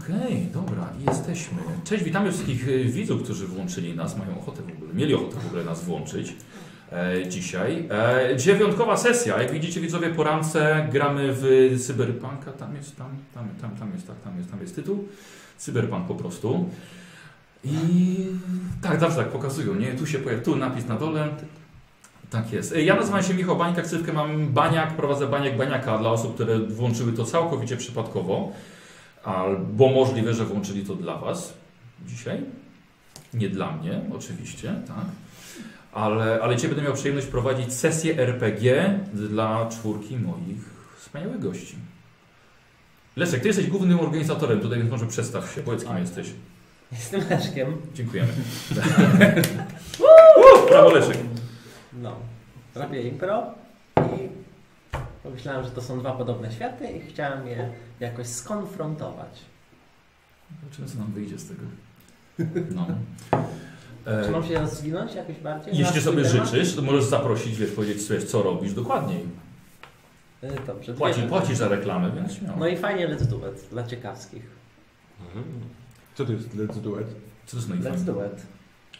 Okej, dobra, jesteśmy. Cześć, witamy wszystkich y, widzów, którzy włączyli nas, mają ochotę w ogóle, mieli ochotę w ogóle nas włączyć e, dzisiaj. E, dzisiaj wyjątkowa sesja, jak widzicie widzowie po rance gramy w Cyberpunka, tam jest, tam, tam, tam, tam jest, tak, tam jest, tam jest tytuł. Cyberpunk po prostu. I tak, zawsze tak pokazują, nie? Tu się pojawia, tu napis na dole. Tak jest. E, Ja nazywam się Michał Bańka, ksywkę mam Baniak, prowadzę Baniak Baniaka dla osób, które włączyły to całkowicie przypadkowo. Albo możliwe, że włączyli to dla Was dzisiaj. Nie dla mnie, oczywiście, tak. Ale, ale Cię będę miał przyjemność prowadzić sesję RPG dla czwórki moich wspaniałych gości. Leszek, Ty jesteś głównym organizatorem tutaj, więc może przedstaw się. Powiedz, kim Tak. jesteś. Jestem Leszkiem. Dziękujemy. Brawo, Leszek. No. Robię impro i pomyślałem, że to są dwa podobne światy i chciałem je jakoś skonfrontować. Zobaczymy, co nam wyjdzie z tego. No. E, Czy mam się rozwinąć jakoś bardziej? jeśli sobie temat? życzysz, to możesz zaprosić, wiesz, powiedzieć, wiesz, co robisz dokładniej. Y, Dobrze. Płaci, płacisz za reklamę, więc śmiało. No i fajnie Let's Do It dla ciekawskich. Co to jest Let's Do It? Co to jest no i Let's Do It.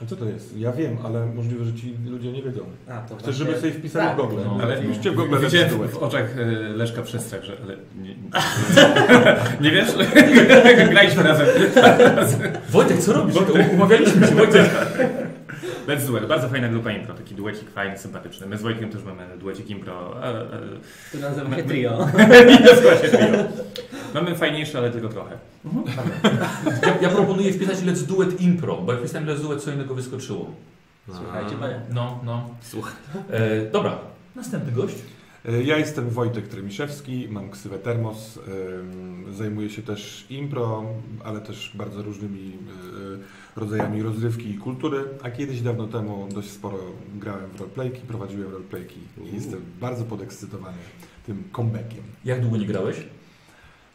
A co to jest? Ja wiem, ale możliwe, że ci ludzie nie wiedzą. A, to Chcesz, właśnie- żeby sobie wpisali tak. w Google. No. ale no. wpiszcie w Google Do It. w oczach e, Leszka przestrach, że ale nie, nie wiesz? Graliśmy razem. Wojtek, co robisz? Umawialiśmy się, Wojtek. Let's Duet, bardzo fajna grupa impro, taki duecik fajny, sympatyczny. My z Wojtkiem też mamy duecik impro. A, a, Tu nazywa się trio. To się trio. Mamy fajniejsze, ale tylko trochę. Ja, ja proponuję wpisać Let's Do It Impro, bo jak wpisałem Let's Do It, co innego wyskoczyło. Słuchajcie, panie. No, no. Słuchaj. E, dobra, następny gość. E, Ja jestem Wojtek Tremiszewski, mam ksywę Termos, zajmuję się też impro, ale też bardzo różnymi e, rodzajami rozrywki i kultury, a kiedyś dawno temu dość sporo grałem w roleplayki, prowadziłem roleplayki i jestem bardzo podekscytowany tym comebackiem. Jak długo nie grałeś?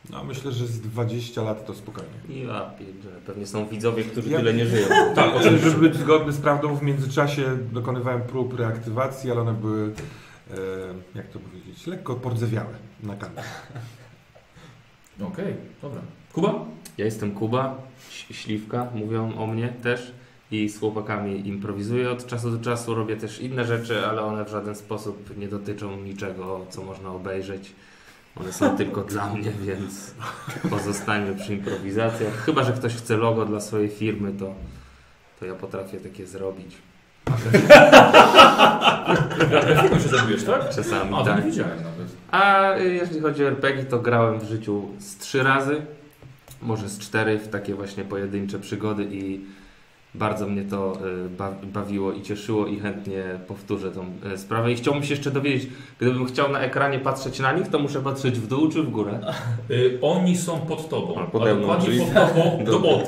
No myślę, że z 20 lat to spokojnie. Ja pierdzielę, pewnie są widzowie, którzy Ja- tyle nie żyją. Tak, żeby być zgodny z prawdą, w międzyczasie dokonywałem prób reaktywacji, ale one były, jak to powiedzieć, lekko pordzewiałe na kanwie. Okej, dobra. Kuba? Ja jestem Kuba, Śliwka, mówią o mnie też i z chłopakami improwizuję od czasu do czasu, robię też inne rzeczy, ale one w żaden sposób nie dotyczą niczego, co można obejrzeć. One są tylko dla mnie, więc pozostańmy przy improwizacjach. Chyba, że ktoś chce logo dla swojej firmy, to, to ja potrafię takie zrobić. Grafiką się zajmujesz, tak? Czasami A, tak. nie widziałem nawet. A y, jeżeli chodzi o RPG, to grałem w życiu z trzy razy, może z cztery w takie właśnie pojedyncze przygody i bardzo mnie to ba- bawiło i cieszyło i chętnie powtórzę tą y, sprawę. I chciałbym się jeszcze dowiedzieć, gdybym chciał na ekranie patrzeć na nich, to muszę patrzeć w dół czy w górę? Y, oni są pod tobą. A, A, pode mną, dokładnie czyli- pod tobą. Do, Dobra. o,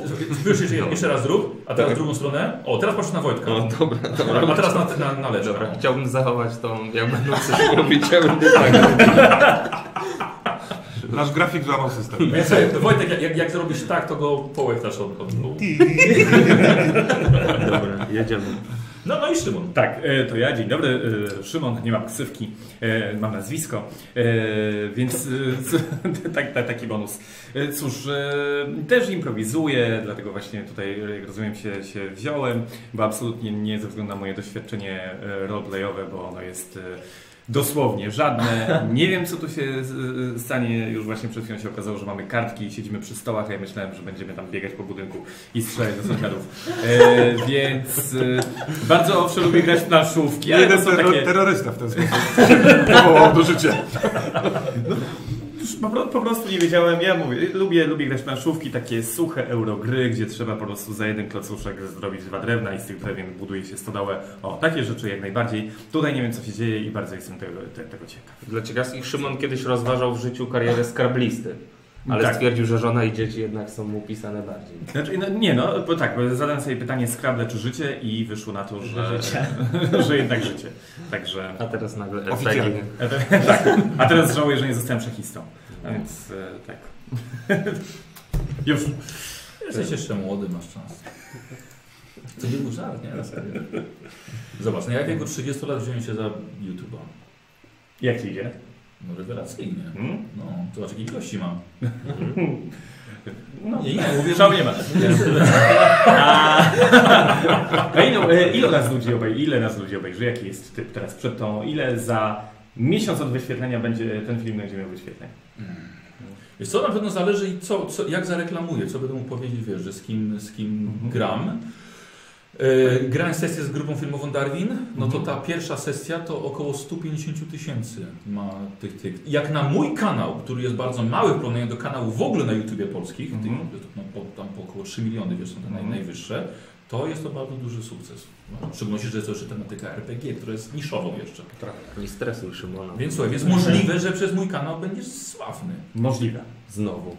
już jeszcze, jeszcze raz zrób, a teraz Tak. w drugą stronę. O, teraz patrz na Wojtka. No dobra, A dobra. teraz na, na, na Leszka. Dobra, chciałbym zachować tą, jak będą coś robić, ja będę tak. Nasz grafik złamał system. Więc słuchaj, Wojtek, jak, jak, jak zrobisz tak, to go połechtasz od, od. Dobra, jedziemy. No, no i Szymon. Tak, e, to ja, dzień dobry. e, Szymon, nie mam ksywki, e, mam nazwisko, więc tak, tak, taki bonus. Cóż, też improwizuję, dlatego właśnie tutaj, jak rozumiem, się, się wziąłem, bo absolutnie nie ze względu na moje doświadczenie roleplayowe, bo ono jest dosłownie żadne. Nie wiem, co tu się stanie. Już właśnie przed chwilą się okazało, że mamy kartki i siedzimy przy stołach, a ja myślałem, że będziemy tam biegać po budynku i strzelać do sąsiadów. E, więc e, bardzo owszem lubię grać w planszówki, Jeden są terro- takie... terrorysta w ten sposób powołał do życia. Po, pro- po prostu nie wiedziałem, ja mówię, lubię, lubię grać planszówki, takie suche eurogry, gdzie trzeba po prostu za jeden klocuszek zrobić dwa drewna i z tych drewien buduje się stodołę. O, takie rzeczy jak najbardziej. Tutaj nie wiem, co się dzieje i bardzo jestem tego, te, tego ciekaw. Dla ciekawskich, Szymon kiedyś rozważał w życiu karierę skrablisty, ale Tak. stwierdził, że żona i dzieci jednak są mu pisane bardziej. Znaczy, no, nie no, bo tak, bo zadałem sobie pytanie Scrabble czy życie i wyszło na to, że, Życie. że jednak życie. Także, A teraz nagle Oficjalnie. RPG. tak. A teraz żałuję, że nie zostałem szachistą. A więc e, tak. Już. Jesteś jeszcze młody, masz czas. To nie był żart, nie? Na. Zobacz, no ja w wieku 30 lat wziąłem się za YouTube'a. Jak ci idzie? No rewelacyjnie. Hmm? No, zobacz jakiej ilości mam. No, Nie, nie, mówię, szału nie ma. A, a ile, e, ile nas ludzi obejrzy? Ile nas ludzi obejrzy? Jaki jest typ teraz przed tą? Ile za miesiąc od wyświetlenia będzie ten film będzie miał wyświetleń? Wiesz co, na pewno zależy i co, co, jak zareklamuję, co będę mógł powiedzieć, wiesz, że z kim, z kim Mhm. gram. E, grałem sesję z grupą filmową Darwin, no to Mhm. ta pierwsza sesja to około 150 tysięcy ma tych, tych. Jak na mój kanał, który jest bardzo mały w porównaniu do kanału w ogóle na YouTubie polskich, Mhm. tych, no, po, tam po około 3 miliony, wiesz, są te naj, Mhm. najwyższe, to jest to bardzo duży sukces. No, w szczególności, że jest to jeszcze tematyka RPG, która jest niszową jeszcze. Nie stresuj Szymona. Więc słuchaj, jest możliwe, że przez mój kanał będziesz sławny. Możliwe. Znowu.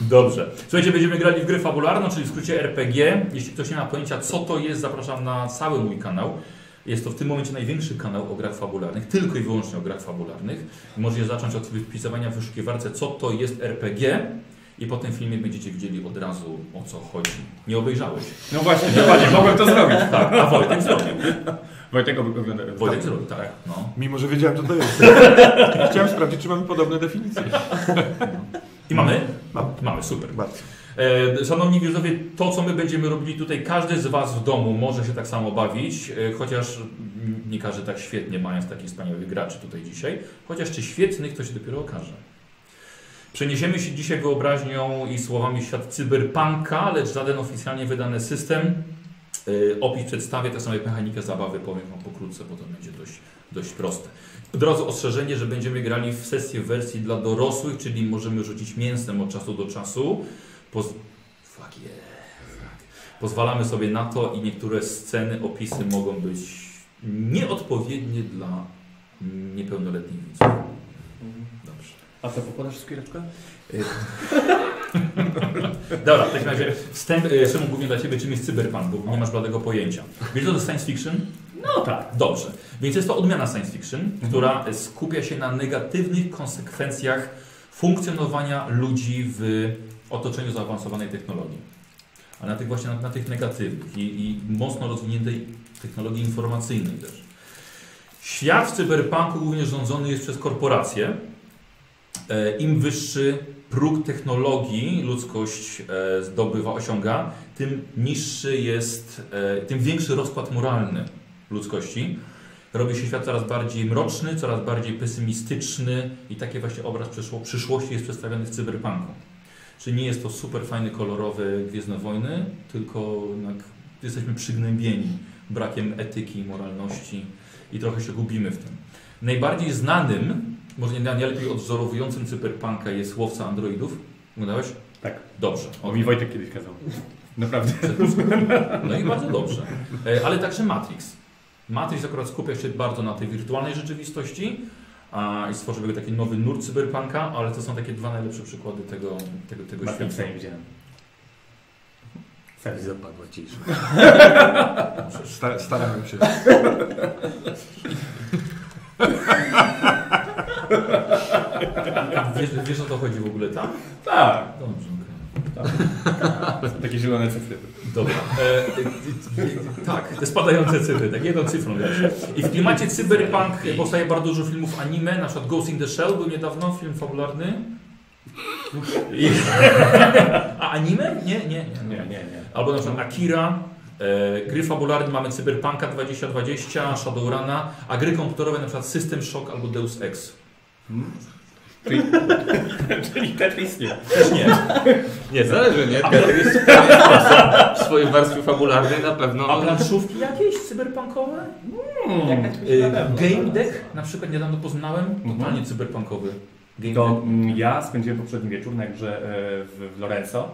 Dobrze. Słuchajcie, będziemy grali w grę fabularną, czyli w skrócie RPG. Jeśli ktoś nie ma pojęcia, co to jest, zapraszam na cały mój kanał. Jest to w tym momencie największy kanał o grach fabularnych, tylko i wyłącznie o grach fabularnych. Możecie zacząć od wpisywania w wyszukiwarce, co to jest RPG i po tym filmie będziecie wiedzieli od razu, o co chodzi. Nie obejrzałeś. No właśnie, dokładnie, mogłem to zrobić. Tak, a Wojtek zrobił. Wojtek ogląda. Wojtek zrobił, tak. No. Mimo, że wiedziałem, co to jest. Chciałem sprawdzić, czy mamy podobne definicje. I mamy? Mamy. Mamy, super. Bardzo. E, Szanowni widzowie, to co my będziemy robili tutaj, każdy z Was w domu może się tak samo bawić, e, chociaż nie każdy tak świetnie, mając takich wspaniałych graczy tutaj dzisiaj, chociaż czy świetnych, to się dopiero okaże. Przeniesiemy się dzisiaj wyobraźnią i słowami w świat cyberpunka, lecz żaden oficjalnie wydany system. E, Opis przedstawię, tak samo jak mechanikę zabawy powiem Wam pokrótce, bo to będzie dość, dość proste. Od razu ostrzeżenie, że będziemy grali w sesję w wersji dla dorosłych, czyli możemy rzucić mięsem od czasu do czasu. Poz... Fuck yeah. Pozwalamy sobie na to i niektóre sceny, opisy mogą być nieodpowiednie dla niepełnoletnich widzów. A co, pokładasz skóreczkę? Dobra, w takim razie wstęp, e, Szymon, głównie dla Ciebie, czym jest cyberpunk, bo nie masz bladego pojęcia. Wiesz, co to jest science fiction? No tak. Dobrze. Więc jest to odmiana science fiction, która skupia się na negatywnych konsekwencjach funkcjonowania ludzi w otoczeniu zaawansowanej technologii. A na tych właśnie na, na tych negatywnych i, i mocno rozwiniętej technologii informacyjnej też. Świat w cyberpunku głównie rządzony jest przez korporacje. E, Im wyższy próg technologii ludzkość e, zdobywa, osiąga, tym niższy jest, e, tym większy rozkład moralny ludzkości. Robi się świat coraz bardziej mroczny, coraz bardziej pesymistyczny i taki właśnie obraz przyszło, przyszłości jest przedstawiony w cyberpunku. Czyli nie jest to super fajny, kolorowy Gwiezdne Wojny, tylko jesteśmy przygnębieni brakiem etyki, moralności i trochę się gubimy w tym. Najbardziej znanym, może nie najlepiej odwzorowującym cyberpunka jest Łowca Androidów. Oglądałeś? Tak. Dobrze. O, mi Wojtek kiedyś kazał. Naprawdę. No i bardzo dobrze. E, Ale także Matrix. Matrix akurat skupia się bardzo na tej wirtualnej rzeczywistości a, i stworzył taki nowy nurt cyberpunka, ale to są takie dwa najlepsze przykłady tego, tego, tego Matrixa świata. nie widziałem. I Serio. zapadła cisza. Sta starałem się. Wiesz, wiesz o to chodzi w ogóle tam? Tak. Dobrze, okej. Takie zielone cyfry. Dobra. E, e, tak, te spadające cyfry, tak jedną cyfrą. I w klimacie cyberpunk powstaje bardzo dużo filmów anime, na przykład Ghost in the Shell był niedawno, film fabularny. I... A anime? Nie, nie, nie. Nie, nie, nie. Albo na przykład Akira, gry fabularne mamy Cyberpunka 2020, Shadowruna, a gry komputerowe na przykład System Shock albo Deus Ex. Czyli, czyli Tetris nie. Też nie. Nie, zależy, nie? Tetris w swojej warstwie fabularnej na pewno. A planszówki jakieś cyberpunkowe? Jakaś E, pewno. Game Deck na przykład niedawno poznałem, totalnie Mhm. cyberpunkowy. Game To Deck. mm, ja spędziłem poprzedni wieczór na grze e, w, w Lorenzo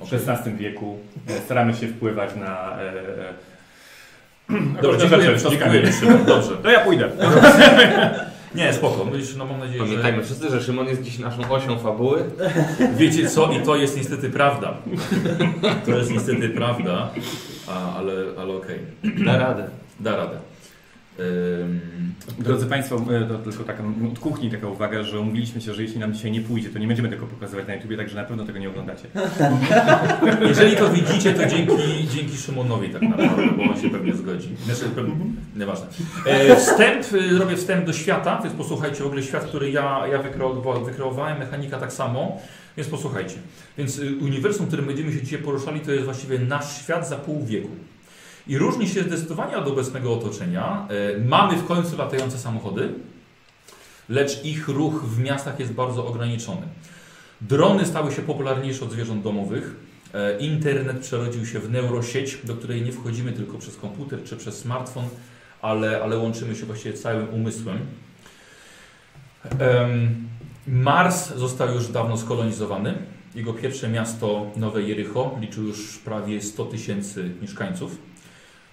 w. XVI wieku. Staramy się wpływać na... E, e, Dobrze, dziękuję, rzeczy, dziękuję. Szymon, Dobrze. No ja pójdę. Nie, spoko. Myślę, no mam nadzieję, Pamiętajmy że wszyscy, że Szymon jest dziś naszą osią fabuły. wiecie co i to jest niestety prawda. To jest niestety prawda, a, ale, ale okej. Da radę. Da radę. Drodzy Państwo, e, to tylko taka od kuchni taka uwaga, że umówiliśmy się, że jeśli nam dzisiaj nie pójdzie, to nie będziemy tego pokazywać na YouTubie, także na pewno tego nie oglądacie. Jeżeli to widzicie, to dzięki, dzięki Szymonowi tak naprawdę, bo on się pewnie zgodzi. Znaczy, pewnie, nieważne. E, wstęp, y, robię wstęp do świata, więc posłuchajcie w ogóle świat, który ja, ja wykreowałem, mechanika tak samo, więc posłuchajcie. Więc uniwersum, w którym będziemy się dzisiaj poruszali, to jest właściwie nasz świat za pół wieku. I różni się zdecydowanie od obecnego otoczenia. E, mamy w końcu latające samochody, lecz ich ruch w miastach jest bardzo ograniczony. Drony stały się popularniejsze od zwierząt domowych. E, Internet przerodził się w neurosieć, do której nie wchodzimy tylko przez komputer czy przez smartfon, ale, ale łączymy się właściwie całym umysłem. Em, Mars został już dawno skolonizowany. Jego pierwsze miasto, Nowe Jericho, liczy już prawie 100 tysięcy mieszkańców.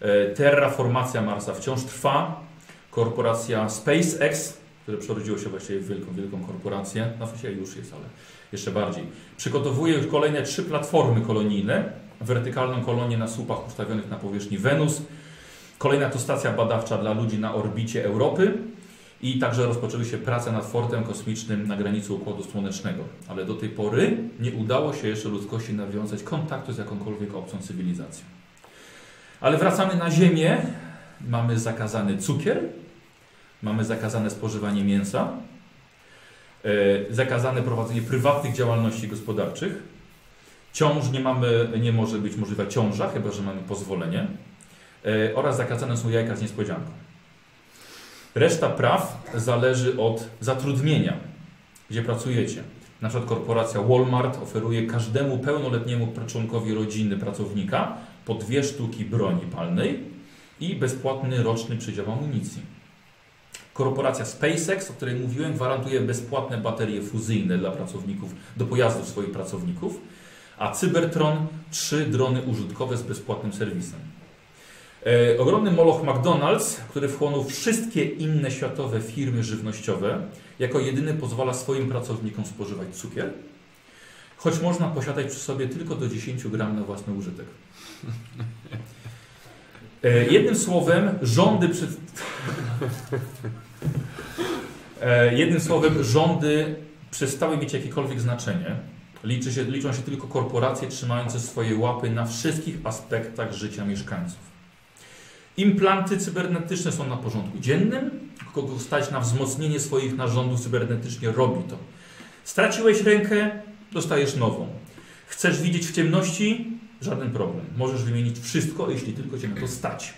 E, Terraformacja Marsa wciąż trwa. Korporacja SpaceX, które przerodziło się właściwie w wielką, wielką korporację, no właściwie już jest, ale jeszcze bardziej. Przygotowuje już kolejne trzy platformy kolonijne. Wertykalną kolonię na słupach ustawionych na powierzchni Wenus. Kolejna to stacja badawcza dla ludzi na orbicie Europy. I także rozpoczęły się prace nad fortem kosmicznym na granicy Układu Słonecznego. Ale do tej pory nie udało się jeszcze ludzkości nawiązać kontaktu z jakąkolwiek obcą cywilizacją. Ale wracamy na Ziemię. Mamy zakazany cukier, mamy zakazane spożywanie mięsa, e, zakazane prowadzenie prywatnych działalności gospodarczych. Ciąż nie, mamy, nie może być możliwa ciąża, chyba że mamy pozwolenie. E, oraz zakazane są jajka z niespodzianką. Reszta praw zależy od zatrudnienia, gdzie pracujecie. Na przykład korporacja Walmart oferuje każdemu pełnoletniemu członkowi rodziny pracownika po dwie sztuki broni palnej i bezpłatny roczny przydział amunicji. Korporacja SpaceX, o której mówiłem, gwarantuje bezpłatne baterie fuzyjne dla pracowników, do pojazdów swoich pracowników, a Cybertron trzy drony użytkowe z bezpłatnym serwisem. E, ogromny moloch McDonald's, który wchłonął wszystkie inne światowe firmy żywnościowe, jako jedyny pozwala swoim pracownikom spożywać cukier, choć można posiadać przy sobie tylko do 10 gram na własny użytek. E, jednym słowem, rządy przed... e, jednym słowem, rządy przestały mieć jakiekolwiek znaczenie. Liczy się, liczą się tylko korporacje trzymające swoje łapy na wszystkich aspektach życia mieszkańców. Implanty cybernetyczne są na porządku dziennym. Kogo stać na wzmocnienie swoich narządów cybernetycznie, robi to. Straciłeś rękę, dostajesz nową. Chcesz widzieć w ciemności? Żaden problem. Możesz wymienić wszystko, jeśli tylko cię na to stać.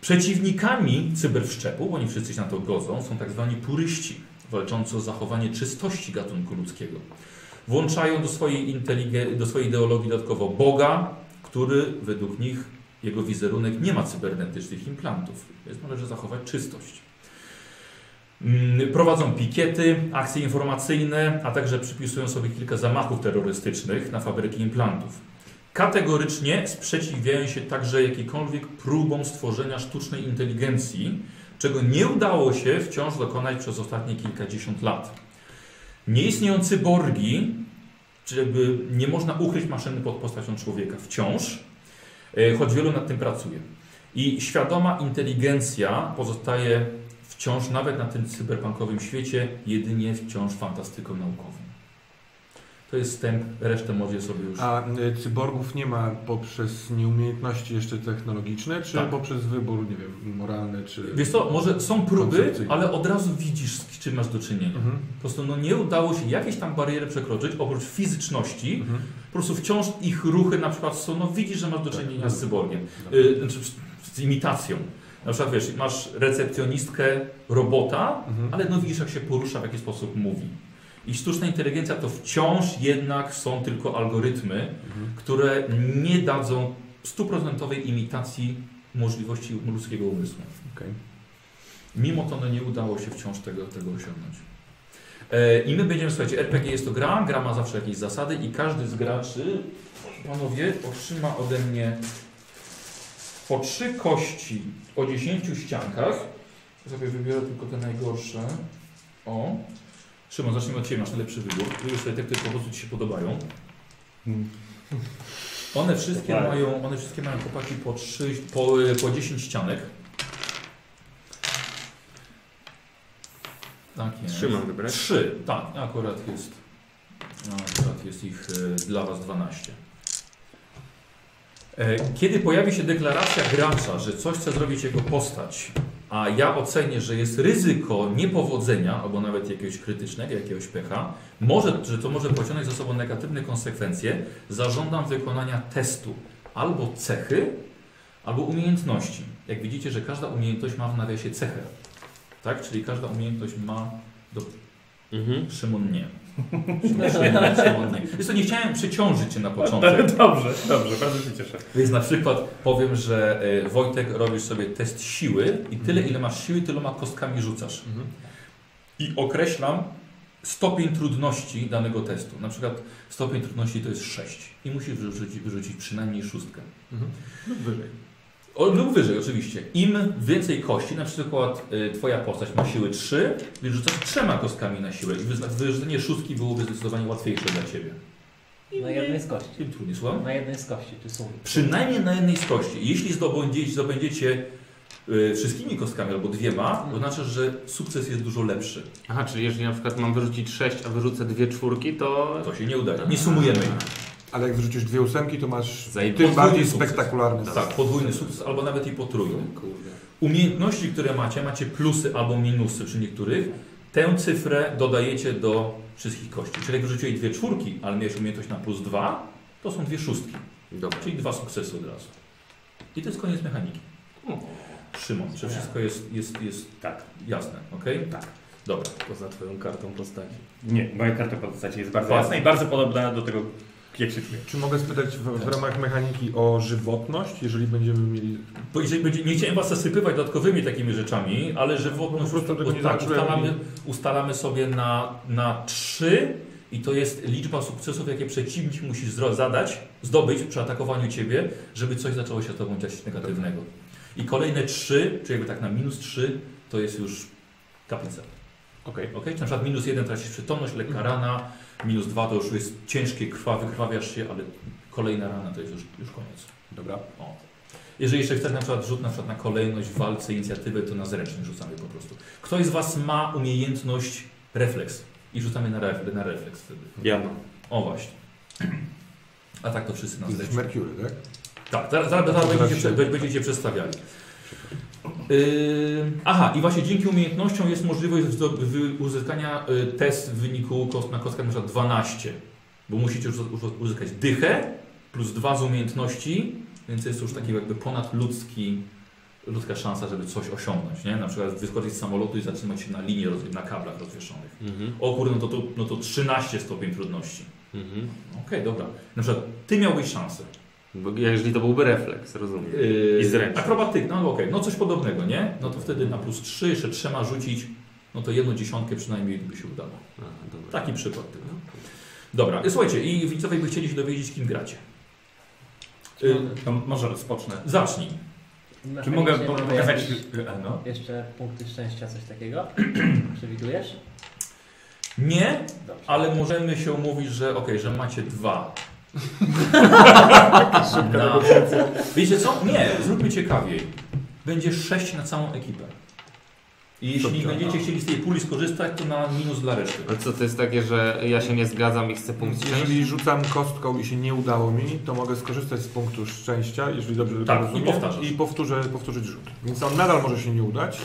Przeciwnikami cyberwszczepu, bo oni wszyscy się na to godzą, są tak zwani puryści, walczący o zachowanie czystości gatunku ludzkiego. Włączają do swojej, do swojej ideologii dodatkowo Boga, który według nich jego wizerunek nie ma cybernetycznych implantów, więc należy zachować czystość. Mm, Prowadzą pikiety, akcje informacyjne, a także przypisują sobie kilka zamachów terrorystycznych na fabryki implantów. Kategorycznie sprzeciwiają się także jakikolwiek próbom stworzenia sztucznej inteligencji, czego nie udało się wciąż dokonać przez ostatnie kilkadziesiąt lat. Nie istnieją cyborgi, czyli jakby nie można ukryć maszyny pod postacią człowieka wciąż, e, choć wielu nad tym pracuje. I świadoma inteligencja pozostaje wciąż nawet na tym cyberpunkowym świecie jedynie wciąż fantastyką naukową. To jest wstęp, resztę możecie sobie już... A y, cyborgów nie ma poprzez nieumiejętności jeszcze technologiczne, czy Tak. poprzez wybór, nie wiem, moralny, czy... Wiesz co, może są próby, ale od razu widzisz, z czym masz do czynienia. Mhm. Po prostu no, nie udało się jakieś tam bariery przekroczyć, oprócz fizyczności, Mhm. po prostu wciąż ich ruchy na przykład są, no widzisz, że masz do Tak. czynienia z cyborgiem, y, znaczy z imitacją. Na przykład wiesz, masz recepcjonistkę robota, Mhm. ale no widzisz jak się porusza, w jaki sposób mówi. I sztuczna inteligencja to wciąż jednak są tylko algorytmy, Mhm. które nie dadzą stuprocentowej imitacji możliwości ludzkiego umysłu. Okej. Mimo to no, nie udało się wciąż tego, tego osiągnąć. E, I my będziemy, słuchajcie, RPG jest to gra, gra ma zawsze jakieś zasady i każdy z graczy, panowie, otrzyma ode mnie po trzy kości o 10 ściankach. Ja sobie wybiorę tylko te najgorsze. O. Szymon, zacznijmy od Ciebie, masz najlepszy wybór. Wybierz sobie te, które po prostu Ci się podobają. One wszystkie mają, one wszystkie mają chłopaki po, 3, po, po 10 ścianek. Tak jest. Trzy mam wybrać? Trzy, tak, akurat jest. No, akurat jest ich e, dla Was 12. E, kiedy pojawi się deklaracja gracza, że coś chce zrobić jego postać, a ja ocenię, że jest ryzyko niepowodzenia, albo nawet jakiegoś krytycznego, jakiegoś pecha, może, że to może pociągnąć za sobą negatywne konsekwencje, zażądam wykonania testu albo cechy, albo umiejętności. Jak widzicie, że każda umiejętność ma w nawiasie cechę. Tak? Czyli każda umiejętność ma Mhm. Szymon nie. Wiesz co, nie chciałem przeciążyć Cię na początek. Dobrze, dobrze, bardzo się cieszę. Więc na przykład powiem, że e, Wojtek robisz sobie test siły i tyle ile masz siły, tyloma kostkami rzucasz. Mhm. I określam stopień trudności danego testu. Na przykład stopień trudności to jest 6 i musisz wyrzucić, wyrzucić przynajmniej szóstkę. Mhm. Lub wyżej. O, lub wyżej oczywiście. Im więcej kości, na przykład y, Twoja postać ma siły 3, więc rzucasz trzema kostkami na siłę i wyzna- wyrzucenie szóstki byłoby zdecydowanie łatwiejsze dla Ciebie. Na jednej z kości. Tym trudniej, słucham? Na jednej z kości, czy sumie. Przynajmniej na jednej z kości. Jeśli zdobędziecie, zdobędziecie y, wszystkimi kostkami albo dwiema, to znaczy, że sukces jest dużo lepszy. Aha, czyli jeżeli na przykład mam wyrzucić 6, a wyrzucę dwie czwórki, to... To się nie udaje. Nie sumujemy ich. Ale jak wrzucisz dwie ósemki, to masz Zajeb- tym podwójny bardziej sukces. spektakularny Tak, podwójny sukces albo nawet i potrójny. Umiejętności, które macie, macie plusy albo minusy przy niektórych. Tę cyfrę dodajecie do wszystkich kości. Czyli jak wyrzuciłeś dwie czwórki, ale miałeś umiejętność na plus dwa, to są dwie szóstki. Dobra. Czyli dwa sukcesy od razu. I to jest koniec mechaniki. Szymon, czy wszystko jest, jest, jest tak jasne, ok? Tak. Dobra. Poza twoją kartą postaci. Nie, moja karta postaci jest bardzo Bardzo. jasna i bardzo podobna do tego, jak się. Czy mogę spytać w, w ramach mechaniki o żywotność, jeżeli będziemy mieli... Bo jeżeli będzie, nie chciałem Was zasypywać dodatkowymi takimi rzeczami, ale Po prostu tego nie zacząłem ustalamy, ustalamy sobie na, na 3 i to jest liczba sukcesów, jakie przeciwnik musi zadać, zdobyć przy atakowaniu Ciebie, żeby coś zaczęło się z Tobą dziać negatywnego. I kolejne 3, czyli jakby tak na minus 3, to jest już kaplica. Okej. Ok? Na przykład minus 1 tracisz przytomność, lekka rana, minus 2 to już jest ciężkie, krwawy, krwawiasz się, ale kolejna rana to jest już, już koniec. Dobra. O. Jeżeli jeszcze chcesz na przykład rzut na, przykład na kolejność w walce, inicjatywę, to na zręczny rzucamy po prostu. Ktoś z Was ma umiejętność refleks i rzucamy na, ref, na refleks wtedy. Ja mam. O właśnie. A tak to wszyscy na zręczny. Mercury, tak? Tak, zaraz, zaraz, zaraz będziecie, będziecie przedstawiali. Yy, aha, i właśnie dzięki umiejętnościom jest możliwość uzyskania y, test w wyniku kost, na kostkach na przykład 12, bo musicie już uz- uzyskać dychę plus 2 z umiejętności, więc jest to już taki jakby ponadludzki ludzka szansa, żeby coś osiągnąć, nie? Na przykład wyskoczyć z samolotu i zatrzymać się na linii, na kablach rozwieszonych. Mhm. O kurde, no to, to, no to 13 stopień trudności. Mhm. Okej, dobra. Na przykład ty miałbyś szansę. Bo jeżeli to byłby refleks, rozumiem. Yy, I zręczny. Akrobatyk, no okej, no coś podobnego, nie? No to wtedy na plus 3, jeszcze trzema rzucić, no to jedną dziesiątkę przynajmniej by się udało. Aha. Taki przykład tylko. Dobra, słuchajcie, i widzowie by chcieli się dowiedzieć, kim gracie. Yy, To może rozpocznę. zacznij. Czy mogę pokazać... e, No. Jeszcze punkty szczęścia, coś takiego? Przewidujesz? Nie, Dobrze. ale możemy się umówić, że okej, że macie dwa. Na... Wiecie co? Nie, zróbmy ciekawiej. Będzie sześć na całą ekipę. I jeśli Dobrze, będziecie no. chcieli z tej puli skorzystać, to na minus dla reszty. Ale co to jest takie, że ja się nie zgadzam i chcę punkt szczęścia? Jeżeli rzucam kostką i się nie udało mi, to mogę skorzystać z punktu szczęścia, jeżeli dobrze Tak, i rozumiem, powtarzasz. i powtórzę, powtórzyć rzut. Więc on nadal może się nie udać.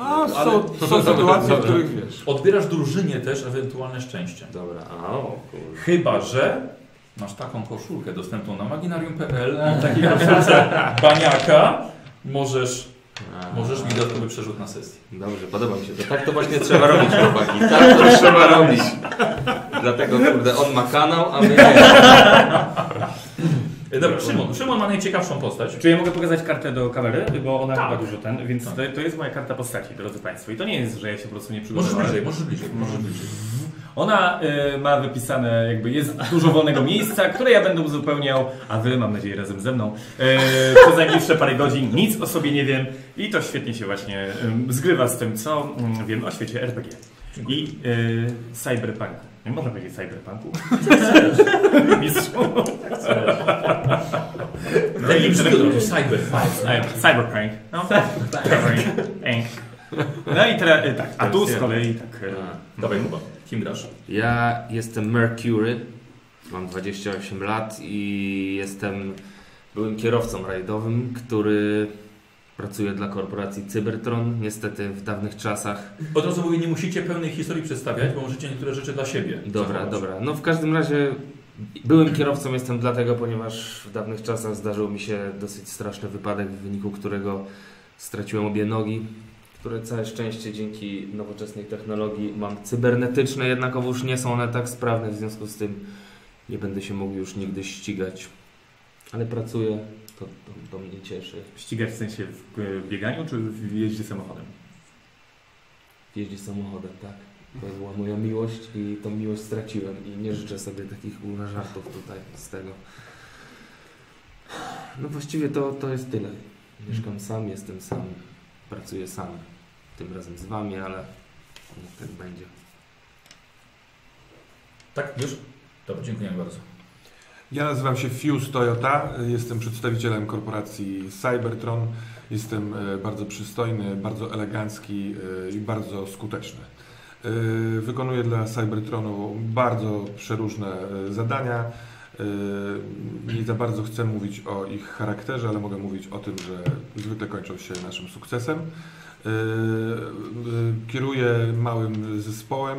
A są, Ale- są Dobra, sytuacje, w których wiesz. Odbierasz drużynie też ewentualne szczęście. Dobra, a o kurde. Chyba, że masz taką koszulkę dostępną na maginarium.pl i takiej koszulce baniaka możesz, A. możesz mi dodatkowy przerzut na sesję. Dobrze, podoba mi się to. Tak to właśnie trzeba robić, chłopaki. Tak to trzeba robić. Dlatego, kurde, on ma kanał, a my nie. E, Dobra, Szymon. Szymon ma najciekawszą postać. Czy ja mogę pokazać kartę do kamery? Bo ona Tak. chyba dużo ten, więc Tak. to, to jest moja karta postaci, drodzy Państwo. I to nie jest, że ja się po prostu nie Możesz przygotowałem. bliżej, możesz bliżej, możesz bliżej. Ona y, ma wypisane, jakby jest dużo wolnego miejsca, które ja będę uzupełniał, a Wy, mam nadzieję, razem ze mną, y, przez najbliższe parę godzin. Nic o sobie nie wiem i to świetnie się właśnie y, zgrywa z tym, co y, wiem o świecie RPG. I y, cyberpunk. Nie można powiedzieć cyberpunku. Mistrzu. Daj mi brzmi od razu, cyber. Cyberpunk. No, cyberpunk. No i teraz, e, tak, a tu z kolei tak... Dawaj chyba. Kim grasz? Ja jestem Mercury, mam 28 lat i jestem byłym kierowcą rajdowym, który pracuje dla korporacji Cybertron. Niestety w dawnych czasach. Od razu mówię, nie musicie pełnej historii przedstawiać, bo możecie niektóre rzeczy dla siebie. Dobra, dobra. No w każdym razie byłym kierowcą jestem dlatego, ponieważ w dawnych czasach zdarzył mi się dosyć straszny wypadek, w wyniku którego straciłem obie nogi, które całe szczęście dzięki nowoczesnej technologii mam cybernetyczne, jednakowoż nie są one tak sprawne, w związku z tym nie będę się mógł już nigdy ścigać. Ale pracuję, to, to, to mnie cieszy. Ścigać w sensie w e, bieganiu, czy w jeździe samochodem? Jeździ samochodem, tak. To była moja miłość i tą miłość straciłem i nie życzę sobie takich kurwa żartów tutaj z tego. No właściwie to, to jest tyle. Mieszkam sam, jestem sam, pracuję sam. Tym razem z wami, ale niech tak będzie. Tak, już? Dobra, dziękuję bardzo. Ja nazywam się Fuse Toyota, jestem przedstawicielem korporacji Cybertron. Jestem e, bardzo przystojny, bardzo elegancki e, i bardzo skuteczny. E, Wykonuję dla Cybertronu bardzo przeróżne zadania. Nie za bardzo chcę mówić o ich charakterze, ale mogę mówić o tym, że zwykle kończą się naszym sukcesem. Kieruję małym zespołem.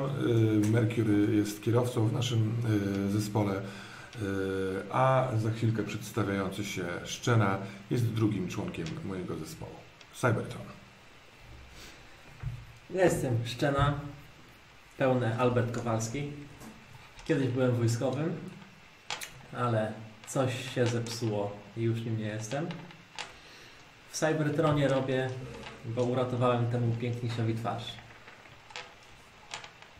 Mercury jest kierowcą w naszym zespole. Yy, a za chwilkę przedstawiający się Szczena jest drugim członkiem mojego zespołu. Cybertron. Jestem Szczena, pełny Albert Kowalski. Kiedyś byłem wojskowym, ale coś się zepsuło i już nim nie jestem. W Cybertronie robię, bo uratowałem temu piękniejszowi twarz.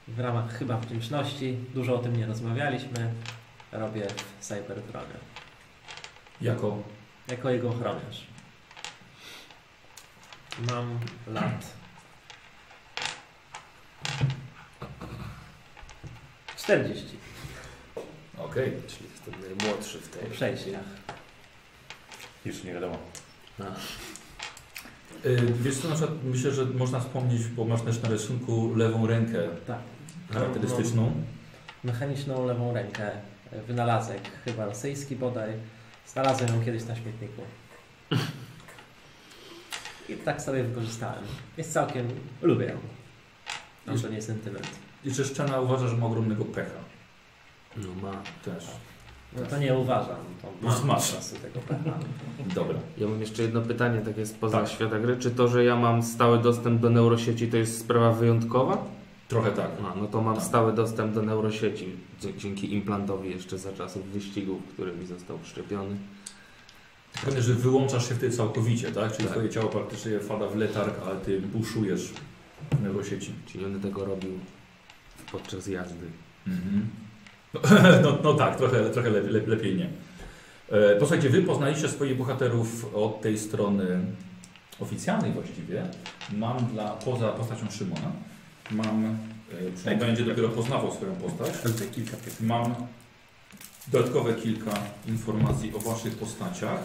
W ramach chyba wdzięczności, dużo o tym nie rozmawialiśmy, robię w Cybertronie. Jako Jako jego ochroniarz. Mam lat 40 Okej. Czyli jestem najmłodszy w tej. przejściach. Jeszcze nie wiadomo. Y, Wiesz co, na przykład myślę, że można wspomnieć, bo masz też na rysunku lewą rękę Tak. charakterystyczną. Mechaniczną lewą rękę. Wynalazek, chyba rosyjski bodaj. Znalazłem ją kiedyś na śmietniku. I tak sobie wykorzystałem. Jest całkiem... lubię ją. Mam to nie sentyment. I czy Szczena uważa, że ma ogromnego pecha? No ma. Też. No to nie uważam. To No mam masz. tego pecha. Dobra. Ja mam jeszcze jedno pytanie, takie spoza Tak. świata gry. Czy to, że ja mam stały dostęp do neurosieci, to jest sprawa wyjątkowa? Trochę tak. A, no to mam Tak. stały dostęp do neurosieci dzięki implantowi jeszcze za czasów wyścigów, który mi został wszczepiony. Pewnie, że wyłączasz się wtedy całkowicie, tak? Czyli Tak. twoje ciało praktycznie wpada w letarg, ale ty buszujesz w neurosieci. Czyli on tego robił podczas jazdy. Mhm. No, no, no tak, trochę, trochę le, le, lepiej nie. E, posłuchajcie, wy poznaliście swoich bohaterów od tej strony oficjalnej właściwie. Mam dla, poza postacią Szymona, mam, e, Szymon będzie dopiero poznawał swoją postać, mam dodatkowe kilka informacji o waszych postaciach,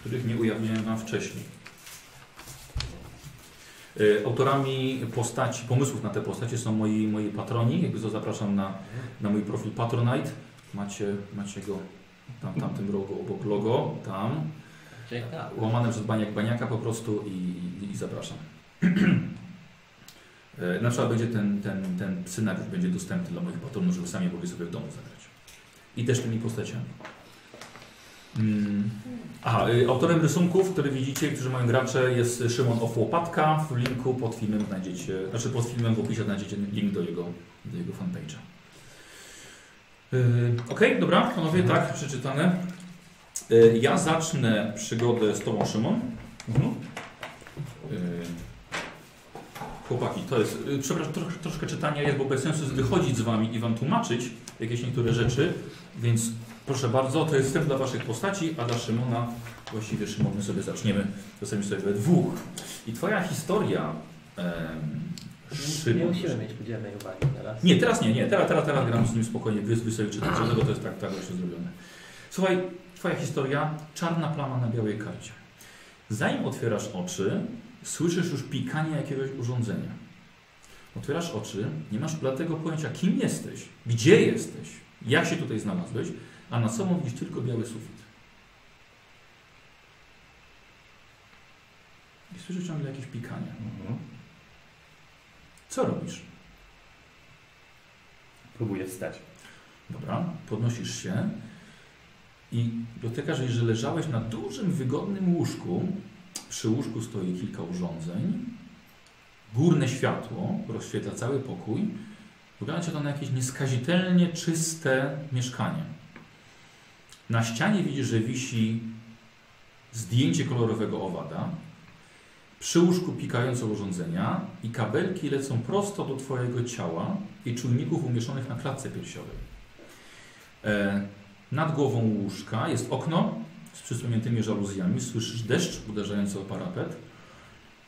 których nie ujawniałem wam wcześniej. E, Autorami postaci, pomysłów na te postacie są moi, moi patroni. Jakby to zapraszam na, na mój profil Patronite. Macie, macie go tam, tam tym rogu obok logo, tam. Łamane przez Baniak Baniaka po prostu i, i, i zapraszam. E, Na przykład będzie ten, ten, ten scenariusz będzie dostępny dla moich patronów, żeby sami mogli sobie w domu zagrać. I też tymi postaciami. Mm. Aha, y, autorem rysunków, które widzicie, którzy mają gracze, jest Szymon Of Łopatka. W linku pod filmem znajdziecie, znaczy pod filmem w opisie znajdziecie link do jego, do jego fanpage'a. Yy, Okej, dobra, panowie, tak, przeczytane. Yy, ja zacznę przygodę z Tobą, Szymon. Mhm. Yy, Chłopaki, to jest, yy, przepraszam, trosz, troszkę czytania jest, bo bez sensu jest wychodzić z Wami i Wam tłumaczyć jakieś niektóre rzeczy, więc proszę bardzo, to jest wstęp dla Waszych postaci, a dla Szymona, właściwie Szymon, my sobie zaczniemy czasami sobie we dwóch. I Twoja historia, em, Nie, Szymon, nie musimy mieć podzielnej uwagi teraz. nie, teraz nie, nie. Teraz, teraz, teraz gram z nim spokojnie, wy, wy sobie czytacie, dlatego to jest tak, tak właśnie zrobione. Słuchaj, twoja historia, czarna plama na białej karcie. Zanim otwierasz oczy, Słyszysz już pikanie jakiegoś urządzenia. Otwierasz oczy, nie masz bladego pojęcia, kim jesteś, gdzie jesteś, jak się tutaj znalazłeś, a nad sobą widzisz tylko biały sufit. I słyszysz ciągle jakieś pikanie. Mhm. Co robisz? Próbuję wstać. Dobra, podnosisz się i dotykasz, że leżałeś na dużym, wygodnym łóżku. Przy łóżku stoi kilka urządzeń. Górne światło rozświetla cały pokój. Wygląda to na jakieś nieskazitelnie czyste mieszkanie. Na ścianie widzisz, że wisi zdjęcie kolorowego owada. Przy łóżku pikające urządzenia i kabelki lecą prosto do Twojego ciała i czujników umieszczonych na klatce piersiowej. E, nad głową łóżka jest okno z przysuniętymi żaluzjami. Słyszysz deszcz uderzający o parapet.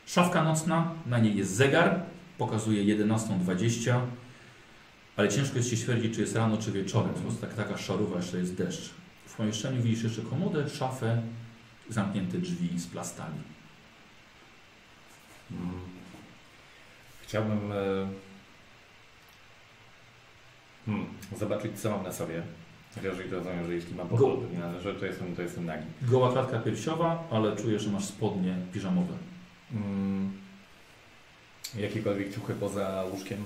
Szafka nocna, na niej jest zegar, pokazuje 11.20, ale ciężko jest się stwierdzić, czy jest rano, czy wieczorem. Po prostu tak, taka szarowa, jeszcze jest deszcz. W pomieszczeniu widzisz jeszcze komodę, szafę, zamknięte drzwi z plastami. Mm. Chciałbym e, hmm, zobaczyć, co mam na sobie. Jeżeli to rozumiem, że jeśli mam Go- podróż, że to jestem, to jestem nagi. Goła klatka piersiowa, ale czujesz, że masz spodnie piżamowe. Mm. Jakiekolwiek ciuchy poza łóżkiem?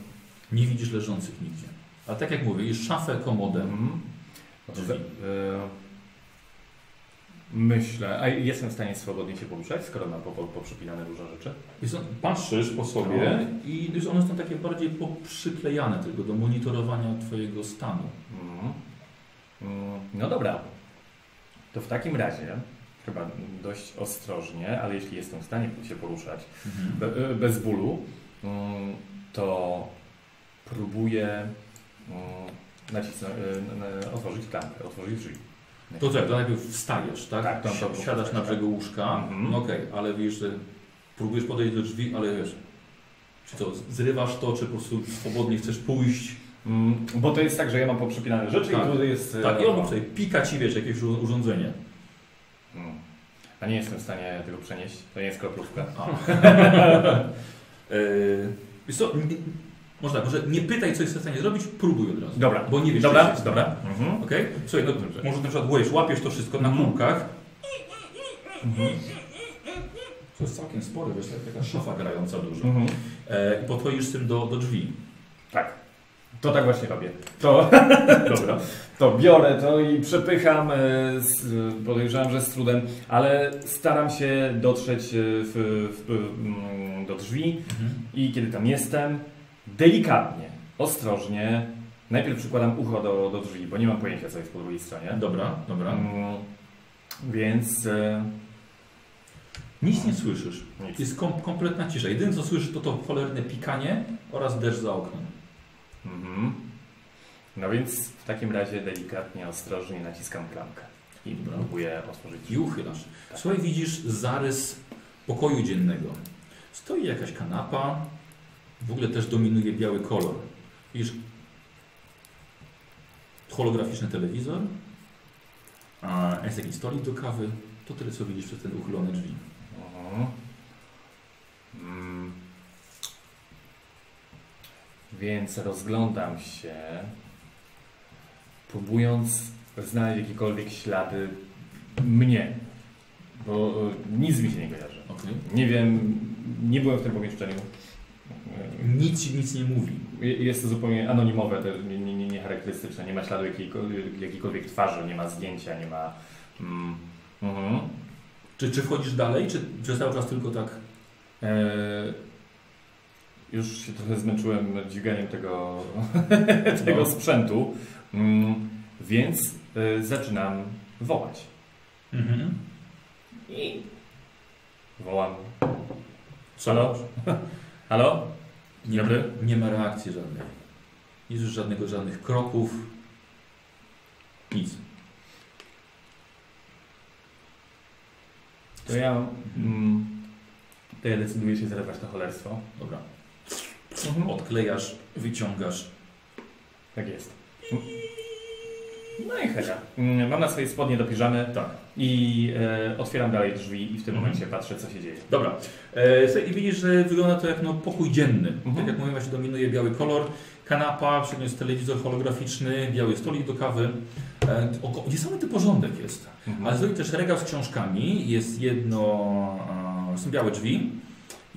Nie widzisz leżących nigdzie. Ale tak jak mówię, jest szafę, komodę. Mhm. No to Drzwi. za- e, myślę, a jestem w stanie swobodnie się poruszać, skoro mam po- po- poprzypinane dużo rzeczy. Wiesz co, patrzysz po sobie i wiesz, one są takie bardziej poprzyklejane tylko do monitorowania Twojego stanu. Mhm. Mm, No dobra. To w takim razie, chyba dość ostrożnie, ale jeśli jestem w stanie się poruszać be, e, bez bólu, mm, to próbuję mm, nacisnąć, e, otworzyć klamkę, otworzyć drzwi. To co, to najpierw wstajesz, tak? Tak, to- to- Si- Siadasz na brzegu łóżka, Mhm. no okej, ale wiesz, że próbujesz podejść do drzwi, ale wiesz, czy to zrywasz to, czy po prostu swobodnie chcesz pójść. Mm, Bo to jest tak, że ja mam poprzypinane rzeczy Tak. i tu jest... e, Tak, i on sobie pika Ci, wiesz, jakieś ur- urządzenie. Mm. A nie jestem w stanie tego przenieść. To nie jest kroplówka. Yy, wiesz co, może tak, może nie pytaj, co jesteś w stanie zrobić, próbuj od razu. Dobra. Bo nie wiesz, Dobra, jest. dobra. Mhm. Okej? Słuchaj, no, Dobrze. może na przykład łapiesz, łapiesz to wszystko na Mhm. kółkach. To jest całkiem spory, wiesz, tak, taka szafa grająca dużo. Mhm. E, I podchodzisz z tym do, do drzwi. Tak. To tak właśnie robię. To, Dobra. to biorę to i przepycham. e, Z, podejrzewam, że z trudem, ale staram się dotrzeć e, w, w, mm, do drzwi i kiedy tam jestem, delikatnie, ostrożnie, najpierw przykładam ucho do, do drzwi, bo nie mam pojęcia, co jest po drugiej stronie. Dobra, dobra. Mm, Więc e, Nic nie słyszysz. nic. Jest kom kompletna cisza. Jedyne co słyszysz to to cholerne pikanie oraz deszcz za oknem. Mhm. No więc w takim razie delikatnie, ostrożnie naciskam klamkę i Dobra. próbuję otworzyć I uchylasz. Słuchaj, widzisz zarys pokoju dziennego. Stoi jakaś kanapa. W ogóle też dominuje biały kolor. Widzisz holograficzny telewizor. A jest jakiś stolik do kawy. To tyle, co widzisz przez ten uchylone drzwi. Mhm. Mm. Więc rozglądam się, próbując znaleźć jakiekolwiek ślady mnie, bo e, nic mi się nie kojarzy. Okej. Nie wiem, nie byłem w tym pomieszczeniu. Nic ci nic nie mówi. Je- Jest to zupełnie anonimowe, nie, nie, nie, nie ma śladu jakiejkolwiek, jakiejkolwiek twarzy, nie ma zdjęcia, nie ma. Mm, mhm. Czy, czy wchodzisz dalej, czy, czy cały czas tylko tak? E, już się trochę zmęczyłem dźwiganiem tego, tego No. sprzętu, mm, więc e, zaczynam wołać. Mhm. I wołam. Co? Halo? Halo? Nie, Dobry. nie ma reakcji żadnej. Nie słyszysz żadnego, żadnych kroków. Nic. To ja, mm, to ja decyduję się zerwać to cholerstwo. Dobra. Odklejasz, wyciągasz. Tak jest. No i heja. Mm, Mam na swojej spodnie do piżamy Tak. i e, otwieram dalej drzwi i w tym Mhm. momencie patrzę, co się dzieje. Dobra. E, I widzisz, że wygląda to jak no, pokój dzienny. Mhm. Tak jak mówiłem, właśnie dominuje biały kolor. Kanapa, przy nim jest telewizor holograficzny, biały stolik do kawy. E, oko- niesamowity porządek jest. Mhm. Ale zrobił też regał z książkami. Jest jedno, e, są białe drzwi,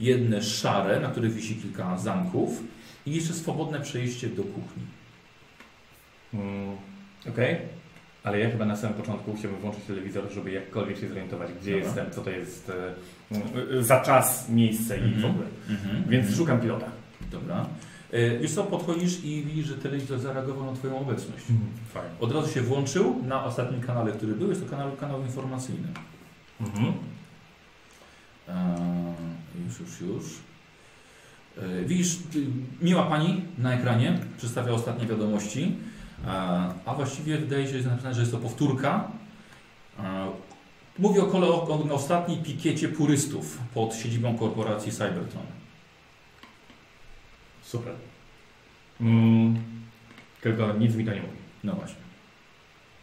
jedne szare, na których wisi kilka zamków i jeszcze swobodne przejście do kuchni. Mm, Okej, ale ja chyba na samym początku chciałbym włączyć telewizor, żeby jakkolwiek się zorientować, gdzie Dobra. jestem, co to jest e, e, za czas, miejsce i w Mhm. ogóle. Mhm. Więc szukam pilota. Dobra. E, Wiesz co, podchodzisz i widzisz, że telewizor zareagował na Twoją obecność. Fajnie. Od razu się włączył na ostatnim kanale, który był. Jest to kanał, kanał informacyjny. Mhm. Eee, już, już, już. Eee, widzisz, miła pani na ekranie przedstawia ostatnie wiadomości, eee, a właściwie wydaje się, że jest napisane, że jest to powtórka. Eee, mówi o, kole, o, o ostatniej pikiecie purystów pod siedzibą korporacji Cybertron. Super. Mm, tylko nic mi to nie mówi. No właśnie.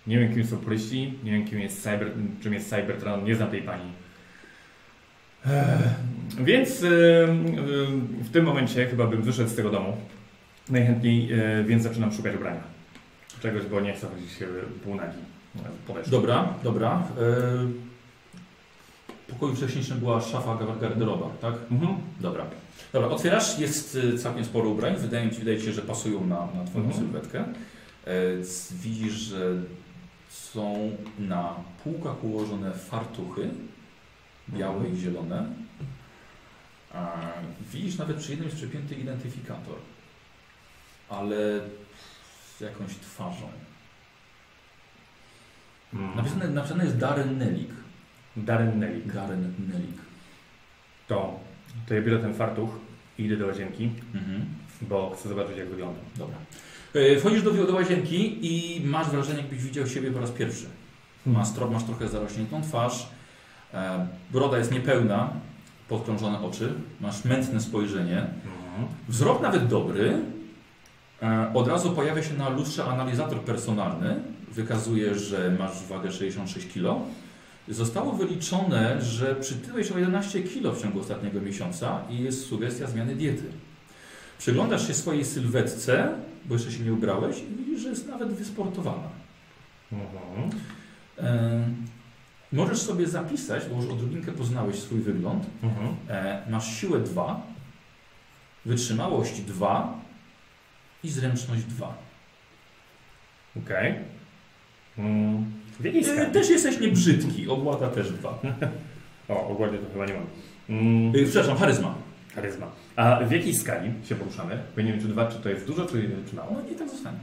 Nie wiem, kim są puryści, nie wiem, kim jest cyber, czym jest Cybertron, nie znam tej pani. Ech, Więc y, y, w tym momencie chyba bym wyszedł z tego domu. Najchętniej, więc zaczynam szukać ubrania. Czegoś, bo nie chcę chodzić półnagi. Podeszł. Dobra, dobra. Eee, w pokoju wcześniejszym była szafa gar- garderoba, tak? Mhm. Dobra. Dobra, otwierasz, jest y, całkiem sporo ubrań, wydaje, mi się, wydaje się, że pasują na, na Twoją Mhm. sylwetkę. E, widzisz, że są na półkach ułożone fartuchy, białe Mhm. i zielone. A, widzisz nawet przy jednym jest przypięty identyfikator, ale z jakąś twarzą. Mm. Napisane, napisane jest Darren Nelik. Darren Nelik. Darren Nelik. To, to ja biorę ten fartuch i idę do łazienki, Mhm. bo chcę zobaczyć, jak wygląda. Dobra. E, Wchodzisz do, do łazienki i masz wrażenie, jakbyś widział siebie po raz pierwszy. Masz, tro, masz trochę zarośniętą twarz, broda jest niepełna, podkrążone oczy, masz mętne spojrzenie, Mhm. wzrok nawet dobry. E, od razu pojawia się na lustrze analizator personalny, wykazuje, że masz wagę 66 kg. Zostało wyliczone, że przytyłeś o 11 kg w ciągu ostatniego miesiąca i jest sugestia zmiany diety. Przyglądasz się swojej sylwetce, bo jeszcze się nie ubrałeś i widzisz, że jest nawet wysportowana. Mhm. Możesz sobie zapisać, bo już odrobinkę poznałeś swój wygląd. Mhm. E, masz siłę 2, wytrzymałość 2 i zręczność 2. Okej. Mm. W jakiej E, skali? też jesteś niebrzydki, obłada też 2. O, ogólnie to chyba nie mam. Mm. E, przepraszam, charyzma. Charyzma. A w jakiej skali się poruszamy? Bo nie wiem, czy dwa, czy to jest dużo, czy, czy mało. No nie tak zostanie.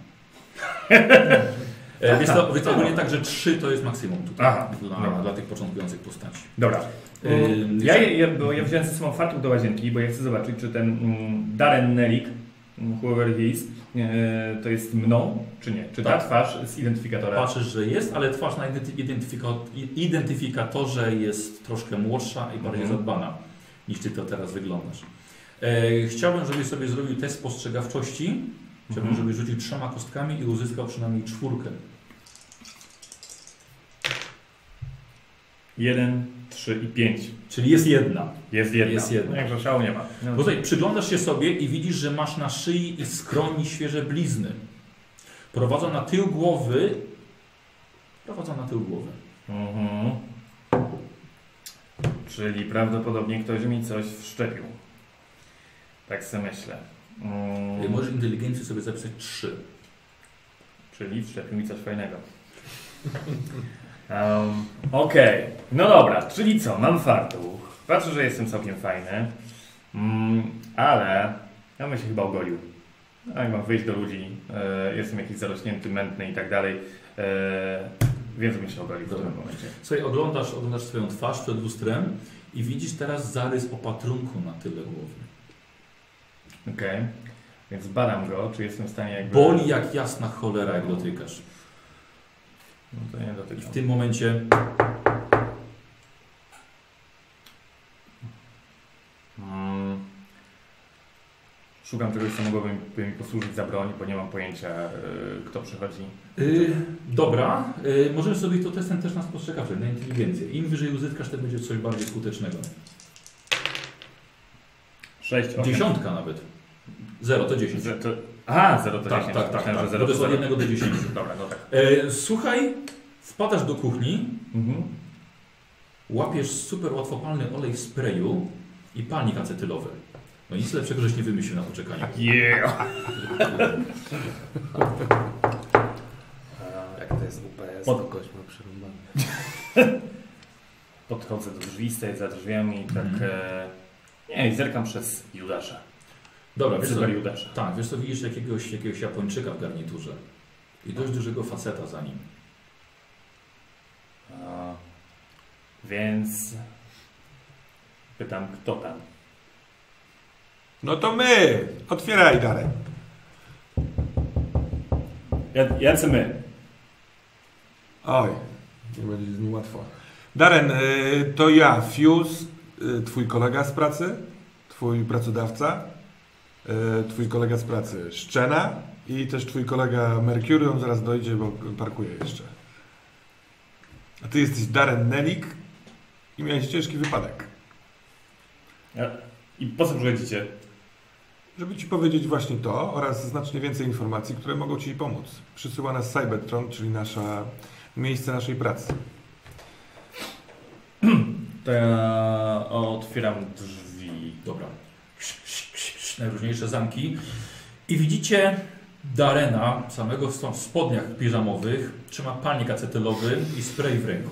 E, Więc to, więc to ogólnie tak, że 3 to jest maksimum tutaj Aha, dla, dla tych początkujących postaci. Dobra. E, Mm, Ja, ja, bo ja wziąłem ze sobą fartuch do łazienki, bo ja chcę zobaczyć, czy ten mm, Darren Nelik, mm, whoever he is, e, to jest mną, czy nie. Czy ta Tak. twarz z identyfikatora. Patrzysz, że jest, ale twarz na identy- identyfika- identyfikatorze jest troszkę młodsza i bardziej Mhm. zadbana niż ty to teraz wyglądasz. E, chciałbym, żebyś sobie zrobił test spostrzegawczości. Chciałbym, Mhm. żebyś rzucił trzema kostkami i uzyskał przynajmniej czwórkę. Jeden, trzy i pięć. Czyli jest jedna. Jest jedna. Jest jedna. No, Jakże szału nie ma. No, Bo tutaj przyglądasz się sobie i widzisz, że masz na szyi i skroni świeże blizny. Prowadzą na tył głowy. Prowadzą na tył głowy. Mhm. Czyli prawdopodobnie ktoś mi coś wszczepił. Tak sobie myślę. Mm, Możesz inteligencję sobie zapisać trzy. Czyli wszczepił mi coś fajnego. Um, Okej, no dobra, czyli co, mam fartuch. Patrzę, że jestem całkiem fajny. Mm, ale ja bym się chyba ogolił. No, mam wyjść do ludzi, e, jestem jakiś zarośnięty, mętny i tak dalej. E, więc bym się ogolił w tym momencie. Słuchaj, oglądasz, oglądasz swoją twarz przed lustrem i widzisz teraz zarys opatrunku na tyle głowy. Okej, więc badam go, czy jestem w stanie jakby... Boli jak jasna cholera, jak dotykasz. No to nie I dotykam. w tym momencie Mm. Szukam czegoś, co mogłoby mi, posłużyć za broń, bo nie mam pojęcia, e, kto przychodzi. Y, dobra, y, możemy sobie to testem też nas postrzegawczy, na inteligencję. Im wyżej uzyskasz, tym będzie coś bardziej skutecznego. 6, 8. Dziesiątka nawet. Zero to 10. To, aha, 0 to Tak, 10. tak, tak, tak. że 0 To to jest od 0. jednego do 10. Dobra, no tak. E, słuchaj, wpadasz do kuchni, Mhm. łapiesz super łatwopalny olej w sprayu i palnik acetylowy. No nic lepszego, żeś nie wymyślił na poczekanie. Yeah! Jak to jest UPS, Pod- kogoś ma przerąbane. Podchodzę do drzwi, stoję za drzwiami i tak... Mhm. E, nie, i zerkam przez Judasza. Dobra, wiesz co, Judasza. tak, wiesz co, widzisz jakiegoś, jakiegoś Japończyka w garniturze i dość dużego faceta za nim. A, więc... Pytam, kto tam? No to my! Otwieraj, Darek. Ja- Jacy my? Oj, nie będzie z nim łatwo. Darren, y, to ja, Fuse, y, twój kolega z pracy, twój pracodawca, twój kolega z pracy Szczena i też twój kolega Mercury, on zaraz dojdzie, bo parkuje jeszcze. A ty jesteś Darren Nelik i miałeś ciężki wypadek. Ja, I po co przychodzicie? Żeby ci powiedzieć właśnie to oraz znacznie więcej informacji, które mogą ci pomóc. Przysyła nas Cybertron, czyli nasza miejsce naszej pracy. To ja otwieram drzwi. Dobra. Najróżniejsze zamki. I widzicie Darena, samego w spodniach piżamowych, trzyma palnik acetylowy i spray w ręku.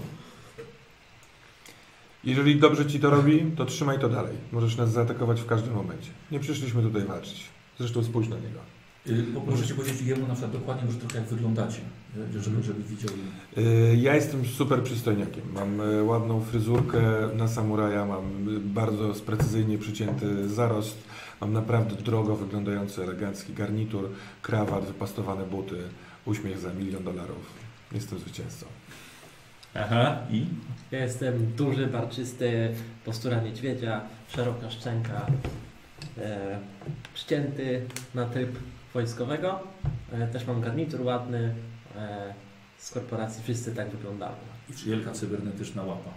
Jeżeli dobrze ci to robi, to trzymaj to dalej. Możesz nas zaatakować w każdym momencie. Nie przyszliśmy tutaj walczyć. Zresztą spójrz na niego. Y, Poproszę cię powiedzieć jemu na przykład dokładnie, może trochę jak wyglądacie, y, żeby, żeby widział. Yy, Ja jestem super przystojniakiem. Mam yy, ładną fryzurkę na samuraja, mam yy, bardzo precyzyjnie przycięty zarost, mam naprawdę drogo wyglądający elegancki garnitur, krawat, wypastowane buty, uśmiech za milion dolarów. Jestem zwycięzcą. Aha, i? Ja jestem duży, barczysty, postura niedźwiedzia, szeroka szczęka, e, przycięty na tryb wojskowego. E, też mam garnitur ładny. E, z korporacji wszyscy tak wyglądają. I wielka cybernetyczna łapa.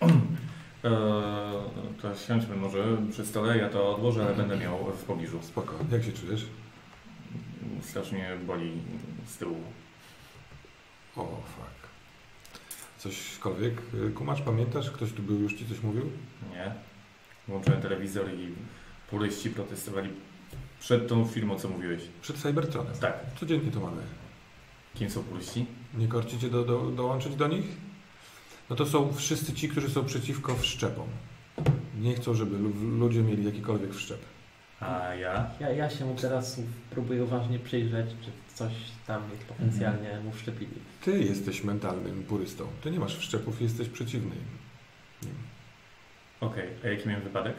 E, to siądźmy może przy stole, ja to odłożę, ale będę miał w pobliżu. Spoko. Jak się czujesz? Strasznie boli z tyłu. O, fuck. Cośkolwiek? Yy, Kumacz, pamiętasz? Ktoś tu był, już ci coś mówił? Nie. Włączyłem telewizor i puryści protestowali przed tą firmą, co mówiłeś. Przed Cybertronem. Tak. Codziennie to mamy. Kim są puryści? Nie korcicie do, do, dołączyć do nich? No to są wszyscy ci, którzy są przeciwko wszczepom. Nie chcą, żeby lu- ludzie mieli jakikolwiek wszczep. A ja? Ja, ja się mu teraz próbuję uważnie przyjrzeć, czy coś tam jest potencjalnie mu wszczepili. Ty jesteś mentalnym purystą. Ty nie masz wszczepów, jesteś przeciwny im. Okej, a jaki miałem wypadek?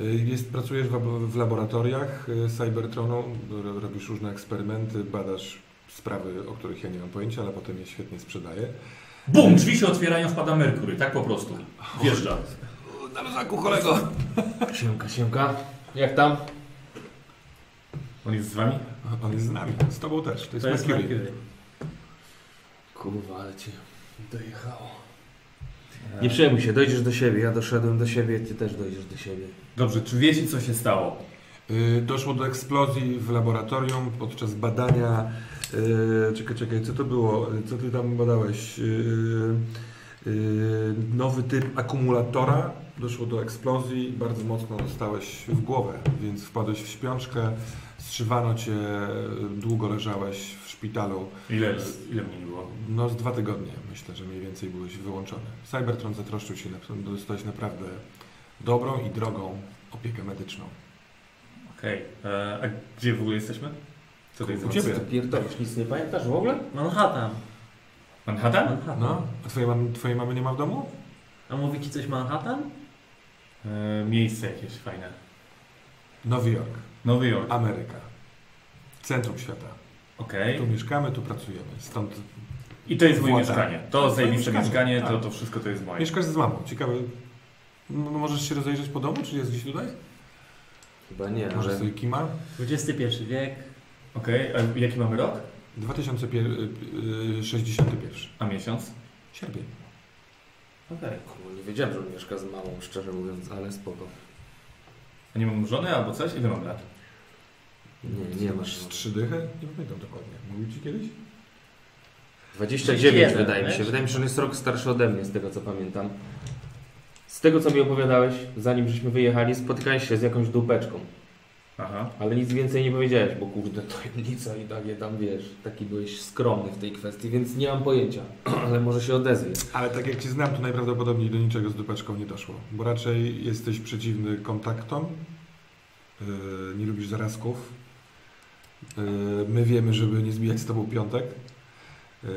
Y, Jest, pracujesz w, w laboratoriach y, Cybertronu, ro- robisz różne eksperymenty, badasz sprawy, o których ja nie mam pojęcia, ale potem je świetnie sprzedaję. Bum! Drzwi się otwierają, wpada Merkury, tak po prostu. Wjeżdża. Na luzaku, kolego! Siemka, siemka. Jak tam? On jest z wami? On jest z nami, z tobą też. To jest, To jest Mercury. Mercury. Kurwa, ale cię dojechało. Nie przejmuj się, dojdziesz do siebie. Ja doszedłem do siebie, ty też dojdziesz do siebie. Dobrze, czy wiecie, co się stało? Y, Doszło do eksplozji w laboratorium podczas badania. Y, Czekaj, czekaj, co to było? Co ty tam badałeś? Y, y, Nowy typ akumulatora. Doszło do eksplozji, bardzo mocno dostałeś w głowę, więc wpadłeś w śpiączkę, zszywano cię, długo leżałeś w szpitalu. Ile, ile mnie było? No z dwa tygodnie myślę, że mniej więcej byłeś wyłączony. Cybertron zatroszczył się, dostałeś naprawdę dobrą i drogą opiekę medyczną. Okej, e, a gdzie w ogóle jesteśmy? Co to jest U ciebie. Ty pierdolisz? Nic nie pamiętasz w ogóle? Manhattan. Manhattan? Manhattan. No, a twojej mamy, twojej mamy nie ma w domu? A mówi ci coś Manhattan? E, miejsce jakieś fajne. Nowy Jork, Nowy Jork. Ameryka. Centrum świata. Okej. Tu mieszkamy, tu pracujemy. Stąd I to jest moje Władza. mieszkanie. To zajebiste mieszkanie, mieszkanie, to, tak. to wszystko to jest moje. mieszkasz z mamą. Ciekawe, m- możesz się rozejrzeć po domu, czy jest gdzieś tutaj? Chyba nie, Może ale sobie kima? XXI wiek. Okej, a jaki mamy rok? 2061. A miesiąc? Sierpień. Okej. Kurwa, nie wiedziałem, że mieszka z mamą, szczerze mówiąc, ale spoko. A nie mam żony albo coś? Ile mam lat? Nie, nie masz. Z trzy dychy? Nie pamiętam dokładnie. Mówił ci kiedyś? 29 21, wydaje mi się. wiesz? Wydaje mi się, że on jest rok starszy ode mnie, z tego co pamiętam. Z tego co mi opowiadałeś, zanim żeśmy wyjechali, spotykałeś się z jakąś dupeczką. Aha. Ale nic więcej nie powiedziałeś, bo kurde, tajemnica i takie tam wiesz, taki byłeś skromny w tej kwestii, więc nie mam pojęcia, ale może się odezwie. Ale tak jak Cię znam, to najprawdopodobniej do niczego z dupeczką nie doszło. Bo raczej jesteś przeciwny kontaktom, yy, nie lubisz zarazków. Yy, my wiemy, żeby nie zbijać z Tobą piątek. Yy,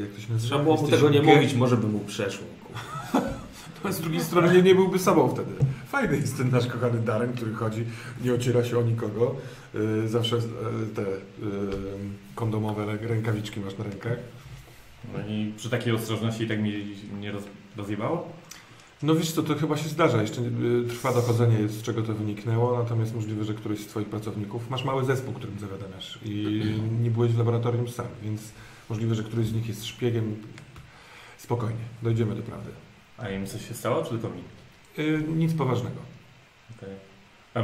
jak to się nazywa? Trzeba było mu tego nie mówić, może by mu przeszło. A z drugiej strony nie, nie byłby sobą wtedy. Fajny jest ten nasz kochany Darren, który chodzi, nie ociera się o nikogo. Yy, zawsze yy, te yy, kondomowe rę- rękawiczki masz na rękach. No i przy takiej ostrożności tak mi nie roz, rozjebało? No wiesz co, to chyba się zdarza. Jeszcze y, trwa dochodzenie, z czego to wyniknęło, natomiast możliwe, że któryś z Twoich pracowników, masz mały zespół, którym zawiadamiasz i nie byłeś w laboratorium sam, więc możliwe, że któryś z nich jest szpiegiem. Spokojnie, dojdziemy do prawdy. A im coś się stało, czy tylko mi? Y, nic poważnego. Okej. A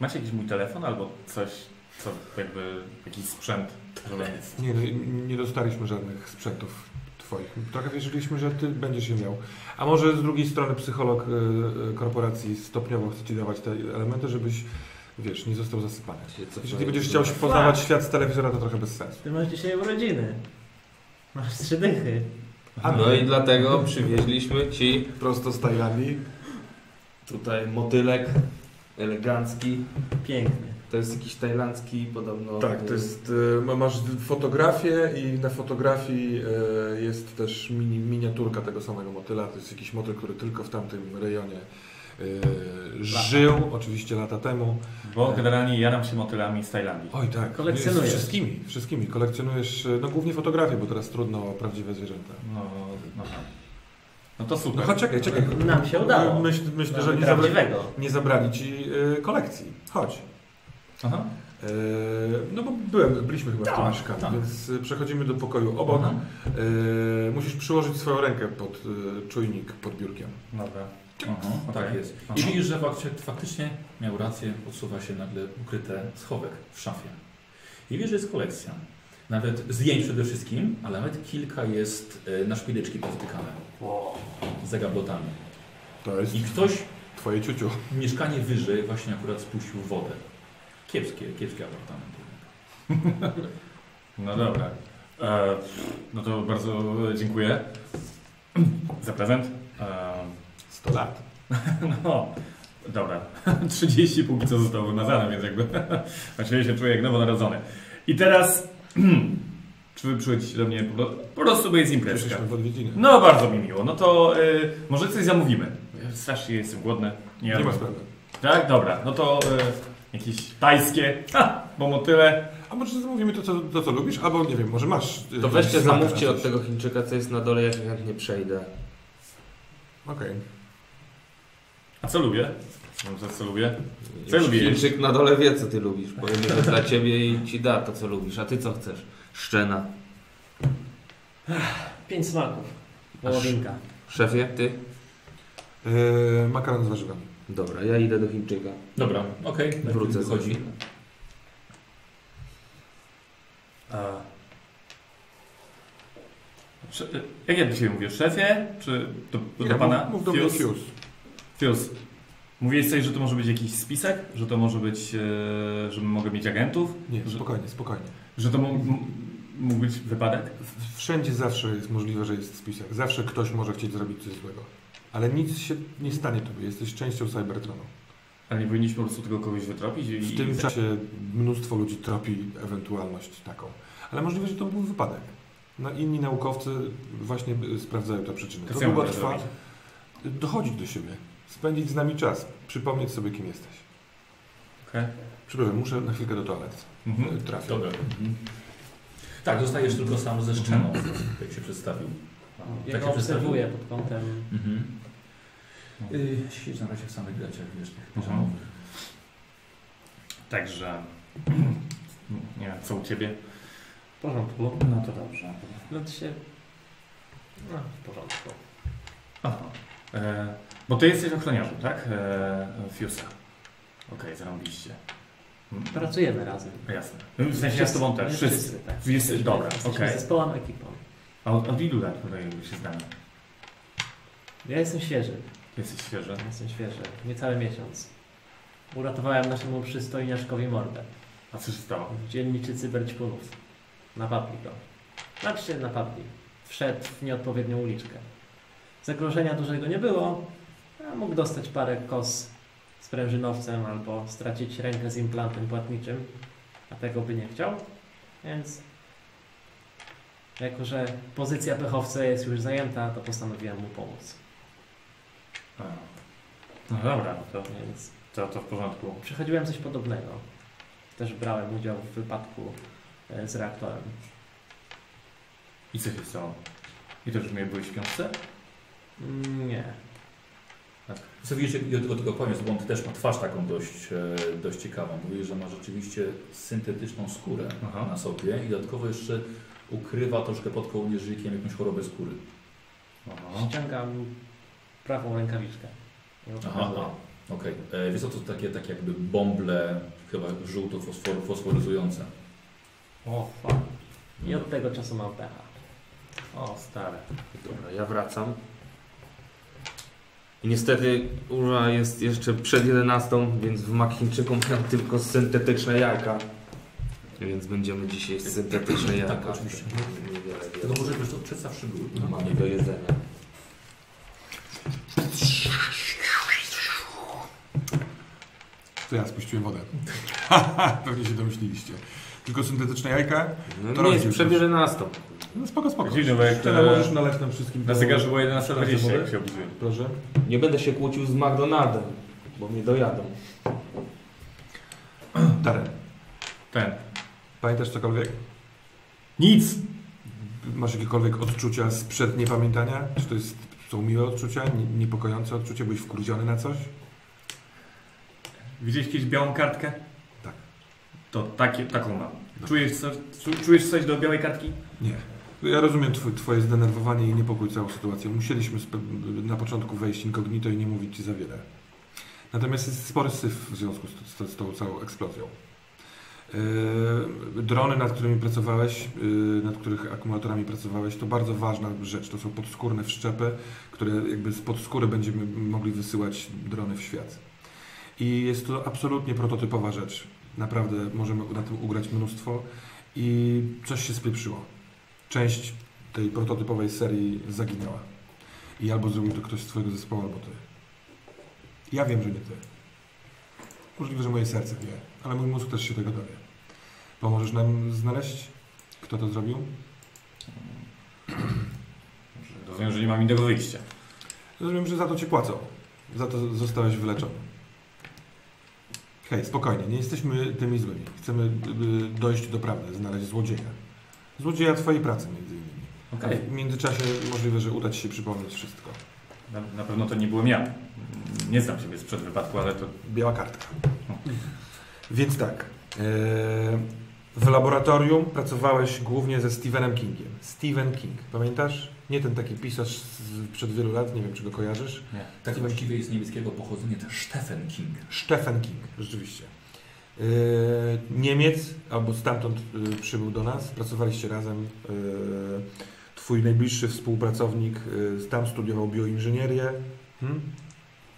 Macie jakiś mój telefon albo coś, co jakby jakiś sprzęt, żeby... Nie, no, nie dostaliśmy żadnych sprzętów Twoich. Trochę wierzyliśmy, że Ty będziesz je miał. A może z drugiej strony psycholog y, y, korporacji stopniowo chce Ci dawać te elementy, żebyś, wiesz, nie został zasypany. Jeśli będziesz chciał się poznawać świat z telewizora, to trochę bez sensu. Ty masz dzisiaj urodziny. Masz trzy dychy. A No i dlatego przywieźliśmy Ci Prosto z Tajlandii. tutaj motylek elegancki. Pięknie. To jest jakiś tajlandzki podobno... Tak, to jest, y, masz fotografię i na fotografii y, jest też mini, miniaturka tego samego motyla. To jest jakiś motyl, który tylko w tamtym rejonie y, żył, oczywiście lata temu. Bo generalnie jaram się motylami z Tajlandii. Oj tak, Kolekcjonujesz. Wszystkimi, wszystkimi. Kolekcjonujesz, y, no głównie fotografie, bo teraz trudno o prawdziwe zwierzęta. No, no, no to No super. chodź, czekaj, czekaj. Nam się udało. Myśl, myślę, że nie zabrali, nie zabrali Ci y, kolekcji. Chodź. Aha. E, No bo byłem, byliśmy chyba w tym Tak, mieszkaniu, tak. więc y, przechodzimy do pokoju obok. Mhm. Musisz przyłożyć swoją rękę pod y, czujnik pod biurkiem. Dobra. Aha, Okej. Tak jest. Aha. I widzisz, że faktycznie, faktycznie miał rację, odsuwa się nagle ukryte schowek w szafie. I wiesz, że jest kolekcja. Nawet zdjęć przede wszystkim, ale nawet kilka jest e, na szpileczki powtykane. Z zagablotami. To jest I ktoś twoje ciuciu. mieszkanie wyżej właśnie akurat spuścił wodę. Kiepskie, kiepskie apartament. No dobra. E, no to bardzo dziękuję za prezent. E, 100 lat. no, dobra. 30 póki co zostało wymazane, więc jakby właściwie się czuję jak nowonarodzony. I teraz, czy wy przychodzicie do mnie po, prostu, bo jest imprezka. W odwiedziny. No bardzo mi miło. No to y, może coś zamówimy. Ja strasznie jestem głodny. Nie ma sprawy. Tak? Dobra. No to y, jakieś tajskie, ha, bo motyle. A może zamówimy to co, to, co lubisz? Albo nie wiem, może masz... y, To weźcie, zamówcie od coś. tego Chińczyka, co jest na dole, ja się chętnie przejdę. Okej. A co lubię? No, to co lubię? Co lubisz? Chińczyk na dole wie, co ty lubisz. Powiem, że dla ciebie i ci da to, co lubisz. A ty co chcesz? Szczena. Pięć smaków. Wołowinka. Szefie, ty? E, makaron z warzywami. Dobra, ja idę do Chińczyka. Dobra, okej. Okay. Wrócę Wychodzi. A... Sze- Jak ja do Ciebie mówię? Szefie? Czy do, do, Pana? mów, mów do mnie Fius? Fius. Fius. Mówiłeś coś, że to może być jakiś spisek? Że to może być, e, że mogę mieć agentów? Nie, Że, spokojnie, spokojnie. że to mógł, być wypadek? Wszędzie zawsze jest możliwe, że jest spisek. Zawsze ktoś może chcieć zrobić coś złego. Ale nic się nie stanie tobie. Jesteś częścią Cybertronu. Ale nie powinniśmy po prostu tego kogoś wytropić? I, W tym czasie mnóstwo ludzi tropi ewentualność taką. Ale możliwe, że to był wypadek. No, inni naukowcy właśnie y, sprawdzają te przyczyny. To długo trwa. Dochodzić do siebie. Spędzić z nami czas. Przypomnieć sobie, kim jesteś. Okej. Przepraszam, muszę na chwilkę do toalety. Mhm. Y, Trafię. Dobra. Mhm. Tak, zostajesz tylko sam ze szczeną, jak się przedstawił. Ja Tak go się obserwuję pod kątem. Mhm. Yy, Siedź na razie w samych gaciach, wiesz, tych Mhm. piżamowych. Także nie wiem, co u ciebie. W porządku. No to dobrze. No to się... No, w porządku. Aha. E, bo ty jesteś ochroniarzem, tak? E, Fiusa. Okej, zarąbiście. Mm, Pracujemy razem. Jasne. W sensie ja z tobą też, wszyscy. tak. Wszyscy, dobra, okej. zespołem, ekipą. A od, od ilu lat tutaj się znamy? Ja jestem świeży. Jesteś świeży. Ja Jestem świeży. Niecały miesiąc. Uratowałem naszemu przystojniaszkowi mordę. A co się stało? w dzielnicy cyberćpunów. Napadli go. Znaczy napadli. Wszedł w nieodpowiednią uliczkę. Zagrożenia dużego nie było, a mógł dostać parę kos sprężynowcem albo stracić rękę z implantem płatniczym, a tego by nie chciał, więc jako, że pozycja pechowca jest już zajęta, to postanowiłem mu pomóc. A. No dobra, no to, Więc to, to w porządku. przechodziłem coś podobnego. Też brałem udział w wypadku e, z reaktorem. I co się stało? I też mnie byłeś w książce? Mm, Nie. Co widzicie, ja tylko, tylko powiem, bo on też ma twarz taką dość, e, dość ciekawą. Mówi, że ma rzeczywiście syntetyczną skórę Aha. na sobie i dodatkowo jeszcze ukrywa troszkę pod kołnierzykiem jakąś chorobę skóry. Aha. Ściągam prawą rękawiczkę. Aha, okej. Okay. Wiesz co, to takie, takie jakby bąble, chyba żółto-fosfor- fosforyzujące. O, fuck. I od tego czasu mam pecha. O, stare. Dobra, ja wracam. I niestety Ura jest jeszcze przed 11, więc w Machińczyku mają tylko syntetyczne jajka. Więc będziemy dzisiaj syntetyczne jajka. Tak, oczywiście. Niewiele wiele. może wiesz co, przedstawszy były. Normalnie do jedzenia. To ja spuściłem wodę. Pewnie się domyśliliście. Tylko syntetyczne jajka? No To nie jest rozdziel przed 11. No spoko, spoko. Dziwne, bo jak, Szczerze, e, możesz nalać nam wszystkim Na zegarze było do 11.20 wody? jak się obudziłem. Proszę. Nie będę się kłócił z McDonaldem, bo mnie dojadą. Darren, Ten. pamiętasz cokolwiek? Nic! Masz jakiekolwiek odczucia sprzed niepamiętania? Czy to jest, są miłe odczucia, nie- niepokojące odczucia? Byłeś wkurwiony na coś? Widziałeś kiedyś białą kartkę? To takie, taką mam. Czujesz, co, czu- czujesz coś do białej kartki? Nie. Ja rozumiem twój, twoje zdenerwowanie i niepokój całą sytuacją. Musieliśmy na początku wejść incognito i nie mówić ci za wiele. Natomiast jest spory syf w związku z, z, z tą całą eksplozją. Yy, drony, nad którymi pracowałeś, yy, nad których akumulatorami pracowałeś, to bardzo ważna rzecz. To są podskórne wszczepy, które jakby z podskóry będziemy mogli wysyłać drony w świat. I jest to absolutnie prototypowa rzecz. Naprawdę możemy na tym ugrać mnóstwo i coś się spieprzyło. Część tej prototypowej serii zaginęła. I albo zrobił to ktoś z twojego zespołu, albo ty. Ja wiem, że nie ty. Możliwe, że moje serce wie, ale mój mózg też się tego dowie. Pomożesz nam znaleźć, kto to zrobił? Rozumiem, że nie mam innego wyjścia. Rozumiem, że za to ci płacą. Za to zostałeś wyleczony. Hej, spokojnie, nie jesteśmy tymi złymi. Chcemy y, dojść do prawdy, znaleźć złodzieja. Złodzieja twojej pracy między innymi. A w międzyczasie możliwe, że uda ci się przypomnieć wszystko. Na, na pewno to nie byłem ja. Nie znam siebie sprzed wypadku, ale to Biała kartka. Więc tak. e, W laboratorium pracowałeś głównie ze Stephenem Kingiem. Stephen King, pamiętasz? Nie ten taki pisarz przed wielu lat, nie wiem czy go kojarzysz. Tak właściwie jest niemieckiego pochodzenia też Stephen King. Stephen King, rzeczywiście. E, Niemiec, albo stamtąd e, przybył do nas, pracowaliście razem. E, Twój najbliższy współpracownik tam studiował bioinżynierię. Hmm?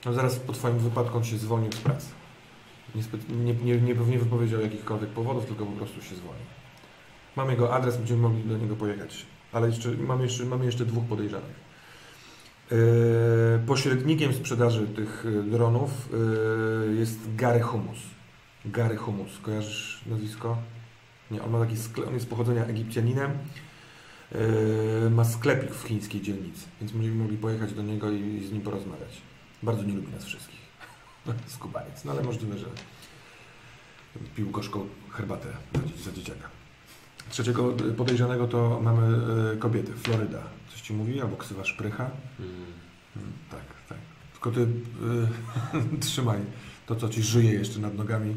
No zaraz po Twoim wypadku on się zwolnił z pracy. Nie, nie, nie, nie wypowiedział jakichkolwiek powodów, tylko po prostu się zwolnił. Mam jego adres, będziemy mogli do niego pojechać. Ale jeszcze, mamy, jeszcze, mamy jeszcze dwóch podejrzanych. E, pośrednikiem sprzedaży tych e, dronów e, jest Gary Humus. Gary Humus, kojarzysz nazwisko? Nie, on ma taki sklep, on jest pochodzenia Egipcjaninem. E, ma sklepik w chińskiej dzielnicy, więc będziemy mogli pojechać do niego i z nim porozmawiać. Bardzo nie lubi nas wszystkich. Skubaniec, no ale możliwe, że pił gorzką herbatę za, dzie- za dzieciaka. Trzeciego e, podejrzanego to mamy e, kobietę, Floryda. Coś ci mówi? Albo ksywa szprycha? Mm. Tak, tak. Tylko ty y, trzymaj to, co ci żyje jeszcze nad nogami.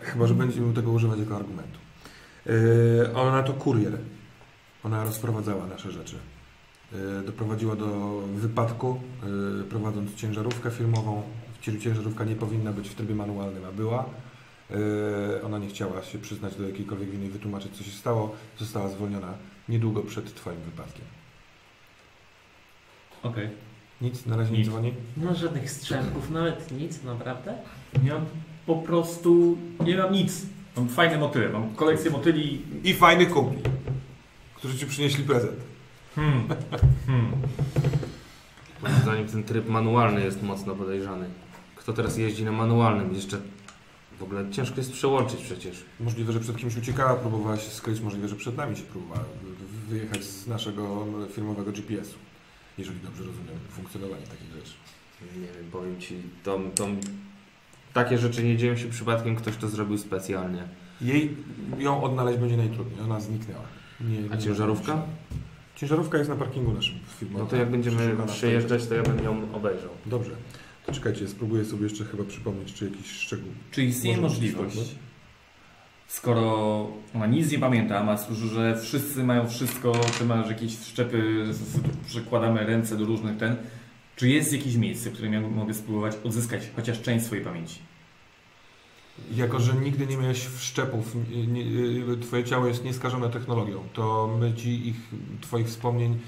Chyba, że będziemy tego używać jako argumentu. Yy, ona to kurier. Ona rozprowadzała nasze rzeczy. Yy, doprowadziła do wypadku, prowadząc ciężarówkę firmową. Ci- Ciężarówka nie powinna być w trybie manualnym, a była. Yy, Ona nie chciała się przyznać do jakiejkolwiek winy i wytłumaczyć, co się stało. Została zwolniona niedługo przed Twoim wypadkiem. Okej. Nic, na razie nie Nic. dzwoni. No żadnych strzępów, nawet nic, naprawdę? Ja po prostu nie mam nic. Mam fajne motyle, mam kolekcję motyli. I fajnych kumpli, którzy Ci przynieśli prezent. Hmm. Hmm. Moim zdaniem ten tryb manualny jest mocno podejrzany. Kto teraz jeździ na manualnym? Jeszcze w ogóle ciężko jest przełączyć przecież. Możliwe, że przed kimś uciekała, próbowała się skryć, możliwe, że przed nami się próbowała wy- wyjechać z naszego firmowego GPS-u. Jeżeli dobrze rozumiem funkcjonowanie takich rzeczy. Nie wiem, powiem ci, to, to, takie rzeczy nie dzieją się przypadkiem, ktoś to zrobił specjalnie. Jej, ją odnaleźć będzie najtrudniej, ona zniknęła. Nie, A ciężarówka? Ciężarówka jest na parkingu naszym firmowym. No to jak będziemy przejeżdżać, to ja bym ją obejrzał. Dobrze. To czekajcie, spróbuję sobie jeszcze chyba przypomnieć, czy jakiś szczegół. Czy istnieje Może być możliwość, skoro ona nic nie pamięta, a że wszyscy mają wszystko, ty masz jakieś wszczepy, z- przykładamy ręce do różnych ten, czy jest jakieś miejsce, w którym ja mogę spróbować odzyskać chociaż część swojej pamięci? Jako, że nigdy nie miałeś wszczepów, nie, nie, twoje ciało jest nieskażone technologią, to my ci ich, twoich wspomnień,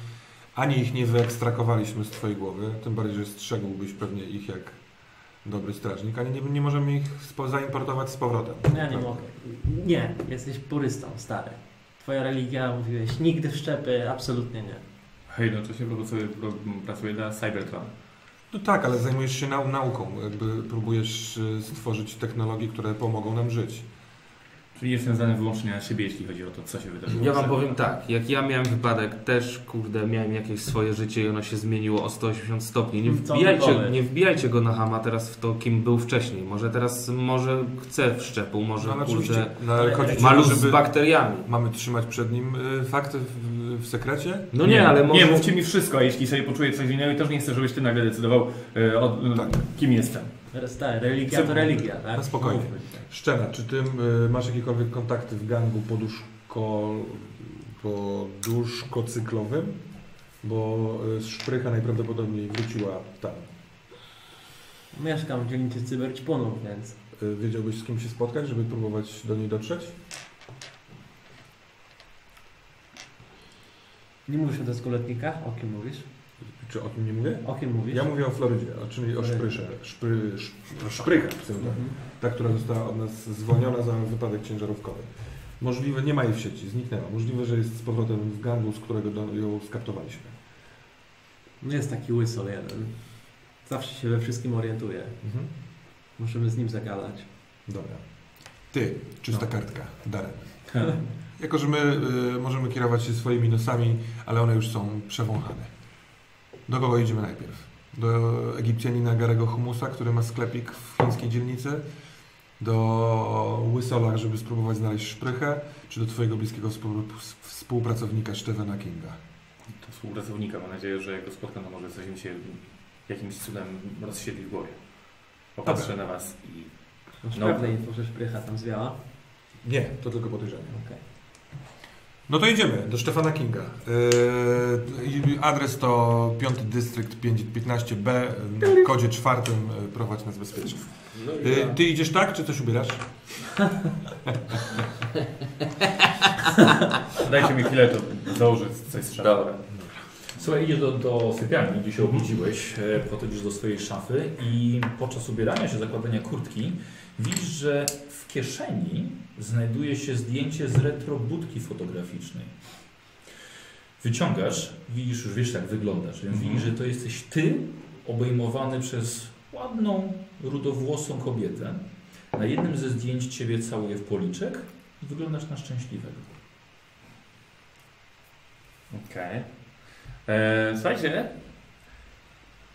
ani ich nie wyekstrakowaliśmy z twojej głowy, tym bardziej, że strzegłbyś pewnie ich jak dobry strażnik, ani nie, nie możemy ich spo, zaimportować z powrotem. Ja nie mogę. Nie, jesteś purystą, stary. Twoja religia, mówiłeś, nigdy wszczepy, absolutnie nie. Hej, no to się pracuje dla Cybertron. No tak, ale zajmujesz się nau nauką, jakby próbujesz y, stworzyć technologie, które pomogą nam żyć. Czyli jestem zdany wyłącznie na siebie, jeśli chodzi o to, co się wydarzyło. Ja wam powiem tak, jak ja miałem wypadek, też kurde, miałem jakieś swoje życie i ono się zmieniło o 180 stopni. Nie wbijajcie, nie wbijajcie go na hama teraz w to, kim był wcześniej. Może teraz, może chce wszczepu, może No, kurde, no, ma luz z bakteriami. mamy trzymać przed nim y, fakty w, w sekrecie? No nie, ale może... Nie, mówcie mi wszystko, a jeśli sobie poczuję coś innego i też nie chcę, żebyś ty nagle decydował, e, o, Tak. kim jestem. Teraz tak, religia to religia, tak? Na spokojnie. Szczena, czy ty y, masz jakiekolwiek kontakty w gangu poduszko, poduszkocyklowym? Bo y, szprycha najprawdopodobniej wróciła tam. Mieszkam w dzielnicy cyberćpunów, więc Y, Wiedziałbyś z kim się spotkać, żeby próbować do niej dotrzeć? nie mówisz o deskuletnikach? O kim mówisz? Czy o tym nie mówię? O kim mówisz? Ja mówię o Florydzie, czyli o szprysze. Szpry, sz, szprycha, w tym Mhm. ta, która została od nas zwolniona za wypadek ciężarówkowy. Możliwe, nie ma jej w sieci, zniknęła. Możliwe, że jest z powrotem w gangu, z którego do, ją skaptowaliśmy. No jest taki łysol jeden. Zawsze się we wszystkim orientuje. Mhm. Musimy z nim zagadać. Dobra. Ty, czysta No. kartka, Darren. Jako, że my y, możemy kierować się swoimi nosami, ale one już są przewąchane. Do kogo idziemy najpierw? Do Egipcjanina Garego Humusa, który ma sklepik w chińskiej dzielnicy? Do Łysola, żeby spróbować znaleźć szprychę? Czy do twojego bliskiego współ- współpracownika Stephena Kinga? To współpracownika, mam nadzieję, że jak go spotkam, to może coś mi się jakimś cudem rozsiedli w głowie. Popatrzę na was i... Masz No. pewne info, że szprycha tam zwiała? Nie, to tylko podejrzenie. Okej. No to idziemy do Stefana Kinga. Yy, adres to 5 dystrykt 515B, w kodzie czwartym yy, prowadź nas bezpiecznie. No Yy, ty idziesz tak, czy coś ubierasz? Dajcie mi chwilę, to założę coś z szafy. Dobra. Słuchaj, idziesz do, do sypialni, gdzie się obudziłeś, e, podchodzisz do swojej szafy i podczas ubierania się, zakładania kurtki, widzisz, że w kieszeni znajduje się zdjęcie z retrobudki fotograficznej. Wyciągasz, widzisz, już wiesz jak wyglądasz, więc Mhm. widzisz, że to jesteś ty obejmowany przez ładną, rudowłosą kobietę. Na jednym ze zdjęć ciebie całuje w policzek i wyglądasz na szczęśliwego. Okej. E, Słuchajcie,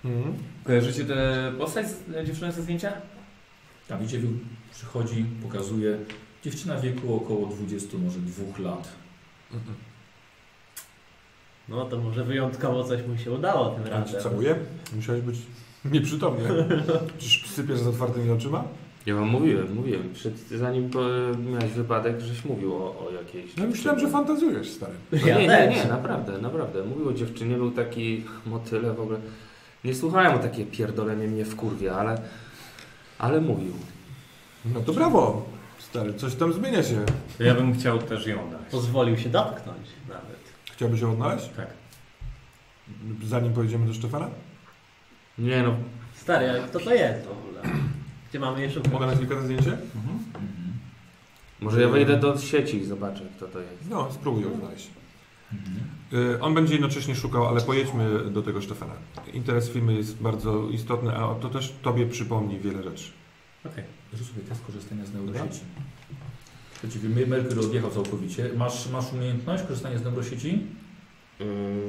Mhm. kojarzycie tę postać z e, dziewczyny ze zdjęcia? Tam idzie, przychodzi, pokazuje. Dziewczyna w wieku około 20, może dwóch lat. Mhm. No to może wyjątkowo coś mu się udało tym razem. całuje? Musiałeś być nieprzytomny. Czyż sypiesz z otwartymi oczyma? Ja wam mówiłem, mówiłem. Przed, zanim miałeś wypadek, żeś mówił o, o jakiejś... No myślałem, że fantazjujesz, stary. No Ja nie, nie, nie, naprawdę, naprawdę. Mówił o dziewczynie, był taki motyle w ogóle. Nie słuchałem o takie pierdolenie mnie w kurwie, ale, ale mówił. No to brawo, stary, coś tam zmienia się. To ja bym chciał też ją dać. Pozwolił się dotknąć nawet. Chciałbyś ją odnaleźć? Tak. Zanim pojedziemy do Stefana? Nie no, Stary, ale kto to jest w ogóle? Gdzie mamy je szukać? Mogę na chwilkę zdjęcie? Mhm. może ja wejdę do sieci i zobaczę kto to jest. No, spróbuj ją znaleźć. Mhm. Y, On będzie jednocześnie szukał, ale pojedźmy do tego Stefana. Interes firmy jest bardzo istotny, a to też Tobie przypomni wiele rzeczy. Okej. Zrób sobie test korzystania z neurosieci. Przeciwnie, Merkur odjechał całkowicie. Masz, masz umiejętność korzystania z neurosieci? Yy,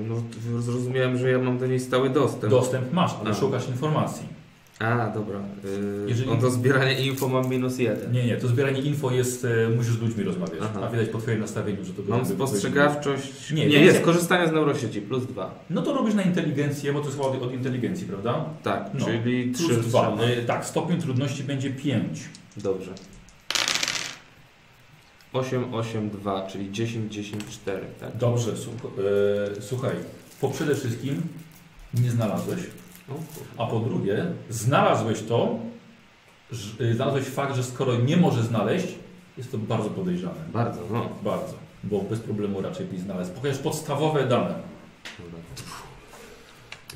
no, zrozumiałem, że ja mam do niej stały dostęp. Dostęp masz, ale A. szukasz informacji. A, dobra. Yy, Jeżeli- On do zbierania info mam minus jeden. Nie, nie, to zbieranie info jest, e, musisz z ludźmi rozmawiać, Aha. a widać po twoim nastawieniu, że to Mam jakby- spostrzegawczość. Nie, Nie, nie, jest nie. korzystanie z neurosieci plus dwa. No to robisz na inteligencję, bo to jest od, od inteligencji, prawda? Tak, No. czyli Plus 3 dwa. E, tak, stopień trudności będzie 5. Dobrze. 8, 8, 2, czyli 10, 10, 4, tak? Dobrze, e, słuchaj, po przede wszystkim nie znalazłeś, a po drugie znalazłeś to, że, e, znalazłeś fakt, że skoro nie może znaleźć, jest to bardzo podejrzane. Bardzo, no. Bardzo, bo bez problemu raczej byś znalazł. Chociaż podstawowe dane.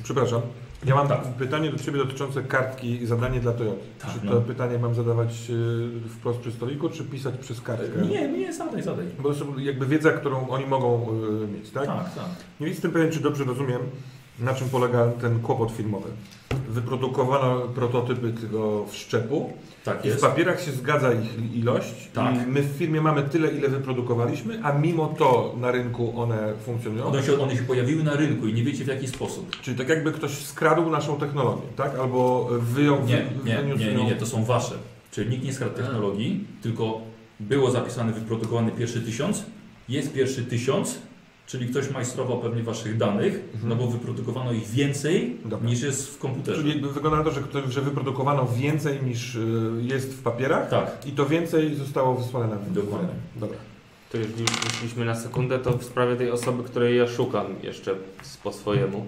Przepraszam. Ja mam Tak. pytanie do Ciebie dotyczące kartki zadanie dla Toyota. Tak, czy no. to pytanie mam zadawać y, wprost przy stoliku, czy pisać przez kartkę? Nie, nie, zadaj, zadaj. Bo to są jakby wiedza, którą oni mogą y, mieć, tak? Tak, tak. Nie jestem pewien, czy dobrze rozumiem, na czym polega ten kłopot filmowy. Wyprodukowano prototypy tego wszczepu Tak i w jest. papierach się zgadza ich ilość Tak. i my w firmie mamy tyle, ile wyprodukowaliśmy, a mimo to na rynku one funkcjonują. One się, one się pojawiły na rynku i nie wiecie w jaki sposób. Czyli tak jakby ktoś skradł naszą technologię, tak? Albo wyjął... Nie, nie, wyniósł nie, nie, nie, to są wasze. Czyli nikt nie skradł technologii, tylko było zapisane, wyprodukowany pierwszy tysiąc, jest pierwszy tysiąc, czyli ktoś majstrował pewnie waszych danych, Mhm. no bo wyprodukowano ich więcej Dobra. niż jest w komputerze. Czyli wygląda na to, że, ktoś, że wyprodukowano więcej niż y, jest w papierach Tak, i to więcej zostało wysłane na Dokładnie. Dobra. To jeżeli już wyszliśmy na sekundę, to w sprawie tej osoby, której ja szukam jeszcze po swojemu.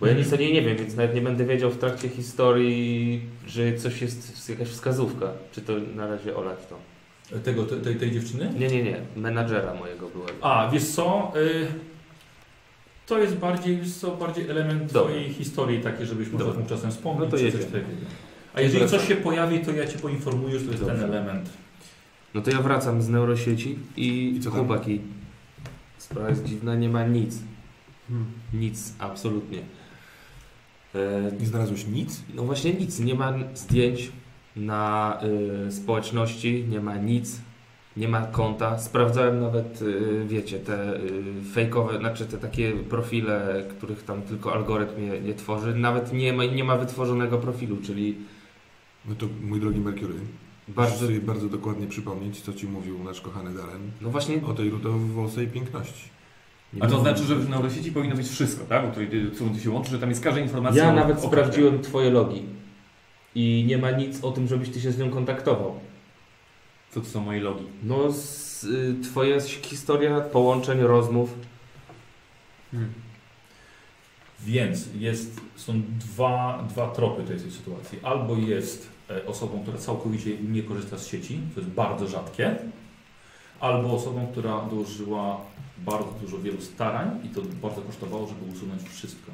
Bo ja nic o niej nie wiem, więc nawet nie będę wiedział w trakcie historii, że coś jest, jakaś wskazówka. Czy to na razie olać to? Tego, te, tej, tej dziewczyny? Nie, nie, nie. Menadżera mojego byłego. A, wiesz co? Y, to jest bardziej, wiesz co, bardziej element Dobra. twojej historii, taki, żebyś mógł czasem wspomnieć. No to jedziemy. A jeżeli Wracam. coś się pojawi, to ja cię poinformuję, że to jest ten Dobrze. element. No to ja wracam z neurosieci i, I co chłopaki. Sprawa jest dziwna, nie ma nic. Hmm. Nic, absolutnie. E, Nie znalazłeś nic? No właśnie nic, nie ma zdjęć na y, społeczności, nie ma nic, nie ma konta. Sprawdzałem nawet, y, wiecie, te y, fejkowe, znaczy te takie profile, których tam tylko algorytm je, je tworzy. Nawet nie ma, nie ma wytworzonego profilu, czyli No to mój drogi Mercury, bardzo... bardzo sobie bardzo dokładnie przypomnieć, co Ci mówił nasz kochany Darren No właśnie... o tej rudowłosej piękności. nie A to wiem. znaczy, że w neurosieci powinno być wszystko, tak? O której co się łączy, że tam jest każda informacja. Ja o- nawet o sprawdziłem twoje logi i nie ma nic o tym, żebyś ty się z nią kontaktował. Co to są moje logi? No, z, y, twoja historia połączeń, rozmów. Hmm. Więc jest, są dwa, dwa tropy tej tej sytuacji. Albo jest e, osobą, która całkowicie nie korzysta z sieci, to jest bardzo rzadkie, albo osobą, która dołożyła bardzo dużo wielu starań i to bardzo kosztowało, żeby usunąć wszystko.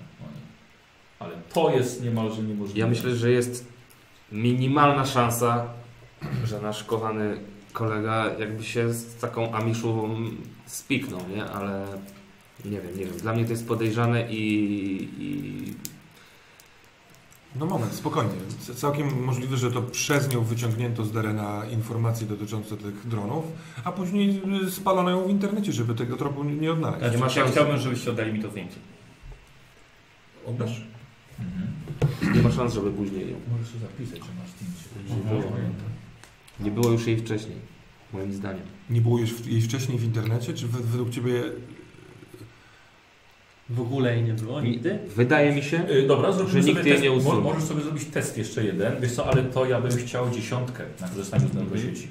Ale to jest niemalże niemożliwe. Ja myślę, że jest minimalna szansa, że nasz kochany kolega jakby się z taką amiszową spiknął, nie? Ale nie wiem, nie wiem. Dla mnie to jest podejrzane i, i No moment, spokojnie. Całkiem możliwe, że to przez nią wyciągnięto z Darena informacje dotyczące tych dronów, a później y, spalono ją w internecie, żeby tego tropu nie odnaleźć. Ja, nie ma ja chciałbym, żebyście oddali mi to zdjęcie. Oddasz? Mhm. nie ma szans, żeby później. Możesz to zapisać, że masz zdjęcie. Nie było, nie było już jej wcześniej, moim zdaniem. Nie było już jej wcześniej w internecie, czy we- według Ciebie W ogóle jej nie było nigdy? Wydaje mi się, Y, Dobra, zrobimy Że sobie nikt jej test. nie usunął. Możesz sobie zrobić test jeszcze jeden. Wiesz co, ale to ja bym chciał dziesiątkę na korzystaniu z Mhm. neurosieci.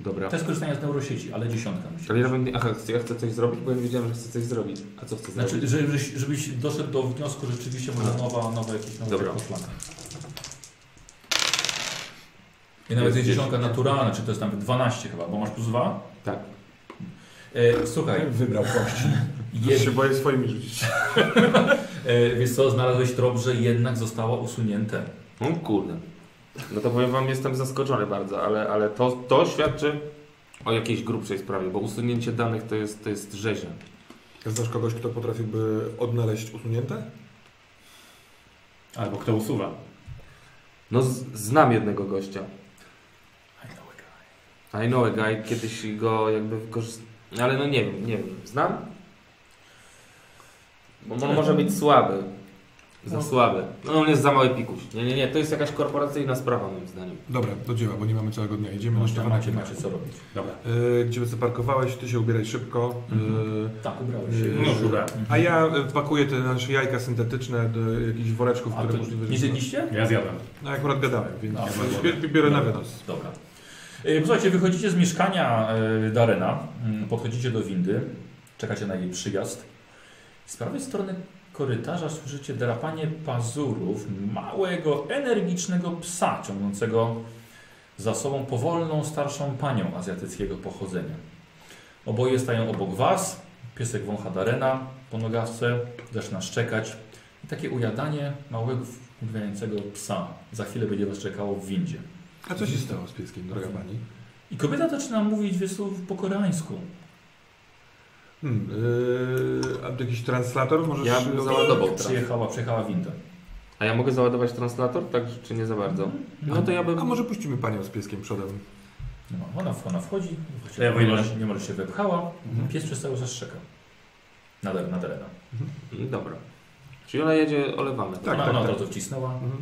Dobra. Test korzystania z neurosieci, ale dziesiątka musi Ale ja bym, aha, ja chcę coś zrobić, bo ja nie wiedziałem, że chcę coś zrobić. A co chcę Znaczy, zrobić? żebyś, żebyś doszedł do wniosku, że rzeczywiście może nowa, nowa jakieś nowe Dobra. poszlaka. I nawet jest dziesiątka naturalna, czy to jest nawet 12 chyba, bo masz plus 2? Tak. E, słuchaj, Wybrał kości. Ja jed, się boję swoimi rzucić. e, wiesz co, znalazłeś trop, że jednak zostało usunięte. O kurde. No to powiem wam, jestem zaskoczony bardzo, ale, ale to, to świadczy o jakiejś grubszej sprawie, bo usunięcie danych to jest, to jest rzeźnia. Znasz kogoś, kto potrafiłby odnaleźć usunięte? Albo kto usuwa. No z, znam jednego gościa. I know a guy. I know a guy, kiedyś go jakby wykorzystał. Ale no nie wiem, nie wiem. Znam? Bo on może być słaby. Za No. słaby. No on jest za mały pikuś. Nie, nie, nie, to jest jakaś korporacyjna sprawa moim zdaniem. Dobra, do dzieła, bo nie mamy całego dnia. Idziemy do Macie, Stefana macie, macie co robić. Dobra. Y, Gdzie zaparkowałeś, ty się ubieraj szybko. Mhm. Y, Tak, ubrałeś się. Yy, No. A ja pakuję te nasze jajka syntetyczne do jakichś woreczków, A które to możliwe, nie zjedliście? Ja zjadłem. No akurat gadałem, więc A, biorę- biorę na wynos. Dobra. E, Słuchajcie, wychodzicie z mieszkania e, Darena, mm, podchodzicie do windy, czekacie na jej przyjazd. Z prawej strony korytarza słyszycie drapanie pazurów małego, energicznego psa ciągnącego za sobą powolną, starszą panią azjatyckiego pochodzenia. Oboje stają obok was, piesek wącha Darena po nogawce, zaczyna szczekać i takie ujadanie małego, wkurwiającego psa za chwilę będzie was czekało w windzie. A co się stało z pieskiem, droga pani? I kobieta zaczyna mówić po koreańsku. Hmm, yy, a to jakiś translator? Możesz... Ja bym załadował teraz. Przyjechała, przyjechała winda. A ja mogę załadować translator, tak czy nie za bardzo? No to ja bym... A może puścimy panią z pieskiem przodem? No, ona, ona wchodzi, Ja nie, wyjdę. może, nie może się wepchała, Mhm. pies przez cały czas szczeka. Na, na terena. Dobra. Czyli ona jedzie, olewamy. Tak, ona tak, ona od tak. razu wcisnęła. Mhm.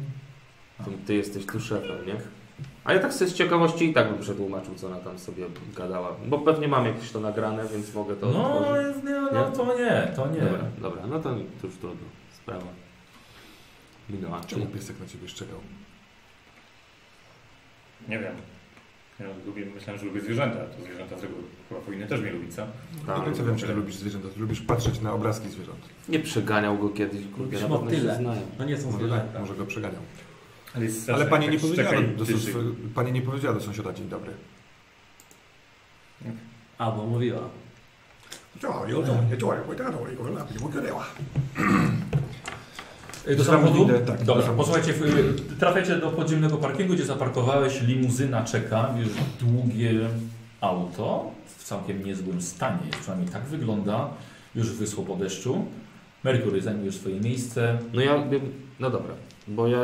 Ty, ty jesteś tu szefem, nie? A ja tak sobie z ciekawości i tak bym przetłumaczył, co ona tam sobie gadała. Bo pewnie mam jakieś to nagrane, więc mogę to No, nie, no to nie, to nie. Dobra, dobra, no to, to już trudno. Sprawa. Minęła. Czemu piesek na ciebie szczekał? Nie wiem. Ja lubię, myślałem, że lubię zwierzęta. To zwierzęta z reguły chyba powinny też mnie lubić, co? Nie do końca wiem, czy ty lubisz zwierzęta. Ty lubisz patrzeć na obrazki zwierząt. Nie przeganiał go kiedyś, kurde, Lubisz na pewno się motyle. znają. No nie są Może, tak, zwierzęta. może go przeganiał. Ale, Ale pani nie powiedziała do, tyczy. pani nie powiedziała do sąsiada dzień dobry. Albo mówiła. Do samochodu? tak, do Dobra, samochodu. posłuchajcie, y, trafiacie do podziemnego parkingu, gdzie zaparkowałeś, limuzyna czeka, wiesz, długie auto w całkiem niezłym stanie, przynajmniej tak wygląda, już wyschło po deszczu. Merkury zajmujesz swoje miejsce. No ja bym, no dobra, bo ja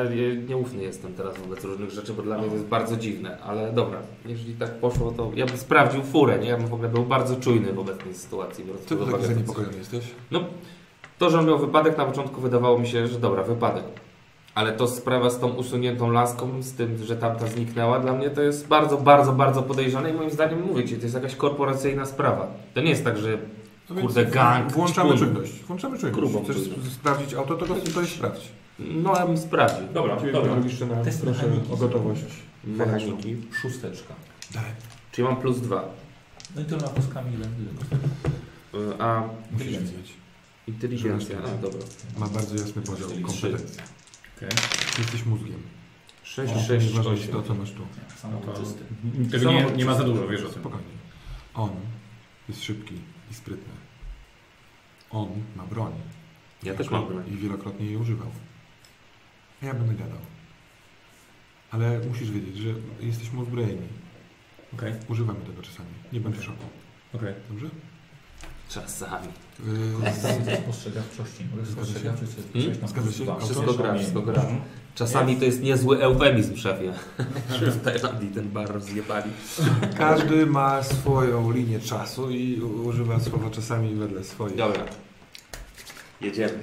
nieufny jestem teraz wobec różnych rzeczy, bo dla mnie to jest bardzo dziwne, ale dobra, jeżeli tak poszło, to ja bym sprawdził furę, nie? Ja bym w ogóle był bardzo czujny wobec tej sytuacji. Ty pod taki zaniepokojony jesteś? To, że on miał wypadek na początku wydawało mi się, że dobra, wypadek. Ale to sprawa z tą usuniętą laską, z tym, że tamta zniknęła, dla mnie to jest bardzo, bardzo, bardzo podejrzane i moim zdaniem mówię Ci, to jest jakaś korporacyjna sprawa. To nie jest tak, że No Kurde, gang, Włączamy czujność. Włączamy czujność. Grubą Chcesz czujność. sprawdzić auto, to go jest sprawdź. No ja bym sprawdził. Dobra, dobra. jeszcze na, Test proszę mechaniki. o gotowość. Mechaniki. Szósteczka. Dalej. Czyli mam plus dwa. No i to na kostkami ile? ile? Y, A Musisz Inteligencja. wiedzieć. inteligencja, a dobra. Ma bardzo jasny podział Czyli kompetencji. Okej. Jesteś mózgiem. 6, O, 6, Nieważne 8. to, co masz tu. Nie, No Samochód to czysty. tego nie, nie ma za dużo, wiesz o tym. Spokojnie. On jest szybki i sprytny. On ma broń. Ja też mam broń. I wielokrotnie jej używał. Ja będę gadał. Ale musisz wiedzieć, że jesteśmy uzbrojeni. Okej, Używamy tego czasami. Nie bądź w szoku. okej. Dobrze? Czasami. Yy, Spostrzegawczości. Mogę Zgadza się? spostrzegawczość sobie Hmm? przejść na Zgadza się? dwa. Wszystko gra, wszystko gra. Czasami to jest niezły eufemizm, szefie. w Tajlandii ten bar rozjebali. każdy ma swoją linię czasu i u- używa słowa czasami wedle swojej. Dobra. Jedziemy.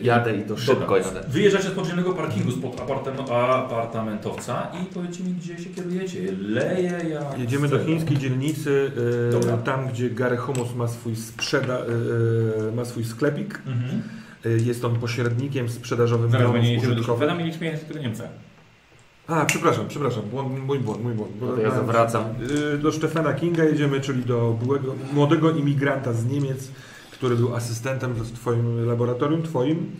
Jadę i to szybko Dobra. jadę. Wyjeżdżacie z podziemnego parkingu spod apartam- apartamentowca i powiedzcie mi, gdzie się kierujecie. Leje jak... Jedziemy do chińskiej dzielnicy, e, Dobra. tam gdzie Gary Homos ma swój, sprzeda, e, e, ma swój sklepik. Mhm. E, Jest on pośrednikiem sprzedażowym Zaraz, bo nie jedziemy do użytkowych. Szweda, mieliśmy jechać do Niemca. A, przepraszam, przepraszam, błąd, mój błąd, mój błąd. No to ja zawracam. Y, Do Stefana Kinga jedziemy, czyli do byłego, młodego imigranta z Niemiec, który był asystentem w twoim laboratorium, twoim,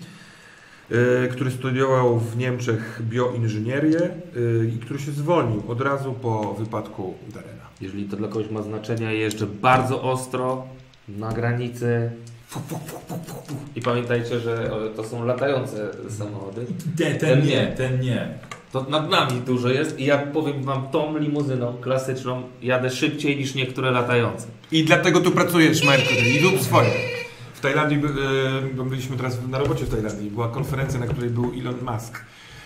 y, który studiował w Niemczech bioinżynierię y, i który się zwolnił od razu po wypadku Darena. Jeżeli to dla kogoś ma znaczenie, jeżdżę bardzo ostro na granicy. I pamiętajcie, że to są latające samochody. Ten, ten nie, ten nie. To nad nami dużo jest i ja powiem wam tą limuzyną klasyczną jadę szybciej niż niektóre latające. I dlatego tu pracujesz, Mercury, i rób swoje. W Tajlandii, bo byliśmy teraz na robocie w Tajlandii, była konferencja, na której był Elon Musk.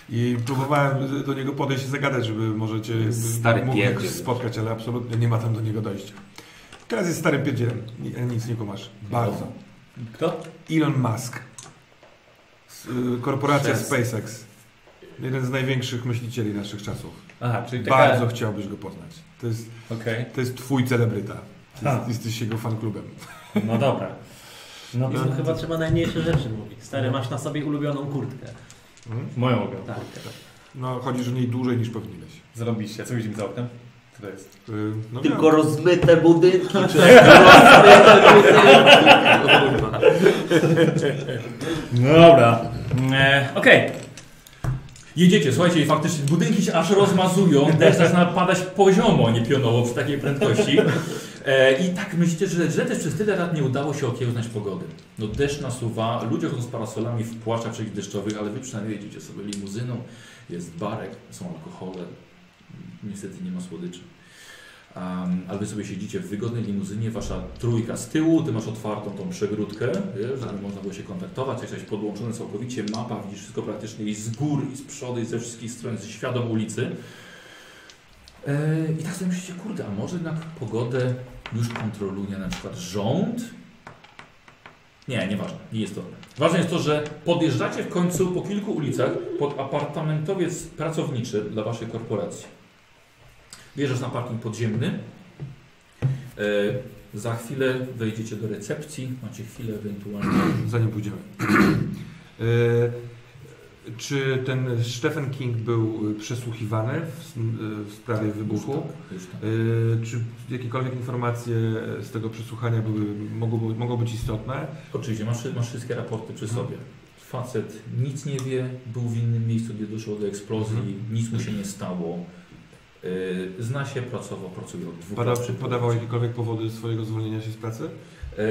I próbowałem do niego podejść i zagadać, żeby może cię Stary mógł pierdziel. spotkać, ale absolutnie nie ma tam do niego dojścia. Teraz jest starym pierdzielem, Ni- nic nie kumasz. Bardzo. Kto? Elon Musk. Y, Korporacja Przez- SpaceX. Jeden z największych myślicieli naszych czasów. Aha, czyli taka... Bardzo chciałbyś go poznać. To jest, Okej, to jest twój celebryta. Ha. jest, jesteś jego fanklubem. no dobra. No I to tu chyba trzeba najmniejsze rzeczy mówić. Stary, masz na sobie ulubioną kurtkę. Mhm. moją mogę. Tak. No, chodzisz o niej dłużej niż powinieneś. Zrobiliście. Co widzimy za oknem? Co to jest? Y, No Tylko wiem. rozmyte budynki, czy rozmyte budynki. No dobra. E, Okej. Jedziecie, słuchajcie, i faktycznie budynki się aż rozmazują, deszcz zaczyna padać poziomo, nie pionowo przy takiej prędkości. E, I tak myślicie, że, że też przez tyle lat nie udało się okiełznać pogody. No deszcz nasuwa, ludzie chodzą z parasolami w płaczach przeciwdeszczowych, ale wy przynajmniej jedziecie sobie limuzyną, jest barek, są alkohole, niestety nie ma słodyczy. Um, ale wy sobie siedzicie w wygodnej limuzynie, wasza trójka z tyłu, ty masz otwartą tą przegródkę, wiesz, żeby można było się kontaktować, jesteś podłączony całkowicie, mapa, widzisz wszystko praktycznie i z gór, i z przodu, i ze wszystkich stron, jesteś świadom ulicy. E, I tak sobie myślicie, kurde, a może jednak pogodę już kontroluje na przykład rząd? Nie, nieważne, nie jest to. Ważne jest to, że podjeżdżacie w końcu po kilku ulicach pod apartamentowiec pracowniczy dla waszej korporacji. Wjeżdżasz na parking podziemny. E, za chwilę wejdziecie do recepcji, macie chwilę ewentualnie. Zanim pójdziemy. Y, Czy ten Stephen King był przesłuchiwany w, w sprawie wybuchu? Tak, tak. Y, Czy jakiekolwiek informacje z tego przesłuchania były, mogą, mogą być istotne? Oczywiście, masz, masz wszystkie raporty przy Mhm. sobie. Facet nic nie wie, był w innym miejscu, gdzie doszło do eksplozji, Mhm. nic mu się nie stało. Yy, zna się, pracował, pracuje od dwóch Pada, lat. przy podawał jakiekolwiek powody swojego zwolnienia się z pracy? Yy,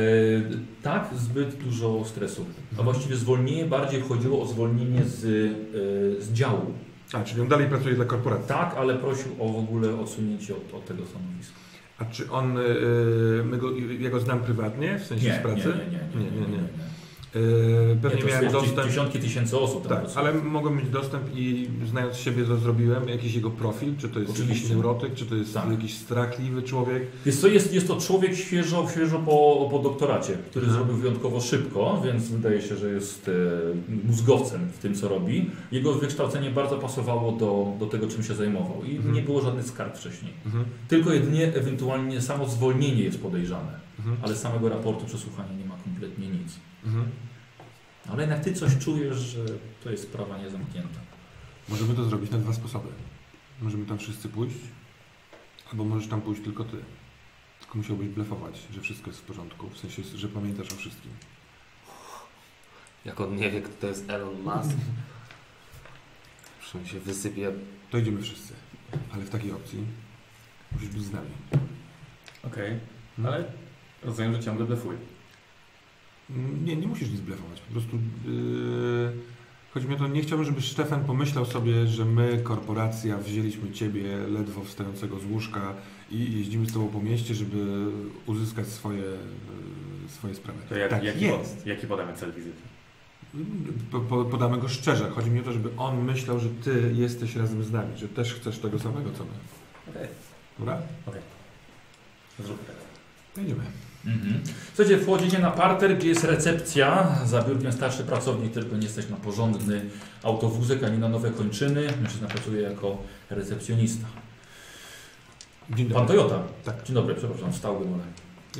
tak, zbyt dużo stresu. A właściwie zwolnienie bardziej chodziło o zwolnienie z, yy, z działu. A, czyli on dalej pracuje dla korporacji. Tak, ale prosił o w ogóle odsunięcie od, od tego stanowiska. A czy on, y, my go, ja go znam prywatnie, w sensie Nie, z nie, pracy? nie, nie, nie, nie, nie, nie. Y, Pewnie nie to miałem dostęp. dziesiątki tysięcy osób Tak, ale mogłem mieć dostęp i znając siebie to zrobiłem, jakiś jego profil, czy to jest jakiś Oczywiście. neurotyk, czy to jest Tak. jakiś strachliwy człowiek. Jest to, jest, jest to człowiek świeżo, świeżo po, po doktoracie, który Mhm. zrobił wyjątkowo szybko, więc wydaje się, że jest e, mózgowcem w tym, co robi. Jego wykształcenie bardzo pasowało do, do tego, czym się zajmował i Mhm. nie było żadnych skarg wcześniej. Mhm. Tylko jedynie ewentualnie samo zwolnienie jest podejrzane, Mhm. ale samego raportu przesłuchania nie ma kompletnie nic. Mhm. Ale jednak ty coś czujesz, że to jest sprawa niezamknięta. Możemy to zrobić na dwa sposoby. Możemy tam wszyscy pójść, albo możesz tam pójść tylko ty. Tylko musiałbyś blefować, że wszystko jest w porządku, w sensie, że pamiętasz o wszystkim. Jak on nie wie, kto to jest Elon Musk, on się wysypie. To idziemy wszyscy. Ale w takiej opcji musisz być z nami. Okej. Hmm? Ale rozumiem, że ciągle blefuję. Nie, nie musisz nic blefować. Po prostu yy, chodzi mi o to, nie chciałbym, żeby Stefan pomyślał sobie, że my, korporacja, wzięliśmy ciebie ledwo wstającego z łóżka i jeździmy z tobą po mieście, żeby uzyskać swoje, yy, swoje sprawy. To jak, tak jaki, jest. pod, jaki podamy cel wizyty? Po, po, podamy go szczerze. Chodzi mi o to, żeby on myślał, że ty jesteś razem z nami, że też chcesz tego samego, co my. Okej. Dobra? Zróbmy tak. Idziemy. Mhm. Słuchajcie, wchodzicie na parter, gdzie jest recepcja. Za biurkiem starszy pracownik, tylko nie jesteś na porządny autowózek ani na nowe kończyny. Mężczyzna pracuje jako recepcjonista. Dzień Pan dobry. Toyota. Tak. Dzień dobry, przepraszam, wstałbym, ale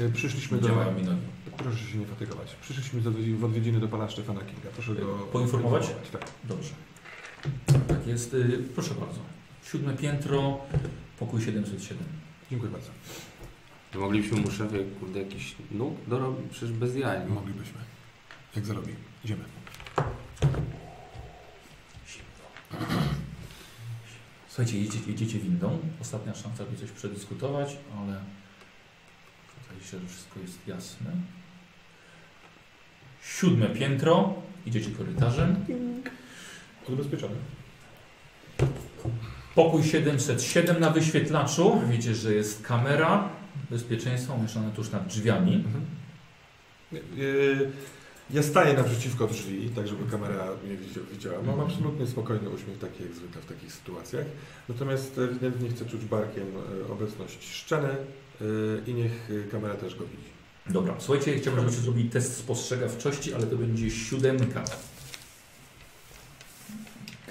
E, Przyszliśmy nie do... działają mi nogi. Proszę się nie fatygować. Przyszliśmy do, w odwiedziny do pana Stefana Kinga. Proszę go Poinformować? Tak. Dobrze. Tak jest. Y, proszę bardzo. Siódme piętro, pokój 707. Dziękuję bardzo. Moglibyśmy mu szefie, kurde, jakiś nóg dorobić? Przecież bez jaj. no. Moglibyśmy. Jak zarobi. Idziemy. Słuchajcie, jedziecie, jedziecie windą. Ostatnia szansa, by coś przedyskutować, ale tutaj się, że wszystko jest jasne. Siódme piętro. Idziecie korytarzem. Odbezpieczony. Pokój 707 na wyświetlaczu. Widzicie, że jest kamera bezpieczeństwa umieszczona tuż nad drzwiami. Mhm. Yy, Ja staję naprzeciwko drzwi, tak żeby kamera mnie widzia- widziała. Mam Mhm. absolutnie spokojny uśmiech, taki jak zwykle w takich sytuacjach. Natomiast ewidentnie chcę czuć barkiem e, obecność szczeny e, i niech e, kamera też go widzi. Dobra, słuchajcie, chciałbym, żebyście zrobili test spostrzegawczości, ale to będzie siódemka.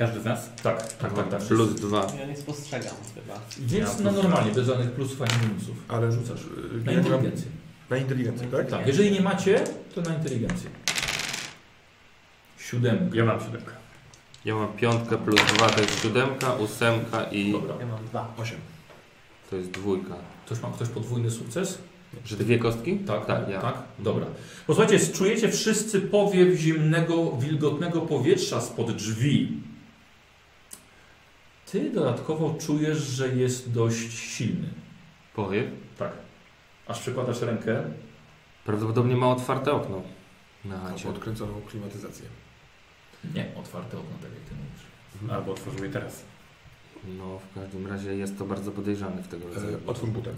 Każdy z nas? Tak, tak, tak. tak. Plus dwa. Ja nie spostrzegam chyba. Więc Ja na plus normalnie, bez żadnych plusów ani minusów. Ale Rzucasz. e, Na inteligencję. Na inteligencję, tak? Tak, jeżeli nie macie, to na inteligencję. Siódemka. Ja mam siódemkę. Ja mam piątkę plus dwa, to jest siódemka, ósemka i Dobra. Ja mam dwa. Osiem. to jest dwójka. Ktoś ma ktoś podwójny sukces? Że dwie kostki? Tak, Tak, ja. tak. Dobra. Posłuchajcie, czujecie wszyscy powiew zimnego, wilgotnego powietrza spod drzwi. Ty dodatkowo czujesz, że jest dość silny. Powiew. Tak. Aż przykładasz rękę. Prawdopodobnie ma otwarte okno. Na chacie. odkręconą klimatyzację. Nie, otwarte okno, tak jak ty mówisz. Albo otworzył je teraz. No, w każdym razie jest to bardzo podejrzane w tego rodzaju. E, Otwórz butem.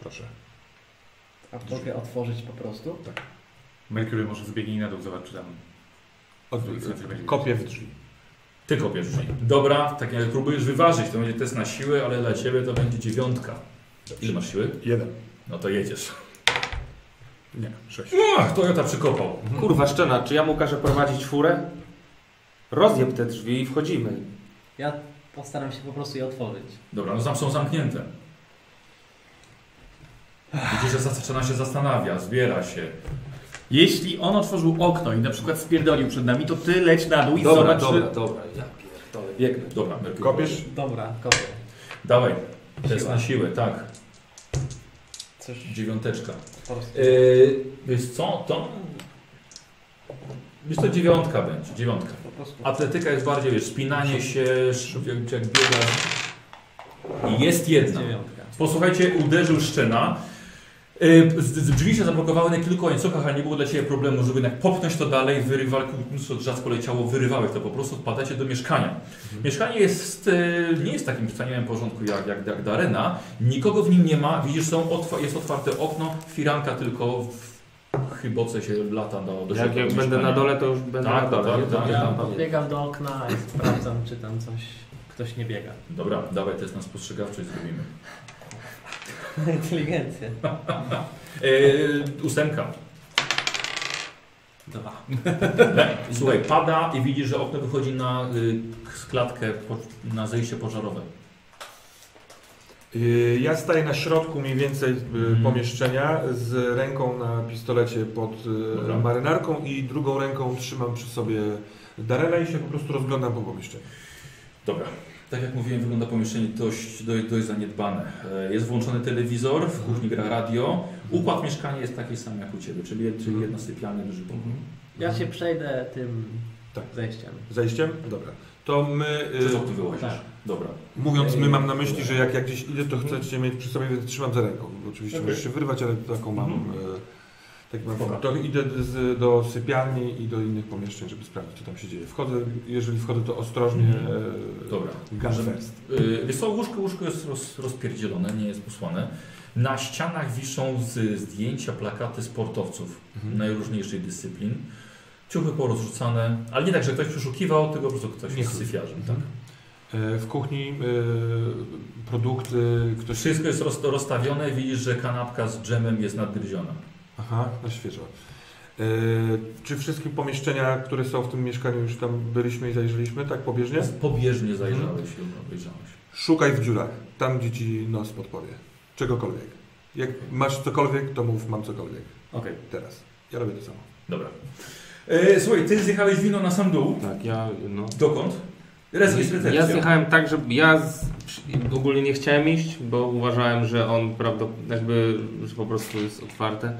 Proszę. A mogę otworzyć po prostu? Mercury może zbiegnij na dół, zobacz czy tam Od, kopię w drzwi. Ty kopiesz drzwi. Dobra, tak jak próbujesz wyważyć, to będzie test na siłę, ale dla ciebie to będzie dziewiątka. Ile masz siły? Jeden. No to jedziesz. Nie, sześć. Ach, Toyota przykopał. Kurwa szczena, czy ja mu każę prowadzić furę? Rozjeb te drzwi i wchodzimy. Ja postaram się po prostu je otworzyć. Dobra, no tam są zamknięte. Widzisz, że zaczyna się zastanawia, zbiera się. Jeśli on otworzył okno i na przykład spierdolił przed nami, to ty leć na dół i Dobra, zobacz, dobra, czy... dobra. Ja pierdolę, biegnę. Dobra. Kopiesz? Dobra, kopię. Dawaj, test Siła. na siłę, tak. Coś Dziewiąteczka. Yy, wiesz co, to... Wiesz to dziewiątka będzie, dziewiątka. Atletyka jest bardziej, wiesz, spinanie się, jak, biega. I jest jedna. Posłuchajcie, uderzył szczena. Z- Drzwi się zablokowały na kilku łańcuchach, ale nie było dla Ciebie problemu, żeby jednak popchnąć to dalej, wyrywali, mnóstwo drzazg poleciało, wyrywałeś to po prostu, wpadacie do mieszkania. Mieszkanie jest, yy, nie jest w takim wspaniałym porządku jak, jak, jak Darena, nikogo w nim nie ma, widzisz, są otwa jest otwarte okno, firanka tylko w chyboce się lata do, do Jak, środka jak będę na dole, to już będę Tak, na dole. tak, tak, tak. tam Ja biegam do okna i sprawdzam, czy tam coś, ktoś nie biega. Dobra, dawaj test na spostrzegawczość zrobimy. Inteligencję. Yy, ósemka. Dwa. Słuchaj, pada i widzisz, że okno wychodzi na y, klatkę, po, na zejście pożarowe. Y, Ja staję na środku mniej więcej y, Mhm. pomieszczenia z ręką na pistolecie pod y, Dobra. marynarką i drugą ręką trzymam przy sobie Darela i się po prostu rozglądam po pomieszczeniu. Dobra. Tak jak mówiłem, wygląda pomieszczenie dość, dość, dość zaniedbane. E, Jest włączony telewizor, w kuchni gra radio. Układ mieszkania jest taki sam jak u Ciebie, czyli, czyli jedna sypialnia, duży pokój. Ja się przejdę tym Tak. zejściem. Zejściem? Dobra. To my, y, Przez okno wyłazisz. Tak. Dobra. mówiąc my, mam na myśli, że jak, jak gdzieś idę, to chcecie mieć przy sobie, więc trzymam za ręką. Oczywiście Okej. możesz się wyrwać, ale taką mam... Mhm. Y, Tak mam to idę z, do sypialni i do innych pomieszczeń, żeby sprawdzić, co tam się dzieje. Wchodzę, jeżeli wchodzę, to ostrożnie. Mhm. e, Dobra. Gun first. Yy, Wiesz co, łóżko, łóżko jest roz, rozpierdzielone, nie jest posłane. Na ścianach wiszą z, zdjęcia, plakaty sportowców Mhm. najróżniejszych dyscyplin. Ciuchy porozrzucane, ale nie tak, że ktoś przeszukiwał, tylko po prostu ktoś jest syfiarzem. Tak? Mhm. E, W kuchni e, produkty, ktoś... Wszystko jest roz, rozstawione, widzisz, że kanapka z dżemem jest nadgryziona. Aha, na świeżo. E, Czy wszystkie pomieszczenia, które są w tym mieszkaniu już tam byliśmy i zajrzeliśmy, tak pobieżnie? Pobieżnie zajrzałeś i obejrzałeś. Szukaj w dziurach, tam gdzie ci nos podpowie. Czegokolwiek. Jak masz cokolwiek, to mów mam cokolwiek. Okej. Teraz. Ja robię to samo. Dobra. E, słuchaj, ty zjechałeś wino na sam dół. Tak, ja no. Dokąd? Res jest recepcja. Ja zjechałem tak, że ja z, ogólnie nie chciałem iść, bo uważałem, że on prawdopodobnie jakby, że po prostu jest otwarte.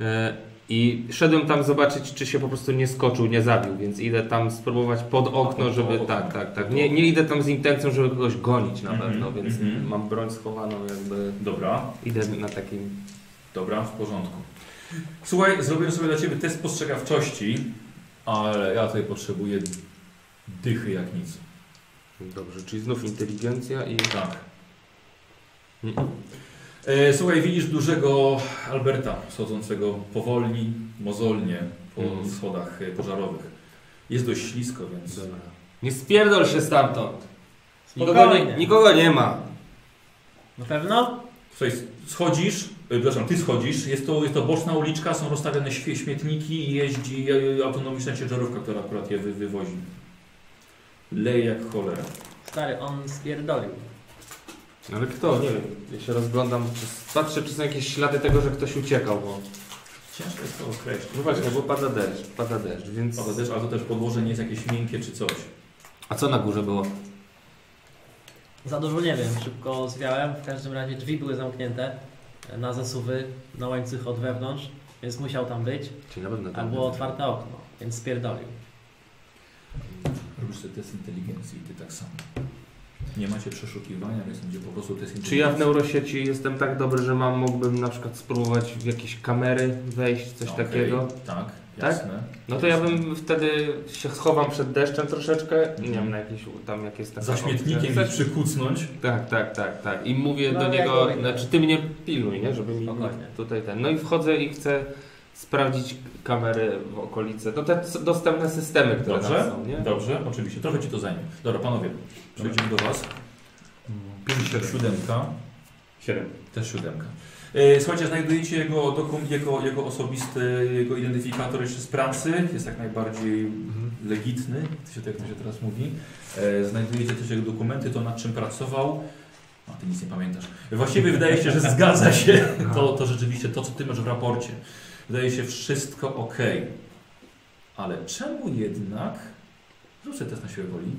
E, I szedłem tam zobaczyć, czy się po prostu nie skoczył, nie zabił, więc idę tam spróbować pod okno, żeby. Tak, tak, tak. Nie, nie idę tam z intencją, żeby kogoś gonić na Mhm, pewno, więc mhm. mam broń schowaną, jakby Dobra, idę na takim. dobra, w porządku. Słuchaj, zrobiłem sobie dla Ciebie test postrzegawczości, ale ja tutaj potrzebuję dychy jak nic. Dobrze, czyli znów inteligencja i. Tak. Mhm. E, słuchaj, widzisz dużego Alberta schodzącego powolni, mozolnie po Mhm. schodach e, pożarowych. Jest dość ślisko, więc... Dobra. Nie spierdol się stamtąd! Nikogo Spokojnie. nie, nikogo nie ma! Na pewno? Słuchaj, schodzisz, e, przepraszam, ty schodzisz, jest to, jest to boczna uliczka, są rozstawione śmie- śmietniki i jeździ autonomiczna ciężarówka, która akurat je wy, wywozi. Leje jak cholera. Stary, on spierdolił. Ale kto? Nie wiem. Ja się rozglądam, czy, patrzę, czy są jakieś ślady tego, że ktoś uciekał, bo... Ciężko jest to określić. No właśnie, bo pada deszcz, pada deszcz, więc... Ale też, ale to też podłoże nie jest jakieś miękkie czy coś. A co na górze było? Za dużo nie wiem, szybko zwiałem. W każdym razie drzwi były zamknięte na zasuwy, na łańcuch od wewnątrz, więc musiał tam być. Czyli na pewno A tam było otwarte okno, więc spierdolił. Robisz sobie test inteligencji i ty tak samo. Nie macie przeszukiwania, więc będzie po prostu test inteligencji. Czy ja w neurosieci jestem tak dobry, że mam, mógłbym na przykład spróbować w jakieś kamery wejść, coś Okej, takiego? Tak, Tak? jasne. No to ja bym wtedy się schowam przed deszczem troszeczkę, nie Mhm. wiem, na jakieś tam jak jest taka Za śmietnikiem opcja. i przykucnąć. Tak, tak, tak, tak. I mówię No, do niego, znaczy ty mnie pilnuj, nie? Żeby mi tutaj ten. No i wchodzę i chcę sprawdzić kamery w okolicy. To te dostępne systemy, które Dobrze, tam są, nie? dobrze, oczywiście. Trochę ci to zajmie. Dobra, panowie, przejdziemy do was. 5-7. Siódemka, Siedem. też siódemka. E, Słuchajcie, znajdujecie jego, dokum, jego, jego osobisty, jego identyfikator jeszcze z pracy. Jest jak najbardziej Mhm. legitny, to się, jak to się teraz mówi. E, Znajdujecie też jego dokumenty, to nad czym pracował. A ty nic nie pamiętasz. Właściwie wydaje się, że zgadza się. To, to rzeczywiście to, co ty masz w raporcie. Wydaje się wszystko ok. Ale czemu jednak. Zrób sobie test na siłę woli.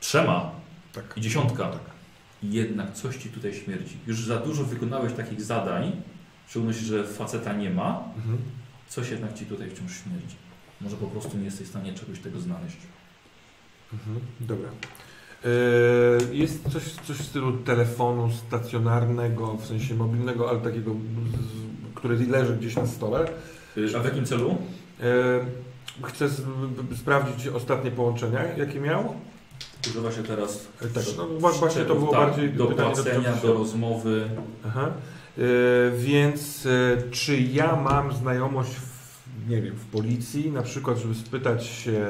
Trzema Tak. i dziesiątka. I jednak coś ci tutaj śmierdzi. Już za dużo wykonałeś takich zadań, w szczególności, że faceta nie ma, Mhm. coś jednak ci tutaj wciąż śmierdzi. Może po prostu nie jesteś w stanie czegoś tego znaleźć. Mhm. Dobra. E, Jest coś, coś w stylu telefonu stacjonarnego, w sensie mobilnego, ale takiego, który leży gdzieś na stole. A w jakim celu? E, Chcę sprawdzić ostatnie połączenia, jakie miał. Używa się teraz Tak, no, właśnie to było tak, bardziej do pytanie płacenia, do rozmowy. Aha. E, więc czy ja mam znajomość, w, nie wiem, w policji, na przykład, żeby spytać się.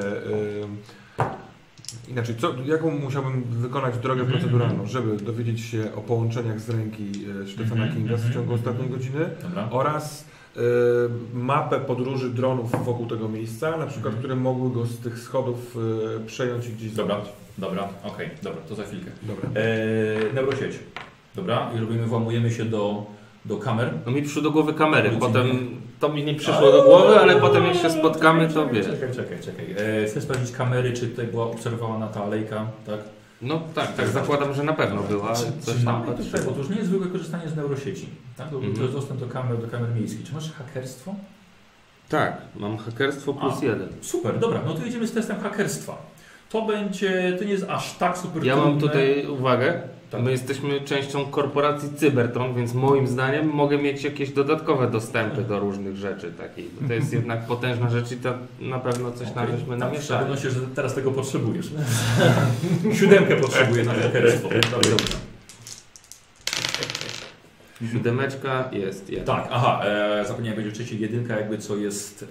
E, inaczej, co, jaką musiałbym wykonać drogę Mhm, proceduralną, mhm. żeby dowiedzieć się o połączeniach z ręki e, Stefana Mhm, Kinga w ciągu ostatniej godziny Dobra. oraz e, mapę podróży dronów wokół tego miejsca, na przykład, które mogły go z tych schodów e, przejąć i gdzieś Dobra. zabrać. Dobra, okej, dobra, to za chwilkę. Dobra. Eee, neurosieć. Dobra, i robimy, włamujemy się do, do kamer. No mi przyszło do głowy kamery, potem to mi nie przyszło do głowy, ale potem jak się spotkamy, to wiesz. Czekaj, czekaj, czekaj. Eee, chcę sprawdzić kamery, czy tutaj była obserwowana ta alejka, tak? No tak, tak, zakładam, że na pewno była. Czy, Coś czy tam mamy tutaj, bo to już nie jest zwykłe korzystanie z neurosieci. Tak? To, to Mhm. jest dostęp do kamer, do kamer miejskich. Czy masz hakerstwo? Tak, mam hakerstwo plus A. jeden. Super, dobra, no to jedziemy z testem hakerstwa. To będzie, to nie jest aż tak super Ja mam trudne. tutaj uwagę. Tak. My jesteśmy częścią korporacji Cybertron, więc moim zdaniem mogę mieć jakieś dodatkowe dostępy do różnych rzeczy takiej. To jest jednak potężna rzecz i to na pewno coś Okej, żeśmy tak, namieszali. szczególności, że teraz tego potrzebujesz. Siódemkę potrzebuję na hakerstwo. Dobra. Siódemeczka jest. Jest. Tak, aha, e, zapomniałem powiedzieć wcześniej, jedynka jakby co jest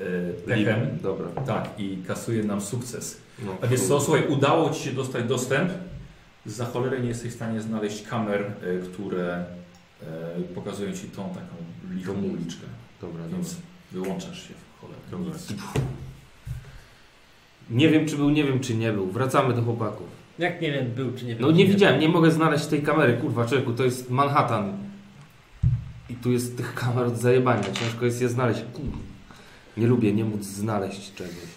e. Dobra. Tak, i kasuje nam sukces. No, A wiesz co, słuchaj, udało Ci się dostać dostęp. Za cholerę nie jesteś w stanie znaleźć kamer, e, które e, pokazują Ci tą taką lichą uliczkę. Dobra, Więc dobra. wyłączasz się w cholerę. Dobra. Nie wiem, czy był, nie wiem, czy nie był. Wracamy do chłopaków. Jak nie wiem, był czy nie był. No nie widziałem, nie mogę znaleźć tej kamery, kurwa, człowieku, to jest Manhattan. I tu jest tych kamer od zajebania, ciężko jest je znaleźć. Kurwa. Nie lubię nie móc znaleźć czegoś.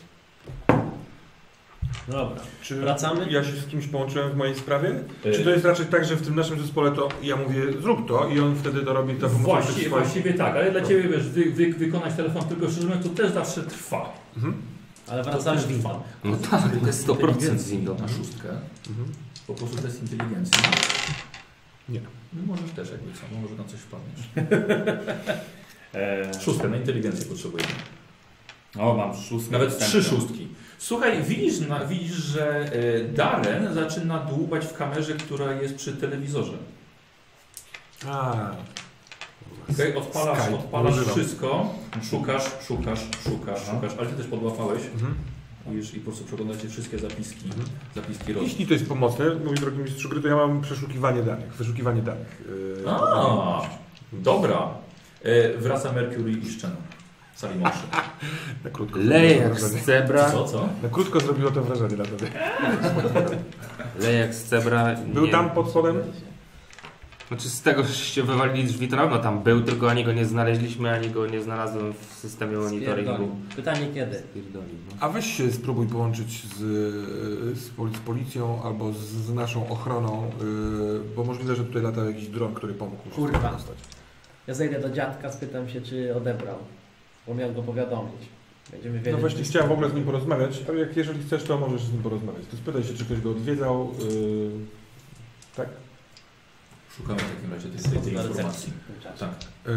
Dobra. Czy Wracamy? ja się z kimś połączyłem w mojej sprawie? E, Czy to jest raczej tak, że w tym naszym zespole to ja mówię zrób to i on wtedy to robi to pomocą tych Właściwie, swoich... właściwie tak, ale dla Ciebie wiesz, wy, wy, wykonać telefon tylko szczerze mówiąc, to też zawsze trwa. Mhm. Ale To wracamy też windą. trwa. No tak, to jest 100% Inteligencji windą. Na szóstkę. Mhm. Po prostu test inteligencji. Nie. No możesz też jakby co, no może na coś wpadniesz. E, Szóstkę na inteligencję potrzebujemy. o, mam szóstkę. Nawet trzy szóstki. Słuchaj, widzisz, na, widzisz że e, Darren zaczyna dłubać w kamerze, która jest przy telewizorze. A, Okay? Odpalasz, Skype, odpalasz używam. wszystko, szukasz, szukasz, szukasz, Aha. szukasz, ale ty też podłapałeś mhm. widzisz, i po prostu przeglądacie wszystkie zapiski, Mhm. zapiski rozmów. Jeśli to jest pomocne, mój drogi mistrzu gry, to ja mam przeszukiwanie danych, wyszukiwanie danych. Yy, A, dobra. E, wraca Mercury i Szczena. Sali mąższy. Na krótko Leje zrobiło jak to wrażenie. z cebra. Co, co? Na krótko zrobiło to wrażenie na tobie. Leje jak z cebra. Był nie- tam pod spodem? Znaczy z tego że się wywalili drzwi, to pewno tam był, tylko ani go nie znaleźliśmy, ani go nie znalazłem w systemie monitoringu. Spierdolił. Pytanie kiedy? Spierdolił, no. A weź się spróbuj połączyć z, z, poli- z policją albo z, z naszą ochroną, yy, bo możliwe, że tutaj latał jakiś dron, który pomógł Kurwa. Ja zejdę do dziadka, spytam się, czy odebrał. Bo miał go powiadomić. Będziemy wiedzieć. No właśnie chciałem w ogóle z nim porozmawiać, ale jak jeżeli chcesz, to możesz z nim porozmawiać. To spytaj się, czy ktoś go odwiedzał. Yy, tak? Szukamy w takim razie tej, tej, informacji. Tak. Yy,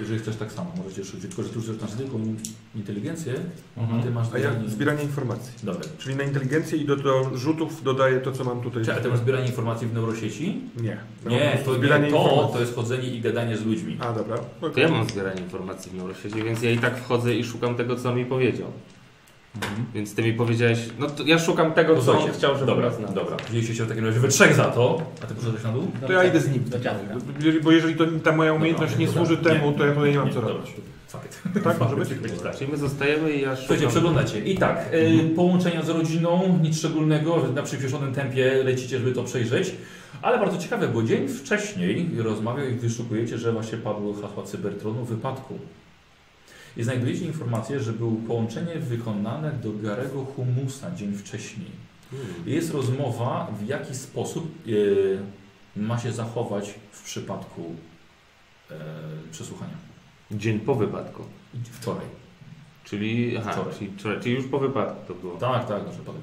Jeżeli chcesz tak samo, możecie szukać, tylko że ty już masz zwykłą inteligencję, Mhm. a ty masz a ja zbieranie- zbieranie informacji. Dobra. Czyli na inteligencję i do, do rzutów dodaję to, co mam tutaj. Czy, a ty masz zbieranie informacji w neurosieci? Nie. Nie, to, zbieranie nie, to, informacji. to jest chodzenie i gadanie z ludźmi. A, dobra. To okej. ja mam zbieranie informacji w neuroświecie, więc ja i tak wchodzę i szukam tego, co on mi powiedział. Więc ty mi powiedziałeś, no to ja szukam tego, co on chciał, żeby dobra, nas dobra. Wzięliście się w takim razie we trzech za to, a ty poszedłeś na dół? To ja idę z nim. Do dziadka. Jeżeli- Bo jeżeli to, ta moja umiejętność Dobra, nie dobra. służy temu, to ja tutaj nie mam co robić. Fuck it. Tak, może być? Tak. Czyli my zostajemy i ja szukam... Słuchajcie, przeglądacie. I tak, y, połączenia z rodziną, nic szczególnego, na przyspieszonym tempie lecicie, żeby to przejrzeć. Ale bardzo ciekawe, bo dzień wcześniej rozmawiał i wyszukujecie, że właśnie padło hasła Cybertronu w wypadku. I znajdujecie informację, że było połączenie wykonane do Garego Humusa dzień wcześniej. Hmm. Jest rozmowa, w jaki sposób y, ma się zachować w przypadku y, przesłuchania. Dzień po wypadku. Wczoraj. Czyli, aha, Wczoraj. czyli, wczoraj, czyli już po wypadku to było. Tak, tak, na przypadek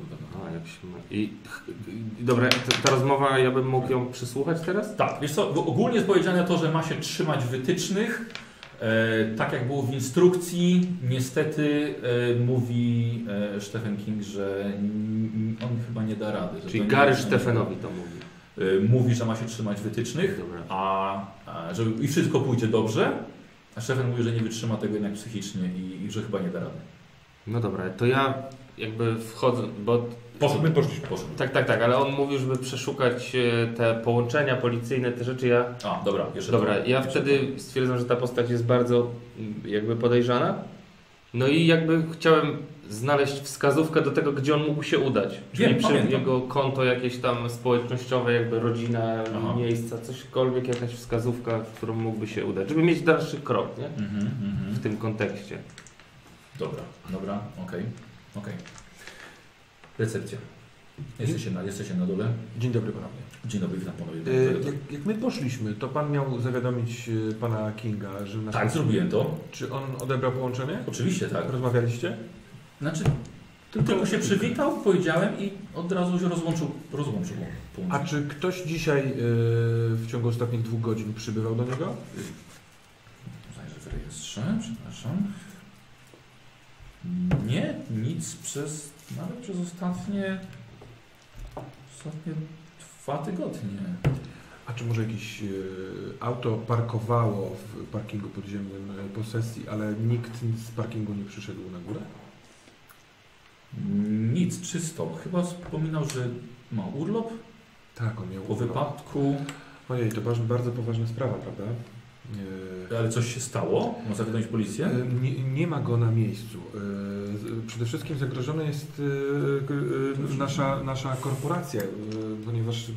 jak się ma... I, i- dobra, ta, ta rozmowa, ja bym mógł ją przysłuchać teraz? Tak, wiesz co, ogólnie jest powiedziane to, że ma się trzymać wytycznych, e, tak jak było w instrukcji. Niestety e, mówi e, Stephen King, że on chyba nie da rady. że Czyli Gary Stefanowi to mówi. E, mówi, że ma się trzymać wytycznych, Dobra. a, a żeby i wszystko pójdzie dobrze, a Stefan mówi, że nie wytrzyma tego jednak psychicznie i, i że chyba nie da rady. No dobra, to ja jakby wchodzę, bo... Poszedł, My poszliśmy. Poszedł. Tak, tak, tak, ale on mówił, żeby przeszukać e, te połączenia policyjne, te rzeczy, ja... A, dobra, jeszcze Dobra, to. ja Jeszcze wtedy stwierdzam, że ta postać jest bardzo mm, jakby podejrzana. No i jakby chciałem znaleźć wskazówkę do tego, gdzie on mógł się udać. Czyli Wiem, przy pamiętam. jego konto jakieś tam społecznościowe, jakby rodzina, Aha. miejsca, cośkolwiek, jakaś wskazówka, w którą mógłby się udać. Żeby mieć dalszy krok, nie? to. Mhm, mhm. W tym kontekście. Dobra, dobra, okej, okej. Recepcja. Jesteście na, jesteście na dole. Dzień dobry panowie. Dzień dobry, witam panowie. E, jak, jak my poszliśmy, to pan miał zawiadomić e, pana Kinga, że... Tak, zrobiłem to. Czy on odebrał połączenie? Oczywiście tak. Rozmawialiście? Znaczy, tylko się przywitał, powiedziałem i od razu się rozłączył, rozłączył A połączenie. czy ktoś dzisiaj e, w ciągu ostatnich dwóch godzin przybywał do niego? Zajrzę w rejestrze, przepraszam. Nie, nic przez, nawet przez ostatnie, ostatnie dwa tygodnie. A czy może jakieś e, auto parkowało w parkingu podziemnym e, po sesji, ale nikt z parkingu nie przyszedł na górę? Nic, czysto. Chyba wspominał, że ma urlop Tak, on miał po urlop. wypadku. Ojej, to bardzo, bardzo poważna sprawa, prawda? E, Ale coś się stało? Ma zawiadomić policję? E, Nie, nie ma go na miejscu. E, Przede wszystkim zagrożona jest nasza, nasza korporacja, ponieważ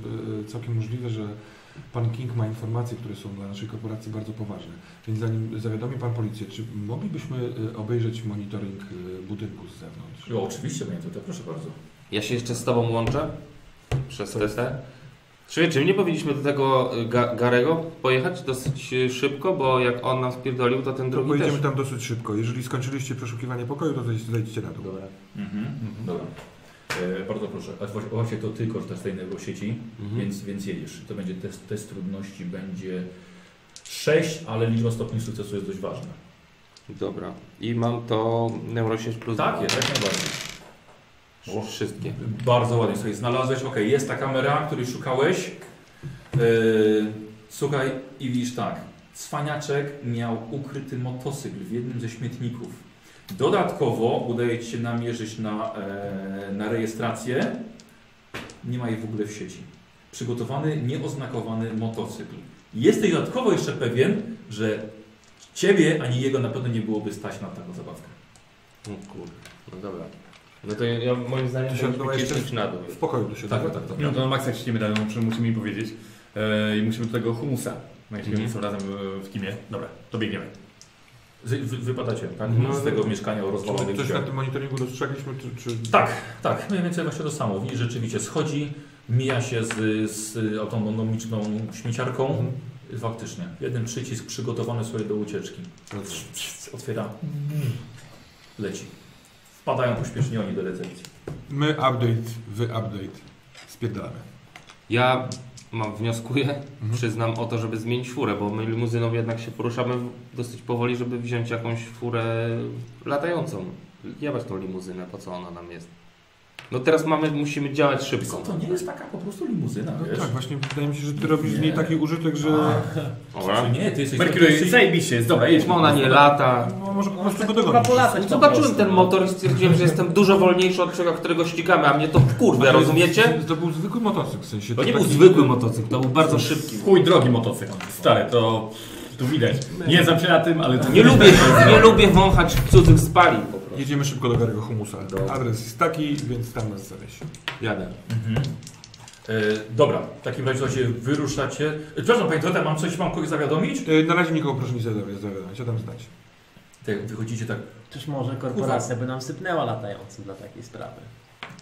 całkiem możliwe, że pan King ma informacje, które są dla naszej korporacji bardzo poważne. Więc zanim zawiadomi pan policję, czy moglibyśmy obejrzeć monitoring budynku z zewnątrz? O, oczywiście, panie to proszę bardzo. Ja się jeszcze z Tobą łączę przez? TT. Czy, czy nie powinniśmy do tego y, Ga Garego pojechać dosyć y, szybko, bo jak on nam spierdolił, to ten To drugi pojedziemy też. tam dosyć szybko. Jeżeli skończyliście przeszukiwanie pokoju, to zejdź- zejdźcie na dół. Dobra. Mhm. Dobra. E, bardzo proszę. A właśnie- to ty korzystasz z tej sieci, Mhm. więc, więc jedziesz. To będzie test, test trudności, będzie 6, ale liczba stopni sukcesu jest dość ważna. Dobra. I mam to Neurosieć plus Tak, jest, jak najbardziej. Dwa. Wszystkie. Bardzo ładnie sobie znalazłeś. Ok, jest ta kamera, której szukałeś. Yy, słuchaj i widzisz tak. Cwaniaczek miał ukryty motocykl w jednym ze śmietników. Dodatkowo udaje Ci się namierzyć na, e, na rejestrację. Nie ma jej w ogóle w sieci. Przygotowany, nieoznakowany motocykl. Jesteś dodatkowo jeszcze pewien, że Ciebie ani jego na pewno nie byłoby stać na taką zabawkę. No kurde. No dobra. No to ja, moim zdaniem To się odbywa jeszcze cisnąć na dół. W pokoju do siebie. Tak, tak, tak. No to na maksa ściemy dają, musimy mi powiedzieć. E, I musimy do tego humusa. No jeśli Mhm. są razem w- w teamie. Dobra, to biegniemy. Wy, wy, wypadacie, tak? No, Z tego mieszkania o Czy rozwalonych coś na tym monitoringu dostrzegliśmy? Czy, czy... Tak, tak, mniej więcej właśnie to samo. Widzisz, rzeczywiście schodzi, mija się z, z autonomiczną śmieciarką. Mhm. Faktycznie. Jeden przycisk przygotowany sobie do ucieczki. Otwiera. Leci. Wpadają pośpiesznie oni do recepcji. My update, wy update. Spierdalamy. Ja mam, wnioskuję, Mhm. przyznam o to, żeby zmienić furę, bo my limuzyną jednak się poruszamy dosyć powoli, żeby wziąć jakąś furę latającą. Jebać tą limuzynę, po co ona nam jest. No teraz mamy, musimy działać szybko. To nie jest taka po prostu limuzyna, No wiesz? tak, właśnie wydaje mi się, że ty robisz z Nie. niej taki użytek, że... Dobra. Czy nie, ty jesteś... Mercury, jesteś- zajebiście jest, dobra, jedź. Ona nie lata? No może po prostu go po Zobaczyłem ten no. motor i stwierdziłem, że jestem dużo wolniejszy od czego, którego ścigamy, a mnie to Ale rozumiecie? To był zwykły motocykl, w sensie... To nie był zwykły motocykl, to był bardzo szybki. Chuj drogi motocykl. Stary, to tu widać. Nie znam się na tym, ale Nie lubię, nie lubię wąchać cudzych spalin. Jedziemy szybko do Garego Humusa. Dobra. Adres jest taki, więc tam nas zawieź. Jadę. Mhm. E, dobra, w takim razie słuchajcie, wyruszacie. E, Przepraszam, Panie Trota, mam coś, mam kogoś zawiadomić? E, Na razie nikogo proszę nie zawiadomić, zawiadomić, ja dam znać. Tak, wychodzicie tak, Czyż może korporacja by nam sypnęła latającym dla takiej sprawy?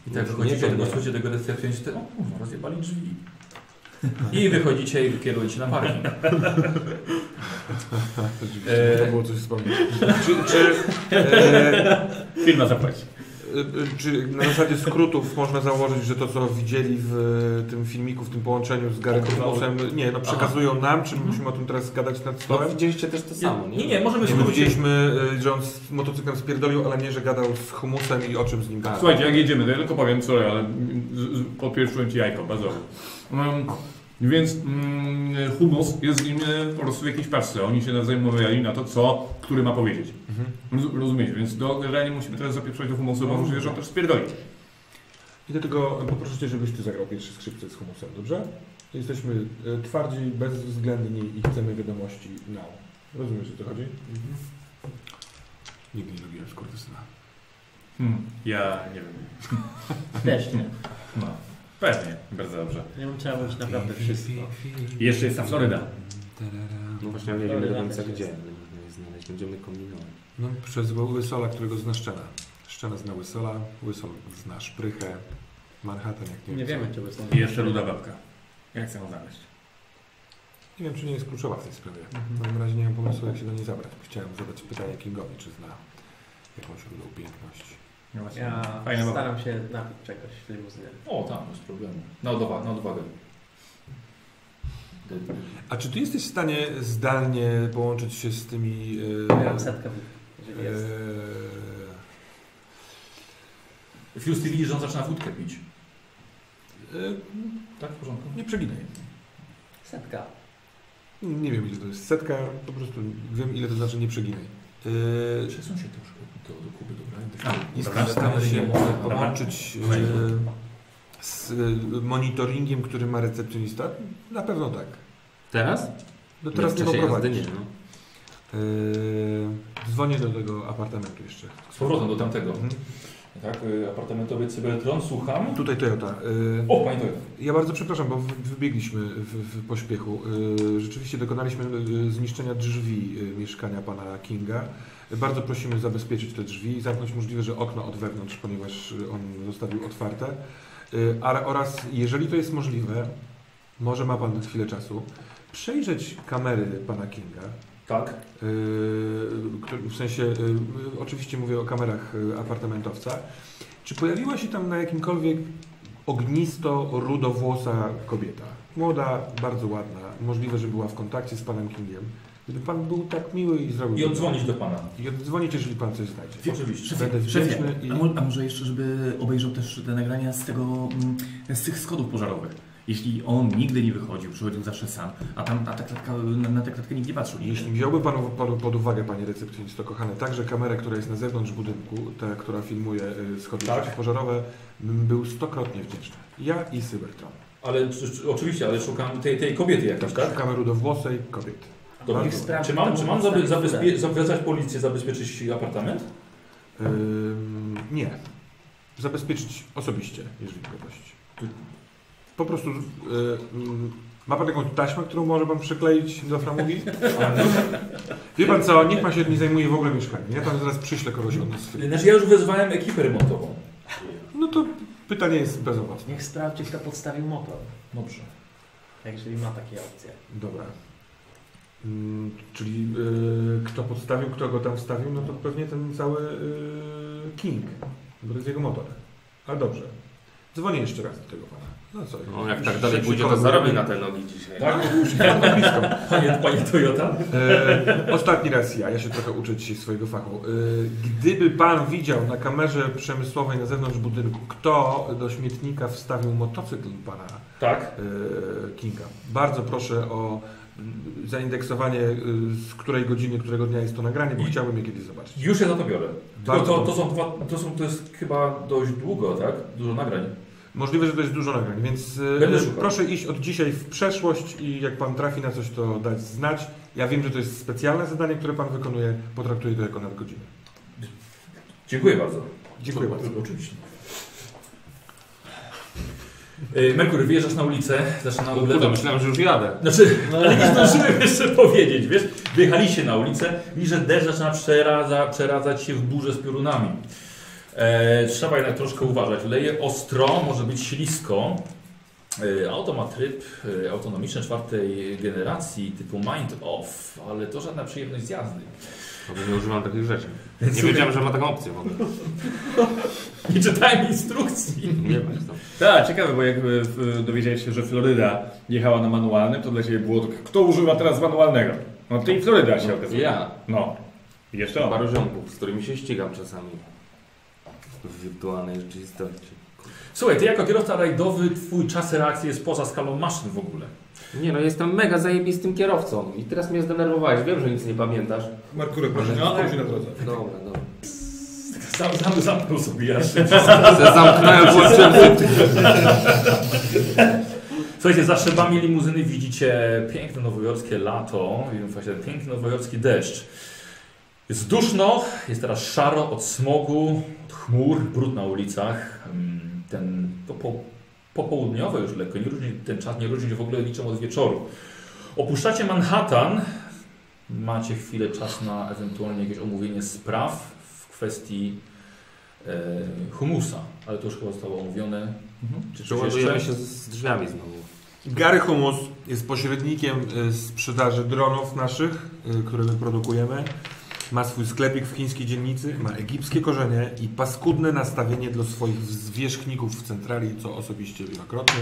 i tak wychodzicie, pewnie. głosujecie tego recepcjonisty, o kurwa, rozjebali drzwi. I wychodzicie i kierujecie na parking. Rzeczywiście, to było coś wspomnieć. Czy, czy, e, firma zapłaci. e, czy na zasadzie skrótów można założyć, że to co widzieli w tym filmiku, w tym połączeniu z Garym Humusem, nie, no przekazują nam, czy musimy o tym teraz gadać nad No stołem? widzieliście też to samo, nie? Nie, nie, możemy My skrócić. widzieliśmy, e, że on z motocyklem spierdolił, ale nie, że gadał z humusem i o czym z nim gadał. Słuchajcie, jak jedziemy, to ja tylko powiem, sorry, ale z- z- podpieprzyłem ci jajko, bazowo. Um, więc mm, humus jest z nim e, po prostu w jakiejś paczce. Oni się nawzajem umawiali na to, co który ma powiedzieć. Mhm. Roz- Rozumiecie? Więc do, generalnie musimy teraz zapieprzać do humusu, bo możliwe, że on też spierdoli. I dlatego poproszę Cię, żebyś Ty zagrał pierwsze skrzypce z humusem, dobrze? Jesteśmy e, twardzi, bezwzględni i chcemy wiadomości now. Rozumiesz, o co chodzi? Nigdy nie lubiłem skurwysyna. Hmm, ja nie wiem. Też nie. No, pewnie, bardzo dobrze. Nie bym trzeba mówić naprawdę wszystko. I jeszcze jest ta Floryda. No właśnie, ale nie wiemy do końca gdzie. je znaleźć, będziemy kombinować. No, przez Łysola, którego zna Szczena. Szczena zna Łysola, Łysol zna Szprychę, Manhattan jak nie, Nie wiem. wiemy, czy są. I jeszcze Luda Babka. Jak chcę ją znaleźć? Nie wiem, czy nie jest kluczowa w tej sprawie. Mhm. W moim razie nie mam pomysłu, jak się do niej zabrać. Chciałem zadać pytanie Kingowi, czy zna jakąś rudą piękności. No właśnie, Ja fajna baba. staram się napić czegoś w limuzynie. O, tam, bez problemu. Na odwagę. Na odwagę. A czy Ty jesteś w stanie zdalnie połączyć się z tymi... Ja E, mam setkę, jeżeli jest. e, Fuse, ty widzisz, że on zaczyna wódkę pić. e, Tak, w porządku. nie przeginaj. Setka. Nie wiem ile to jest setka, po prostu wiem ile to znaczy nie przeginaj. Yy, Przesuń się troszkę do, do Kuby, dobra? I staramy się połączyć e, z e, monitoringiem, który ma recepcjonista? Na pewno tak. Teraz? No teraz nie jazdy nie, no. E, dzwonię do tego apartamentu jeszcze. Z powrotem do tamtego. Mhm. Tak, apartamentowy Cybertron, słucham. Tutaj Toyota. E, O, pani Toyota. Ja bardzo przepraszam, bo wy- wybiegliśmy w, w pośpiechu. E, Rzeczywiście dokonaliśmy zniszczenia drzwi mieszkania pana Kinga. Bardzo prosimy zabezpieczyć te drzwi i zamknąć możliwe, że okno od wewnątrz, ponieważ e, on zostawił otwarte. E, A, oraz, jeżeli to jest możliwe, może ma pan chwilę czasu, przejrzeć kamery pana Kinga. Tak. Który- w sensie, oczywiście mówię o kamerach apartamentowca. Czy pojawiła się tam na jakimkolwiek ognisto-rudowłosa kobieta? Młoda, bardzo ładna, możliwe, że była w kontakcie z panem Kingiem. Gdyby pan był tak miły i zrobił... I oddzwonić do pana. I oddzwonić, jeżeli pan coś znajdzie. Oczywiście. Będę Szefie, wdzięczny i... a, mo- a może jeszcze, żeby obejrzał też te nagrania z tego, mm, z tych schodów pożarowych. Jeśli on nigdy nie wychodził, przychodził zawsze sam, a tam na tę klatkę, na, na tę klatkę nikt nie patrzył. nigdy. Jeśli wziąłby Pan pod, pod uwagę, Panie recepcjonisto kochany, także kamerę, która jest na zewnątrz budynku, ta, która filmuje y, schody Tak. przeciwpożarowe, bym był stokrotnie wdzięczny. Ja i Cybertron. Ale czy- czy- oczywiście, ale szukam tej, tej kobiety jakiejś, tak? Szukamy rudowłosej kobiety. Sprawdzi, Czy mam, czy mam zabe, zabezpie, policję, zabezpieczyć apartament? Ym, nie. Zabezpieczyć osobiście, jeżeli go prosić. Po prostu... y, ym, ma Pan jakąś taśmę, którą może Pan przykleić do framugi? Wie Pan co, niech Pan się nie zajmuje w ogóle mieszkaniem. Ja tam zaraz przyślę kogoś od nas. Znaczy ja już wezwałem ekipę remontową. No to pytanie jest bezowocne. Niech sprawdzi, kto podstawił motor. Dobrze. Jeżeli ma takie opcje. Dobra. Mm, czyli y, kto podstawił, kto go tam wstawił, no to pewnie ten cały y, King, bo to jest jego motor. Ale dobrze. Dzwonię jeszcze raz do tego pana. No co? No, jak już tak dalej pójdzie, to zarobi na te nogi dzisiaj. Tak? Bardzo blisko. Panie, panie Toyota? E, ostatni raz ja, ja się trochę uczę dzisiaj swojego fachu. E, gdyby pan widział na kamerze przemysłowej na zewnątrz budynku, kto do śmietnika wstawił motocykl pana Tak. e, Kinga, bardzo proszę o zaindeksowanie, e, z której godziny, którego dnia jest to nagranie, bo I- chciałbym je kiedyś zobaczyć. Już się za to biorę. To, to, są dwa, to, są, to jest chyba dość długo, tak? Dużo nagrań. Możliwe, że to jest dużo nagrań, więc szukał. proszę iść od dzisiaj w przeszłość i jak pan trafi na coś, to dać znać. Ja wiem, że to jest specjalne zadanie, które pan wykonuje, potraktuję to jako nadgodzinę. Dziękuję bardzo. Dziękuję bardzo. Oczywiście. Yy, Merkury, wyjeżdżasz na ulicę, zaczyna O kurde, ulewać. myślałem, że już jadę. Znaczy, ale nie zdążyłem jeszcze powiedzieć, wiesz? Wyjechaliście na ulicę i że deszcz zaczyna przeradza, przeradzać się w burzę z piorunami. E, trzeba jednak troszkę uważać. Leje ostro, może być ślisko. E, auto ma tryb e, autonomiczny czwartej generacji typu Mind Off, ale to żadna przyjemność z jazdy. Bo nie używam takich rzeczy. Nie wiedziałem, że ma taką opcję w ogóle. Nie czytałem instrukcji. Nie ma jest tam. Tak, ciekawe, bo jak e, dowiedziałeś się, że Floryda jechała na manualnym, to dla Ciebie było tak, kto używa teraz manualnego? No Ty i Floryda się okazuje. Ja. No. Jeszcze on. Paru ziomków, z którymi się ścigam czasami. W wirtualnej rzeczywistości. Słuchaj, ty jako kierowca rajdowy, twój czas reakcji jest poza skalą maszyn w ogóle. Nie no, jestem mega zajebistym kierowcą i teraz mnie zdenerwowałeś. Wiem, że nic nie pamiętasz. Markurek, proszę, nie się na drodze. Dobra, dobra. Sam, sam zamknął sobie. Se zamknąłem, włączyłem Słuchajcie, za szybami limuzyny widzicie piękne nowojorskie lato, i właśnie ten piękny nowojorski deszcz. Jest duszno, jest teraz szaro od smogu, od chmur, brud na ulicach. Mm, Ten to po, popołudniowe już lekko, nie różni, ten czas nie różni się w ogóle niczym od wieczoru. Opuszczacie Manhattan, macie chwilę czas na ewentualnie jakieś omówienie spraw w kwestii e, humusa, ale to już chyba zostało omówione. Czy coś Przeładujemy się z, z drzwiami znowu. Gary Humus jest pośrednikiem y, sprzedaży dronów naszych, y, które my produkujemy. Ma swój sklepik w chińskiej dzielnicy, ma egipskie korzenie i paskudne nastawienie dla swoich zwierzchników w centrali, co osobiście wielokrotnie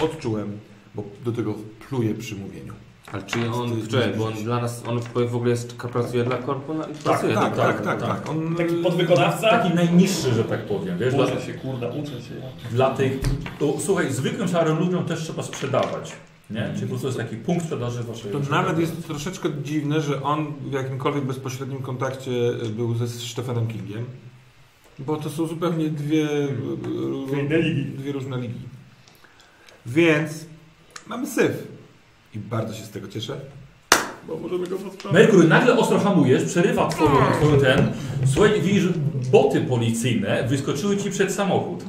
odczułem, bo do tego pluje przy mówieniu. Ale czy on, czekaj, bo on dla nas, on w ogóle jest, pracuje dla korpo? Pracuje tak, tak, korpo. tak, tak. On, Taki podwykonawca? Taki najniższy, że tak powiem, wiesz, dla, się, kurde, uczę się. dla tych... To, słuchaj, zwykłym szarym ludziom też trzeba sprzedawać. Nie? Czyli po prostu jest taki punkt sprzedaży waszej... To waszej nawet jest troszeczkę dziwne, że on w jakimkolwiek bezpośrednim kontakcie był ze Stephenem Kingiem, bo to są zupełnie dwie, Dwie ligi. dwie różne ligi. Więc mamy syf. I bardzo się z tego cieszę, bo możemy go. Merkury, nagle ostro hamujesz, przerywa twoją, twoją ten... Słuchaj, widzisz, boty policyjne wyskoczyły ci przed samochód.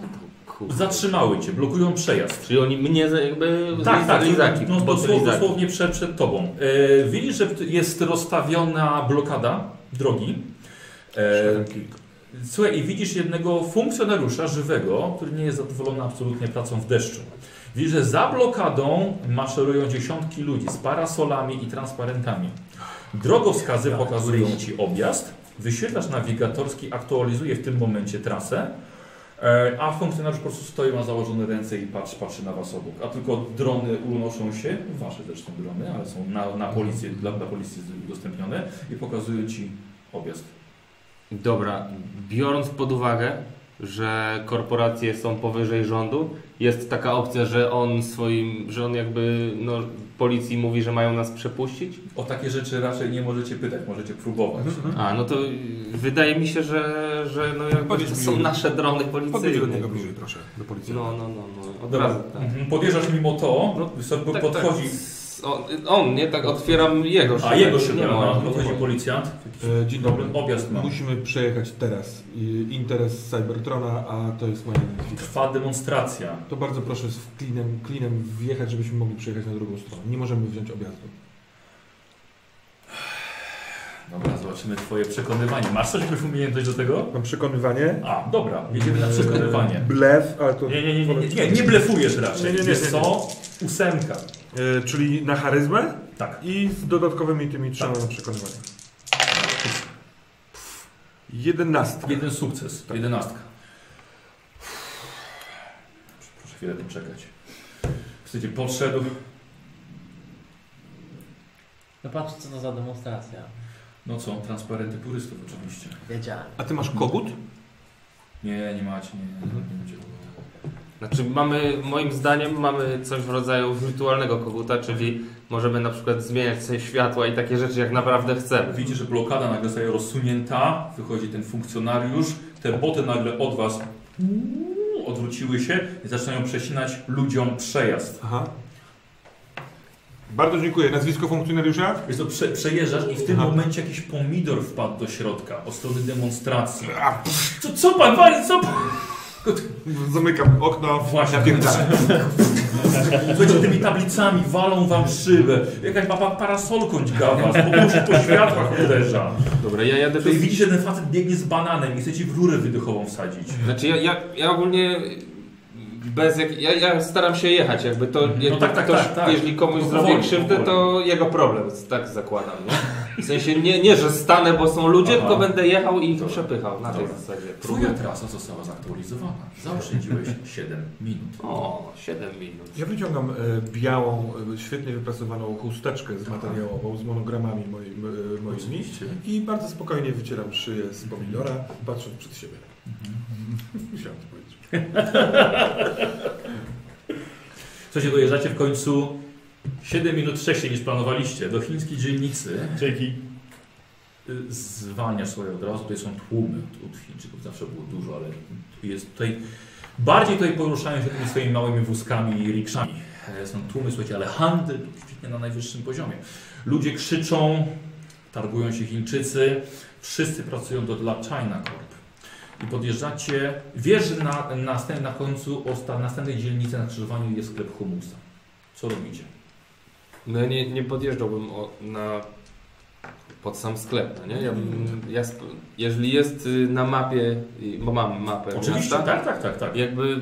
Kurde. Zatrzymały cię, blokują przejazd. Czyli oni mnie jakby Tak, tak, lizaki, no, dosłownie, dosłownie przed, przed tobą. E, widzisz, że jest rozstawiona blokada drogi. E, słuchaj, i widzisz jednego funkcjonariusza żywego, który nie jest zadowolony absolutnie pracą w deszczu. Widzisz, że za blokadą maszerują dziesiątki ludzi z parasolami i transparentami. Drogowskazy pokazują ci objazd. Wyświetlacz nawigatorski aktualizuje w tym momencie trasę. E, A funkcjonariusz po prostu stoi, ma założone ręce i patrzy, patrzy na was obok. A tylko drony unoszą się, wasze są drony, ale są na, na policję, dla, dla policji udostępnione i pokazują ci objazd. Dobra, biorąc pod uwagę, że korporacje są powyżej rządu, jest taka opcja, że on swoim, że on jakby no, policji mówi, że mają nas przepuścić? O takie rzeczy raczej nie możecie pytać, możecie próbować. A, no to wydaje mi się, że, że no jakby Powiedz to mi, są Juliusz. nasze drony Podjedź do policyjne. niego bliżej proszę, do policji. No, no, no, no, od Dobra. razu, tak. Mhm. Podjeżdżasz mimo to, No, sobie Tak, podchodzi. Tak. On, on, nie? Tak otwieram jego A jego no, nie podchodzi moją. policjant. E, Dzień dobry. Objazd ma. Musimy przejechać teraz. I- Interes Cybertrona, a to jest moja identyfikacja. Trwa demonstracja. To bardzo proszę z klinem, klinem wjechać, żebyśmy mogli przejechać na drugą stronę. Nie możemy wziąć objazdu. Dobra, zobaczymy twoje przekonywanie. Masz coś, jakąś umiejętność do tego? Mam przekonywanie. A, dobra, jedziemy na przekonywanie. Blef, ale to... Nie, nie, nie, nie, nie, nie, nie blefujesz raczej. Nie, nie, nie, Wiesz nie, nie. co? Ósemka. E, czyli na charyzmę Tak. i z dodatkowymi tymi trzema Tak. Jedenastka. Jeden sukces, jedenastka. Proszę chwilę tym czekać. Słuchajcie, podszedł. No patrz, co to za demonstracja. No co, transparenty turystów oczywiście. Wiedziałem. A ty masz kogut? Nie, nie macie, nie, nie, nie będzie. Znaczy mamy, moim zdaniem mamy coś w rodzaju wirtualnego koguta, czyli możemy na przykład zmieniać sobie światła i takie rzeczy jak naprawdę chcemy. Widzicie, że blokada nagle zostaje rozsunięta, wychodzi ten funkcjonariusz, te boty nagle od was odwróciły się i zaczynają przecinać ludziom przejazd. Aha. Bardzo dziękuję. Nazwisko funkcjonariusza? Więc to prze, przejeżdżasz i w tym Aha. momencie jakiś pomidor wpadł do środka od strony demonstracji. Co, co pan wali, co pan? Zamykam okno. Właśnie. Napierdalę. Słuchajcie, tymi tablicami walą wam szybę. Jakaś papa parasolką dźgawa, z po światłach uderza. Dobra, ja jadę widzicie, że ten facet biegnie z bananem i chce ci w rurę wydechową wsadzić. Znaczy ja, ja, ja ogólnie bez jak... Ja, ja staram się jechać, jakby to... No Jakby tak, tak, ktoś, tak, tak. Jeżeli komuś Tylko zrobię krzywdę, powoli. to jego problem, tak zakładam, nie? W sensie nie, nie że stanę, bo są ludzie, Aha. tylko będę jechał i ich przepychał na tej Dobra. zasadzie. Twoja trasa została zaktualizowana. Zaoszczędziłeś 7 minut. O, 7 minut. Ja wyciągam e, białą, e, świetnie wypracowaną chusteczkę z materiałową, z monogramami moim, e, moimi i bardzo spokojnie wycieram szyję z pomidora, patrząc przed siebie. Musiałem to powiedzieć. Słuchajcie, dojeżdżacie w końcu 7 minut wcześniej niż planowaliście do chińskiej dzielnicy. Dzięki. Y, Zwalniasz sobie od razu, tutaj są tłumy od Chińczyków, zawsze było dużo, ale jest tutaj, bardziej tutaj poruszają się tymi swoimi małymi wózkami i rikszami. E, Są tłumy, słuchajcie, ale handel kwitnie na najwyższym poziomie. Ludzie krzyczą, targują się Chińczycy, wszyscy pracują do dla China Corp. I podjeżdżacie, wiesz, że na, na, na końcu osta, następnej dzielnicy na skrzyżowaniu jest sklep humusa. Co robicie? No ja nie, nie podjeżdżałbym o, na, pod sam sklep, no nie? Ja bym, ja, jeżeli jest y, na mapie, bo mam mapę Oczywiście, miasta, tak, tak, tak, tak. jakby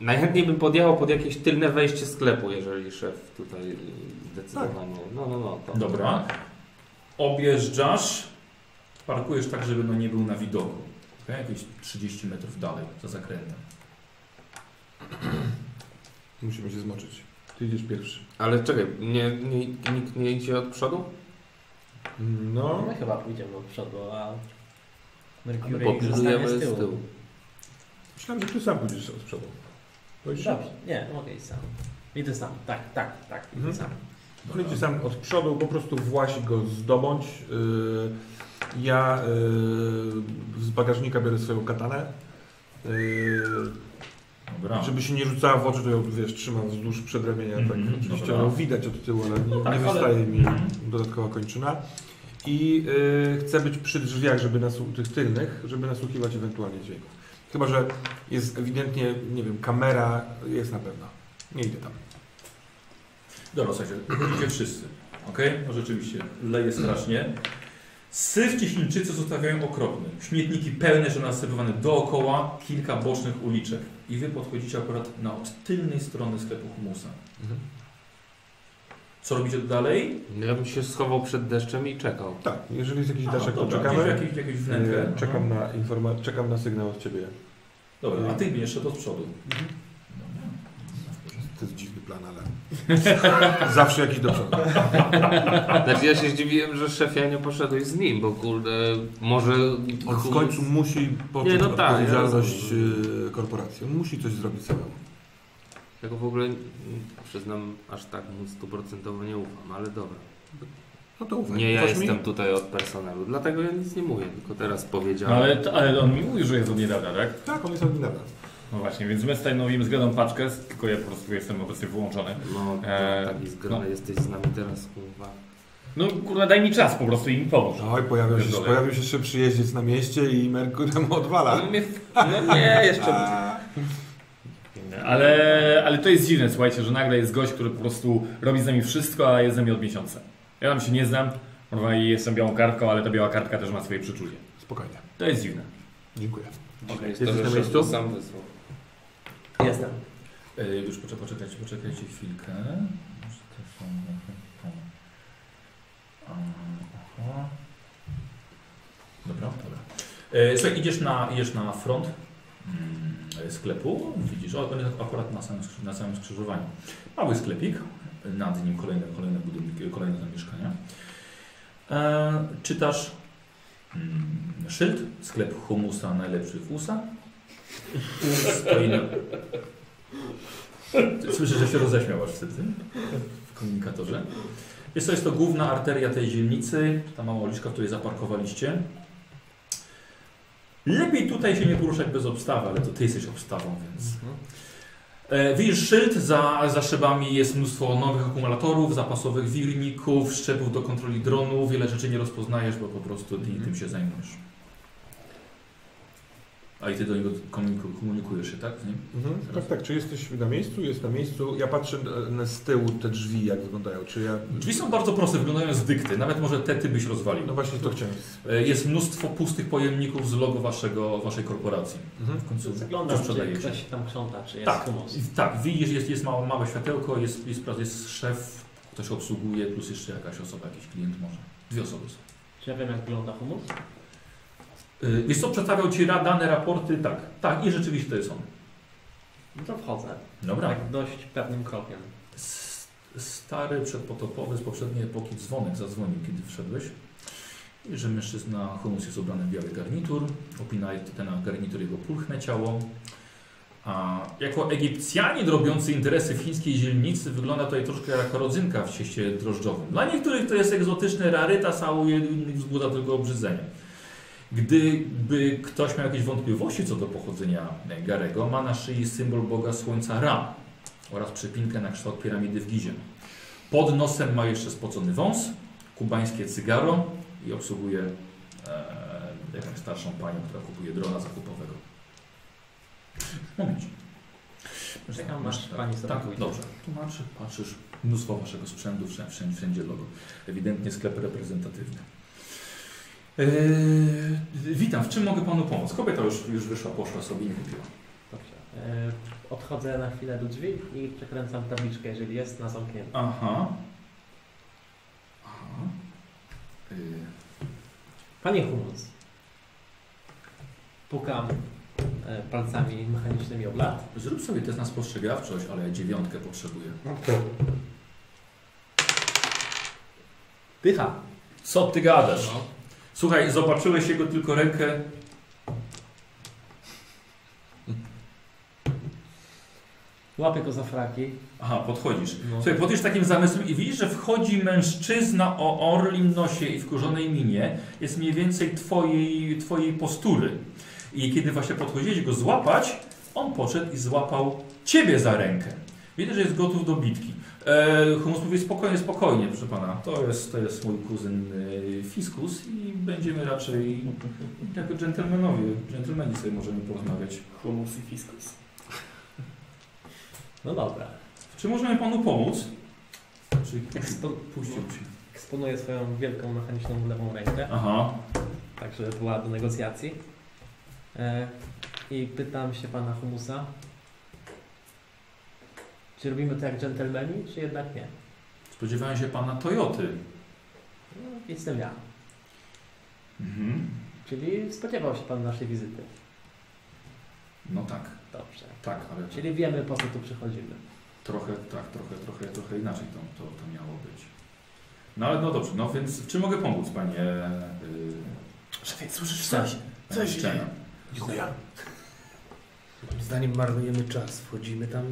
najchętniej bym podjechał pod jakieś tylne wejście sklepu, jeżeli szef tutaj zdecydowanie. No, no, no. To, Dobra. Objeżdżasz, parkujesz tak, żeby no nie był na widoku. Jakieś 30 metrów dalej, za zakrętem. Musimy się zmoczyć. Ty idziesz pierwszy. Ale czekaj, nie, nie, nikt nie idzie od przodu? No, My chyba pójdziemy do przodu, a Mercury zostanie z tyłu. myślałem, że ty sam pójdziesz od przodu. Się? Dobrze, nie, mogę iść sam. Idę sam, tak, tak, tak, idę Mhm. sam. Chodźcie sam od przodu, po prostu właś go zdobądź. Yy, ja yy, z bagażnika biorę swoją katanę. Dobra. żeby się nie rzucała w oczy, to ją wiesz, trzymam wzdłuż przedramienia. Mhm, tak, oczywiście dobra. ją widać od tyłu, ale nie, tak, nie ale- wystaje mi Mhm. dodatkowa kończyna. I yy, chcę być przy drzwiach, żeby nasłu- tych tylnych, żeby nasłuchiwać ewentualnie dźwięków. Chyba, że jest ewidentnie, nie wiem, kamera jest na pewno. Nie idę tam. Dobra, słuchajcie, wszyscy. Okej? No rzeczywiście, leje strasznie. Syf ci Chińczycy zostawiają okropny. Śmietniki pełne, że nasypywane dookoła, kilka bocznych uliczek. I wy podchodzicie akurat na od tylnej strony sklepu humusa. Mhm. Co robicie dalej? Ja bym się schował przed deszczem i czekał. Tak, jeżeli jest jakiś daszek, to czekamy. Jakieś, jakieś, wnękę. Yy, Czekam Aha. na, informa- czekam na sygnał od Ciebie. Dobra, a ty będziesz szedł od przodu. To jest dziwny plan, ale zawsze jakiś do przodu. Znaczy ja się zdziwiłem, że szefia nie poszedłeś z nim, bo kurde, może... On w końcu musi poczuć Nie, no tak, ja odpowiedzialność rozumiem. yy, korporacji. On musi coś zrobić samemu. Ja go w ogóle przyznam, aż tak mu stuprocentowo nie ufam, ale dobra. No to ufaj. Nie ja Ufasz mi? jestem tutaj od personelu, dlatego ja nic nie mówię, tylko teraz No, powiedziałem. ale, to- ale on mi mówił, że jest od niedawna, tak? Tak, on jest oryginalny. No właśnie, więc my stanowimy zgraną paczkę, tylko ja po prostu jestem obecnie wyłączony. No, Eee, taki zgrany no. jesteś z nami teraz, kurwa. No kurde, daj mi czas po prostu i mi pomóż. Oj, pojawił się, Pierdolę. pojawił się jeszcze przyjeździec na mieście i Merkur mu odwala. No, mnie, no nie, jeszcze... Ale, ale to jest dziwne, słuchajcie, że nagle jest gość, który po prostu robi z nami wszystko, a jest z nami od miesiąca. Ja tam się nie znam, kurwa, i jestem białą kartką, ale ta biała kartka też ma swoje przeczucie. Spokojnie. To jest dziwne. Dziękuję. Okay, Jesteś to, na miejscu? sam wysłał. Jestem. Yy, już poczekajcie, poczekajcie, poczekajcie chwilkę. Aha. Dobra, dobra. E, Słuchaj, idziesz na, idziesz na front mm, sklepu, widzisz, o, on jest akurat na samym, na samym skrzyżowaniu. Mały sklepik, nad nim kolejne, kolejne budynki, kolejne zamieszkania. E, czytasz mm, szyld, sklep humusa najlepszy w USA. Stoi na... Słyszę, że się roześmiał aż wtedy w komunikatorze. Jest to, jest to główna arteria tej dzielnicy, ta mała uliczka, w której zaparkowaliście. Lepiej tutaj się nie poruszać bez obstawy, ale to ty jesteś obstawą, więc... E, widzisz szyld, za, za szybami jest mnóstwo nowych akumulatorów, zapasowych wirników, szczepów do kontroli dronu. Wiele rzeczy nie rozpoznajesz, bo po prostu ty tym się zajmujesz. A i ty do niego komuniku, komunikujesz się, tak? Z nim? Mhm. Tak, tak. Czy jesteś na miejscu? Jest na miejscu. Ja patrzę e, na z tyłu te drzwi, jak wyglądają. Czy ja... Drzwi są bardzo proste, wyglądają z dykty. Nawet może te ty byś rozwalił. No właśnie to chciałem. E, Jest mnóstwo pustych pojemników z logo waszego, waszej korporacji. Mhm. W końcu coś czy ktoś tam krząta, czy jest Tak, humus. tak, widzisz, jest, jest małe, małe światełko, jest, jest, jest szef, ktoś obsługuje, plus jeszcze jakaś osoba, jakiś klient może. Dwie osoby są. Czy ja wiem, jak wygląda humus? Yy, Wiesz co, przedstawiał Ci dane raporty, tak, tak i rzeczywiście to jest on. No to wchodzę. Dobra. Tak dość pewnym krokiem. S- Stary, przedpotopowy z poprzedniej epoki dzwonek zadzwonił, kiedy wszedłeś. I że mężczyzna humus jest ubrany w biały garnitur, opina ten garnitur jego pulchne ciało. A jako Egipcjanin robiący interesy w chińskiej dzielnicy wygląda tutaj troszkę jak rodzynka w cieście drożdżowym. Dla niektórych to jest egzotyczny rarytas, a u innych wzbudza tylko obrzydzenie. Gdyby ktoś miał jakieś wątpliwości co do pochodzenia Garego, ma na szyi symbol boga słońca Ra oraz przypinkę na kształt piramidy w Gizie. Pod nosem ma jeszcze spocony wąs, kubańskie cygaro i obsługuje e, jakąś starszą panią, która kupuje drona zakupowego. Momencie. Czekam, aż tak, pani Tak, dobrze. Tłumaczy, patrzysz, mnóstwo waszego sprzętu, wszędzie, wszędzie logo. Ewidentnie sklep reprezentatywny. Eee, witam, w czym mogę panu pomóc? Kobieta już, już wyszła, poszła sobie i nie kupiła. Dobrze. E, Odchodzę na chwilę do drzwi i przekręcam tabliczkę, jeżeli jest na zamknięte. Aha. Aha. Yy, Panie Humus. Pukam e, palcami mechanicznymi o blat. zrób sobie test na spostrzegawczość, ale ja dziewiątkę potrzebuję. Dycha. Co ty gadasz? No. Słuchaj, zobaczyłeś jego tylko rękę. Łapię go za fraki. Aha, podchodzisz. No. Słuchaj, podchodzisz takim zamysłem i widzisz, że wchodzi mężczyzna o orlim nosie i wkurzonej minie. Jest mniej więcej twojej, twojej postury. I kiedy właśnie podchodziłeś go złapać, on podszedł i złapał ciebie za rękę. Widzę, że jest gotów do bitki. E, Humus mówi spokojnie, spokojnie, proszę pana. To jest, to jest mój kuzyn e, Fiskus i będziemy raczej jako dżentelmenowie, dżentelmeni sobie możemy porozmawiać. Humus i fiskus. No dobra. Czy możemy panu pomóc? Czy Ekspo puścił się? eksponuję swoją wielką mechaniczną lewą rękę, Aha. tak żeby była do negocjacji. E, I pytam się pana Humusa, czy robimy to jak dżentelmeni, czy jednak nie? Spodziewałem się pana Toyoty. No, jestem ja. Mhm. Czyli spodziewał się pan naszej wizyty. No tak, Dobrze. tak, ale Czyli wiemy po co tu przychodzimy. trochę, tak, trochę, trochę, trochę inaczej to, to, to miało być. No ale no dobrze, no więc czy mogę pomóc, panie yy, Szefie, słyszysz coś? Coś. Moim zdaniem marnujemy czas. Wchodzimy tam.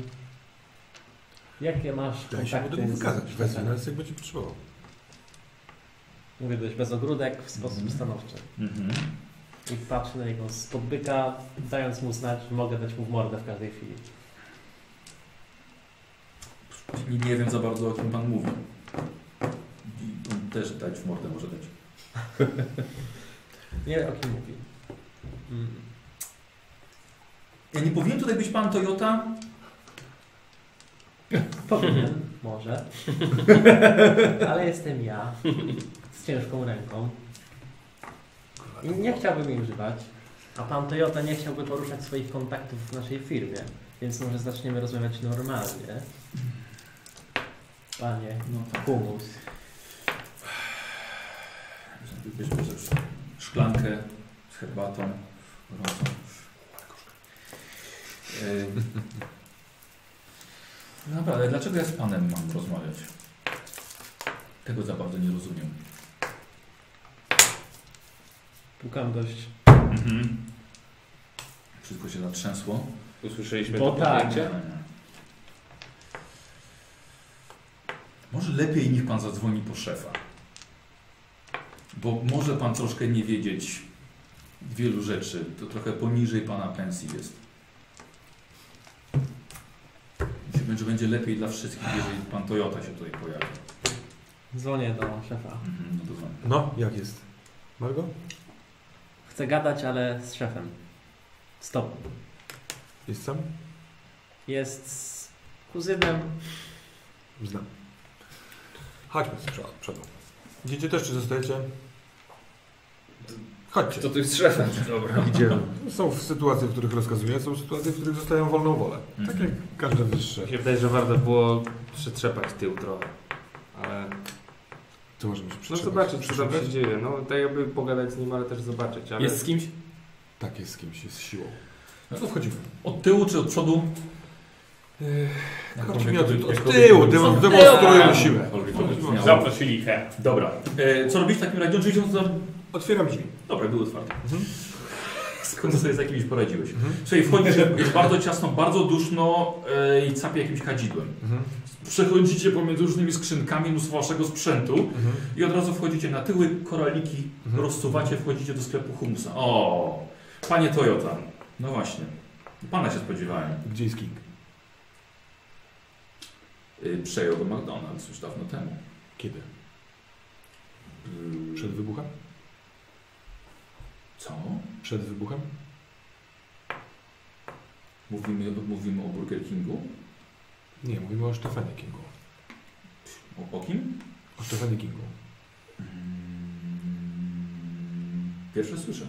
Jakie masz Daj się kontakty będę z... wykazać. Wezmę nas jak będzie potrzebował. Mówię dość bez ogródek, w sposób Mhm. stanowczy. Mhm. I patrzę na niego z podbyka, dając mu znać, że mogę dać mu w mordę w każdej chwili. Nie, nie wiem za bardzo o kim pan mówi. I on też dać w mordę może dać. Nie wiem, o kim mówi. Mm. Ja nie powinien tutaj być pan Toyota? Powinien, może. Ale jestem ja. Z ciężką ręką. I nie chciałbym jej używać. A pan Toyota nie chciałby poruszać swoich kontaktów w naszej firmie. Więc może zaczniemy rozmawiać normalnie. Panie No tak. Humus. Bierzesz szklankę z herbatą gorącą. Yy. Dobra, ale dlaczego ja z panem mam rozmawiać? Tego za bardzo nie rozumiem. Pukam dość. Mhm. Wszystko się zatrzęsło. Usłyszeliśmy Bo to tak. Może lepiej niech pan zadzwoni po szefa. Bo może pan troszkę nie wiedzieć wielu rzeczy. To trochę poniżej pana pensji jest. Myślę, że będzie lepiej dla wszystkich, jeżeli pan Toyota się tutaj pojawi. Dzwonię do szefa. Mhm, no to. No, jak jest? Margo? Chcę gadać, ale z szefem. Stop. Jest sam? Jest z kuzynem. Znam. Chodźmy z przodu. przodu. Idziecie też, czy zostajecie? Chodźcie. To tu jest szefem. Dobra. Idziemy. Są w sytuacje, w których rozkazuję, są sytuacje, w których zostają wolną wolę. Tak Mhm. jak każde wyższe. Mi się wydaje, że warto było przetrzepać tył trochę. Ale Co możemy się no zobaczyć, co tam się dzieje. No tak jakby pogadać z nim, ale też zobaczyć. Ale... Jest z kimś? Tak, jest z kimś, jest z siłą. No to wchodzimy. Od tyłu czy od przodu? Chodź mi od, od tyłu, to demo- demonstrujemy siłę. To. Zaprosili he. Dobra. E, co robić w takim razie? Za... Otwieram drzwi. Dobra, były otwarte. Mhm. Skąd sobie z jakimiś poradziłeś? Mhm. Słuchaj, wchodzisz, jest bardzo ciasno, bardzo duszno e, i capie jakimś kadzidłem. Mhm. Przechodzicie pomiędzy różnymi skrzynkami, mnóstwo waszego sprzętu Mhm. i od razu wchodzicie na tyły, koraliki, Mhm. rozsuwacie, wchodzicie do sklepu humusa. O, panie Toyota. No właśnie. Pana się spodziewałem. Gdzie jest King? Y, Przejął do McDonald's już dawno temu. Kiedy? Y, Przed wybuchem? Co? Przed wybuchem? Mówimy, mówimy o Burger Kingu? Nie, mówimy o Stefanie Kingu. O, o kim? O Stefanie Kingu. Mm, Pierwsze słyszę.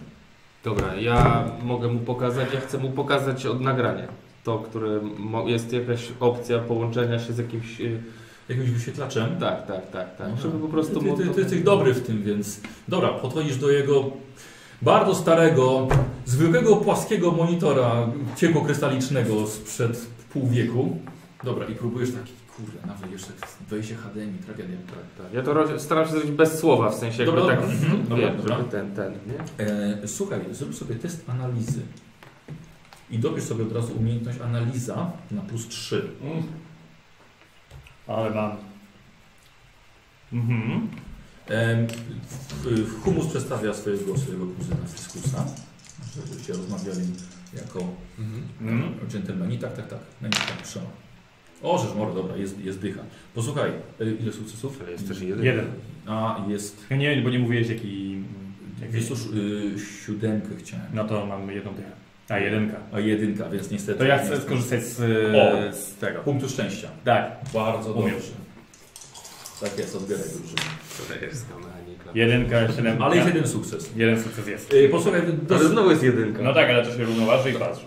Dobra, ja mogę mu pokazać, ja chcę mu pokazać od nagrania. To, które mo- jest jakaś opcja połączenia się z jakimś... y, Jakimś wyświetlaczem? Tak, tak, tak, tak. Żeby po prostu... Ty, ty, ty, ty jesteś dobry w tym, więc... Dobra, podchodzisz do jego bardzo starego, zwykłego płaskiego monitora ciepłokrystalicznego sprzed pół wieku. Dobra, i próbujesz taki, kurde, nawet jeszcze wejście HDMI, tragedia. Tak, ja to staram się zrobić bez słowa, w sensie jakby Dobra, tak... dobra. Mhm. Dobra, dobra. ten, ten, nie? E, słuchaj, zrób sobie test analizy. I dobierz sobie od razu umiejętność analiza na plus 3. Mm. Ale mam. Mhm. Humus przedstawia swojego, swojego kuzyna Fiskusa, żebyście rozmawiali jako Mhm. Dżentelmeni. Tak, tak, tak. No i tak trzeba. O, żeż moro, dobra, jest, jest dycha. Posłuchaj, e, ile sukcesów? Ale jest też jeden. Jeden. A, jest... Ja nie, bo nie mówiłeś jaki... jaki... Wiesz cóż, y, siódemkę chciałem. No to mam jedną dychę. A, jedynka. A jedynka, więc niestety... To ja chcę skorzystać z, O! z tego. Punktu szczęścia. Tak, Bardzo Umiem. dobrze. Tak jest, odbieraj drużynę. Królewska mechanika. jedynka, siedem. Ale jest jeden sukces. Jeden sukces jest. Y, Posłuchaj, Ale dos- znowu jest jedynka. No tak, ale to się równoważy i patrz.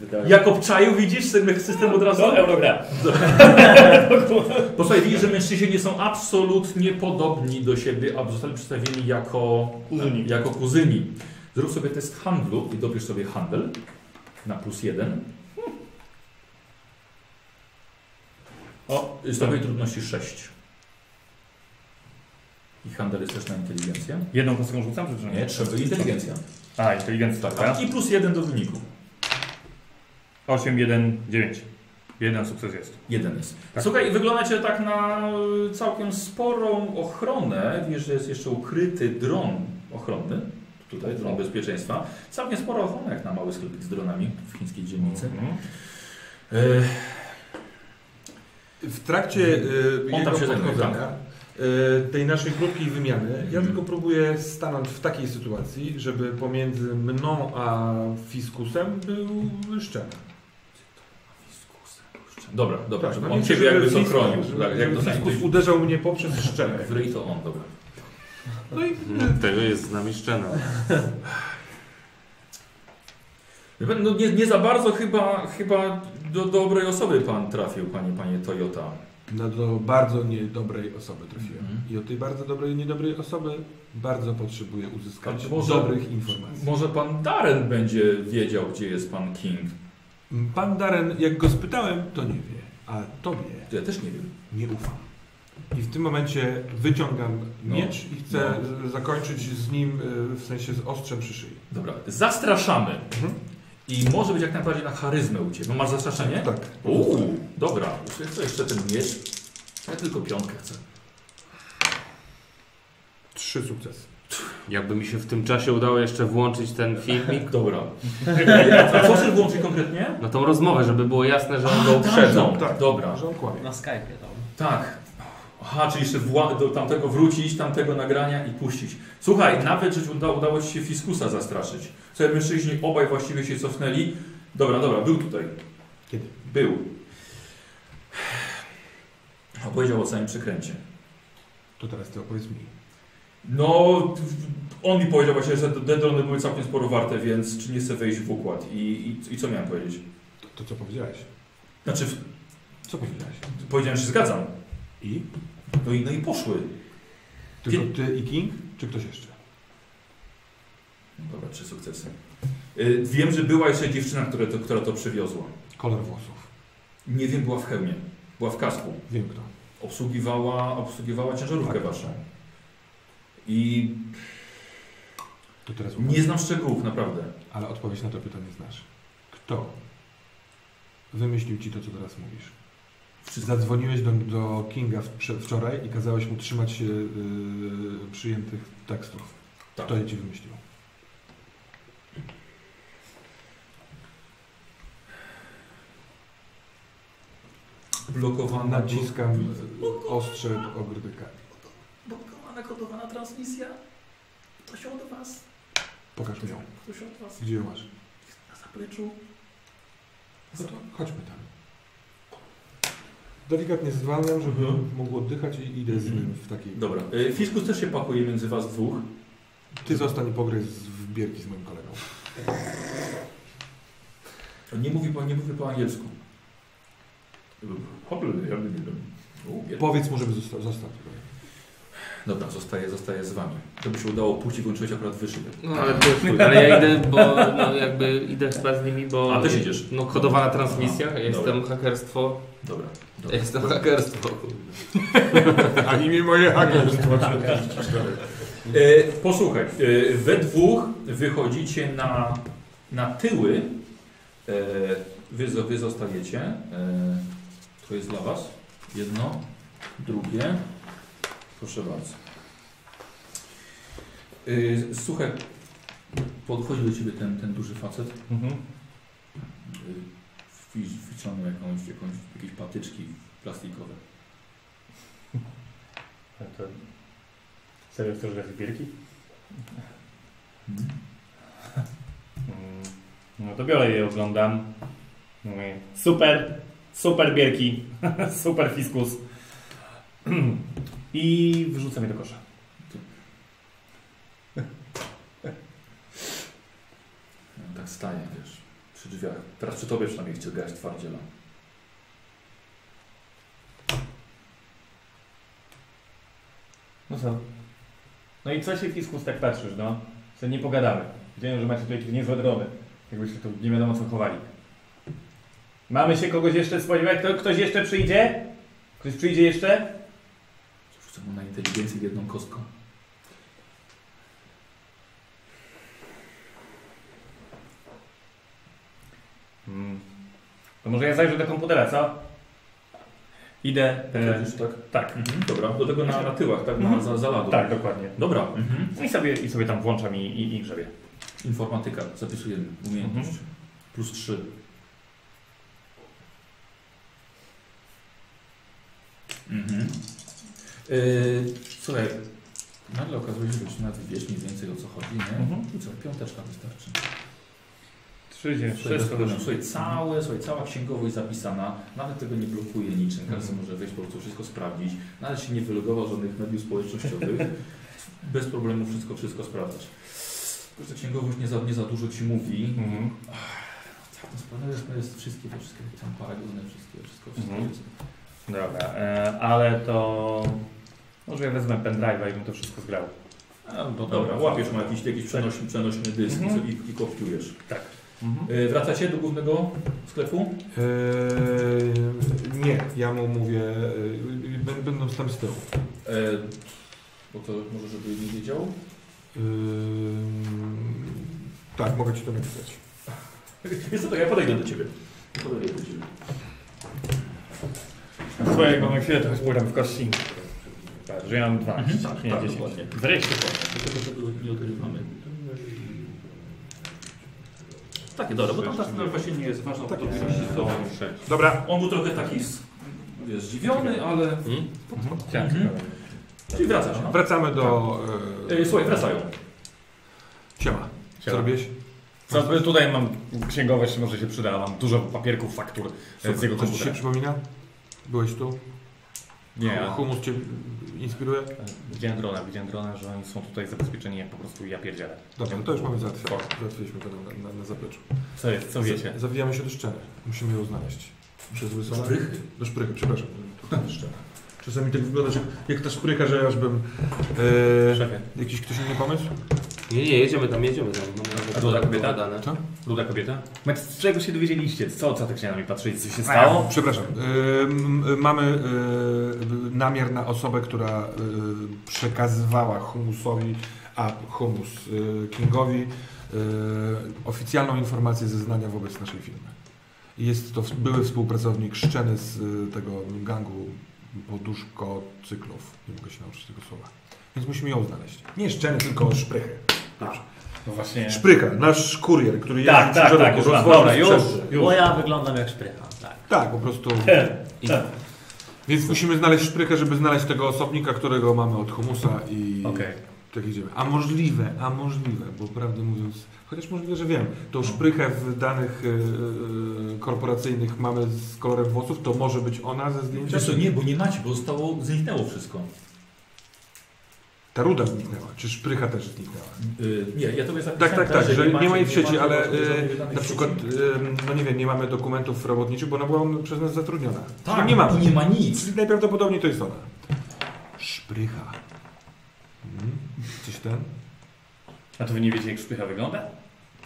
Wydaje jak obczaił widzisz ten system od razu? To Eurogra. Posłuchaj, widzisz, że mężczyźni nie są absolutnie podobni do siebie, a zostali przedstawieni jako Kuzyni. Jako kuzyni. Zrób sobie test handlu i dobierz sobie handel na plus jeden. O, stopień trudności 6. I handel jest też na inteligencję. Jedną kostką rzucam, czy że Nie, trzeba inteligencja. A, inteligencja, Tak, tak. tak. I plus jeden do wyniku. 8, 1, 9. Jeden sukces jest. Jeden jest. Tak. Słuchaj, wyglądacie tak na y, całkiem sporą ochronę. Wiesz, że jest jeszcze ukryty dron ochronny. Tutaj dron bezpieczeństwa. Całkiem spora ochrona jak na mały sklepik z dronami w chińskiej dzielnicy. Mhm. E, W trakcie y, On tam jego się zajmuje, podchodzenia, y, tej naszej krótkiej wymiany, ja Mhm. tylko próbuję stanąć w takiej sytuacji, żeby pomiędzy mną a Fiskusem był szczep. Dobra, dobra, żeby no on ciebie jakby co Fiskus- chronił. żeby- Tak, jak Fiskus uderzał mnie poprzez szczepę. w ryj, to on, dobra. No i Mm, Tego jest z nami szczena. No nie, nie za bardzo chyba, chyba do dobrej osoby pan trafił, panie, panie Toyota. No do bardzo niedobrej osoby trafiłem. Mhm. I od tej bardzo dobrej, niedobrej osoby bardzo potrzebuję uzyskać może- dobrych informacji. Może pan Darren będzie wiedział, gdzie jest pan King. Pan Darren, jak go spytałem, to nie wie, a tobie Ja też nie wiem. nie ufam. I w tym momencie wyciągam No. miecz i chcę y, zakończyć z nim, y, w sensie z ostrzem przy szyi. Dobra, zastraszamy. Mhm. I może być jak najbardziej na charyzmę u ciebie. No masz zastraszenie? Tak. Uuu, dobra. Chcę jeszcze ten miecz. Ja tylko piątkę chcę. Trzy sukcesy. Jakby mi się w tym czasie udało jeszcze włączyć ten filmik, Dobra. A co chcesz włączyć konkretnie? no tą rozmowę, żeby było jasne, że on go uprzedzą. Tak, Dobra. Że on kłamie. Na Skype'ie tam. Tak. Aha, czyli jeszcze do tamtego wrócić, tamtego nagrania i puścić. Słuchaj, nawet że uda, udało ci się Fiskusa zastraszyć. Sobie mężczyźni obaj właściwie się cofnęli. Dobra, dobra, był tutaj. Kiedy? Był. Opowiedział o całym przekręcie. To teraz ty opowiedz mi. No, on mi powiedział właśnie, że te drony były całkiem sporo warte, więc czy nie chcę wejść w układ. I, i, i co miałem powiedzieć? To, to co powiedziałeś? Znaczy, w- Co powiedziałeś? powiedziałem, że się zgadzam. I? No i, no i poszły. Tylko ty i King? Czy ktoś jeszcze? Dobra, trzy sukcesy. Y, Wiem, że była jeszcze dziewczyna, która to, która to przywiozła. Kolor włosów. Nie wiem, była w hełmie. Była w kasku. Wiem kto. Obsługiwała, obsługiwała ciężarówkę Tak. waszą. I To teraz nie znam szczegółów, naprawdę. Ale odpowiedź na to pytanie znasz. Kto wymyślił ci to, co teraz mówisz? Zadzwoniłeś do, do Kinga wczoraj i kazałeś mu trzymać się yy, przyjętych tekstów. Tak. Kto je ci wymyślił? Blokowana, Naciskam ostrze ogrydyka. blokowana kodowana transmisja. Ktoś od was. Pokaż mi ją. Ktoś od was. Gdzie ją masz? Na zapleczu. No to chodźmy tam. Delikatnie zwalniam, żeby Mhm. mógł oddychać i idę z nim w takiej... Dobra. Y, Fiskus też się pakuje między was dwóch. Ty zostań z- w bierki z moim kolegą. Nie mówi, po- nie mówi po angielsku. Hopl, ja bym nie wiem. U, biedny. Powiedz mu, żeby zosta- został tutaj. Dobra, zostaje, zostaje z wami. To by się udało puścić, włączyć akurat wyższy. No ale, to, ale ja idę, bo no, jakby idę chyba z nimi, bo... A, też idziesz? No kodowana transmisja, ja jestem Dobra. hakerstwo, Dobra. ja dobra. jestem hakerstwo. A imię moje hakerstwo. E, posłuchaj, e, we dwóch wychodzicie na, na tyły E, wy, wy zostajecie. E, to jest dla Was. Jedno, drugie. Proszę bardzo. E, słuchaj, podchodzi do Ciebie ten, ten duży facet. Mhm. Y, wpi- Wyciągnął jakąś, jakąś, jakieś patyczki plastikowe. A to... Serio chcesz grać w? Mhm. Mm, No to biorę je, oglądam. Mówię, super, super bierki, super fiskus. I wyrzucam je do kosza. Tak staje, wiesz, przy drzwiach. Teraz przy Tobie przynajmniej chce grać twardziela. No co? No i co się fiskus tak patrzysz, no? Co nie pogadamy. Wiedziałem, że macie tu jakieś niezłe drony. Jakbyście tu nie wiadomo co chowali. Mamy się kogoś jeszcze spodziewać? Kto, ktoś jeszcze przyjdzie? Ktoś przyjdzie jeszcze? Rzucę mu na inteligencję jedną kostką. Hmm. To może ja zajrzę do komputera, co? Idę. E, Już tak? tak, Mhm. Dobra, do tego na, na tyłach, tak? Na, Mhm. za, za tak, dokładnie. Dobra. Mhm. I sobie, i sobie tam włączam i, i, i grzebię. Informatyka, zapisujemy. Umiejętność. Mhm. Plus 3. Mhm. Yy, słuchaj, nagle okazuje się, że nawet wiesz mniej więcej o co chodzi, nie? Mhm. I co, piąteczka wystarczy. 30, Słuchaj, bez wszystko słuchaj, całe, słuchaj, cała księgowość zapisana, nawet tego nie blokuje niczym, każdy Mhm. może wejść po prostu wszystko sprawdzić, nawet się nie wylogował żadnych mediów społecznościowych, bez problemu wszystko, wszystko sprawdzasz. Tylko, że księgowość nie za, nie za dużo Ci mówi, Mhm. tak, no sprawdzone jest, jest wszystkie, wszystkie tam paragony, wszystkie, wszystko, wszystko Mhm. jest. Dobra, e, ale to... Może ja wezmę pendrive'a i bym to wszystko zgrał. A, no dobra, łapiesz mu jakiś, jakiś przenośny, przenośny dysk Mhm. i, i kopiujesz. Tak. Yy, wracacie do głównego sklepu? Eee, nie, ja mu mówię, yy, bę- będąc tam z tyłu. Yy, bo to może, żeby nie wiedział. Yy, tak, mogę ci to napisać. Jest to tak, ja podejdę do Ciebie. Podejdę do Ciebie. Słuchaj, mamy chwilę, to pogram w kości. Tak, że ja mam 12, Mhm, tak, nie tak, 10. dokładnie. Wreszcie to. Dlatego tego nie odrywamy. Takie, dobra, bo tam ta scena właśnie nie jest ważna, Tak widzieliście to. Dobra, On był trochę taki z- wiesz, zdziwiony, ale... Tak. Mhm. Czyli wracasz, no? wracamy do... Yy, Yy, słuchaj, wracają. siema. Co Siema. robisz? Co, tutaj mam księgowość, może się przyda. Mam dużo papierków, faktur e, z jego Coś ci się komputera. przypomina? Byłeś tu? Nie, a- Humus cię inspiruje? widziałem drona, widziałem drona, że oni są tutaj zabezpieczeni jak po prostu ja pierdzielę. Dobra, no to już mamy załatwione. Załatwiliśmy to na, na, na zapleczu. Co jest, co wiecie? Z- Zawijamy się do szczeny. Musimy ją znaleźć. Przez. Szprychy. Do szprychy, przepraszam. Jest szczena. Czasami tak wygląda, że jak ta szprycha, że aż bym... E, jakiś ktoś inny pomysł? Nie, nie, jedziemy tam, jedziemy tam. Mamy A to ta kobieta? pogadane. Co? Ruda kobieta? Z czego się dowiedzieliście? Co, co tak się na mnie patrzycie? Co się Stało? stało? Przepraszam. Ym, mamy y, namiar na osobę, która y, przekazywała humusowi, a humus Kingowi oficjalną informację zeznania wobec naszej firmy. Jest to były współpracownik szczeny z tego gangu poduszko cyklów. Nie mogę się nauczyć tego słowa. Więc musimy ją znaleźć. Nie szczeny, tylko szprychę. Dobrze. No właśnie. Szprycha, nasz kurier, który jeździ Tak, tak, tak, już mam. Dobra, już, sprzęty. Bo już. ja wyglądam jak szprycha, tak. Tak, po prostu. I Więc musimy znaleźć szprychę, żeby znaleźć tego osobnika, którego mamy od humusa i Okej. tak idziemy. A możliwe, a możliwe, bo prawdę mówiąc, chociaż możliwe, że wiem, tą szprychę w danych yy, korporacyjnych mamy z kolorem włosów, to może być ona ze zdjęcia? Wiesz co, nie, bo nie macie, bo zostało, zniknęło wszystko. Ta ruda zniknęła, czy szprycha też zniknęła? Yy, nie, ja tobie Tak, zapisałem, tak, tak, że nie ma jej w sieci, macie ale yy, na przykład, no nie wiem, nie mamy dokumentów robotniczych, bo ona była przez nas zatrudniona. Tak, Czyli nie mamy. nie ma nic. Czyli najprawdopodobniej to jest ona. Szprycha. Mhm. Coś ten? A to wy nie wiecie jak szpycha wygląda?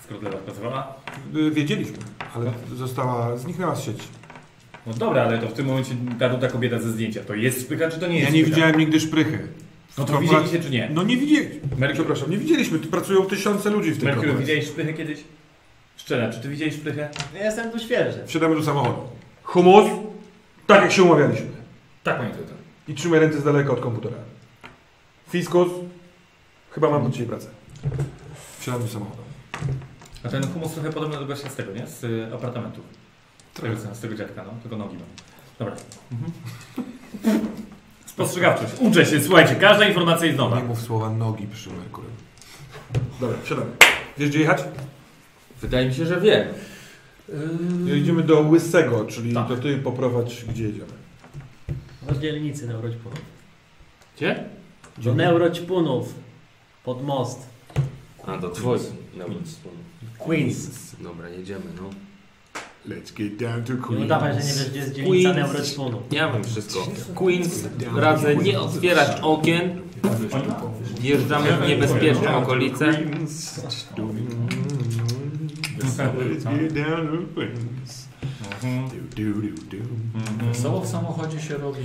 Skoro dla was pracowała? Y, Wiedzieliśmy, ale została, zniknęła z sieci. No dobra, ale to w tym momencie ta ruda kobieta ze zdjęcia, to jest szpycha czy to nie Ja jest nie szpycha? widziałem nigdy szprychy. No to widzieliście czy nie? No nie widzieliśmy. Merkur, Przepraszam, nie widzieliśmy. Tu pracują tysiące ludzi w tej Merkur korporacji. widziałeś szpychę kiedyś? Szczena, czy ty widziałeś szprychę? Ja jestem tu świeży. Wsiadamy do samochodu. Humus, tak jak się umawialiśmy. Tak, panie Teter. I trzymaj ręce z daleka od komputera. Fiskus, chyba mam do Ciebie pracę. Wsiadamy do samochodu. A ten humus trochę podobny do gościa z tego, nie? Z y, apartamentu. Z tego, z tego dziadka, no. Tylko nogi mam. Dobra. Mhm. Spostrzegawczość. Uczę się, słuchajcie, każda informacja jest nowa. Nie mów słowa nogi przy Merkurym. Dobra, wsiadamy. Wiesz gdzie jechać? Wydaje mi się, że wiem. Jedziemy do Łysego, czyli Tak. to Ty poprowadź, gdzie jedziemy. Do dzielnicy neuroćpunów. Gdzie? Do neuroćpunów. Pod most. A, do twoich. Queens. Dobra, jedziemy, no. Let's get down to Nie Queens. udawaj, że nie wiesz, gdzie jest dzielnica neuroćpunów. Ja wiem wszystko. Queens, radzę nie otwierać okien. Wjeżdżamy w niebezpieczne okolice. Queens. Mhm. Mhm. Wesoło w samochodzie się robi.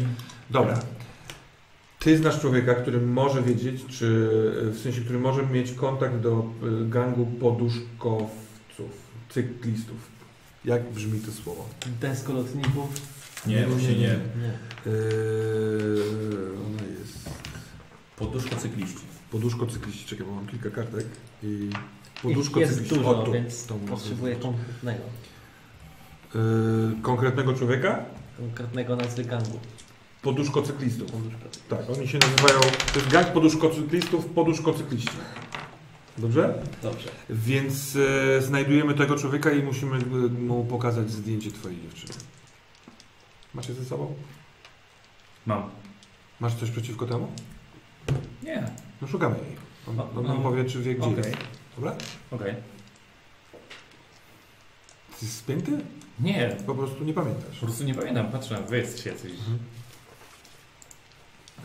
Dobra. Ty znasz człowieka, który może wiedzieć, czy w sensie, który może mieć kontakt do y, gangu poduszkowców, cyklistów. Jak brzmi to słowo? Deskolotników. Nie, właśnie nie. Nie. Yy, ona jest. Poduszko cykliści. Poduszko cykliści, czekaj, bo mam kilka kartek. I poduszko jest cykliści. dużo, tu, więc tą- potrzebuję konkretnego. Yy, konkretnego człowieka? Konkretnego nazwy gangu. Poduszko cyklistów. Tak, oni się nazywają. To jest gang poduszko cyklistów, poduszko cykliści. Dobrze? Dobrze. Więc e, znajdujemy tego człowieka i musimy e, mu pokazać zdjęcie twojej dziewczyny. Macie ze sobą? Mam. Masz coś przeciwko temu? Nie. No szukamy jej. On, O, on nam no. powie, czy wie, gdzie Okej. jest. Dobra? Okej. Ty jesteś spięty? Nie. Po prostu nie pamiętasz. Po prostu nie pamiętam, patrzę, wy jesteście jacyś.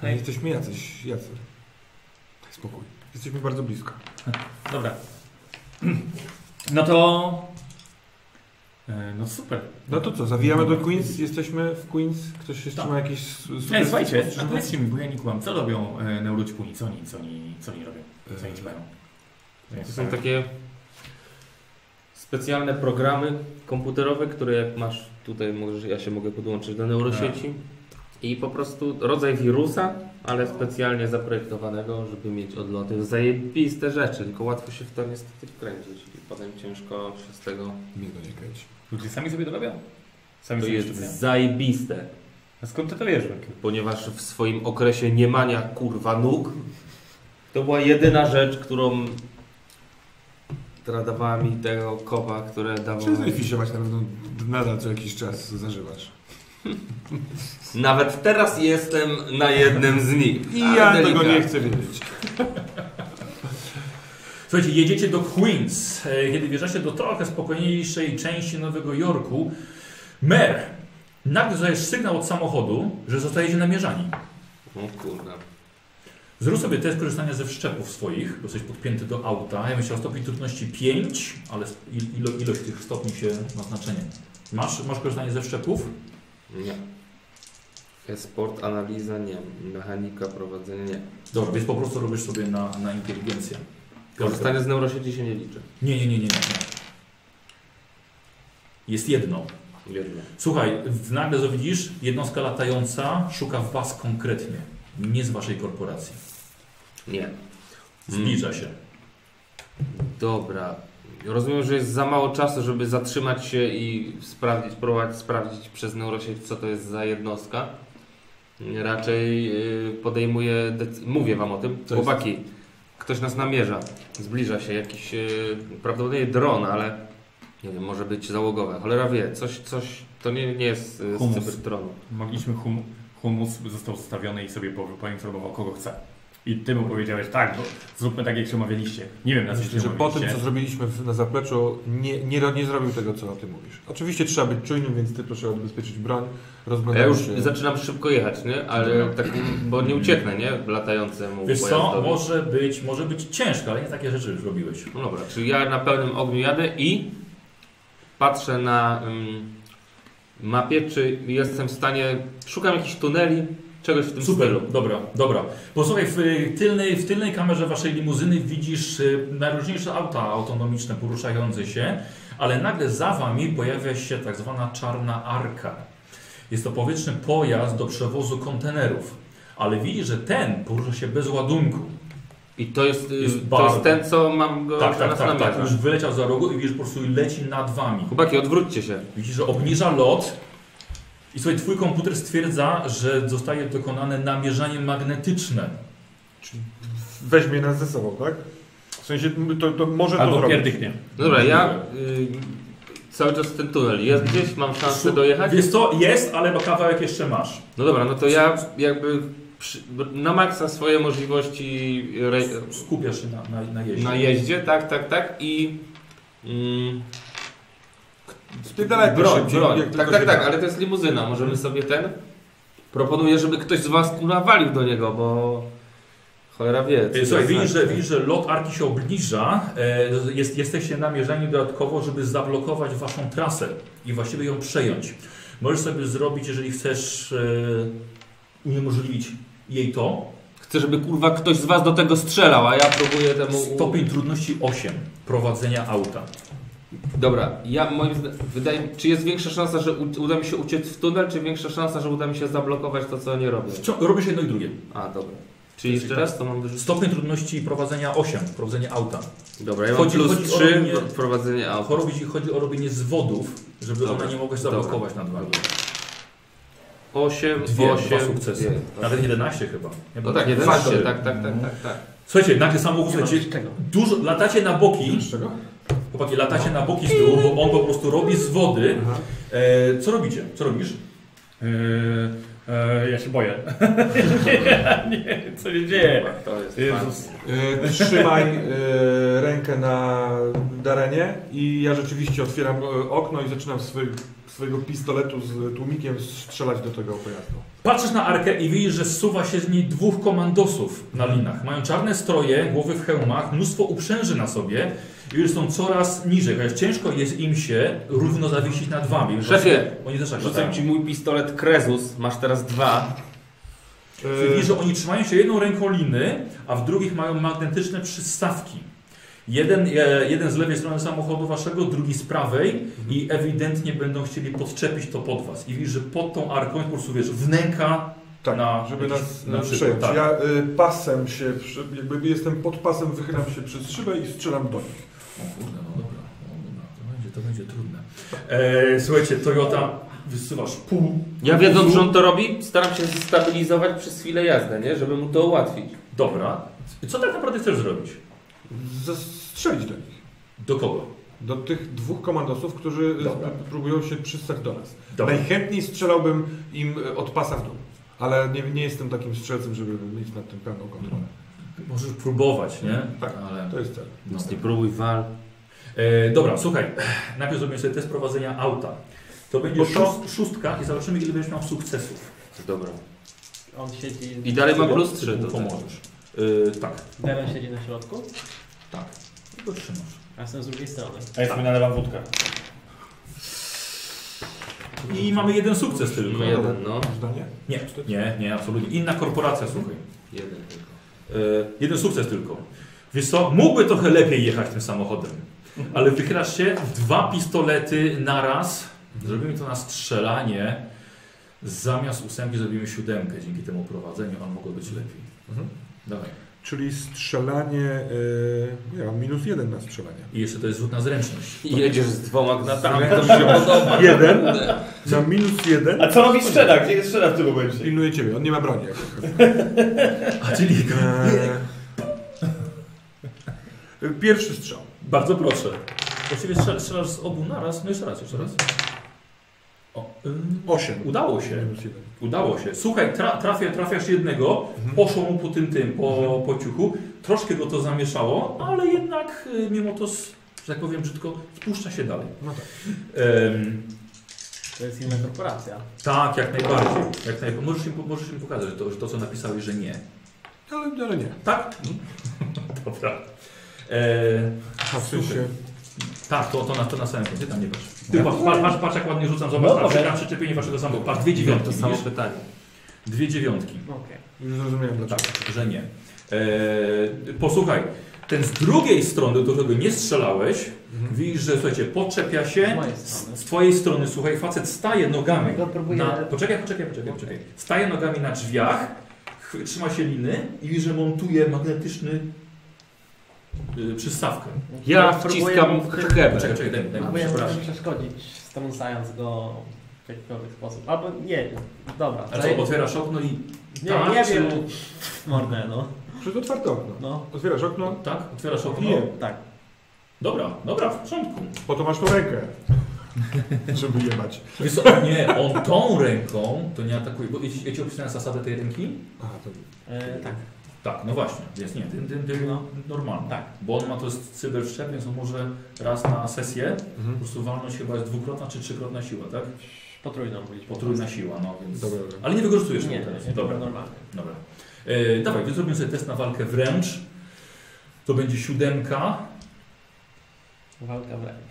Hej. Jesteśmy jacyś, jacy. Daj spokój. Jesteśmy bardzo blisko. Dobra. No to... E, No super. No to co, zawijamy do Queens? Jesteśmy w Queens? Ktoś jeszcze Tak. ma jakieś Nie, słuchajcie, a powiedzcie mi, bo ja nie kłam, co robią e, neuroćpuni? Co oni, co oni, co oni robią? Co oni dbają? To są takie specjalne programy komputerowe, które jak masz tutaj, możesz, ja się mogę podłączyć do neurosieci i po prostu rodzaj wirusa, ale specjalnie zaprojektowanego, żeby mieć odloty. Zajebiste rzeczy, tylko łatwo się w to niestety wkręcić i potem ciężko się z tego... Nie, nie kręć. Ludzie sami sobie to robią? Sami To sobie jest zajebiste, A skąd ty to wiesz? Ponieważ w swoim okresie niemania kurwa nóg to była jedyna rzecz, którą która dawała mi tego kopa, które dawało... Przestań fisiować, na pewno nadal co jakiś czas zażywasz. Nawet teraz jestem na jednym z nich. I ja tego delikatnie. nie chcę wiedzieć. Słuchajcie, jedziecie do Queens. E, Kiedy wjeżdżacie do trochę spokojniejszej części Nowego Jorku, mer, nagle dostajesz sygnał od samochodu, że zostajecie namierzani. O kurde. Zrób sobie test korzystania ze wszczepów swoich, bo jesteś podpięty do auta. Ja myślę o stopniu trudności 5, ale il- ilo, ilość tych stopni się ma znaczenie. Masz, masz korzystanie ze wszczepów? Nie. E-sport, analiza nie. Mechanika, prowadzenie nie. Dobra, więc po prostu robisz sobie na, na inteligencję. Korzystanie z neurosieci się nie liczy. Nie, nie, nie, nie, nie. Jest jedno. Jedno. Słuchaj, w- nagle widzisz, jednostka latająca szuka w was konkretnie, nie z waszej korporacji. Nie. Zbliża się. Dobra. Rozumiem, że jest za mało czasu, żeby zatrzymać się i sprawdzić, próbować sprawdzić przez neurosieć, co to jest za jednostka. Raczej yy, podejmuję, decy- mówię wam o tym. Jest? Chłopaki, ktoś nas namierza. Zbliża się jakiś yy, prawdopodobnie dron, ale nie wiem, może być załogowe. Cholera wie, coś, coś, to nie, nie jest yy, z Humus. cybertronu. Mogliśmy hum, humus został zostawiony i sobie poinformował kogo chce. I ty mu powiedziałeś, tak, bo zróbmy tak jak się umawialiście. Nie wiem na co Myślę, się że po tym, co zrobiliśmy na zapleczu, nie, nie, nie zrobił tego, co ty mówisz. Oczywiście trzeba być czujnym, więc ty proszę odbezpieczyć broń. Ja już się. zaczynam szybko jechać, nie? Ale tak, bo nie ucieknę, nie? Latającemu Wiesz co, może być, może być ciężko, ale nie takie rzeczy już robiłeś. No dobra, czyli ja na pełnym ogniu jadę i patrzę na ym, mapie, czy jestem w stanie, szukam jakichś tuneli, czegoś w tym Super, stylu. dobra, dobra. Posłuchaj, w y, tylnej, w tylnej kamerze waszej limuzyny widzisz y, najróżniejsze auta autonomiczne poruszające się, ale nagle za wami pojawia się tak zwana czarna arka. Jest to powietrzny pojazd do przewozu kontenerów, ale widzisz, że ten porusza się bez ładunku. I to jest, y, Jest to bardzo- jest ten, co mam go Tak, tak, tak, na tak. Już wyleciał za rogu i widzisz, po prostu leci nad wami. Chłopaki, odwróćcie się. Widzisz, że obniża lot i słuchaj, twój komputer stwierdza, że zostaje dokonane namierzanie magnetyczne. Weźmie nas ze sobą, tak? W sensie to, to może to Albo zrobić. pierdyknie. Dobra, ja y, cały czas ten tunel jest gdzieś, mam szansę dojechać? Wiesz co, jest, ale kawałek jeszcze masz. No dobra, no to ja jakby przy, na maksa swoje możliwości re, Skupiasz się na, na, na jeździe. na jeździe, tak, tak, tak i... Mm, Spierdalaj broń, szybciej, broń. jak Tak, tak, tak, ale to jest limuzyna, możemy sobie ten... Proponuję, żeby ktoś z was kurwa walił do niego, bo... Cholera wie. co E, Słuchaj, widzisz że, widzisz, że lot Arki się obniża. E, jest, jesteście namierzani dodatkowo, żeby zablokować waszą trasę i właściwie ją przejąć. Możesz sobie zrobić, jeżeli chcesz e, uniemożliwić jej to, Chcę, żeby kurwa ktoś z was do tego strzelał, a ja próbuję temu... stopień trudności 8 prowadzenia auta. Dobra, ja moim zdaniem, wydaje mi czy jest większa szansa, że u, uda mi się uciec w tunel, czy większa szansa, że uda mi się zablokować to, co nie robię? Wcią- Robisz jedno i drugie. A, dobra. Czyli jeszcze raz to mam wyrzucić? Stopień trudności prowadzenia 8, prowadzenie auta. Dobra, ja mam Chodzi- plus chodzi o 3 robienie- prowadzenie auta. Chodzi, chodzi o robienie zwodów, żeby Dobra. one nie mogły się Dobra. zablokować nad wami. 8, Dwie, 8, dwa sukcesy. dwie. Nawet 11 chyba. Nie No tak, Dwa, 11, cztery. tak, tak, tak, tak, tak. Słuchajcie, nagle samochód, słuchajcie, dużo, latacie na boki, Z czego? Chłopaki, latacie na boki z tyłu, bo on po prostu robi z wody. E, co robicie? Co robisz? Yy, e, ja się boję. nie, nie, co się dzieje? To jest Jezus. E, Trzymaj e, rękę na Darenie i ja rzeczywiście otwieram e, okno i zaczynam swój, swojego pistoletu z tłumikiem strzelać do tego pojazdu. Patrzysz na arkę i widzisz, że zsuwa się z niej dwóch komandosów na linach. Mają czarne stroje, głowy w hełmach, mnóstwo uprzęży na sobie już są coraz niżej. Chociaż ciężko jest im się równo zawiesić nad wami. Szefie, Oni też tak Rzucam latają. ci mój pistolet Krezus, masz teraz dwa. Widzisz, że oni trzymają się jedną ręką liny, a w drugich mają magnetyczne przystawki. Jeden, e, jeden z lewej strony samochodu waszego, drugi z prawej i ewidentnie będą chcieli podczepić to pod was. I widzisz, że pod tą arką po prostu wiesz, wnęka tak, na żeby jakiś- nas, na nas przejąć. tak. Ja y, pasem się, jakby jestem pod pasem, wychylam się przez szybę i strzelam do nich. O kurde, no dobra, no dobra, to będzie, to będzie trudne. E, słuchajcie, Toyota, wysyłasz pół. Ja wiedząc, że on to robi, staram się stabilizować przez chwilę jazdę, nie? Żeby mu to ułatwić. Dobra. Co tak naprawdę chcesz zrobić? Zastrzelić do nich. Do kogo? Do tych dwóch komandosów, którzy Dobra. z- próbują się przystać do nas. Dobra. Najchętniej strzelałbym im e, od pasa w dół. Ale nie, nie jestem takim strzelcem, żeby mieć nad tym pełną kontrolę. Możesz próbować, nie? Tak. Ale... To jest cel. Nic nie próbuj, wal. E, dobra, słuchaj. Najpierw zrobimy sobie test prowadzenia auta. To będzie to- szóst, szóstka i zobaczymy, ile będziesz miał sukcesów. Dobra. On siedzi... I dalej mam plus 3 Ty do mu tego. pomożesz. E, tak, Darren siedzi na środku, tak. I go trzymasz. a jestem z drugiej strony. A ja sobie nalewam wódkę. I mamy jeden sukces tylko. No jeden, no. Zdanie? Nie, nie, nie, absolutnie. Inna korporacja, słuchaj. Jeden tylko. E, jeden sukces tylko. Wiesz co, mógłby trochę lepiej jechać tym samochodem, ale wychylasz się, dwa pistolety na raz. Zrobimy to na strzelanie. Zamiast ósemki zrobimy siódemkę. Dzięki temu prowadzeniu, a mogło być lepiej. Mhm. Dawaj. Czyli strzelanie. Yy, ja mam minus jeden na strzelanie. I jeszcze to jest rzut na zręczność. I jedziesz z dwoma gnatami, Zręczność. to mi się podoba. Jeden? Na minus jeden. A co robi strzela? Gdzie strzela w tym momencie? Pilnuje ciebie, on nie ma broni. Jak A czyli Eee, Pierwszy strzał. bardzo proszę. Właściwie strzelasz, strzelasz z obu naraz. No jeszcze raz, jeszcze raz. Osiem. udało się. Udało się. Słuchaj, tra, trafia, trafiasz jednego, Mhm. poszło mu po tym tym, po, po ciuchu. Troszkę go to zamieszało, ale jednak y, mimo to, że tak powiem brzydko, spuszcza się dalej. No tak. Em, To jest inna korporacja. tak, jak najbardziej. Jak naj... możesz, im, możesz im pokazać, to, że to, co napisałeś, że nie. Ale, ale nie. Tak? Dobra. E, A w sensie. tak, to, to, na, to na samym końcu, tam nie patrz. Ty Ja? patrz, patrz, patrz, patrz jak ładnie rzucam, zobacz, No, patrz, okay. przyczepienie waszego samochodu. Patrz, dwie dziewiątki, To samo pytanie. Dwie dziewiątki. Okej. Już zrozumiałem dlaczego. Tak, że nie. Eee, posłuchaj, ten z drugiej strony, do którego nie strzelałeś, Mhm. widzisz, że słuchajcie, poczepia się. Z, z twojej strony, słuchaj, facet staje nogami. Na, poczekaj, poczekaj, poczekaj, poczekaj. Staje nogami na drzwiach, trzyma się liny i widzisz, że montuje magnetyczny przystawkę. Ja wciskam hebel. Poczekaj, czekaj, daj, daj, Próbuję przepraszam. przeszkodzić, strącając go w jakikolwiek sposób. Albo nie, dobra. A co, otwierasz okno i... Nie, tak, nie czy- wiem. Mordę, no. Przez otwarte okno. No, Otwierasz okno, Tak, otwierasz okno. Nie. tak. Dobra, dobra, w porządku. po to masz tą rękę. Żeby jebać. Wiesz co, nie, on tą ręką to nie atakuje, bo ja ci- ja ci opisałem zasadę tej ręki? Aha, to... E, tak. Tak, no właśnie, więc nie, tym, tym, tym No. normalny. Tak. Bo on ma to jest cyberszczep, więc on może raz na sesję, po Mhm. prostu walność chyba jest dwukrotna czy trzykrotna siła, tak? Potrójną liczbą. Potrójna siła, no więc... Dobra, dobra. Ale nie wykorzystujesz Nie, tego teraz. nie, Dobra, normalnie. dobra. E, dawaj, ty zrobimy sobie test na walkę wręcz. To będzie siódemka. Walka wręcz.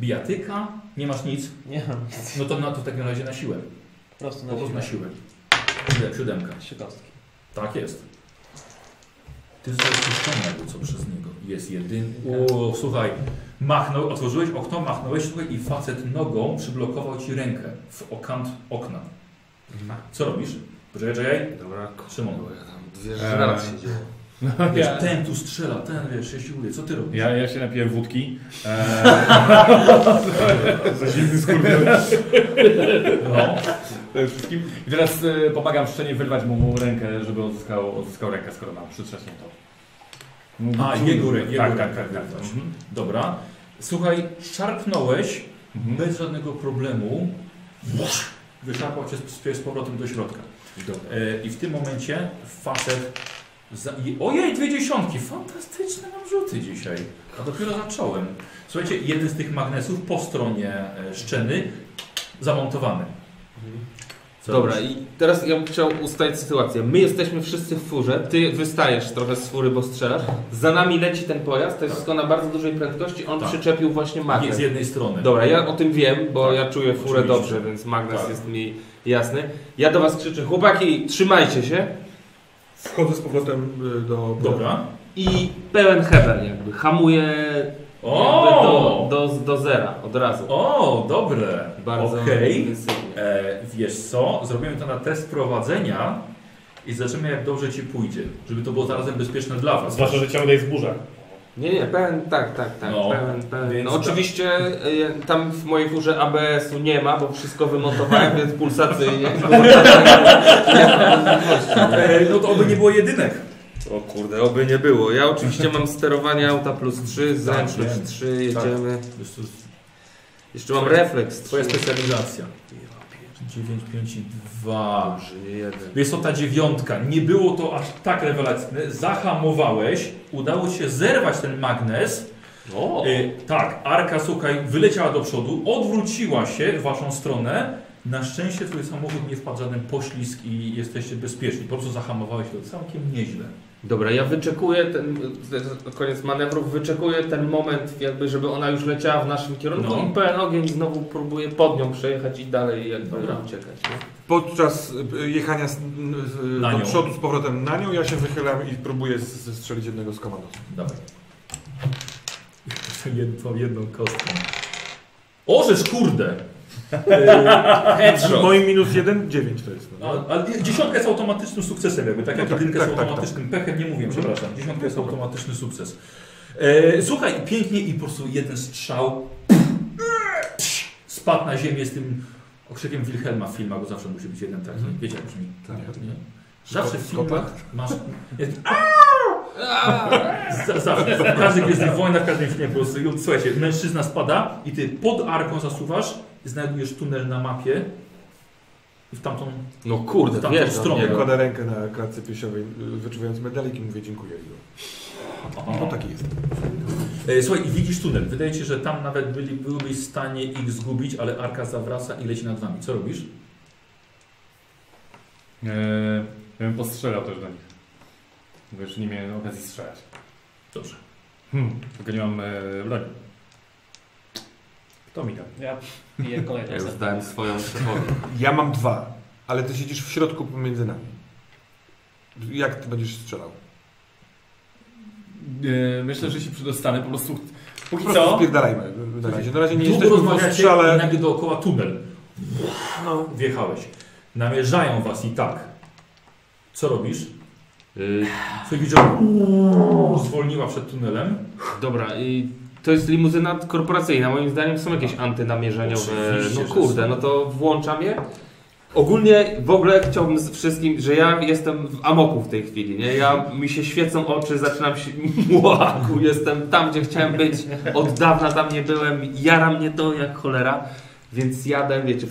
Bijatyka. Nie masz nic. Nie mam nic. No to na to w takim razie na siłę. Po prostu Po na prostu na siłę. siłę. Siódem- Siódemka. Kostki. Tak jest. Ty zostałeś puszczony jakby co przez niego. Jest jedyn. O, słuchaj. Machnął, otworzyłeś okno, machnąłeś słuchaj, i facet nogą przyblokował ci rękę w okant okna. Co robisz? Poczekaj, czekaj. Dobra, Szymon. ja tam dwie rzeczy naraz się dzieje. Wiesz, Ja, ten tu strzela, ten wiesz, się siłuje. Co ty robisz? ja, ja się napiłem wódki. Eee, Za zimny skurwiel. No. Przede wszystkim. I teraz e, pomagam szczenie wyrwać mu rękę, żeby odzyskał, odzyskał rękę, skoro mam. Mógł- A, jego rękę. Tak, tak, tak. tak. Mhm. Dobra. Słuchaj, szarpnąłeś Mhm. bez żadnego problemu. Wyszarpał cię z, z powrotem do środka. E, I w tym momencie facet. Za... Ojej, dwie dziesiątki! Fantastyczne mam rzuty dzisiaj. A dopiero zacząłem. Słuchajcie, jeden z tych magnesów po stronie e, szczeny zamontowany. Co Dobra, i teraz ja bym chciał ustalić sytuację. My jesteśmy wszyscy w furze, ty wystajesz trochę z fury, bo strzelasz. Za nami leci ten pojazd, to jest wszystko na bardzo dużej prędkości, on Tak. przyczepił właśnie Nie, magnes. z jednej strony. Dobra, ja o tym wiem, bo Tak, ja czuję furę oczywiście. dobrze, więc magnes Tak. jest mi jasny. Ja do was krzyczę, chłopaki, trzymajcie się Wchodzę z powrotem y, do... Dobra. i pełen hebel jakby, hamuję jakby O! do, do, do zera od razu. O, dobre. Bardzo intensywnie. E, wiesz co? Zrobimy to na test prowadzenia i zobaczymy jak dobrze ci pójdzie. Żeby to było zarazem bezpieczne dla was. Zwłaszcza, że ciągle jest burza. Nie, nie, pełen, tak, tak, tak, No, pełen, pełen. więc No tak. oczywiście y, tam w mojej furze ABS-u nie ma, bo wszystko wymontowałem, więc pulsacyjnie. E, no to oby nie było jedynek. O kurde, oby nie było. Ja oczywiście mam sterowanie auta plus 3, zręczność wiem. 3, jedziemy. To jest Jeszcze mam refleks. twoja 3. specjalizacja. 9, 5 i 2. Dobrze, nie jeden. Wiesz co, ta dziewiątka, nie było to aż tak rewelacyjne. Zahamowałeś, udało ci się zerwać ten magnes. O! E, tak, Arka, słuchaj, wyleciała do przodu, odwróciła się w waszą stronę. Na szczęście twój samochód nie wpadł w żaden poślizg i jesteście bezpieczni. Po prostu zahamowałeś to całkiem nieźle. Dobra, ja wyczekuję ten, to koniec manewrów, wyczekuję ten moment jakby, żeby ona już leciała w naszym kierunku No. i pełen ogień znowu próbuję pod nią przejechać i dalej jakby Dobra. uciekać. Nie? Podczas y, jechania z, do nią. przodu z powrotem na nią, ja się wychylam i próbuję zestrzelić jednego z komandosów. Dawaj. Jedną, jedną kostką. O, żeż kurde! Moim minus jeden, dziewięć to jest. No. A, ale dziesiątka jest automatycznym sukcesem, jakby tak No jak tak, jedynka tak, jest tak, automatycznym pechem, nie mówiłem, Mhm. przepraszam. Dziesiątka jest automatyczny sukces. E, słuchaj, pięknie i po prostu jeden strzał spadł na ziemię z tym okrzykiem Wilhelma w filmach, bo zawsze musi być jeden taki. Mhm. Wiecie jak brzmi? Tak. Nie? Zawsze w filmach masz... Jest, Zawsze. W każdej Gwiezdnych Wojnach, w każdym filmie po prostu. Słuchajcie, mężczyzna spada i ty pod arką zasuwasz, znajdujesz tunel na mapie i w tamtą... No kurde, W tamtą wiesz, stronę. Kładę rękę na klatce piersiowej, wyczuwając medalik i mówię dziękuję. No taki jest. E, Słuchaj, i widzisz tunel. Wydaje ci się, że tam nawet byli, byłbyś w stanie ich zgubić, ale arka zawraca i leci nad wami. Co robisz? Eee, ja bym postrzelał też do nich. Bo już nie miałem okazji strzelać. Dobrze. Hmm, tylko nie mam e, broni. Kto mi da? Ja piję kolejną Ja już setę. dałem swoją szefowi. Ja mam dwa. ale ty siedzisz w środku pomiędzy nami. Jak ty będziesz strzelał? E, Myślę, że się przedostanę po prostu. Po Póki prostu co. spierdalajmy na razie. Na razie nie Długo jesteśmy w rozmawiacie i strzale. nagle dookoła tunel. No. Wjechałeś. Namierzają was i tak. Co robisz? Y, Twój widział zwolniła przed tunelem. dobra, i to jest limuzyna korporacyjna. Moim zdaniem są jakieś antynamierzeniowe. No kurde, no to włączam je. Ogólnie w ogóle chciałbym z wszystkim, że ja jestem w amoku w tej chwili, nie? Ja, mi się świecą oczy, zaczynam się młaku, jestem tam, gdzie chciałem być, od dawna tam nie byłem, jara mnie to jak cholera, więc jadę, wiecie,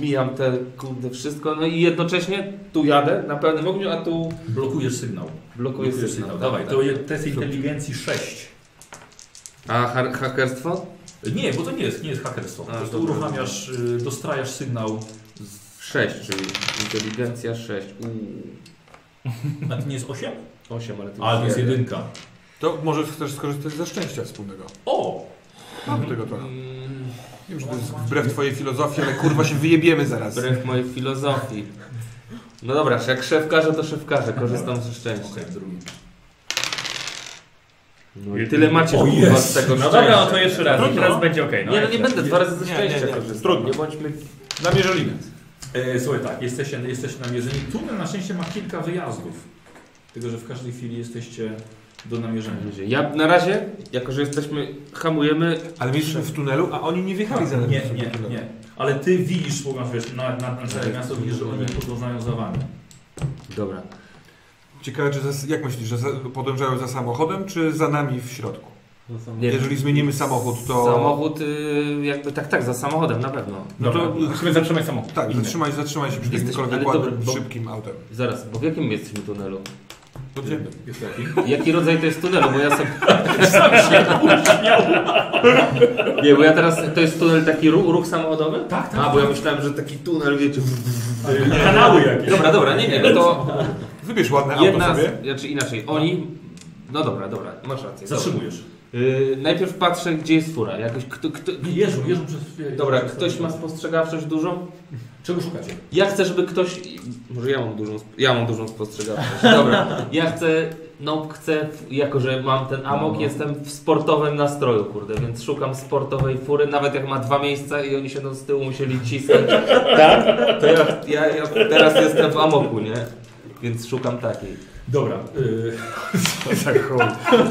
mijam te, kurde, wszystko, no i jednocześnie tu jadę na pełnym ogniu, a tu Blokujesz sygnał. blokuję Blokujesz sygnał. sygnał. Dawaj, tak, to tak. jest test inteligencji 6. A ha hakerstwo? Nie, bo to nie jest, nie jest hakerstwo. Po A, prostu dobra. uruchamiasz, y, dostrajasz sygnał. 6, czyli inteligencja 6. Uuu, A to nie jest 8? 8, ale to Ale to jest jedynka. To może chcesz skorzystać ze szczęścia wspólnego. O! Mamy tego trochę. Mm, Wiem, że to jest wbrew twojej filozofii, ale kurwa się wyjebiemy zaraz. Wbrew mojej filozofii. No dobra, jak szef każe, to szef każe. Korzystam ze szczęścia. No i tyle macie O, kurwa jest. z tego No szczęścia. dobra, no to jeszcze raz. Trudno. Teraz będzie okej. Nie, no nie będę dwa razy ze Nie, szczęścia nie, korzystał. Trudno. Nie bądźmy... Namierzyli. E, słuchaj tak, jesteście, jesteście namierzeni. Tunel na szczęście ma kilka wyjazdów. Tylko, że w każdej chwili jesteście do namierzenia. Ja na razie, jako że jesteśmy, hamujemy... Ale my jesteśmy w tunelu, a oni nie wjechali za nami. Nie, nie, nie. Ale ty widzisz, wiesz, na, na, na całe miasto widzisz, że oni podążają za wami. Dobra. Ciekawe, czy za, jak myślisz, że za, podążają za samochodem, czy za nami w środku? Nie. Jeżeli zmienimy samochód, to... Samochód, y, jakby tak, tak, za samochodem na pewno. No to... Musimy zatrzymać samochód. Tak, Inny. zatrzymaj, zatrzymaj się przy jakimkolwiek ale ładnym, dobra, bo- szybkim autem. Zaraz, bo w jakim jesteśmy tunelu? Podziemnym. Jest taki? Jaki rodzaj to jest tunelu? Bo ja sobie... Nie, bo ja teraz... To jest tunel taki ruch, ruch samochodowy? Tak, tak. A, bo ja myślałem, że taki tunel, wiecie... Kanały jakieś. Dobra, dobra, nie, nie, no to... Wybierz ładne auto Jedna, sobie. z, znaczy inaczej, oni... No dobra, dobra, masz rację. dobra. Zatrzymujesz. Yy, najpierw patrzę, gdzie jest fura. Jakoś kto, kto... Jeżdżą, jeżdżą przez... Dobra, ktoś ma spostrzegawczość dużą? Czego szukacie? Ja chcę, żeby ktoś... Może ja mam dużą, ja mam dużą spostrzegawczość. Dobra, ja chcę... No chcę, jako że mam ten amok, No. jestem w sportowym nastroju, kurde, więc szukam sportowej fury, nawet jak ma dwa miejsca i oni się z tyłu musieli cisnąć, tak? To ja, ja, ja teraz jestem w amoku, nie? Więc szukam takiej. Dobra. Y,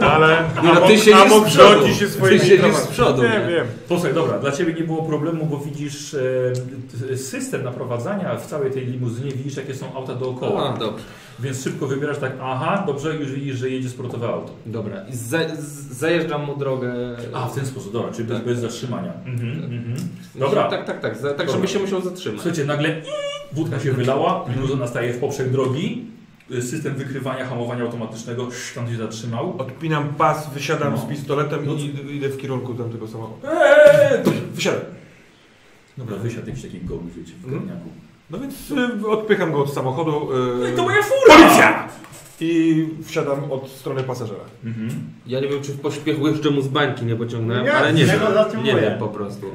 Ale no ty siedzisz amok z przodu. rządzi się Ty siedzisz z przodu, Nie, nie? wiem. Posłuchaj, dobra, dla Ciebie nie było problemu, bo widzisz e, system naprowadzania w całej tej limuzynie, widzisz jakie są auta dookoła. A, dobrze. Więc szybko wybierasz tak, aha, dobrze, już widzisz, że jedzie sportowe auto. Dobra, i za, z, zajeżdżam mu drogę. A, w ten sposób, dobra, czyli bez, Tak. bez zatrzymania. Mhm, mhm. Dobra. Tak, tak, tak, tak Dobra. żeby się musiał zatrzymać. Słuchajcie, nagle wódka się wylała, limuzyna staje w poprzek drogi, system wykrywania, hamowania automatycznego tam się zatrzymał. Odpinam pas, wysiadam No. z pistoletem No i idę w kierunku tamtego samochodu. Eee! Wysiadam. Dobra, wysiadł jakiś taki goły, wiecie, w garniaku. No więc y, odpycham go od samochodu. No y, i to moja fura! Policja! I wsiadam od strony pasażera. Mhm. Ja nie wiem, czy w pośpiechu jeszcze mu z bańki nie pociągnąłem, Nie, ale nie wiem. zatrzymuję. Nie wiem po prostu.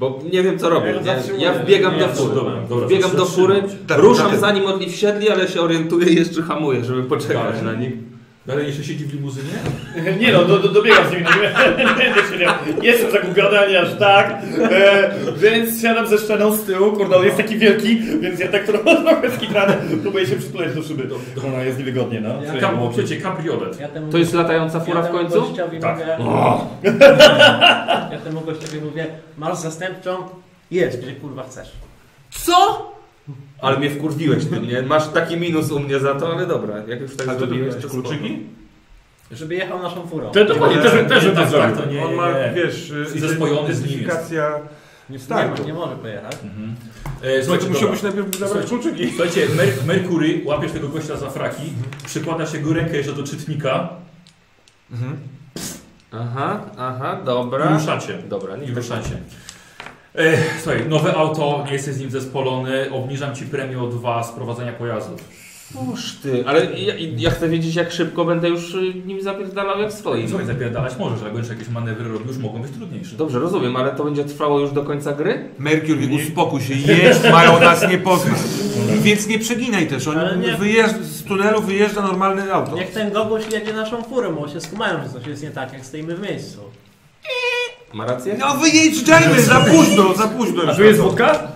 Bo nie wiem co robię. Ja ja wbiegam Nie, do fury. dobra, dobra, Wbiegam do fury, Tak, ruszam tak. zanim oni wsiedli, ale się orientuję i jeszcze hamuję, żeby poczekać Tak. na nich. Dalej jeszcze siedzi w limuzynie? Nie no, do, do, dobiegam z nimi, nie będę siedział. Jestem zagubiony, ale nie aż tak. E, więc siadam ze szczeną z tyłu, kurde, on jest taki wielki, więc ja tak trochę skitrany, próbuję się przytulać do szyby. No, no jest niewygodnie, no. Ja- Kam, przecie, kabriolet. Ja temu, To jest latająca fura ja w końcu? Tak. mówię, ja temu gościowi mówię, masz zastępczą? Jedź, gdzie kurwa chcesz. Co? Ale mnie wkurwiłeś tym, nie? Masz taki minus u mnie za to, ale dobra, jak już tak A zrobiłeś, to kluczyki? Żeby jechał naszą furą. To Nie, też, nie, bym to tak, zrobił. tak, to nie, On ma, nie. wiesz, Zespojony z nim jest. identyfikacja nie Nie, nie może pojechać. Mhm. E, Słuchajcie, musiałbyś najpierw zabrać Słuchajcie, kluczyki. Słuchajcie, Mer Merkury, łapiesz tego gościa za fraki, przykładasz jego rękę jeszcze do czytnika Mhm. Aha, aha, i dobra. ruszacie. Dobra, nie I ruszacie. E, słuchaj, nowe auto, nie jesteś z nim zespolony, obniżam Ci premię o dwa z prowadzenia pojazdów. Oż ty, ale ja, ja chcę wiedzieć jak szybko będę już y, nim zapierdalał jak swoim. Słuchaj, zapierdalać możesz, ale będziesz jakieś manewry robił, już mogą być trudniejsze. Dobrze, rozumiem, ale to będzie trwało już do końca gry? Mercury, uspokój się, jeść mają nas nie poznać. Więc nie przeginaj też. On nie- wyjeżdża, z tunelu wyjeżdża normalne auto. Niech ten gogoś jedzie naszą furą, bo się skumają, że coś jest nie tak, jak stoimy w miejscu. Ma rację? No wyjeżdżajmy, za późno, za późno. A tu jest wódka?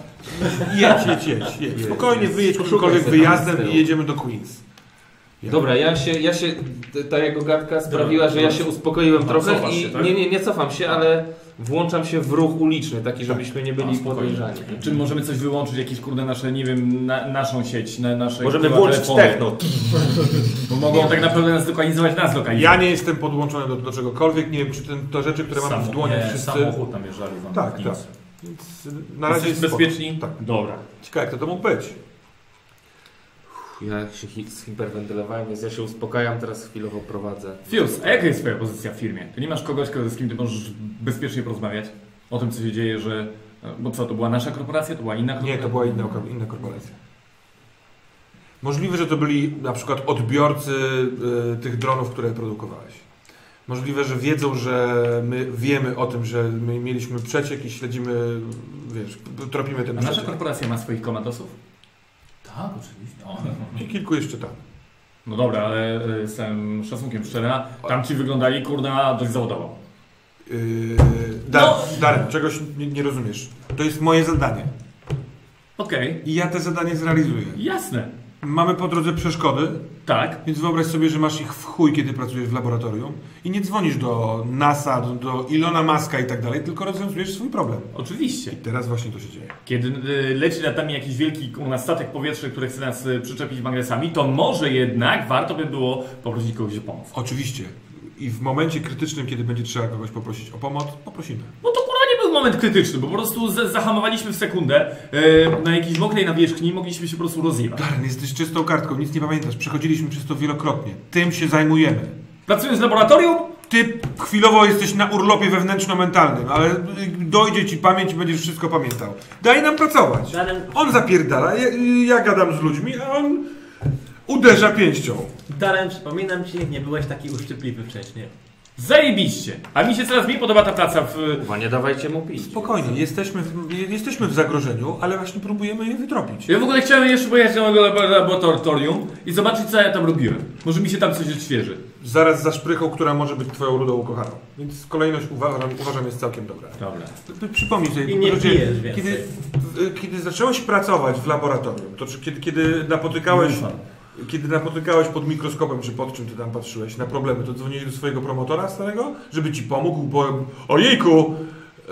Jedź, jedź, jedź, jedź. Spokojnie wyjedź z wyjazdem i jedziemy do Queens. Dobra, ja się, ja się, ta jego gadka sprawiła, że ja się uspokoiłem Aha, trochę i tak? nie, nie, nie cofam się, ale włączam się w ruch uliczny, taki żebyśmy nie byli spokojnie. podejrzani. Czy możemy coś wyłączyć, jakieś kurde nasze, nie wiem, na, naszą sieć, na, nasze Możemy włączyć telefony? techno. Bo mogą tak naprawdę nas lokalizować, nas lokalizować. Ja nie jestem podłączony do, do czegokolwiek, nie wiem czy ten, to rzeczy, które mamy w Samo- dłoniach nie, wszyscy... Samochód tam jeżdżali wam Tak, tak. Więc na razie jest bezpieczni? Tak. Dobra. Ciekawe jak to, to mógł być. Ja się hi- zhiperwentylowałem, więc ja się uspokajam, teraz chwilowo prowadzę. Fius, a jaka jest twoja pozycja w firmie? Ty nie masz kogoś, z kim ty możesz bezpiecznie porozmawiać? O tym, co się dzieje, że... Bo co, to była nasza korporacja? To była inna korporacja? Nie, to była inna, inna korporacja. Możliwe, że to byli na przykład odbiorcy y, tych dronów, które produkowałeś. Możliwe, że wiedzą, że my wiemy o tym, że my mieliśmy przeciek i śledzimy, wiesz, tropimy ten A nasza przeciek. korporacja ma swoich komandosów? Tak, oczywiście. O, I kilku jeszcze tam. No dobra, ale z całym szacunkiem szczerze, tam ci wyglądali, kurna, dość zawodowo. Yy, Dar, No. Darek, czegoś nie, nie rozumiesz. To jest moje zadanie. Okej, I ja te zadanie zrealizuję. jasne. Mamy po drodze przeszkody, Tak. więc wyobraź sobie, że masz ich w chuj, kiedy pracujesz w laboratorium i nie dzwonisz do NASA, do, do Ilona Maska i tak dalej, tylko rozwiązujesz swój problem. Oczywiście. I teraz właśnie to się dzieje. Kiedy y, leci nad nami jakiś wielki u nas statek powietrzny, który chce nas y, przyczepić magnesami, to może jednak warto by było poprosić kogoś o pomoc. Oczywiście. I w momencie krytycznym, kiedy będzie trzeba kogoś poprosić o pomoc, poprosimy. No to był moment krytyczny, bo po prostu z- zahamowaliśmy w sekundę y, na jakiejś mokrej nawierzchni i mogliśmy się po prostu rozjebać. Darren, jesteś czystą kartką, nic nie pamiętasz. Przechodziliśmy przez to wielokrotnie. Tym się zajmujemy. Pracując w laboratorium, Ty chwilowo jesteś na urlopie wewnętrzno-mentalnym, ale y, dojdzie ci pamięć i będziesz wszystko pamiętał. Daj nam pracować. Darren, On zapierdala, ja, ja gadam z ludźmi, a on uderza pięścią. Darren, przypominam ci, nie byłeś taki uszczypliwy wcześniej. Zajebiście. A mi się coraz mniej podoba ta praca w... Chyba nie dawajcie mu pić. Spokojnie, jesteśmy w, jesteśmy w zagrożeniu, ale właśnie próbujemy je wytropić. Ja w ogóle chciałem jeszcze pojechać do mojego labo- laboratorium i zobaczyć, co ja tam robiłem. Może mi się tam coś odświeży. Zaraz za szprychą, która może być twoją rudą ukochaną. Więc kolejność uważam, uważam jest całkiem dobra. Dobra. Przypomnij sobie, I nie pijesz więcej. kiedy, kiedy zacząłeś pracować w laboratorium, to czy kiedy, kiedy napotykałeś, Ufam. Kiedy napotykałeś pod mikroskopem, czy pod czym ty tam patrzyłeś na problemy, to dzwoniłeś do swojego promotora starego, żeby ci pomógł, bo ojejku,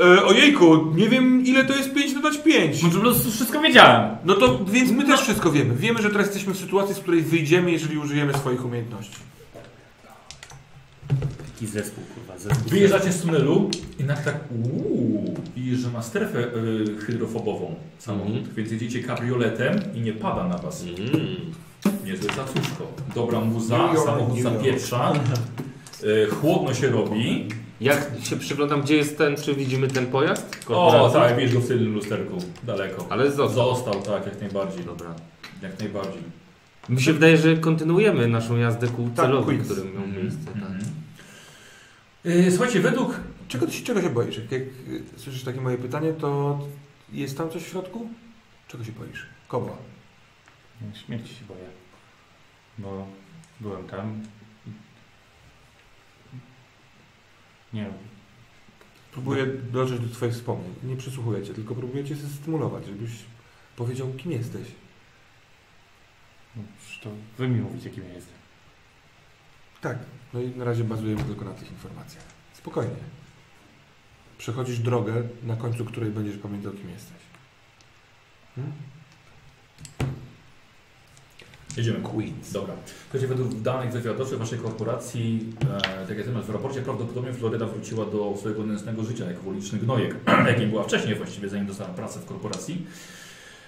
e, ojejku, nie wiem ile to jest 5 dodać 5. Może po prostu wszystko wiedziałem. No to więc my też wszystko wiemy. Wiemy, że teraz jesteśmy w sytuacji, z której wyjdziemy, jeżeli użyjemy swoich umiejętności. Taki zespół, kurwa, zespół. Wyjeżdżacie z tunelu i nagle tak uuu, widzisz, że ma strefę y, hydrofobową samochód, Mhm. więc jedziecie kabrioletem i nie pada na was. Mm. Niezłe cacuszko. Dobra muza, samochód zapieprza, y, chłodno się robi. Jak się przyglądam, gdzie jest ten, czy widzimy ten pojazd? O Korporacji? tak, widzisz go w tylnym lusterku, daleko. Ale został. Został, tak, jak najbardziej. Dobra. Jak najbardziej. Mi się wydaje, że kontynuujemy naszą jazdę ku Tak, celowi, Queens. który miał miejsce. Tak. Mhm. Y, Słuchajcie, według Czego, ty się- czego się boisz? Jak, jak y, słyszysz takie moje pytanie, to jest tam coś w środku? Czego się boisz? Kogo? Śmierci się boję. Bo byłem tam. Nie wiem. Próbuję dotrzeć do twoich wspomnień. Nie przysłuchuję cię, tylko próbuję cię stymulować, żebyś powiedział, kim jesteś. No, przecież to wy mi mówicie, kim ja jestem. Tak, no i na razie bazujemy tylko na tych informacjach. Spokojnie. Przechodzisz drogę, na końcu której będziesz pamiętał, kim jesteś. Hmm? Jedziemy. Queens. Dobra. Słuchajcie, według danych wywiadowczych waszej korporacji, e, tak jak masz w raporcie, prawdopodobnie Floryda wróciła do swojego nędznego życia jako uliczny gnojek, jakim była wcześniej właściwie, zanim dostała pracę w korporacji.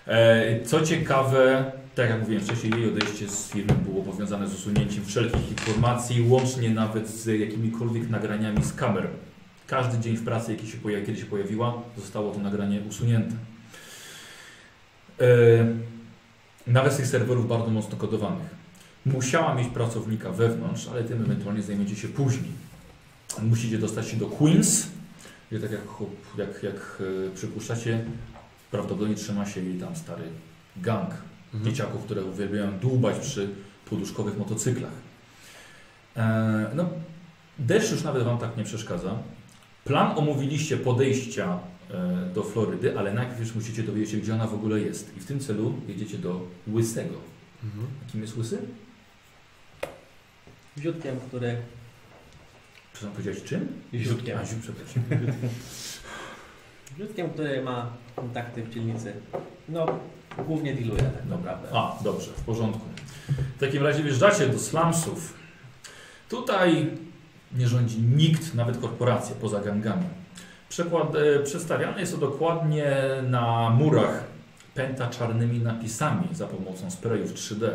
E, co ciekawe, tak jak mówiłem wcześniej, jej odejście z firmy było powiązane z usunięciem wszelkich informacji, łącznie nawet z jakimikolwiek nagraniami z kamer. Każdy dzień w pracy, jaki się pojawi, kiedy się pojawiła, zostało to nagranie usunięte. E, Nawet z tych serwerów bardzo mocno kodowanych. Musiała mieć pracownika wewnątrz, ale tym ewentualnie zajmiecie się później. Musicie dostać się do Queens, gdzie tak jak, jak, jak e, przypuszczacie, prawdopodobnie trzyma się jej tam stary gang Mhm. dzieciaków, które uwielbiają dłubać przy poduszkowych motocyklach. E, no, deszcz już nawet Wam tak nie przeszkadza. Plan omówiliście podejścia do Florydy, ale najpierw już musicie dowiedzieć się, gdzie ona w ogóle jest. I w tym celu jedziecie do Łysego. Mhm. Kim jest Łysy? Ziutkiem, który... Przepraszam, powiedziałeś czym? Ziutkiem. A, ziut, przepraszam. Ziutkiem, który ma kontakty w dzielnicy. No, głównie dealuje tak naprawdę. A, dobrze, w porządku. W takim razie wjeżdżacie do slumsów. Tutaj nie rządzi nikt, nawet korporacje, poza gangami. Przekład, e, przedstawiane jest to dokładnie na murach pęta czarnymi napisami za pomocą sprayów 3D.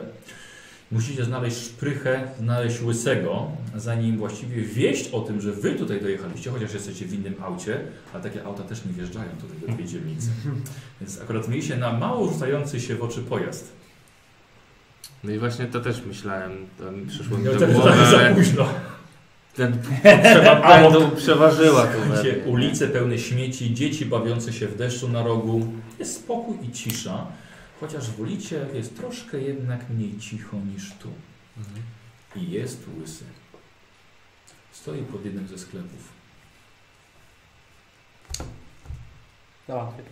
Musicie znaleźć szprychę, znaleźć łysego, zanim właściwie wieść o tym, że wy tutaj dojechaliście, chociaż jesteście w innym aucie, ale takie auta też nie wjeżdżają tutaj do tej dzielnicy. Więc akurat mieliście na mało rzucający się w oczy pojazd. No i właśnie to też myślałem, to mi przyszło mi do głowy, za ale późno. Ten potrzeba pędu przeważyła tu mnie. ulice pełne śmieci, dzieci bawiące się w deszczu na rogu. Jest spokój i cisza, chociaż wolicie, jak jest troszkę jednak mniej cicho niż tu. Mhm. I jest łysy. Stoi pod jednym ze sklepów. Załatwię.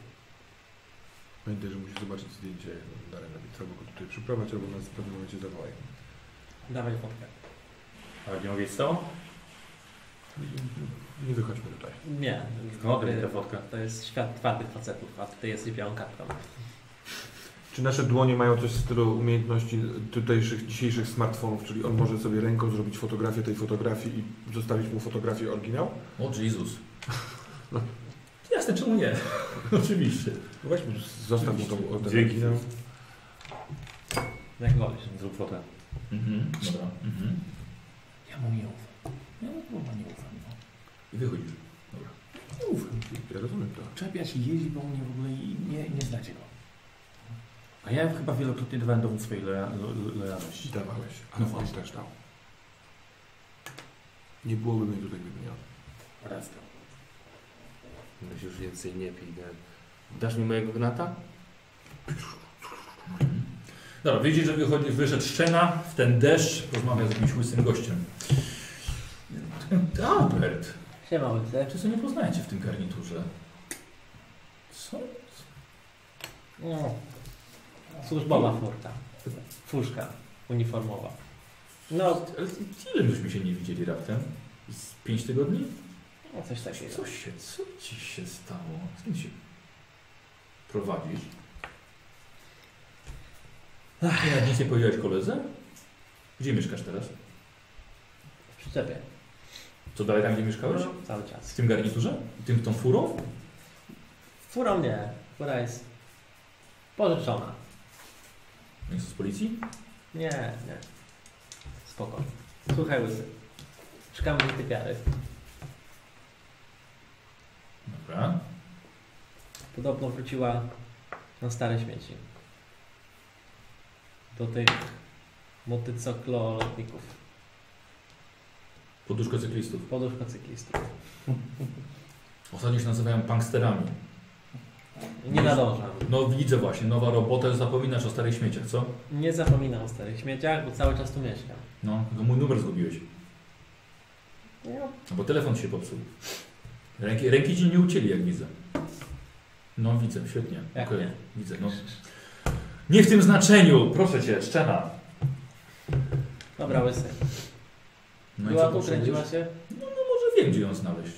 Pamiętaj, że musisz zobaczyć zdjęcie Darena trzeba go tutaj przyprowadzić, albo nas w pewnym momencie zawołaj. Dawaj fotkę. Ale nie z tobą? Nie wychodźmy tutaj. Nie. Skąd ta fotka? To jest świat twardych facetów, a ty jesteś białą kartką. Czy nasze dłonie mają coś w stylu umiejętności tutejszych, dzisiejszych smartfonów, czyli on może sobie ręką zrobić fotografię tej fotografii i zostawić mu fotografię oryginał? O Jezus. Jasne, czemu nie? Oczywiście. No weź mu, zostaw mu tą ten Dzięki. oryginał. Jak wolisz. Zrób fotę. Mhm, dobra. Mhm. Ja mu nie ufam. Ja mu kurwa nie ufam. I wychodzisz. Dobra. Ja rozumiem to. Czepia się, jeździ po mnie w ogóle i nie, nie znacie go. A ja chyba wielokrotnie dawałem dowód swojej loja- lo- lojalności. Dawałeś, ale No on właśnie. też dał. Nie byłoby mnie tutaj gdyby nie on. Raz dał. Weź już więcej nie pij. nie? Dasz mi mojego gnata? Dobra, widzisz, że wychodzi, wyszedł Szczena w ten deszcz, rozmawia z jakimś łysym gościem. Albert, Siema, łysy. czy sobie nie poznajecie w tym garniturze? Co? No. Służbowa furta. Fuszka uniformowa. No, Ale ile myśmy się nie widzieli raptem? Z pięć tygodni? no coś takiego. Co się, co ci się stało? Z kim się prowadzisz? I nawet nic nie powiedziałeś koledze? Gdzie mieszkasz teraz? W przyczepie. Co dalej tam, gdzie mieszkałeś? No, cały czas. W tym garniturze? Tym, tą furą? Furą nie. Fura jest pożyczona. Jest z policji? Nie, nie. Spoko. Słuchaj, łysy. Szukamy typiary. Dobra. Podobno wróciła na stare śmieci. Do tych motocyklolotników. Poduszko cyklistów. Poduszkocyklistów. Ostatnio się nazywają punksterami. Nie nadążam. No widzę właśnie, nowa robota, zapominasz o starych śmieciach, co? Nie zapominam o starych śmieciach, bo cały czas tu mieszkam. No, to mój numer zgubiłeś. No, No bo telefon się popsuł. Ręki, ręki ci nie ucięli, jak widzę. No widzę, świetnie. Jak Okej, nie? Widzę, no. Nie w tym znaczeniu, proszę cię, szczena. Dobra, łysy. No i Była co tu, potrzebujesz? kręciła się? Może wiem, gdzie ją znaleźć.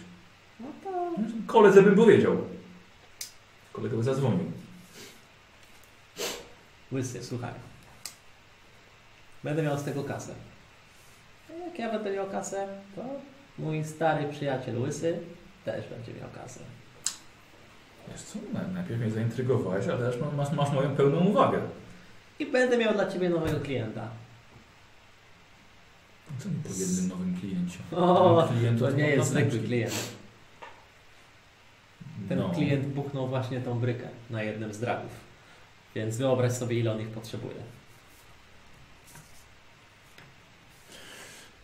No to... Koledze bym powiedział. Kolega by zadzwonił. Łysy, słuchaj. Będę miał z tego kasę. A Jak ja będę miał kasę, to mój stary przyjaciel Łysy też będzie miał kasę. Wiesz co, na- najpierw mnie zaintrygowałeś, ale też masz, masz moją pełną uwagę. I będę miał dla Ciebie nowego klienta. Co mi po jednym nowym kliencie? O, To nie jest zwykły klient. Ten No. klient buchnął właśnie tą brykę na jednym z dragów. Więc wyobraź sobie, ile on ich potrzebuje.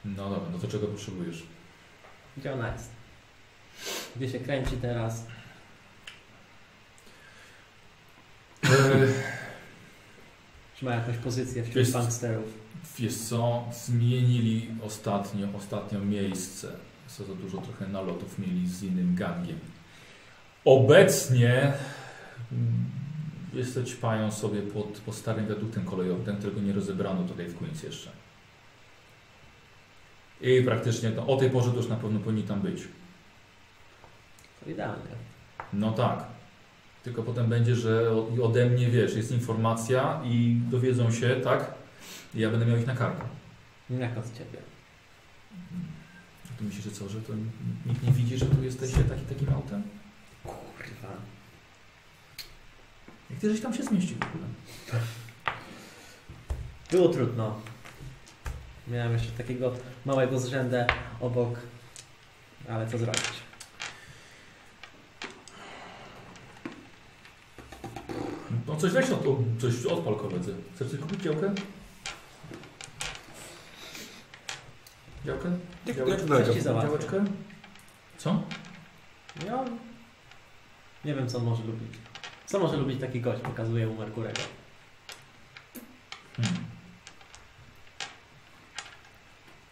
No dobra, no to czego potrzebujesz? Gdzie ona jest? Gdzie się kręci teraz? E, Czy ma jakąś pozycję wśród Wiesz- banksterów? Wiesz co, zmienili ostatnio, ostatnio miejsce. Co za dużo trochę nalotów mieli z innym gangiem. Obecnie mm, jest ćpają sobie pod, pod starym wiaduktem kolejowym, ten, którego nie rozebrano tutaj w Queens jeszcze. I praktycznie no, o tej porze to już na pewno powinni tam być. To idealnie. No tak. Tylko potem będzie, że ode mnie, wiesz, jest informacja i dowiedzą się, tak? I ja będę miał ich na karku. Jak od ciebie. Ty myślisz, że co, że to nikt nie widzi, że tu jesteście taki, takim autem? Kurwa. Jak ty żeś tam się zmieścił w ogóle? Było trudno. Miałem jeszcze takiego małego zrzędę obok, ale co zrobić? No coś weź od, coś odpal koledzy. Chcesz coś kupić działkę? Działkę? Jak, Działeczkę? jak daleko? Coś ci załatwię. Działeczkę? Co? Ja nie wiem, co on może lubić. Co może lubić taki gość? Pokazuje mu Merkurego. Hmm.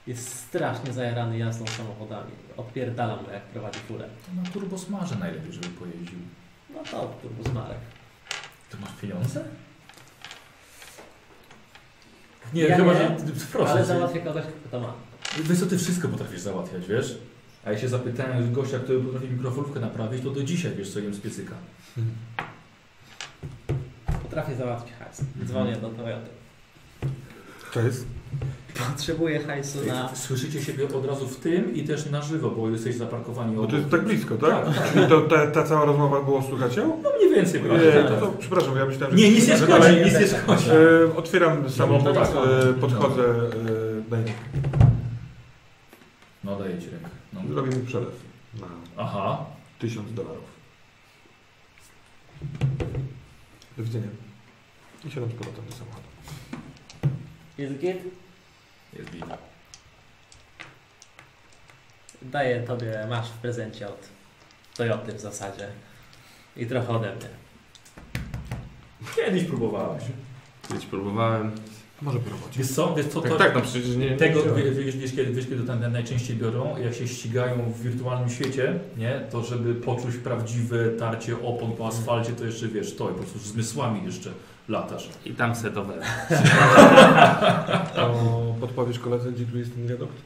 Jest strasznie zajarany jazdą samochodami. Odpierdala mu, jak prowadzi furę. To na turbosmarze najlepiej, żeby pojeździł. No to turbo zmarek. Ty masz pieniądze? Nie, Ja chyba, nie, że... Proszę. Ale załatwię kogoś, kto to ma. Wiesz co, ty wszystko potrafisz załatwiać, wiesz? A ja się zapytałem gościa, który potrafi mikrofalówkę naprawić, to do dzisiaj wiesz co jem z piecyka. Potrafię załatwić hajs. Dzwonię do Toyoty. To jest? Potrzebuję hajsu na... Słyszycie siebie od razu w tym i też na żywo, bo jesteście zaparkowani to jest tak blisko, tak? Tak, tak. I to, ta, ta cała rozmowa było słychać ją? No mniej więcej. Nie, prawda? to, to, przepraszam, ja myślałem, że... Nie, nic nie szkodzi, nic nie szkodzi. E, otwieram samochód, tak. e, podchodzę, e, daj, No daję ci rękę. No. zrobię mi przelew na Aha. tysiąc dolarów. Do widzenia. I siadam z powrotem do samochodu. Jest git? Jest widać. Daję tobie, masz w prezencie od Toyoty w zasadzie. I trochę ode mnie. Kiedyś próbowałeś. Kiedyś próbowałem. Może po robocie. Wiesz co, wiesz co, to... Tak, tak, no przecież nie... Tego, nie wie- wiesz, wiesz, kiedy, wiesz, kiedy tam najczęściej biorą, jak się ścigają w wirtualnym świecie, nie? To żeby poczuć prawdziwe tarcie opon po asfalcie, to jeszcze wiesz, to i po prostu zmysłami jeszcze latasz. I tam setowe. To podpowiesz koledze, gdzie tu jest ten wiadukt?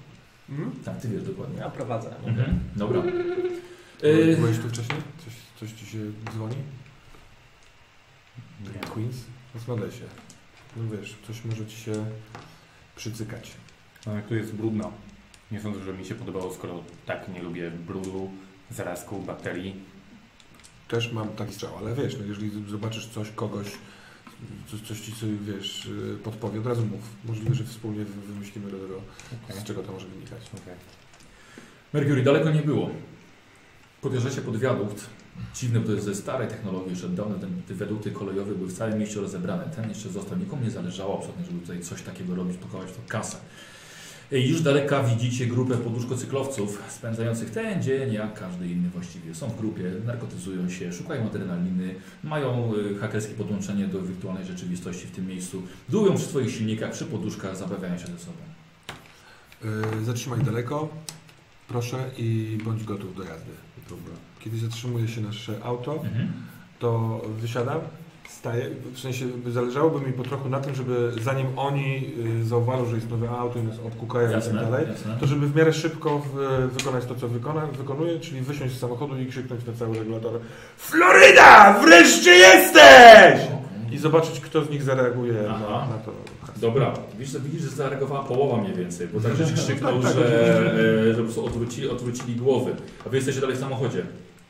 Tak, ty wiesz dokładnie. Ja prowadzę. Mhm. Dobra. Byłeś- Y, Byłeś tu wcześniej? Coś, coś ci się dzwoni? Queens? Rozglądaj się. No wiesz, coś może ci się przycykać. No jak tu jest brudno. Nie sądzę, że mi się podobało, skoro tak nie lubię brudu, zarazku, bakterii. Też mam taki strzał, ale wiesz, no jeżeli zobaczysz coś, kogoś, coś, coś ci sobie, wiesz, y, podpowie, od razu mów. Możliwe, że wspólnie wy- wymyślimy do tego, z czego to może wynikać. Okej. Mercury daleko nie było. Podjeżdżacie pod wiadukt. Dziwne, bo to jest ze starej technologii, od dawna ten, te wiadukty kolejowe były w całym mieście rozebrane. Ten jeszcze został, nikomu nie zależało absolutnie, żeby tutaj coś takiego robić, pakować to kasę. I już daleka widzicie grupę poduszkocyklowców spędzających ten dzień, jak każdy inny właściwie. Są w grupie, narkotyzują się, szukają adrenaliny, mają y, hakerskie podłączenie do wirtualnej rzeczywistości w tym miejscu, dują przy swoich silnikach, przy poduszkach, zabawiają się ze sobą. Yy, zatrzymaj daleko, proszę, i bądź gotów do jazdy. Dobra. Kiedy zatrzymuje się nasze auto, Mhm. to wysiadam, staję, w sensie zależałoby mi po trochu na tym, żeby zanim oni y, zauważą, że jest nowe auto i nas obkukają i tak dalej, jasne. to żeby w miarę szybko wykonać to, co wykona, wykonuję, czyli wysiąść z samochodu i krzyknąć na cały regulator Floryda! Wreszcie jesteś! I zobaczyć, kto z nich zareaguje na, na to. Dobra, widzisz, widzisz, że zareagowała połowa mniej więcej, bo tak żeś krzyknął, Tak, tak, że, e, że po prostu odwrócili, odwrócili głowy. A wy jesteście dalej w samochodzie.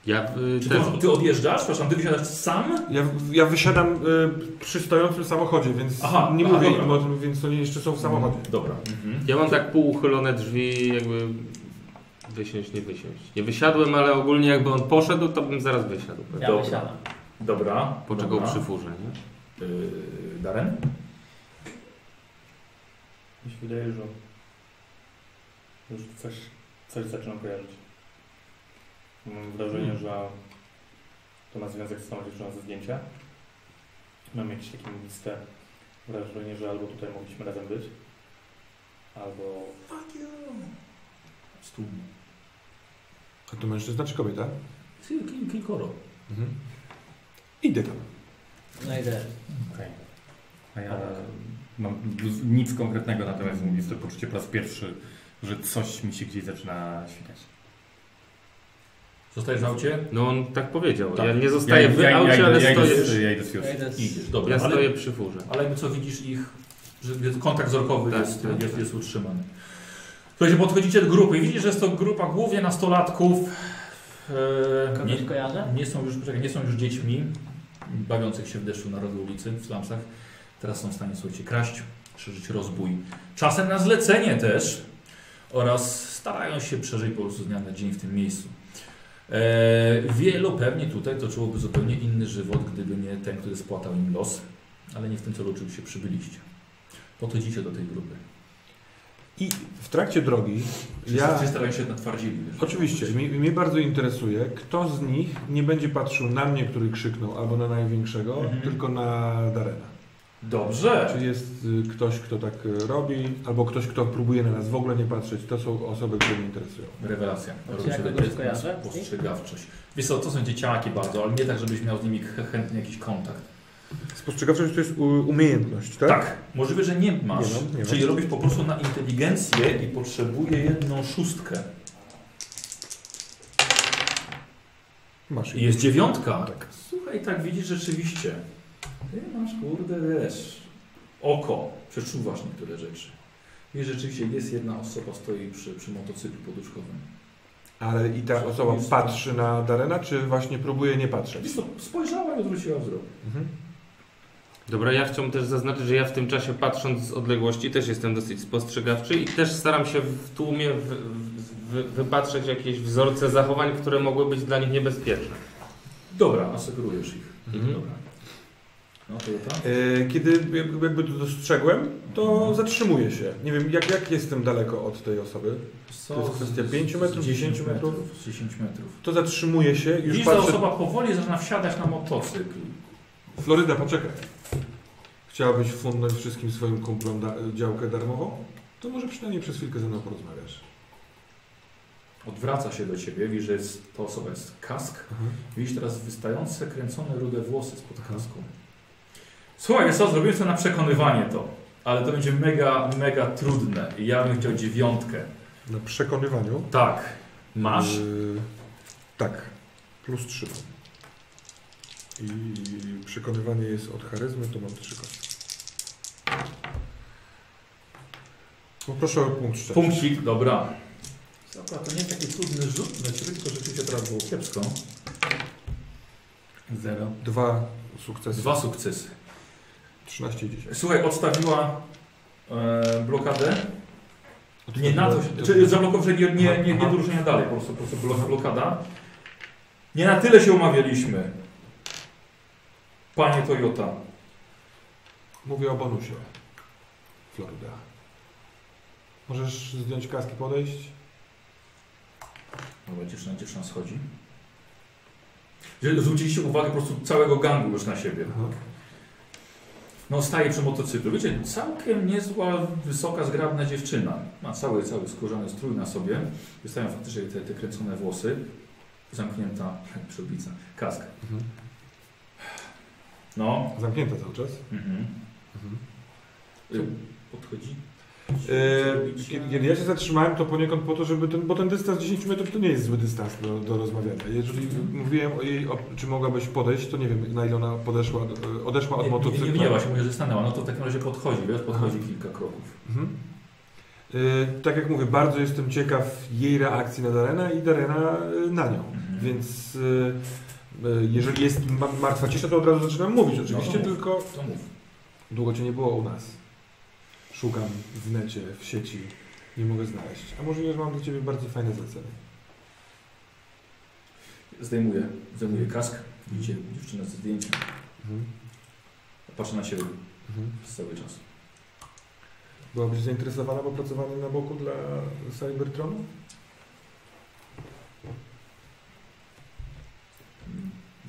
Ja y, Czy też... ty, ty odjeżdżasz? Przepraszam, ty wysiadasz sam? Ja, ja wysiadam y, przy stojącym samochodzie, więc Aha, nie aha, mówię dobra. im o tym, więc oni jeszcze są w samochodzie. Dobra. Mhm. Ja mam tak półuchylone drzwi, jakby wysiąść, nie wysiąść. Nie wysiadłem, ale ogólnie jakby on poszedł, to bym zaraz wysiadł. Ja Dobra. wysiadam. Dobra. Poczekał dobra. przy furze, nie? Yy, Daren? Mi się wydaje, że już coś, coś zaczynam kojarzyć. Mam wrażenie, że to ma związek z tą dziewczyną ze zdjęcia. Mam jakieś takie miste wrażenie, że albo tutaj mogliśmy razem być, albo Stół. A to mężczyzna czy kobieta? Kil, kilkoro. Mhm. Idę tam. No idę. Okej. A ja mam nic konkretnego, natomiast mówię to poczucie po raz pierwszy, że coś mi się gdzieś zaczyna świtać. Zostajesz w aucie? No on tak powiedział. Tak. Ja nie zostaję w ja, aucie, ja, ale ja, stoję, idę, ja idę z Ja Fius. idę z... Idziesz, dobra. ja ale, stoję przy furze. ale jakby co widzisz ich, że kontakt wzrokowy Tak, jest, tak, jest, tak. jest utrzymany. Słuchajcie, podchodzicie do grupy i widzicie, że jest to grupa głównie nastolatków. E, nie, nie, są już, nie są już dziećmi bawiących się w deszczu na rogu ulicy, w slumsach. Teraz są w stanie, słuchajcie, kraść, szerzyć rozbój. Czasem na zlecenie też oraz starają się przeżyć po prostu z dnia na dzień w tym miejscu. E, wielu pewnie tutaj toczyłoby zupełnie inny żywot, gdyby nie ten, który spłatał im los, ale nie w tym celu oczywiście przybyliście. Podchodzicie do tej grupy. I w trakcie drogi Wszyscy, ja... starają się natwardzili. Oczywiście, mnie, mnie bardzo interesuje, kto z nich nie będzie patrzył na mnie, który krzyknął, albo na największego, Mhm. tylko na Darena. Dobrze. Czy jest y, ktoś, kto tak y, robi, albo ktoś, kto próbuje na nas w ogóle nie patrzeć. To są osoby, które mnie interesują. Rewelacja. Czy Robicie ja kogoś test na kojarzę? Spostrzegawczość. Wiesz co, to są dzieciaki bardzo, ale nie tak, żebyś miał z nimi ch- chętnie jakiś kontakt. Spostrzegawczość to jest u- umiejętność, tak? Tak. Możliwe, że nie masz. Nie mam, nie mam. czyli robisz po prostu na inteligencję i potrzebuje jedną szóstkę. Masz. I jest dziewiątka. Tak. Słuchaj, tak widzisz rzeczywiście. Ty masz, kurde, wiesz, oko. Przeczuwasz niektóre rzeczy. I rzeczywiście jest jedna osoba, stoi przy, przy motocyklu poduszkowym. Ale i ta osoba patrzy na Darena, czy właśnie próbuje nie patrzeć? Wiesz co, spojrzała i odwróciła wzrok. Mhm. Dobra, ja chciałbym też zaznaczyć, że ja w tym czasie patrząc z odległości też jestem dosyć spostrzegawczy i też staram się w tłumie wy, wy, wypatrzeć jakieś wzorce zachowań, które mogły być dla nich niebezpieczne. Dobra, asekurujesz ich. Mhm. Dobra. No. E, Kiedy jakby to dostrzegłem, to zatrzymuję się. Nie wiem, jak, jak jestem daleko od tej osoby. Co? To jest kwestia pięciu metrów, 10 metrów? Z 10 metrów. To zatrzymuję się i już Widzisz, patrzę. osoba powoli zaczyna wsiadać na motocykl. Floryda, poczekaj. Chciałabyś fundnąć wszystkim swoim kumplom da- działkę darmową? To może przynajmniej przez chwilkę ze mną porozmawiasz. Odwraca się do ciebie, widzisz, że jest, to osoba jest kask. Widzisz teraz wystające, kręcone rude włosy spod kasku. Słuchaj, co, zrobiłem to na przekonywanie to. Ale to będzie mega, mega trudne. I ja bym chciał dziewiątkę. Na przekonywaniu. Tak. Masz? Yy, tak. Plus 3 mam. I przekonywanie jest od charyzmy, to mam 3 kostki. Poproszę o punkt szczęścia. Punkcik, dobra. Dobra, to nie jest taki trudny rzut na ciebie, tylko rzeczywiście teraz było kiepsko. Zero. Dwa sukcesy. Dwa sukcesy. 13 i 10. Słuchaj, odstawiła e, blokadę. Nie na to, czy zablokował, że nie, nie, nie, nie do ruszenia dalej, po prostu, po prostu blok- blokada. Nie na tyle się umawialiśmy. Panie Toyota. Mówię o bonusie. Floryda. Możesz zdjąć kaski, podejść? Dobra, dziewczyna, dziewczyna schodzi. Zwróciliście uwagę po prostu całego gangu już na siebie. Aha. No staje przy motocyklu. Wiecie, całkiem niezła, wysoka, zgrabna dziewczyna. Ma cały, cały skórzany strój na sobie. Wystają faktycznie te, te kręcone włosy. Zamknięta przyłbica. Kask. Mhm. No. Zamknięta cały czas. Mhm. Mhm. Y, Podchodzi. Yy, kiedy, ja się zatrzymałem, to poniekąd po to, żeby ten, bo ten dystans 10 metrów to nie jest zły dystans do, do rozmawiania. Jeżeli mówiłem o jej, o, czy mogłabyś podejść, to nie wiem na ile ona podeszła, e, odeszła od Nie, nie, motocykla. nie widziała się, mówię, że stanęła. No to w takim razie podchodzi, wiesz, podchodzi kilka kroków. Mhm. Yy, tak jak mówię, bardzo jestem ciekaw jej reakcji na Darena i Darena yy, na nią. Mhm. Więc yy, jeżeli jest ma- martwa cisza, to od razu zaczynam mówić oczywiście, No mów. tylko długo cię nie było u nas. Szukam w necie, w sieci, nie mogę znaleźć. A możliwe, że mam dla ciebie bardzo fajne zlecenie. Zdejmuje, zdejmuje kask. Widzicie dziewczynę ze zdjęciem. Mhm. Patrzę na siebie Mhm. przez cały czas. Byłabyś zainteresowana opracowaniem na boku dla Cybertronu?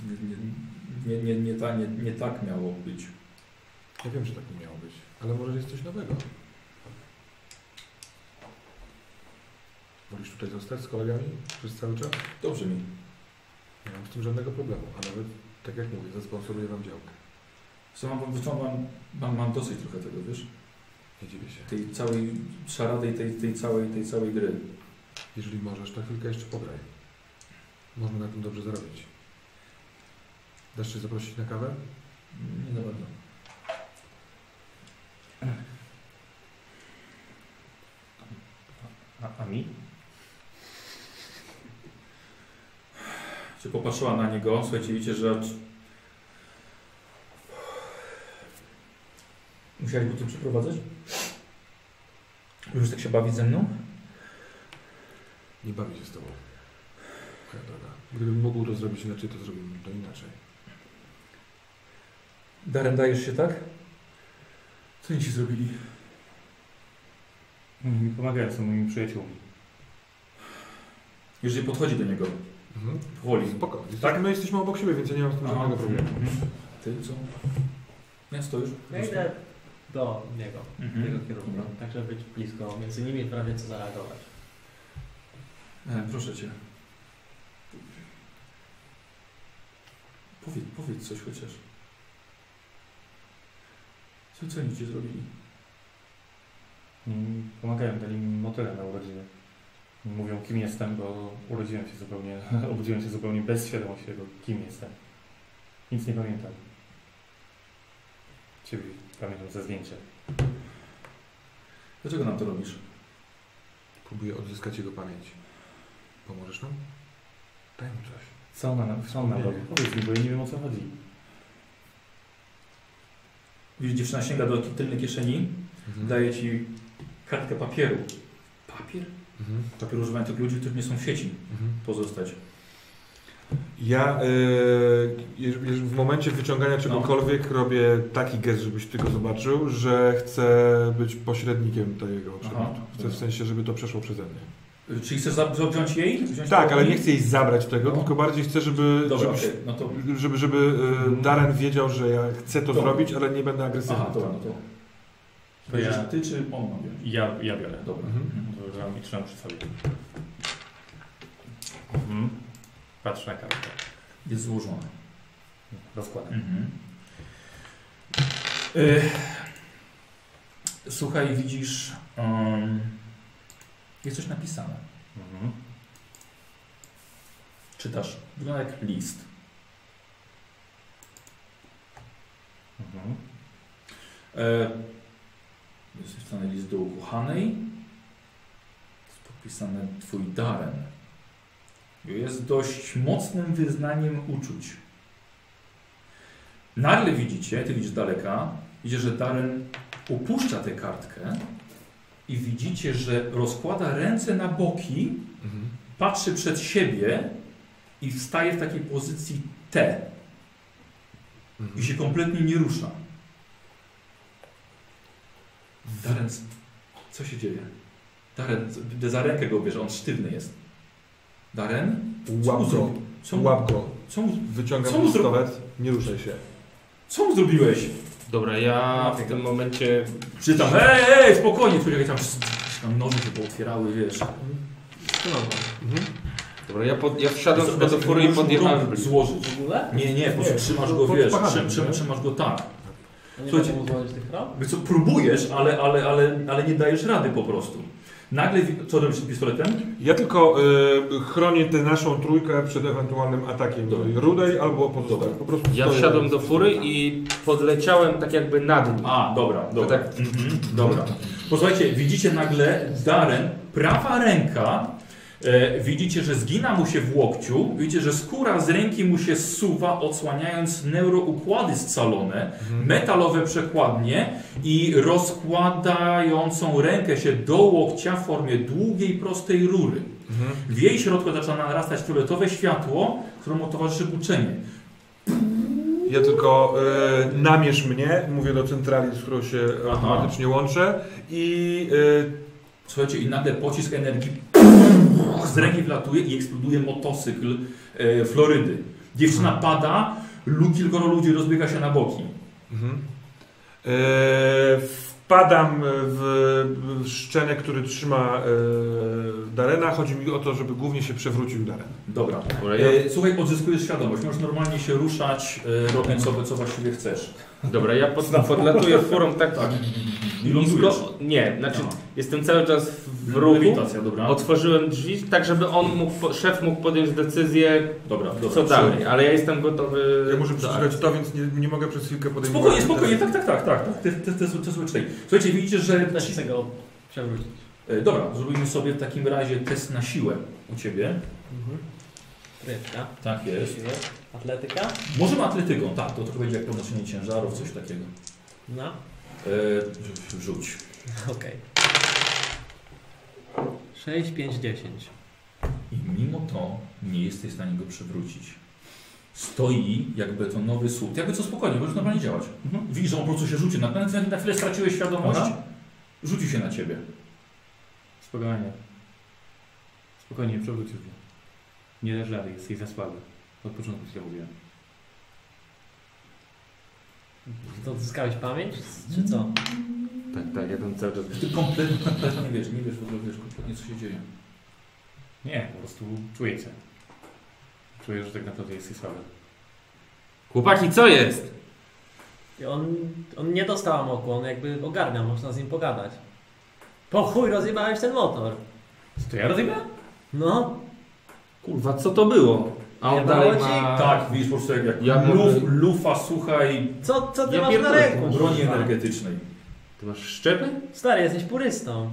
Nie, nie, nie, nie, nie, ta, nie, nie tak miało być. Ja wiem, że tak nie miało ale może jest coś nowego. Wolisz tutaj zostać z kolegami przez cały czas? Dobrze mi. Nie mam z tym żadnego problemu, a nawet, tak jak mówię, zasponsoruję wam działkę. Co mam, co mam, mam, mam dosyć trochę tego, wiesz? Nie dziwię się. Tej całej szarady tej, tej, całej, tej całej gry. Jeżeli możesz, to chwilkę jeszcze pograj. Można na tym dobrze zarobić. Dasz się zaprosić na kawę? Nie za bardzo. A, a mi? Czy popatrzyła na niego, słuchajcie, widzicie, że musiałeś go tu przeprowadzać? Już tak się bawić ze mną? Nie bawię się z tobą. Moja droga. Gdybym mógł to zrobić inaczej, to zrobiłbym to inaczej. Darem dajesz się tak? Co oni ci zrobili? Oni mi pomagają, są moimi przyjaciółmi. Jeżeli podchodzi do niego, Mhm. powoli. Spoko. Tak? My jesteśmy obok siebie, więc ja nie mam z tym żadnego problemu. Mhm. Ty co? Miasto już? Ja idę do niego, Mhm. jego kierunku, tak żeby być blisko, między nimi prawie co zareagować. E, proszę cię. Powiedz, powiedz coś chociaż. Co, co oni ci zrobili? Mm, Pomagają, dali mi motyle na urodziny. Mówią, kim jestem, bo urodziłem się zupełnie, obudziłem się zupełnie bez świadomości tego, kim jestem. Nic nie pamiętam. Ciebie pamiętam ze zdjęcia. Dlaczego nam to robisz? Próbuję odzyskać jego pamięć. Pomożesz nam? Daj mu coś. Co ona, co ona robi? Powiedz mi, bo ja nie wiem o co chodzi. Widzisz, dziewczyna sięga do tylnej kieszeni, Mhm. daje ci kartkę papieru. Papier? Mhm. Papier używają tylko ludzi, którzy nie są w sieci. Mhm. Pozostać. Ja e, w momencie wyciągania czegokolwiek robię taki gest, żebyś ty go zobaczył, że chcę być pośrednikiem tego przedmiotu. Chcę w sensie, żeby to przeszło przeze mnie. Y, Czyli chcesz wziąć jej? Wziąć Tak, to ale nie chcę jej zabrać tego, No. tylko bardziej chcę, żeby, Dobra, żebyś, okej, no to... żeby, żeby e, Darren wiedział, że ja chcę to Dobra. zrobić, ale nie będę agresywny. Aha, dobra, no to... To ja- ty czy on ma? Ja, ja biorę. Dobra. Mhm. To dam i trzymam przy sobie. Mhm. Patrz na kartę. Jest złożona. Rozkładam. Mhm. Y, Słuchaj, widzisz, um, jest coś napisane. Mhm. Czytasz. Wygląda jak list. Mhm. E, jest napisany list do ukochanej. Jest podpisane twój Darren. Jest dość mocnym wyznaniem uczuć. Nagle widzicie, ty widzisz daleka, widzisz, że Darren upuszcza tę kartkę i widzicie, że rozkłada ręce na boki, Mhm. patrzy przed siebie i wstaje w takiej pozycji T i Mhm. się kompletnie nie rusza. Darren, co się dzieje? Darren, za rękę go bierze, on sztywny jest. Darren? Co mu Łap go? Co łap go. co mu, Wyciągam Co pistolet, nie ruszaj się. co mu zrobiłeś? Dobra, ja w tym momencie Czytam, ej, ej, spokojnie, człowiek tam, tam noże się pootwierały, wiesz. Mhm. Dobra, ja, pod, ja wsiadłem sobie do fury i podjechałem złożyć. W ogóle? Nie, nie, po prostu Nie, trzymasz go, pod wiesz, trzym, trzym, nie? trzymasz go tak. A nie Słuchajcie- mogę mu złożyć tych? Wiesz co, próbujesz, ale, ale, ale, ale nie dajesz rady po prostu. Nagle, co robisz z pistoletem? Ja tylko y, chronię tę naszą trójkę przed ewentualnym atakiem Dobra. rudej albo pozostałych. Po prostu Ja stoję- wsiadłem do fury i podleciałem tak jakby nad nim. A, dobra, dobra. tak- Mhm, dobra. Posłuchajcie, widzicie nagle Darren, prawa ręka, widzicie, że zgina mu się w łokciu, widzicie, że skóra z ręki mu się zsuwa, odsłaniając neuroukłady scalone, metalowe przekładnie i rozkładającą rękę się do łokcia w formie długiej, prostej rury. Mhm. W jej środku zaczyna narastać fioletowe światło, któremu towarzyszy buczenie. Ja tylko e, namierz mnie, mówię do centrali, z którą się Aha. automatycznie łączę i e, Słuchajcie, i nagle pocisk energii z ręki wlatuje i eksploduje motocykl e, Florydy. Dziewczyna pada, lu, kilkoro ludzi rozbiega się na boki. Mhm. E, wpadam w, w szczenę, który trzyma e, Darena. Chodzi mi o to, żeby głównie się przewrócił Daren. Dobra. E, słuchaj, odzyskujesz świadomość. Możesz normalnie się ruszać, e, robiąc sobie, co właściwie chcesz. dobra, ja pod, podlatuję furą tak, Tak. I lądujesz. nisko. Nie, znaczy No. Jestem cały czas w ruchu. Otworzyłem drzwi, tak żeby on mógł, szef mógł podjąć decyzję, Dobra, dobra. co dalej, ale ja jestem gotowy. Ja muszę przeczytać to, więc nie, nie mogę przez chwilkę podejmować. Spokojnie, spokojnie, tak, tak, tak, tak. tak. Te, te, te, te. Słuchajcie, widzicie, że... Też chcę go przewrócić. E, Dobra, zrobimy sobie w takim razie test na siłę u Ciebie. Mhm. Rybka. Tak jest. Atletyka. Możemy atletyką, tak, to trochę będzie jak podnoszenie ciężarów, coś takiego. No. E, rzuć. Okej. 6, 5, 10. I mimo to nie jesteś w stanie go przewrócić. Stoi jak betonowy słup. Jakby co spokojnie, możesz normalnie działać. Widzisz, że on po prostu się rzucił. Na, na, chwilę straciłeś świadomość. Aha. Rzucił się na ciebie. Spokojnie. Spokojnie, przewrócił się. Nie dasz rady, jesteś za słaby. Od początku ci to mówiłem. To odzyskałeś pamięć? Czy co? Tak, tak, ja tam cały czas. Ty kompletnie, kompletnie nie wiesz, nie wiesz w ogóle, wiesz kompletnie co się dzieje. Nie, po prostu czuję cię. Czuję, że tak naprawdę jesteś słaby. Chłopaki, co jest? I on, on nie dostał amoku, on jakby ogarnia, można z nim pogadać. Po chuj rozjebałeś ten motor. Co to ja rozjebałem? No, Kurwa, co to było? A on Nie dalej było ci? ma... Tak, widzisz po prostu jak, jak Ja luf, lufa, słuchaj, co, co ty Ja masz na pierdolę, ręku? broni energetycznej. Ty masz szczepy? Stary, jesteś purystą.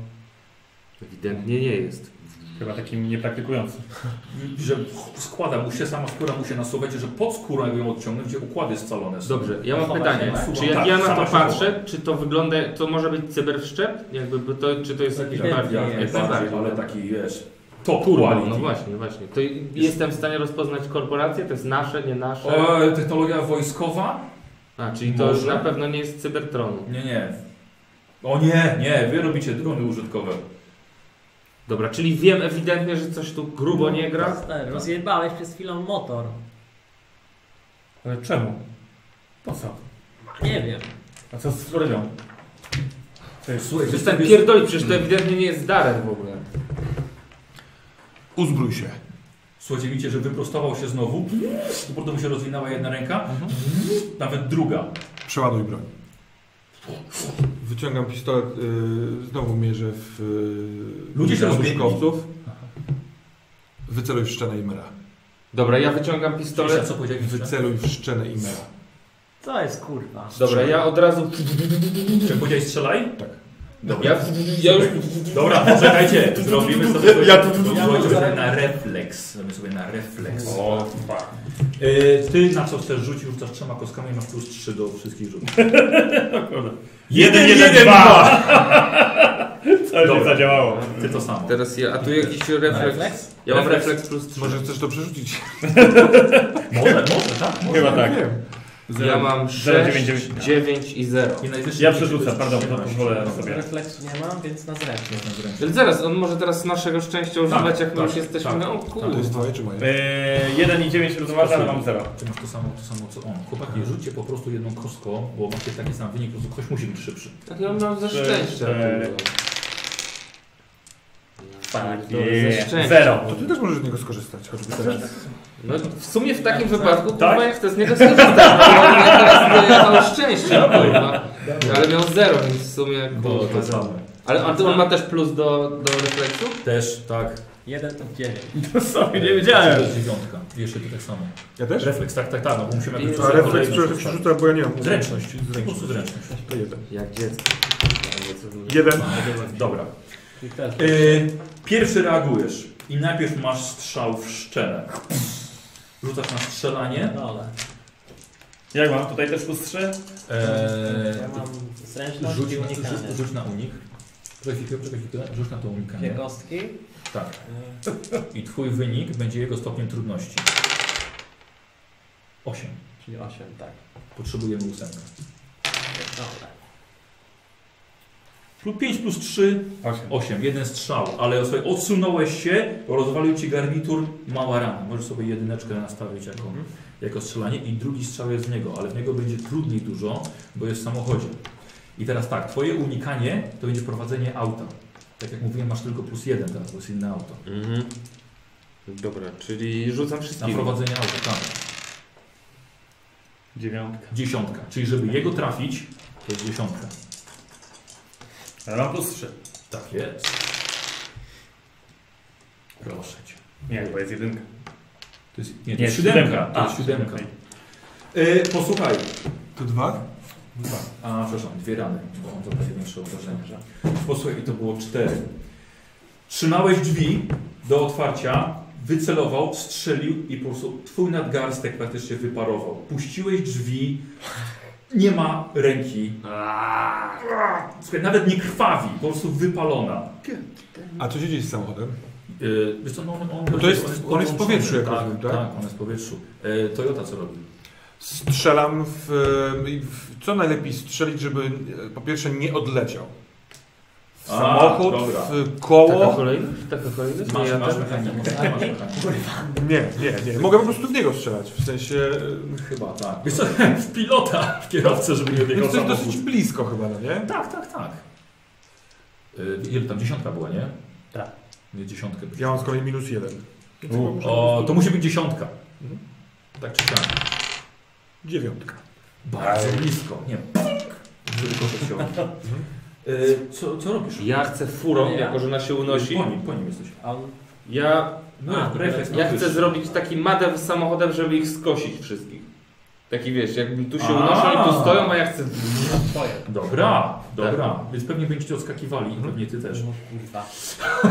Ewidentnie nie jest. Chyba takim niepraktykującym. Że składa mu się, sama skóra mu się nasuwać, że pod skórą jakby ją odciągnąć, gdzie układy scalone są. Dobrze, ja mam pytanie. Czy jak Tak, ja na to patrzę, czy to wygląda, to może być cyberszczep? Jakby by to, czy to jest jakiś bardziej... najbardziej. ale taki wiesz, top Kurwa, no właśnie, właśnie. To jestem w stanie rozpoznać korporację? To jest nasze, nie nasze? O, technologia wojskowa? A, czyli to już na pewno nie jest cybertronu. Nie, nie. O nie, nie, wy robicie drony użytkowe. Dobra, czyli wiem ewidentnie, że coś tu grubo nie gra. Stary, rozjebałeś przez chwilę motor. Ale czemu? Po co? Nie wiem. A co z Florydą? Słuchaj, Przestań pierdolić, przecież to ewidentnie nie jest Darek w ogóle. Uzbrój się. Słuchajcie, widzicie, że wyprostował się znowu. Dopiero mu się rozwinęła jedna ręka, nawet druga. Przeładuj broń. Wyciągam pistolet, y, znowu mierzę w y, Ludzie się w rozbiegli. użytkowców. Wyceluj w szczenę Imera. Dobra, ja wyciągam Pistolet. pistolet. Co powiedziałeś? Wyceluj w szczenę Imera. Co jest kurwa? Dobra, ja od razu... Czy powiedziałeś strzelaj? Tak. Dobra. Ja, ja już... Dobra, poczekajcie. Zrobimy sobie, Ja tu- tu- tu- Zrobimy tu- sobie na refleks. Zrobimy sobie na refleks. O. Y, ty na co chcesz rzucić, rzucasz trzema kostkami i masz plus 3 do wszystkich rzutów. Jeden, jeden, dwa! Dobra. zadziałało. Ty to samo. Teraz ja, a tu jakiś refleks. Refleks? Ja mam Refleks. plus 3. Może chcesz to przerzucić? Może, może, tak? Może. Chyba tak. Wiem. Ja mam Zero, 6, dziewięć, dziewięć. 9 i 0. I najwyższy Ja przerzucę, pardon, to 13. pozwolę sobie. Refleksu nie mam, więc na zręcznie. Jest na zręczny. Ale zaraz, on może teraz naszego szczęścia używać, jak my tak, już jesteśmy. tak, no tak. To jest twoje czy moje? Eee, 1 i 9 równoważę, ale mam 0. Ty masz to samo, to samo co on. Chłopaki, rzućcie po prostu jedną kostką, bo macie taki sam wynik, po prostu ktoś musi być szybszy. Tak ja mam ze szczęścia. cztery. Tak. Zero. To ty też możesz z niego skorzystać, choćby teraz. No w sumie w takim Tak, wypadku, tak. kurwa, ja chcę z niego skorzystać, bo on teraz dojechał szczęście, kurwa. Ale miał 0, więc w sumie, Bo kurwa. to samo. Ale a to on ma też plus do, do refleksu? Też, tak. 1 to 9. To sobie nie To wiedziałem. jest dziewiątka. Jeszcze to tak samo. Ja też? Refleks, tak, tak, tak, no bo musimy jakoś A refleks przerzuca, rzuca, bo ja nie mam Zręczność. Po prostu Zręczność. zręczność. To jeden. Jak dziecko. Jeden. Dobra. Yy, pierwszy reagujesz i najpierw masz strzał w szczelę. Rzucasz na strzelanie. Dole. Jak mam? Tutaj też plus 3? Eee, Ja mam zręczność rzuć, i rzuć, unikanie. rzuć na unik. Czekaj chwilę, czekaj chwilę. Rzuć na to Dwie unikanie. kostki. Tak. I twój wynik będzie jego stopniem trudności. 8. Czyli 8, tak. Potrzebujemy ósemkę. Dobra. Plus 5 plus 3, Osiem. 8. Jeden strzał, ale sobie odsunąłeś się, rozwalił ci garnitur, mała rana. Możesz sobie jedyneczkę nastawić jako, jako strzelanie i drugi strzał jest z niego, ale w niego będzie trudniej dużo, bo jest w samochodzie. I teraz tak, twoje unikanie to będzie prowadzenie auta. Tak jak mówiłem, masz tylko plus jeden teraz, bo jest inne auto. Mhm. Dobra, czyli rzucam Na wszystkimi. prowadzenie auta, tak. Dziewiątka. Dziesiątka. Czyli żeby jego trafić, to jest dziesiątka. Mam plus trzy. Tak jest. Proszę cię. Nie, chyba jest jedynka. To jest, nie, to Nie, jest siódemka. siódemka. To jest A, siódemka. siódemka. Yy, posłuchaj. To dwa? Dwa. A, przepraszam, dwie rany, bo on zadaje większe obrażenia. Posłuchaj, i to było cztery. Trzymałeś drzwi do otwarcia, wycelował, strzelił i po prostu twój nadgarstek praktycznie wyparował. Puściłeś drzwi, nie ma ręki. Słuchaj, nawet nie krwawi, po prostu wypalona. A co się dzieje z samochodem? Yy, wiesz co, no, on, on, No to jest- on jest w podłączony. powietrzu, jak tak, rozumiem, tak? tak? on jest w powietrzu. Yy, Toyota co robi? Strzelam w, w... Co najlepiej strzelić, żeby po pierwsze nie odleciał? Samochód, dobra. w Taka koło? kolejność? Taka kolejność? Masz, Nie, ja masz. Nie, nie, nie. Mogę po prostu w niego strzelać. W sensie... Chyba tak. Wiesz co, w pilota, w kierowcę, żeby nie odjechał to jest dosyć blisko chyba, no nie? Tak, tak, tak. Yy, ile tam dziesiątka była, nie? Tak. Nie, dziesiątkę. Ja mam z kolei minus jeden. O, to musi być dziesiątka. Mhm. Tak czy siak. Dziewiątka. Bardzo blisko. Nie, żeby kogoś się co, co robisz? Ja chcę furą, Ja? jako że ona się unosi. Po nim, po nim jesteś. A on Ja, No, A, refleks. ja chcę zrobić taki madew z samochodem, żeby ich skosić wszystkich. Taki wiesz, jakby tu się unoszą i tu stoją, a ja chcę... Dobra, dobra. Więc pewnie będziecie odskakiwali i pewnie ty też. No kurwa.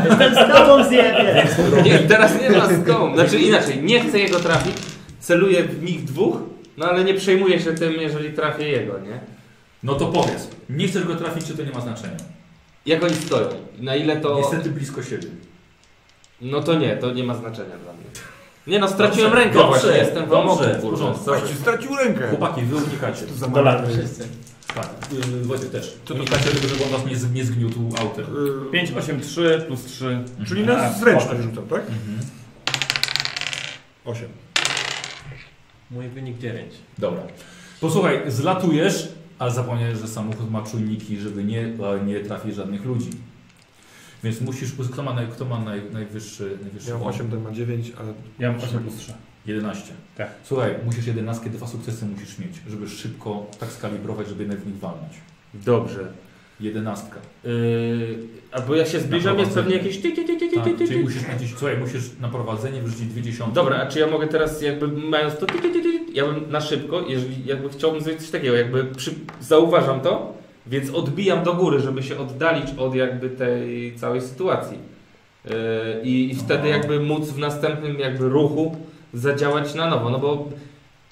Jestem z tobą zjebie! Nie, teraz nie ma z kołą. Znaczy inaczej, nie chcę jego trafić, celuję w nich dwóch, no ale nie przejmuję się tym, jeżeli trafię jego, nie? No to powiedz. Nie chcesz go trafić, czy to nie ma znaczenia? Jak oni stoją? Na ile to... Niestety blisko siebie. No to nie, to nie ma znaczenia dla mnie. Nie no, straciłem Dobrze, rękę dobrze, właśnie, jestem w dobrze, amoku, w kurwa. porządku. stracił rękę. Chłopaki, wy unikacie. To za Dobra. Wszyscy. Tak, yy, Wojtek też. to- Unikacie tego, żeby on was nie, z- nie zgniótł autem. Y, 5, 8, 3 plus 3. Czyli na A, zręczność rzucam, tak? Mhm. Osiem. Mój wynik 9. Dobra. Posłuchaj, zlatujesz, ale zapomniałeś, że samochód ma czujniki, żeby nie, nie trafić żadnych ludzi. Więc musisz. Kto ma, naj, kto ma naj, najwyższy. najwyższy Ja mam bonus? 8, ten ma 9, ale Ja mam 8 plus 3. 11. Tak. Słuchaj, musisz 11, dwa sukcesy musisz mieć, żeby szybko tak skalibrować, żeby jednak w nich walnąć. Dobrze. Jedenastka. Yy, albo jak się zbliżam, jest pewnie jakieś... Ty, ty, ty, ty, Tak, ty, ty, czyli ty. musisz, na dziesię- słuchaj, musisz na prowadzenie wrzucić dwie dziesiątki. Dobra, a czy ja mogę teraz jakby mając to... Ty, ty, ty, ty, ja bym na szybko, jeżeli jakby chciałbym zrobić coś takiego, jakby przy, zauważam to, więc odbijam do góry, żeby się oddalić od jakby tej całej sytuacji. Yy, I, I wtedy No. jakby móc w następnym jakby ruchu zadziałać na nowo, no bo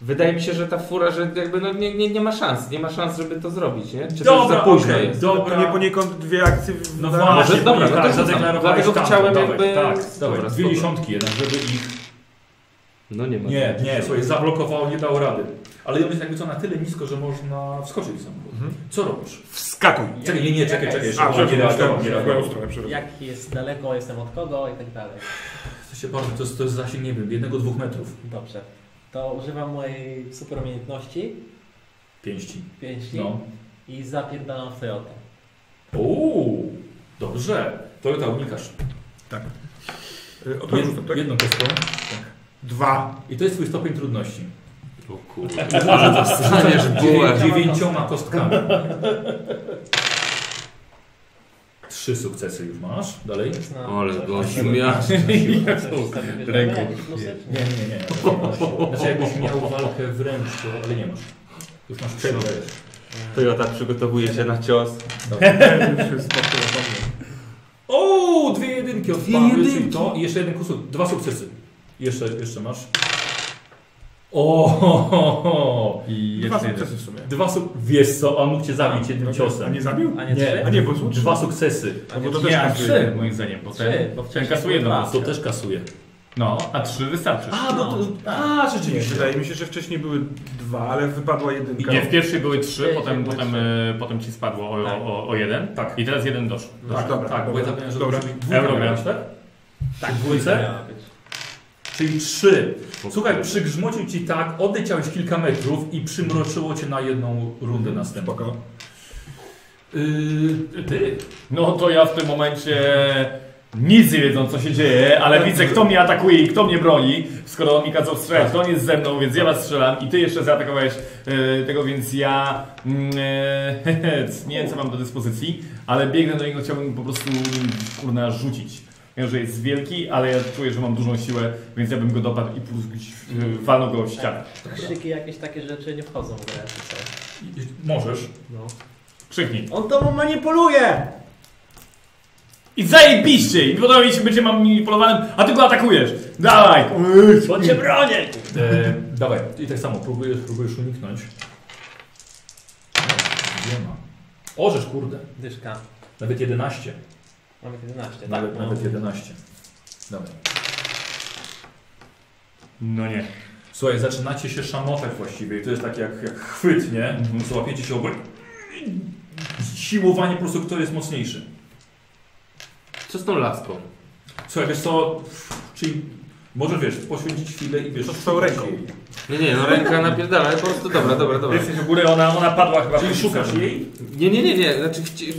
wydaje mi się, że ta fura, że jakby no nie, nie, nie ma szans, nie ma szans, żeby to zrobić, nie? Czy to już za późno okej, jest? Dobra. to nie poniekąd dwie akcje w No właśnie, Może- dobra, tak, no to rzucam. zadeklarowałeś Dlatego tam, chciałem dawaj, jakby- Tak, Dobra, dwie dziesiątki jednak, żeby ich... No nie ma. Nie, nie, słuchaj, zablokowało, nie dało rady. Ale ja myślę, jakby co na tyle nisko, że można wskoczyć samochód. Mhm. Co robisz? Wskakuj. Czekaj, nie, nie, czekaj, czekaj, jeszcze A, nie nie przepraszam. Jak jest daleko, jestem od kogo i tak dalej. To się bardzo, to jest, to jest zasięg, nie wiem, jednego, dwóch metrów. Dobrze. To używam mojej super umiejętności, Pięści. pięści No. i zapierdalam w Toyotę. Uuu, dobrze. Toyota unikasz. Y, Od tak? Jedną kostką. Dwa. I to jest twój stopień trudności. O kurde. Dostaniesz bułę. Dziewięcioma kostkami. Trzy sukcesy już masz. Dalej? Ale gościu coś- Ręką. Nie, nie, nie. Znaczy jakbyś miał walkę wręcz, to, ale nie masz. Już masz przerwę. Toyota przygotowuje się na cios. O, dwie jedynki od Dwie Pawy, czyli jedynki. to i jeszcze jeden kusur. Dwa sukcesy. Jeszcze, jeszcze masz. O, I Dwa jeszcze jeden. sukcesy w sumie. dwa suk... Wiesz co, on mógł cię zabić jednym A ciosem. nie zabił? A nie trzy? A nie, bo są Dwa sukcesy. No bo to też Nie, a kasuje. trzy moim zdaniem, bo Trzy, ten, bo ten wcześniej kasuje było dwa. To też kasuje. No, a trzy wystarczy. A, no to, a, rzeczywiście. Wydaje mi się, że wcześniej były dwa, ale wypadła jedynka. Nie, w pierwszej były trzy, potem, były potem, trzy. e, potem ci spadło o, Tak. o, o jeden. Tak. I teraz jeden doszło. Tak, dobra, Tak, bo ja zapomniałem, że Dobra. dwójka Euro miałeś, tak? Tak, dwójce? miała być. Czyli trzy. Słuchaj, przygrzmocił ci tak, odleciałeś kilka metrów i przymroczyło cię na jedną rundę następną. Spoko. Yy, ty. No to ja w tym momencie nic nie wiedzą co się dzieje, ale widzę kto mnie atakuje i kto mnie broni, skoro on mi kazał strzelać, to on jest ze mną, więc ja was strzelam i ty jeszcze zaatakowałeś e, tego, więc ja mm, e, nie wiem co mam do dyspozycji, ale biegnę do niego, chciałbym po prostu kurna rzucić. Wiem, że jest wielki, ale ja czuję, że mam dużą siłę, więc ja bym go dopadł i gdzieś, e, walnął go w ścianę. Krzyki, jakieś takie rzeczy nie wchodzą w grę. czy co? Możesz. No. Krzyknij. On tobą manipuluje! I zajebiście! I podoba mi się bycie manipulowanym, a ty go atakujesz! Dawaj! Bo cię bronię! E, dawaj, i tak samo próbujesz, próbujesz uniknąć. Nie ma. Orzesz, kurde. Dyszka. Nawet 11. Mamy 11, tak? Nawet, no. nawet 11. Dawaj. No nie. Słuchaj, zaczynacie się szamotać właściwie i to jest tak jak, jak chwyt, nie? Mhm. Złapiecie się obok. Siłowanie po prostu, kto jest mocniejszy. Co z tą laską? Słuchaj, wiesz co, czyli może wiesz, poświęcić chwilę i wiesz, To tą ręką. jej. Nie, nie, no ręka napierdala, ale po prostu dobra, dobra, dobra. Jesteś u góry, ona, ona padła chyba. Czyli w szukasz jej? Nie, nie, nie, nie, znaczy chci...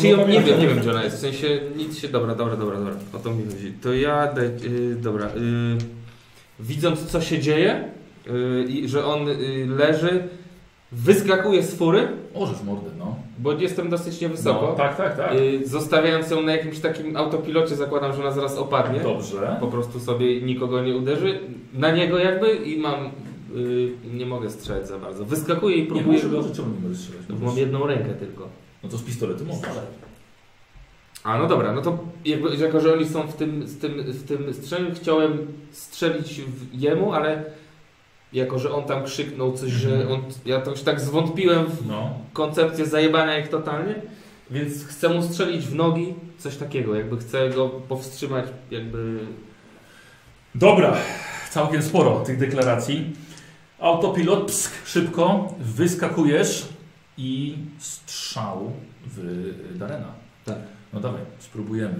czy ją, nie wiem, nie wiem gdzie ona jest, w sensie nic się, dobra, dobra, dobra, dobra, o to mi chodzi. To ja, daj, yy, dobra, yy, widząc co się dzieje yy, i że on leży, wyskakuję z fury, Orzesz mordę, no. bo jestem dosyć niewysoko. no tak, tak, tak. Yy, zostawiając ją na jakimś takim autopilocie, zakładam, że ona zaraz opadnie. Dobrze. Po prostu sobie nikogo nie uderzy. Na niego jakby i mam. Yy, nie mogę strzelać za bardzo. Wyskakuję i Nie próbuję. możesz go, czemu nie możesz strzelać? No, mam jedną rękę tylko. No to z pistoletu możesz. A no dobra, no to jakby, jako że oni są w tym, w tym, w tym strzeniu, chciałem strzelić w jemu, ale jako że on tam krzyknął coś, że Mhm. on. Ja to już tak zwątpiłem w No. koncepcję zajebania ich totalnie, więc chcę mu strzelić w nogi, coś takiego, jakby chcę go powstrzymać, jakby. Dobra, całkiem sporo tych deklaracji. Autopilot, psk, szybko, wyskakujesz i strzał w Darena. Tak. No dawaj, spróbujemy.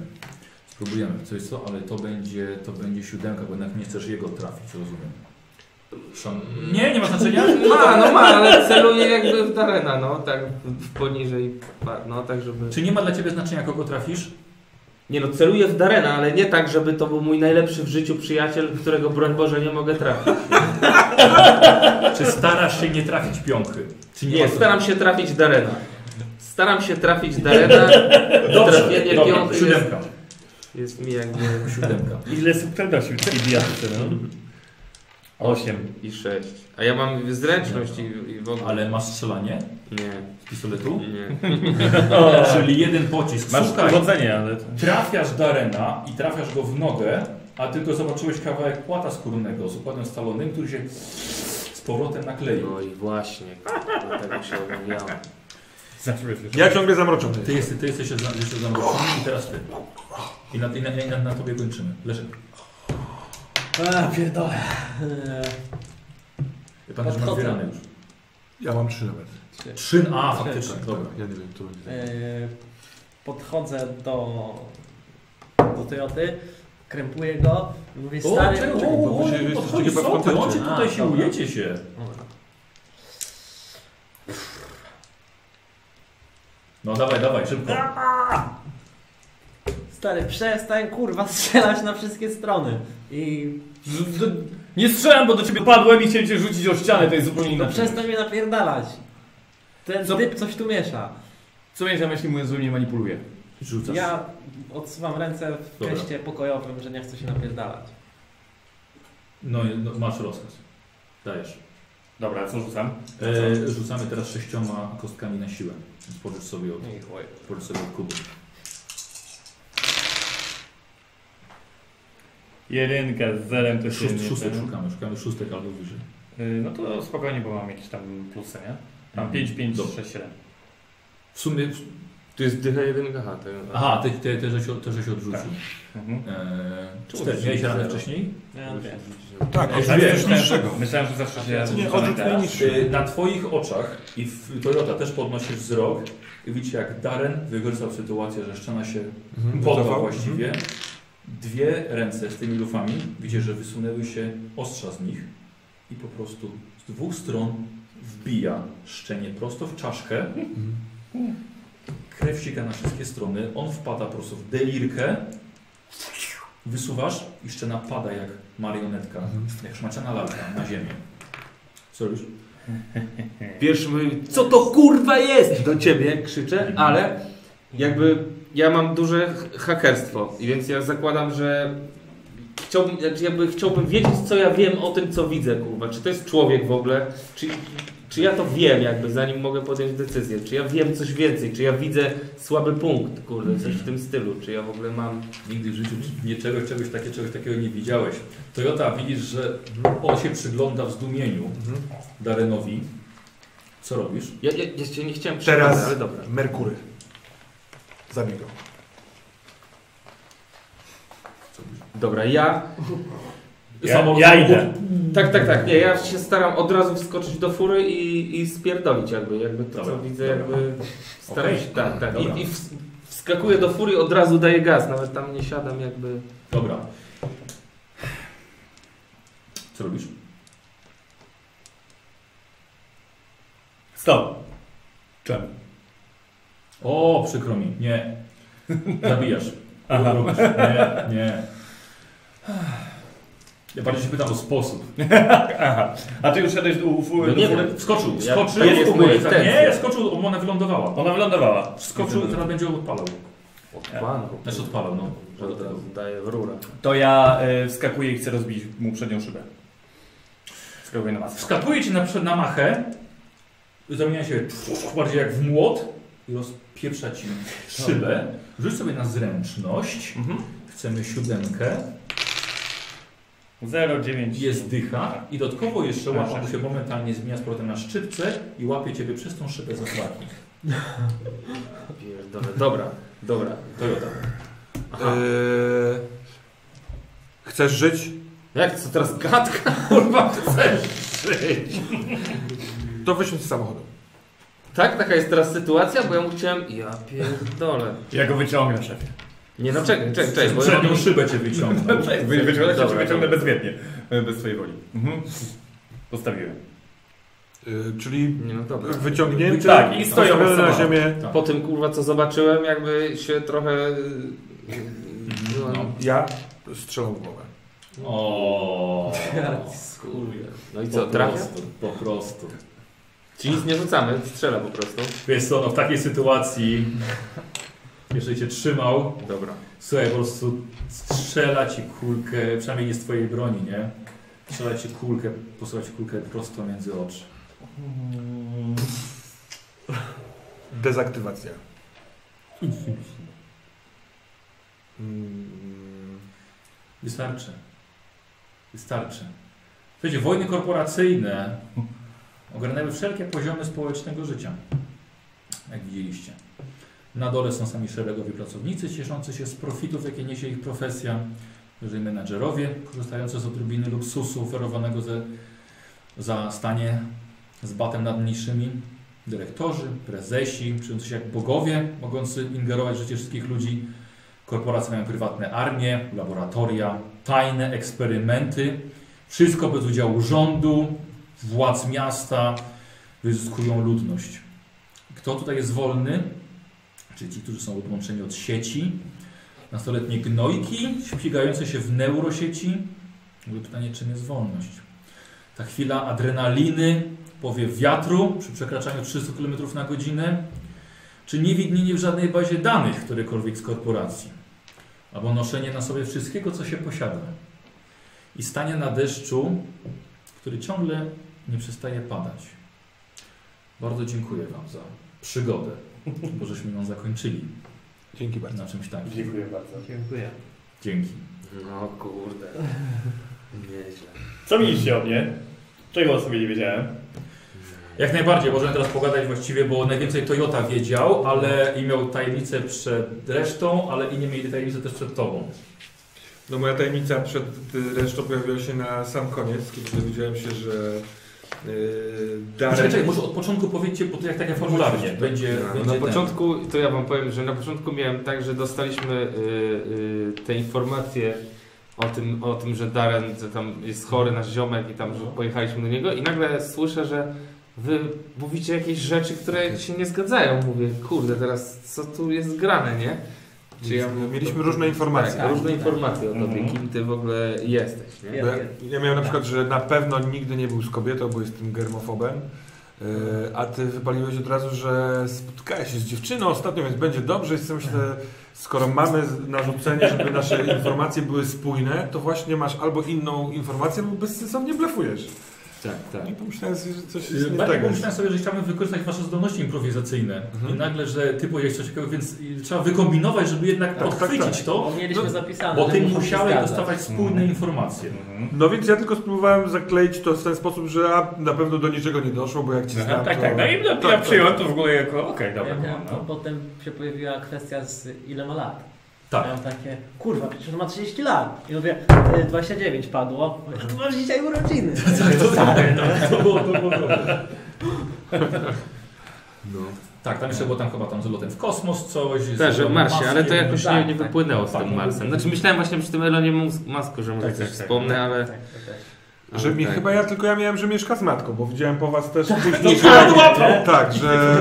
Spróbujemy. Coś co, ale to będzie, to będzie siódemka, bo jednak nie chcesz jego trafić, rozumiem. Szan... Nie, nie ma znaczenia. Ma, no ma, ale celuję jakby w Darena, no tak w poniżej, no tak żeby... Czy nie ma dla Ciebie znaczenia, kogo trafisz? Nie no, celuję w Darena, ale nie tak, żeby to był mój najlepszy w życiu przyjaciel, którego broń Boże nie mogę trafić. Czy starasz się nie trafić piąchy? Czy Nie, ma staram się trafić Darena. Staram się trafić Darena. Dobrze, Trafienie dobra, piąty jest, siódemka. jest mi jakby Siódemka. Ile subtelności w bijatyce, no? 8. i 6. A ja mam zręczność i, i w ogóle. Ale masz strzelanie Nie, z pistoletu? nie. Czyli jeden pocisk. Masz Słuchaj, powodzenie, ale... trafiasz Darena i trafiasz go w nogę, a tylko zobaczyłeś kawałek płata skórnego z układem stalonym, który się z powrotem nakleił. No i właśnie, do tego się obawiałem. Ja ciągle zamroczony. Ty, jesteś, ty jesteś jeszcze jeszcze zamroczony i teraz ty. I na, i na, i na, na tobie kończymy. Leszek. A, pierdolę. Eee, Pamiętam, że masz Podchodzę. rany już. Ja mam trzy nawet. Trzy, a faktycznie, Tak, dobra. tak. Ja nie wiem, to będzie. podchodzę do, do Toyoty, krępuję go i mówię, O, stary... czekaj, czekaj, bo bo wy się- jesteście podchodzi, chyba w on kontakcie. cię tutaj A, siłujecie się. No dawaj, dawaj, szybko. Stary, przestań kurwa strzelać na wszystkie strony. I Nie strzelam, bo do ciebie padłem i chciałem cię rzucić o ścianę, to jest zupełnie no przestań mnie napierdalać. Ten Co? typ coś tu miesza. Co miałeś na myśli, mówiąc, że mnie manipuluje? Rzucasz. Ja odsuwam ręce w Dobra. geście pokojowym, że nie chcę się napierdalać. No, no masz rozkaz. Dajesz. Dobra, co rzucam? E, rzucamy teraz sześcioma kostkami na siłę. Więc pożycz sobie od, I chuj. pożycz sobie od kuby. Jedynka z zerem to się Szóst, nie szóstek ten. szukamy, szukamy szóstek albo wyżej. Y, No to spokojnie, bo mam jakieś tam plusy, nie? Mam Mhm. 5, 5, Dobra. 6, 7. W sumie Tu jest dycha jedynka, aha. To... Aha, ty, ty, ty, żeś, ty żeś odrzucił. Tak. Mhm. Eee, Czemu cztery. Miałeś zero? ranę wcześniej? Ja wiem. Tak, Ej, ale wiesz, coś niższego. Myślałem, że zawsze się... Nie, rzucamy odrzut teraz. najniższy. Eee, Na twoich oczach i w Toyota też podnosisz wzrok i widzicie jak Darren wykorzystał sytuację, że szczena się Mhm, poddał wycofał. właściwie. Dwie ręce z tymi lufami, widzicie, że wysunęły się ostrza z nich i po prostu z dwóch stron wbija szczenie prosto w czaszkę. Krew ścieka na wszystkie strony. On wpada po prostu w delirkę. Wysuwasz i szczena pada jak marionetka, jak szmaciana lalka na ziemię. Co robisz? Pierwszy mówi, co to kurwa jest? Do ciebie krzyczę, ale jakby ja mam duże hakerstwo i więc ja zakładam, że chciałbym, znaczy jakby chciałbym wiedzieć, co ja wiem o tym, co widzę, kurwa. Czy to jest człowiek w ogóle? Czy, czy ja to wiem jakby, zanim mogę podjąć decyzję? Czy ja wiem coś więcej? Czy ja widzę słaby punkt, kurde, coś w tym stylu? Czy ja w ogóle mam... Nigdy w życiu nie czegoś, czegoś, takie, czegoś takiego nie widziałeś. Toyota, widzisz, że on się przygląda w zdumieniu Mhm. Darenowi. Co robisz? Ja, ja, nie chciałem Teraz ale dobra. Merkury. Zabij go. Dobra, ja Ja, ja idę. Tak, tak, tak. Nie, ja się staram od razu wskoczyć do fury i, i spierdolić jakby, jakby to Dobra, co widzę, dobra. jakby staram Okej, się, tak, tak. dobra. I, i ws- wskakuję do fury i od razu daję gaz, nawet tam nie siadam jakby. Dobra. Co robisz? Stop. Czemu? O, przykro mi. Nie. Zabijasz. Aha. Robisz. Nie, nie. Ja bardziej się pytam o sposób. Aha. A ty już szedłeś do, do, No nie fury? wiem. Skoczył, Ja- jest moja Nie, intencja. skoczył, ona wylądowała. Ona wylądowała. Skoczył i teraz będzie odpalał. Pan, Znaczy odpalał, no. daję w rurę. To ja y, wskakuję i chcę rozbić mu przednią szybę. Wskakuję na maskę. Wskakuje ci na, na machę, zamienia się bardziej jak w młot i rozpieprza ci szybę. Rzuć sobie na zręczność. Mhm. Chcemy siódemkę. 0,9. Jest dycha i dodatkowo jeszcze łapa sześć. się momentalnie zmienia z powrotem na szczypce i łapie ciebie przez tą szybę za. Pierdolę. Dobra, dobra. Toyota. Eee, chcesz żyć? Jak co teraz gadka? Kurwa, chcesz żyć. To wysiądź z samochodu. Tak, taka jest teraz sytuacja, bo ja mu chciałem... Ja pierdolę. Ja go wyciągnę, szefie. Nie no, czekaj, czekaj, czekaj. Bo ja Przednią mam... szybę cię wyciągnął. Wy- Wyciągnę, cię, Dobra, wyciągnę dobra. bezwiednie. e, Bez twojej woli. Mhm. Postawiłem. Eee, czyli Nie no, dobra. wyciągnięty, Tak, i postawiony na ziemię. Tak. Po tym kurwa co zobaczyłem, jakby się trochę... No, No. Ja strzelam w głowę. O. no i Po co, trafia? prostu, po prostu. Ci nic nie rzucamy, strzela po prostu. Wiesz co, no w takiej sytuacji, jeżeli cię trzymał, Dobra. słuchaj, po prostu strzela ci kulkę, przynajmniej nie z twojej broni, nie? Strzela ci kulkę, posyła ci kulkę prosto między oczy. Dezaktywacja. Wystarczy. Wystarczy. Słuchajcie, wojny korporacyjne ogarnęły wszelkie poziomy społecznego życia. Jak widzieliście. Na dole są sami szeregowi pracownicy cieszący się z profitów, jakie niesie ich profesja. Wyżej menadżerowie korzystający z odrobiny luksusu oferowanego ze, za stanie z batem nad niższymi. Dyrektorzy, prezesi, czujący się jak bogowie, mogący ingerować w życie wszystkich ludzi. Korporacje mają prywatne armie, laboratoria, tajne eksperymenty. Wszystko bez udziału rządu, władz miasta, wyzyskują ludność. Kto tutaj jest wolny? Czyli ci, którzy są odłączeni od sieci. Nastoletnie gnojki ścigające się w neurosieci. Były pytanie, czym jest wolność? Ta chwila adrenaliny, powiew wiatru przy przekraczaniu 300 km na godzinę. Czy niewidnienie w żadnej bazie danych którejkolwiek z korporacji? Albo noszenie na sobie wszystkiego, co się posiada. I stanie na deszczu, który ciągle nie przestaje padać. Bardzo dziękuję Wam za przygodę, bo żeśmy ją zakończyli dzięki bardzo. na czymś takim. Dziękuję bardzo. Dziękuję. Dzięki. No kurde. Nieźle. Co mieliście o mnie? Czego o sobie nie wiedziałem? Jak najbardziej, możemy teraz pogadać właściwie, bo najwięcej Toyota wiedział, ale i miał tajemnicę przed resztą, ale inni mieli tajemnicę też przed tobą. No moja tajemnica przed resztą pojawiła się na sam koniec, kiedy dowiedziałem się, że yy, Czekaj, Darek... czekaj, może od początku powiedzcie, bo to jak tak jak fabularnie będzie, No, będzie Na ten. początku, to ja wam powiem, że na początku miałem tak, że dostaliśmy y, y, te informacje o tym, o tym, że Darren że tam jest chory, nasz ziomek i tam, że pojechaliśmy do niego i nagle słyszę, że wy mówicie jakieś rzeczy, które się nie zgadzają. Mówię, kurde, teraz co tu jest grane, nie? Mieliśmy różne informacje. Tak, różne informacje o tobie, Mhm. kim ty w ogóle jesteś, Ja, ja miałem na przykład, że na pewno nigdy nie był z kobietą, bo jestem germofobem. Yy, A ty wypaliłeś od razu, że spotkałeś się z dziewczyną ostatnio, więc będzie dobrze. I sobie myślę, skoro mamy narzucenie, żeby nasze informacje były spójne, to właśnie masz albo inną informację, albo bezsensownie blefujesz. Tak, tak. I pomyślałem sobie, że coś jest nie Bardziej pomyślałem sobie, że chciałbym wykorzystać wasze zdolności improwizacyjne. Mhm. I nagle, że ty powiedziałeś coś takiego, więc trzeba wykombinować, żeby jednak Tak, tak, podchwycić tak. to, Bo mieliśmy No, zapisane, bo ty musiałeś zgadzać. dostawać spójne informacje. Mhm. No więc ja tylko spróbowałem zakleić to w ten sposób, że a, na pewno do niczego nie doszło, bo jak ci znam, tak, to... tak. No i no, Tak, ja tak. przyjąłem to w ogóle jako, okej, dobra, Ja miałem, no. Potem się pojawiła kwestia z ile ma lat. Tak. Miałem takie, kurwa, przecież on ma 30 lat. I mówię, y, 29 padło. Mówię, A tu masz dzisiaj urodziny. To było, to było dobre. No. Tak, tam jeszcze było tam chyba tam z lotem w kosmos coś. z Też, że w Marsie, Maskiem. ale to jakoś nie, Tak, nie tak. wypłynęło z Tak, tym nie Marsem. Znaczy myślałem właśnie przy tym Elonie Mus- Masku, że może Tak, coś tak, tak. wspomnę, ale... Tak, to też. Że mi, tak. chyba ja tylko ja miałem, że mieszka z matką, bo widziałem po was też Tak, później. dokładnie. tak, że.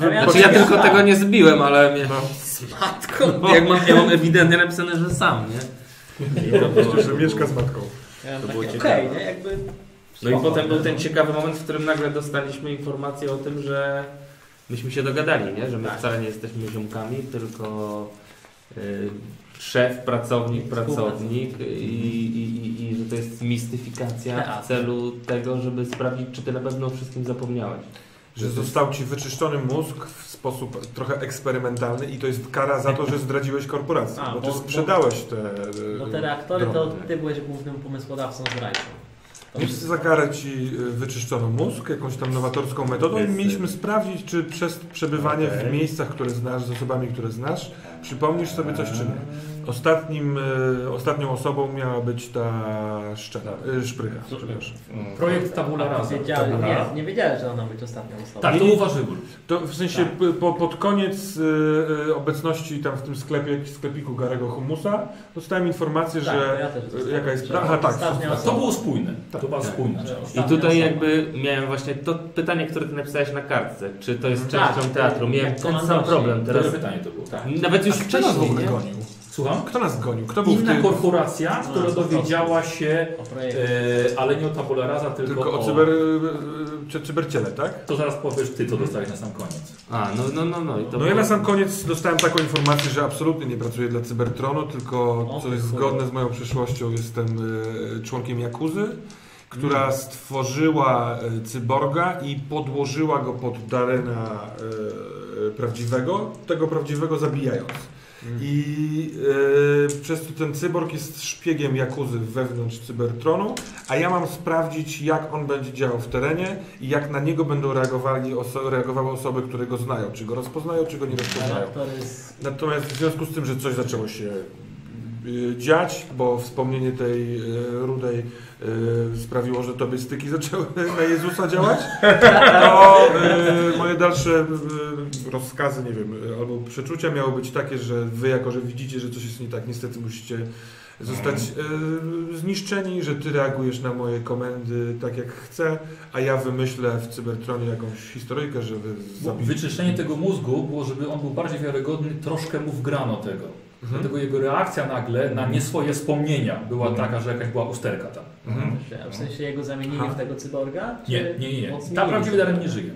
Ja miałem Znaczy ja tylko tego nie zbiłem, ale mnie... No. Z matką! Jak mam, ja mam ewidentnie napisane, że sam, nie? To było, że mieszka z matką. Ja To było ciekawe. okej, nie, jakby... No i spoko, potem był ten ciekawy moment, w którym nagle dostaliśmy informację o tym, że myśmy się dogadali, nie? Że my Tak. wcale nie jesteśmy ziomkami, tylko y, szef, pracownik, pracownik i, i, i, i że to jest mistyfikacja w celu tego, żeby sprawdzić, czy ty na pewno o wszystkim zapomniałeś. Że został ci wyczyszczony mózg w sposób trochę eksperymentalny i to jest kara za to, że zdradziłeś korporację. A, bo ty bo- sprzedałeś te. Bo te reaktory to drony. ty byłeś głównym pomysłodawcą zdrajcą. To Więc za karę ci y, wyczyszczono mózg jakąś tam nowatorską metodą i Jest, mieliśmy sprawdzić, czy przez przebywanie w Okej. miejscach, które znasz, z osobami, które znasz, przypomnisz sobie coś czy nie. Ostatnim, y, ostatnią osobą miała być ta szczena, y, szprycha. przepraszam. Mm. Projekt Tabula Rasa. Wiedziałem, nie, nie wiedziałem, że ona być ostatnią osobą. Tak, to wybór. To w sensie Tak. po, pod koniec obecności tam w tym sklepie, sklepiku Garego Humusa dostałem informację, Tak, że ja jaka jest... Aha, tak. tak. To było spójne. Tak. To spójna Że część. I tutaj osoba. jakby miałem właśnie to pytanie, które ty napisałeś na kartce, czy to jest Tak. częścią teatru. Miałem ten sam problem Teraz pytanie to było. Tak. Nawet już Kto nas w wcześniej, ogóle nie? gonił? Słucham? Kto nas gonił? Kto był w Inna tym? korporacja, No, która to- dowiedziała się, e, ale nie o Tabula Rasa, tylko, Tylko o o... cyber, y, y, cyberciele, tak? To zaraz powiesz ty, co dostałeś na sam koniec. A, no, no, no, no. I to No ja na sam koniec dostałem taką informację, że absolutnie nie pracuję dla Cybertronu, tylko O, co jest zgodne z moją przeszłością, jestem y, członkiem Jakuzy, która stworzyła y, cyborga i podłożyła go pod Darena y, prawdziwego, tego prawdziwego zabijając. I y, przez to ten cyborg jest szpiegiem Jakuzy wewnątrz Cybertronu, a ja mam sprawdzić, jak on będzie działał w terenie i jak na niego będą reagowali oso- reagowały osoby, które go znają. Czy go rozpoznają, czy go nie rozpoznają. Natomiast w związku z tym, że coś zaczęło się dziać, bo wspomnienie tej y, rudej y, sprawiło, że tobie styki zaczęły na Jezusa działać, to y, moje dalsze y, rozkazy, nie wiem, y, albo przeczucia miały być takie, że wy jako, że widzicie, że coś jest nie tak, niestety musicie zostać y, zniszczeni, że ty reagujesz na moje komendy tak jak chcę, a ja wymyślę w Cybertronie jakąś historyjkę, że wy Bo zabijecie. wyczyszczenie tego mózgu było, żeby on był bardziej wiarygodny, troszkę mu wgrano tego. Mhm. Dlatego jego reakcja nagle na nie swoje wspomnienia była Mhm. taka, że jakaś była usterka tam. Mhm. W sensie jego zamienili Aha. w tego cyborga? Czy Nie, nie, nie. nie. Ta prawdziwy Darren nie żyje.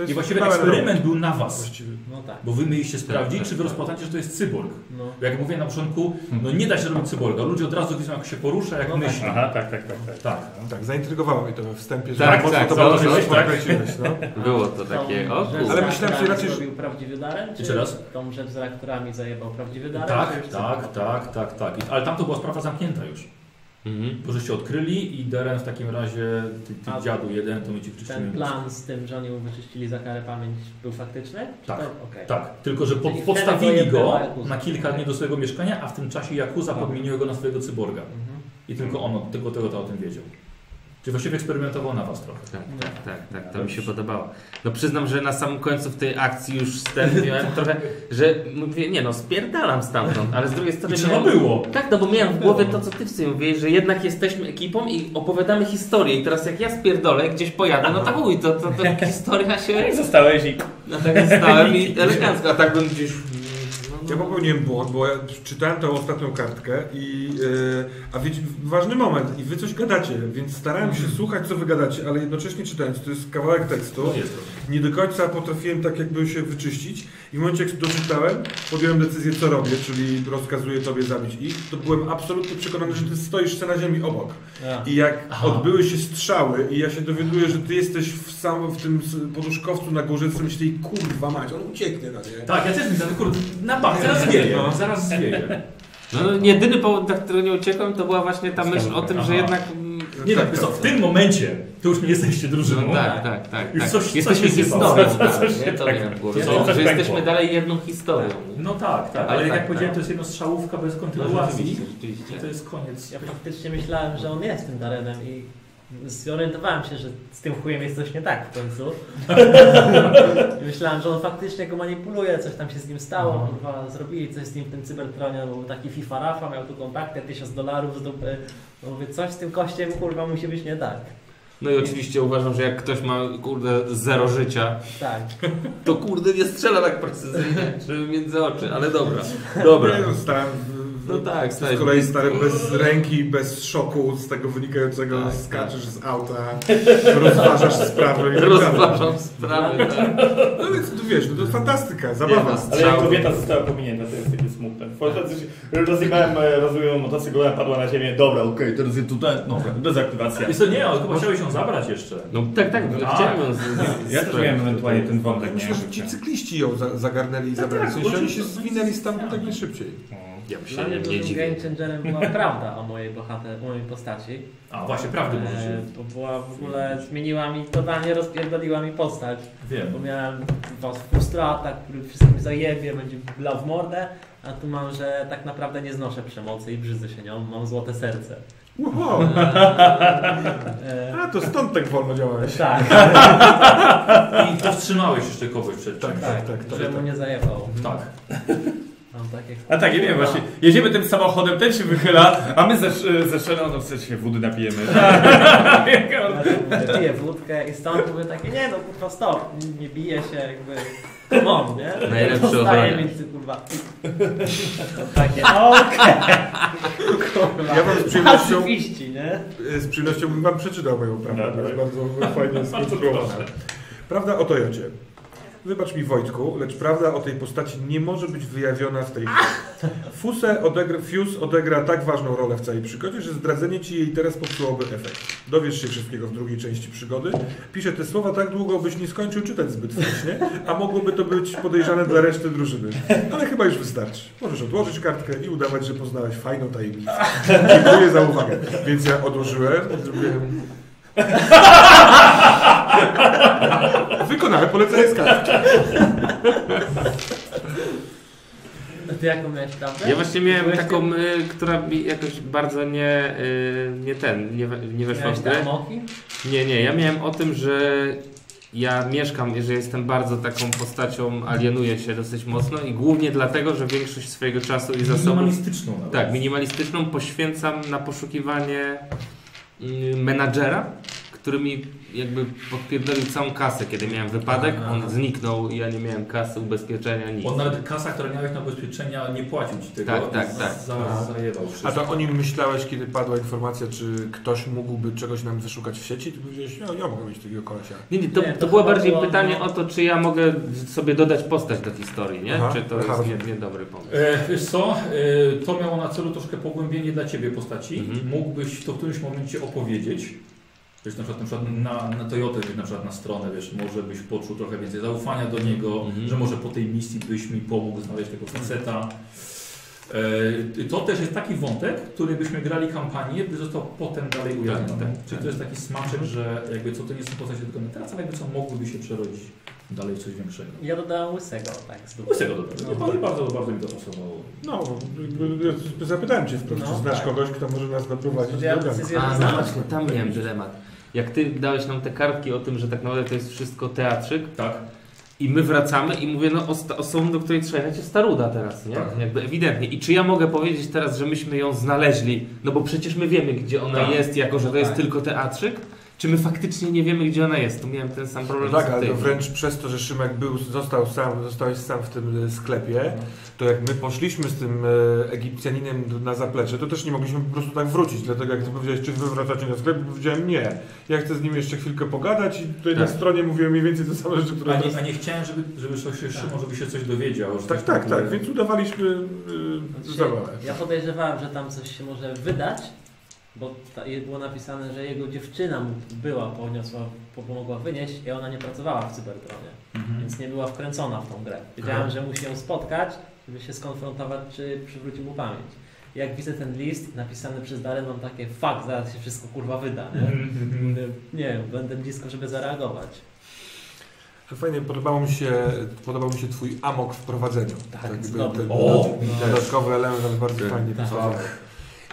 To I jest właściwie pełen eksperyment był na was. Właściwie. No tak. Bo wy mieliście sprawdzić, tak, czy wy tak. rozpoznacie, że to jest cyborg. No. Bo jak mówię na początku, no nie da się robić cyborga. Ludzie od razu widzą, jak się porusza, jak No tak. myśli. Aha, tak, tak, tak. tak. Tak. Tak, zaintrygowało mnie to we wstępie, że Tak, tak, to założyłeś, tak? no. Było to takie, o kurde. Ale myślałem reaktorami raczej, że- zrobił prawdziwy Darren? Czy Jeszcze raz? tą rzecz z reaktorami zajebał prawdziwy czy Tak, tak, tak, tak, tak. I- Ale tam to była sprawa zamknięta już. Mhm. Bo żeście odkryli i Deren w takim razie, ty, ty A dziadu jeden, to my ci wczyścimy. Ten plan z tym, że oni mu wyczyścili za karę pamięć był faktyczny? Tak. To? Okej. Tak, tylko że pod, podstawili go na kilka dni do swojego mieszkania, a w tym czasie Jakuza Tak. podmienił go na swojego cyborga. Mhm. I tylko on, tylko tego to o tym wiedział. Czyli właściwie eksperymentował na was trochę. Tak, tak, tak, tak, to mi się podobało. No przyznam, że na samym końcu w tej akcji już stwierdziłem trochę, że mówię, nie no, spierdalam stamtąd, ale z drugiej I strony trzeba miałem, było. Tak, no bo miałem w głowie to, co ty w sobie mówiłeś, że jednak jesteśmy ekipą i opowiadamy historię i teraz jak ja spierdolę, gdzieś pojadę, no to uj, to, to, to historia się... Zostałeś i... No tak stałem i elegancko, a tak bym gdzieś... Ja popełniłem błąd, bo ja czytałem tą ostatnią kartkę i yy, a wiecie, ważny moment. I wy coś gadacie, więc starałem się słuchać co wy gadacie, ale jednocześnie czytając, to jest kawałek tekstu, No nie do końca potrafiłem tak jakby się wyczyścić. I w momencie jak doczytałem, podjąłem decyzję co robię, czyli rozkazuję tobie zabić ich, to byłem absolutnie przekonany, że ty stoisz na ziemi obok. I jak Aha. odbyły się strzały i ja się dowiaduję, że ty jesteś w sam w tym poduszkowcu na górze, to myślę, kurwa mać, on ucieknie na nie. Tak, ja też myślę, kurde, na bank, zaraz zwieje, No. zaraz zwieje. No, no jedyny powód, dla którego nie uciekłem, to była właśnie ta myśl o tym, że jednak... mm, Nie Tak, tak, tak. co, w tym momencie to już nie jesteście drużyną. No, tak, tak, tak. Już tak. coś- coś jesteśmy historią, Coś- tak, coś nie? To tak- miałem w głowie, coś- że, jesteśmy dalej jedną historią. No tak, tak, Ale ale tak, jak powiedziałem, tak. to jest jedna strzałówka bez No, kontynuacji. rzeczywiście, rzeczywiście. I to jest koniec. Ja faktycznie myślałem, że on jest tym Darenem i zorientowałem się, że z tym chujem jest coś nie tak w końcu. Myślałem, że on faktycznie go manipuluje, coś tam się z nim stało, Mhm. kurwa, zrobili coś z nim w tym cybertronie, był taki FIFA Rafa, miał tu kontakty, 1000 dolarów z dupy. No Mówię, coś z tym kościem, kurwa, musi być nie tak. No i oczywiście uważam, że jak ktoś ma, kurde, zero życia, Tak. to kurde nie strzela tak precyzyjnie, żeby między oczy, ale dobra. Dobra. Nie, no, No tak, z stałeś kolei stary bez ręki, bez szoku z tego wynikającego, Tak, skaczesz z auta, rozważasz sprawę i tak. Rozważam sprawę. Tak. No więc tu wiesz, no to fantastyka, zabawa. no, Ale Strzał. jak kobieta została pominięta, to jest takie smutne. Rozjebałem, e, rozumiem, motocykl, padła na ziemię. Dobra, okej, teraz jest tutaj. Dobra, dezaktywacja. Jest to nie, ale chyba chciałeś ją zabrać jeszcze. No tak, tak, A. chciałem ją z, z, Ja też miałem ewentualnie ten wątek, nie Myślę, że ci cykliści ją za, zagarnęli i zabrali. W sensie oni się zwinęli stamtąd jak najszybciej. Ja bym Dla się mnie nie dużym game changerem była prawda o mojej bohater, o mojej postaci. A właśnie, prawdy E, możecie. to była w ogóle, zmieniła mi, totalnie rozpierdoliła mi postać. Wiem. Bo miałem was frustrata, który wszystkim zajebie, będzie blał w mordę, a tu mam, że tak naprawdę nie znoszę przemocy i brzydzę się nią, mam złote serce. Wow. E, A to stąd tak wolno działałeś. tak, I powstrzymałeś jeszcze kogoś przed czymś. Tak, tak, tak. tak, że mu tak. nie zajebał. Tak. Mam takie... A tak, ja wiem właśnie. Jedziemy tym samochodem, ten się wychyla, a my ze, ze Szeną, no w sensie wody napijemy. Ja tu mówię, piję wódkę i stąd mówię takie, nie no kurwa stop, nie bije się jakby, come on, nie? Najlepszy Zostaje ochroniarz. między kurwa. Takie, okej. Kurwa. Ja wam z przyjemnością, nie? z przyjemnością bym wam przeczytał moją prawdę, to jest bardzo fajnie skonstruowana. Prawda o Toyocie. Wybacz mi Wojtku, lecz prawda o tej postaci nie może być wyjawiona w tej chwili. Fuse odegra, Fuse odegra tak ważną rolę w całej przygodzie, że zdradzenie ci jej teraz popsułoby efekt. Dowiesz się wszystkiego w drugiej części przygody. Piszę te słowa tak długo, byś nie skończył czytać zbyt wcześnie, a mogłoby to być podejrzane dla reszty drużyny. Ale chyba już wystarczy. Możesz odłożyć kartkę i udawać, że poznałeś fajną tajemnicę. Dziękuję za uwagę. Więc ja odłożyłem, zrobiłem... Wykonałem polecenie z kartki. Ty jaką miałeś prawdę? Ja właśnie miałem Byłeś taką, y, która mi jakoś bardzo nie, y, nie ten, nie, we- nie weszła w grę. Nie, nie, ja miałem o tym, że ja mieszkam, że jestem bardzo taką postacią, alienuję się dosyć mocno i głównie dlatego, że większość swojego czasu i zasobów Minimalistyczną nawet. Tak, minimalistyczną poświęcam na poszukiwanie menadżera, który mi jakby podpierdolił całą kasę, kiedy miałem wypadek. Aha. On zniknął i ja nie miałem kasy, ubezpieczenia, nic. On nawet kasa, która miałeś na ubezpieczenia, nie płacił ci tego. Tak, tak, tak. Za, zajebał wszystko. A to o nim myślałeś, kiedy padła informacja, czy ktoś mógłby czegoś nam wyszukać w sieci? Ty powiedziałeś, ja, ja mogę mieć takiego kolesia. Nie, nie, to, Nie, to, to było bardziej było, pytanie no. o to, czy ja mogę sobie dodać postać do historii, nie? Aha, czy to aha, jest nie, niedobry pomysł. E, wiesz co, e, to miało na celu troszkę pogłębienie dla Ciebie postaci. Mhm. Mógłbyś to w którymś momencie opowiedzieć. Wiesz, na przykład, na, przykład na, na Toyotę, na przykład na stronę, wiesz, może byś poczuł trochę więcej zaufania do niego, Mhm. że może po tej misji byś mi pomógł znaleźć tego faceta. E, To też jest taki wątek, który byśmy grali kampanię, by został potem dalej ujawniony. tak, Czyli to jest taki smaczek, że jakby co to nie są postacie tylko na teraz, ale jakby co mogłyby się przerodzić dalej w coś większego. Ja dodałem łysego, tak. z. Łysego dobrego. No, bardzo, bardzo, bardzo mi to pasowało. No, ja zapytałem Cię wprost, No, czy znasz tak. kogoś, kto może nas doprowadzić Ja do gangu. decyzję A, no właśnie, tam miałem dylemat. Jak ty dałeś nam te kartki o tym, że tak naprawdę to jest wszystko teatrzyk Tak. i my wracamy i mówię, no osobą, do której trzeba jechać jest Staruda teraz, nie? Tak. Jakby ewidentnie. I czy ja mogę powiedzieć teraz, że myśmy ją znaleźli, no bo przecież my wiemy, gdzie ona Tak. jest, jako że to jest Tak. tylko teatrzyk? Czy my faktycznie nie wiemy, gdzie ona jest? Tu miałem ten sam problem Tak, co ale to wręcz przez to, że Szymek był, został sam, zostałeś sam w tym sklepie, to jak my poszliśmy z tym e, Egipcjaninem na zaplecze, to też nie mogliśmy po prostu tak wrócić, dlatego jak ty powiedziałeś, czy wy wracacie na sklep, powiedziałem nie. Ja chcę z nim jeszcze chwilkę pogadać i tutaj na Tak. stronie mówiłem mniej więcej te same rzeczy, które... A nie, a nie chciałem, żeby, żeby coś się Szymon, żeby się coś dowiedział. że Tak, tak, tak, więc udawaliśmy e, Znaczy, zabawę. ja podejrzewałem, że tam coś się może wydać, bo ta, było napisane, że jego dziewczyna mu była, poniosła, pomogła wynieść i ona nie pracowała w Cybertronie, Mhm. więc nie była wkręcona w tą grę. Wiedziałem, że musi ją spotkać, żeby się skonfrontować, czy przywróci mu pamięć. Jak widzę ten list napisany przez Darren, mam takie fuck, zaraz się wszystko kurwa wyda, nie? Nie wiem, będę blisko, żeby zareagować. Fajnie, podobało mi się, podobał mi się Twój amok w prowadzeniu. Tak, jakby znowu. ten O! dodatkowy element bardzo Tak, fajnie tak.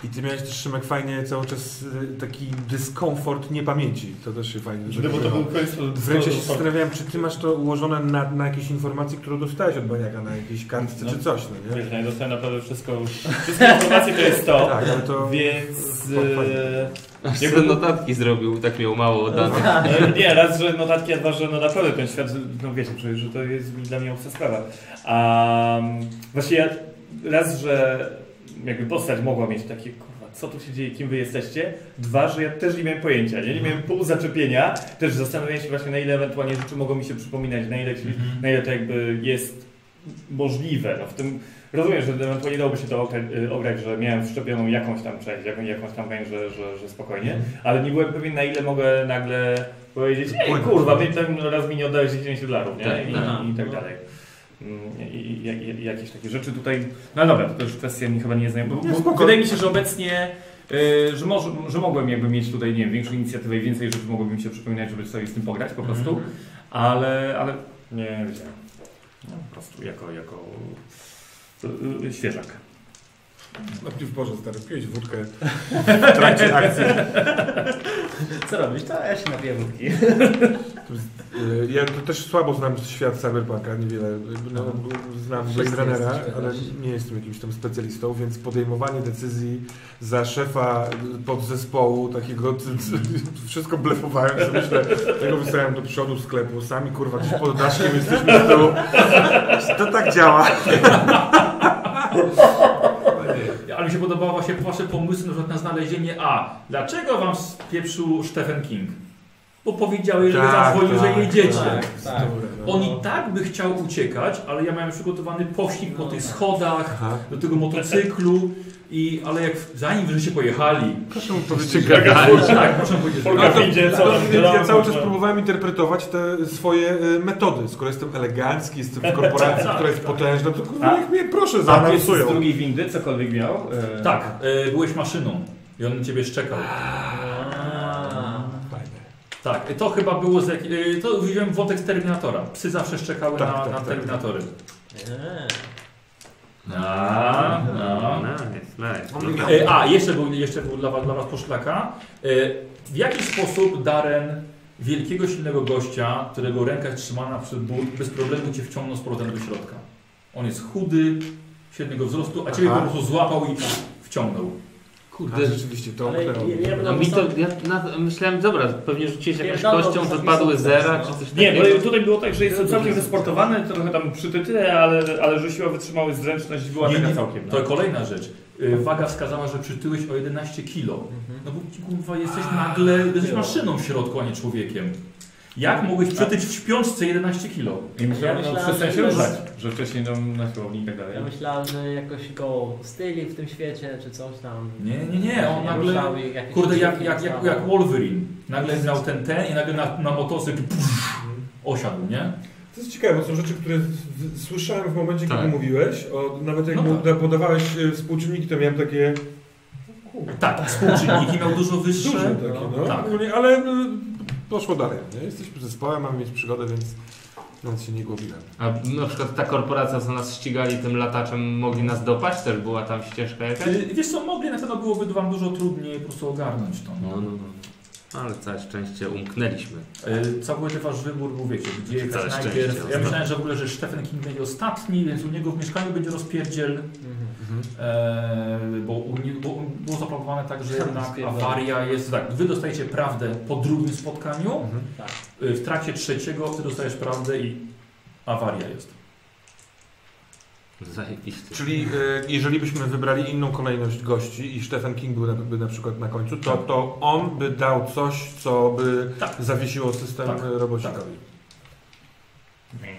I Ty miałeś też, Szymek, fajnie cały czas y, taki dyskomfort niepamięci. To też się fajnie No bo to był końcu... Wręcz ja się zastanawiałem, czy Ty masz to ułożone na, na jakieś informacje, które dostałeś od Baniaka, na jakiejś kartce No. czy coś, no nie? Wiesz, ja dostałem naprawdę wszystko, wszystkie informacje to jest to, Tak, ale to... więc... Aż Jakby- sobie notatki zrobił, tak miał mało danych. No, nie, raz, że notatki, a dwa, że no naprawdę ten świat, no wiecie, przecież, że to jest dla mnie obca sprawa. A właśnie ja, raz, że jakby postać mogła mieć takie, kurwa, co tu się dzieje, kim wy jesteście? Dwa, że ja też nie miałem pojęcia, nie, nie miałem pół zaczepienia, też zastanawiałem się właśnie na ile ewentualnie rzeczy mogą mi się przypominać, na ile, ci, na ile to jakby jest możliwe. No w tym rozumiem, że ewentualnie dałoby się to ograć, y, ograć że miałem wszczepioną jakąś tam część, jakąś, jakąś tam część, że, że, że spokojnie, ale nie byłem pewien na ile mogę nagle powiedzieć, ej kurwa, ty tam raz mi nie oddałeś 10 dolarów, nie? Tak. i, i tak dalej. Mm, I, jakieś takie rzeczy tutaj. No dobra, to już kwestia mi chyba nie znają. Wydaje mi się, że obecnie, y, że, może, że mogłem jakby mieć tutaj, nie wiem, większą inicjatywę i więcej rzeczy mogłoby mi się przypominać, żeby sobie z tym pograć po prostu, Mhm. ale, ale nie wiedziałem. No, po prostu jako, jako y, y, świeżak. Najpierw Boże, stary, piłeś wódkę w trakcie akcji. Co robić? To ja się napiję wódki. Y, Ja to też słabo znam świat Cyberpunka, niewiele. No, znam Blade Runnera, ale nie jestem jakimś tam specjalistą, więc podejmowanie decyzji za szefa podzespołu takiego, wszystko blefowałem, że myślę, tego wystawiam do przodu sklepu, sami kurwa gdzieś pod daszkiem jesteśmy z tyłu. To tak działa. Mi się podobało właśnie wasze pomysły na przykład na znalezienie A. Dlaczego wam spieprzył Stephen King? Bo powiedziałeś, że Tak, zadzwonił, tak, że jedziecie. tak, tak. On i tak by chciał uciekać, ale ja miałem przygotowany pościg po tych schodach, Aha. do tego motocyklu, i, ale jak zanim żeście pojechali, Proszę mu powiedzieć, tak, proszę powiedzieć, że- Polka idzie, co tam ja cały czas próbowałem interpretować te swoje y, metody. Skoro jestem elegancki, jestem w korporacji, która jest potężna, to kurwa A- niech mnie proszę A ty z zaanonsują. drugiej windy cokolwiek miał? E, tak, e, byłeś maszyną i on na ciebie szczekał. Tak, to chyba było z jak... e, To wziąłem wątek z Terminatora. Psy zawsze szczekały Tak, na, tak, na tak. Terminatory. A, no. Nice, nice. E, A, jeszcze był, jeszcze był dla, was, dla Was poszlaka. E, W jaki sposób Darren, wielkiego, silnego gościa, którego ręka jest trzymana przed ból, bez problemu Cię wciągnął z powrotem do środka? On jest chudy, średniego wzrostu, a Ciebie Aha. po prostu złapał i wciągnął. A, Kurde, rzeczywiście, to Ale omknęło. ja- ja bym no mi to, ja na, myślałem, dobra, pewnie rzuciłeś jakąś Pierdolą kością, wysoki wypadły sukces, zera, no. czy coś Nie, takiego. bo tutaj było tak, że jest całkiem wysportowany, trochę tam przytytyle, ale, ale że siła wytrzymałość, zręczność była Nie, taka nie, całkiem. To No. kolejna rzecz. E, Waga wskazała, że przytyłeś o 11 kilo. No bo ci, kurwa, jesteś nagle, jesteś maszyną w środku, a nie człowiekiem. Jak mogłeś przytyć w śpiączce 11 kilo? I myślałem, Ja no, myślałem, przestań że się jest- ruszać, że wcześniej tam na siłowni i tak dalej. Ja myślałem, że jakoś go styli w tym świecie, czy coś tam. Nie, nie, nie, on nagle... jakieś Kurde, jak, jak, jak, jak Wolverine. Nagle miał ten ten i nagle na, na motocykl pff, osiadł, nie? To jest ciekawe, bo są rzeczy, które w- słyszałem w momencie, kiedy Tak. mówiłeś. O, nawet jak No mu tak. da- podawałeś e, współczynniki, to miałem takie Tak, współczynniki miał dużo wyższe. duże takie, no. Tak. Ogólnie, Ale e, poszło dalej. Nie? Jesteśmy zespołem, mamy mieć przygodę, więc nawet się nie głowiłem. A na przykład ta korporacja, co nas ścigali tym lataczem, mogli nas dopaść? Też była tam ścieżka jakaś? Wiesz co, mogli, na pewno byłoby wam dużo trudniej po prostu ogarnąć to. No, no, no. Ale całe szczęście umknęliśmy. Y, Całkowity wasz wybór był, wiecie, gdzie jechać Całe najpierw. szczęście, Ja myślałem, że w ogóle, że Stephen King będzie ostatni, więc u niego w mieszkaniu będzie rozpierdziel, Mhm. e, bo, u nie, bo było zaplanowane tak, że jednak awaria jest, tak, wy dostajecie prawdę po drugim spotkaniu, Tak. y, w trakcie trzeciego ty dostajesz prawdę i awaria jest. Zajebiście. Czyli e, jeżeli byśmy wybrali inną kolejność gości i Stephen King był na, by na przykład na końcu, to, Tak. to on by dał coś, co by Tak. zawiesiło system Tak. e, robocikowi.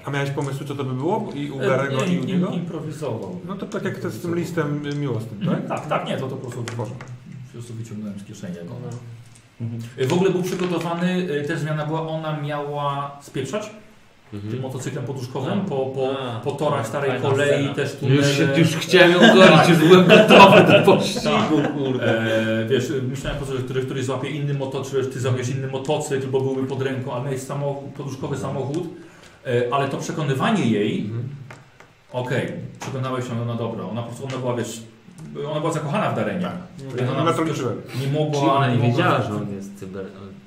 A miałeś pomysły, co to by było? I u Garego, E, i u im- niego? improwizował. No to tak jak to z tym listem y, miłosnym, tak? Mhm, Tak, tak, nie, to, to po prostu po prostu wyciągnąłem z kieszeni. Jak ona. No. Y, W ogóle był przygotowany, y, też zmiana była, ona miała spieprzać tym Mhm. motocyklem poduszkowym po, po, A. po torach starej Fajna kolei, scena. też tunele. Już, się, już chciałem ją gonić, już byłem gotowy do pościgu, kurde. E, wiesz, myślałem po prostu, że któryś, któryś złapie inny motocykl, czy ty złapiesz inny motocykl, bo byłby pod ręką, a miałeś samochód, poduszkowy samochód, e, ale to przekonywanie jej, Mhm. okej, przekonałeś ją, no dobra, ona po prostu, ona była, wiesz, ona była zakochana w Darenie. Tak. Więc No, na to liczyłem. nie mogła... Czyli ona nie mogła- wiedziała, że on jest cyber...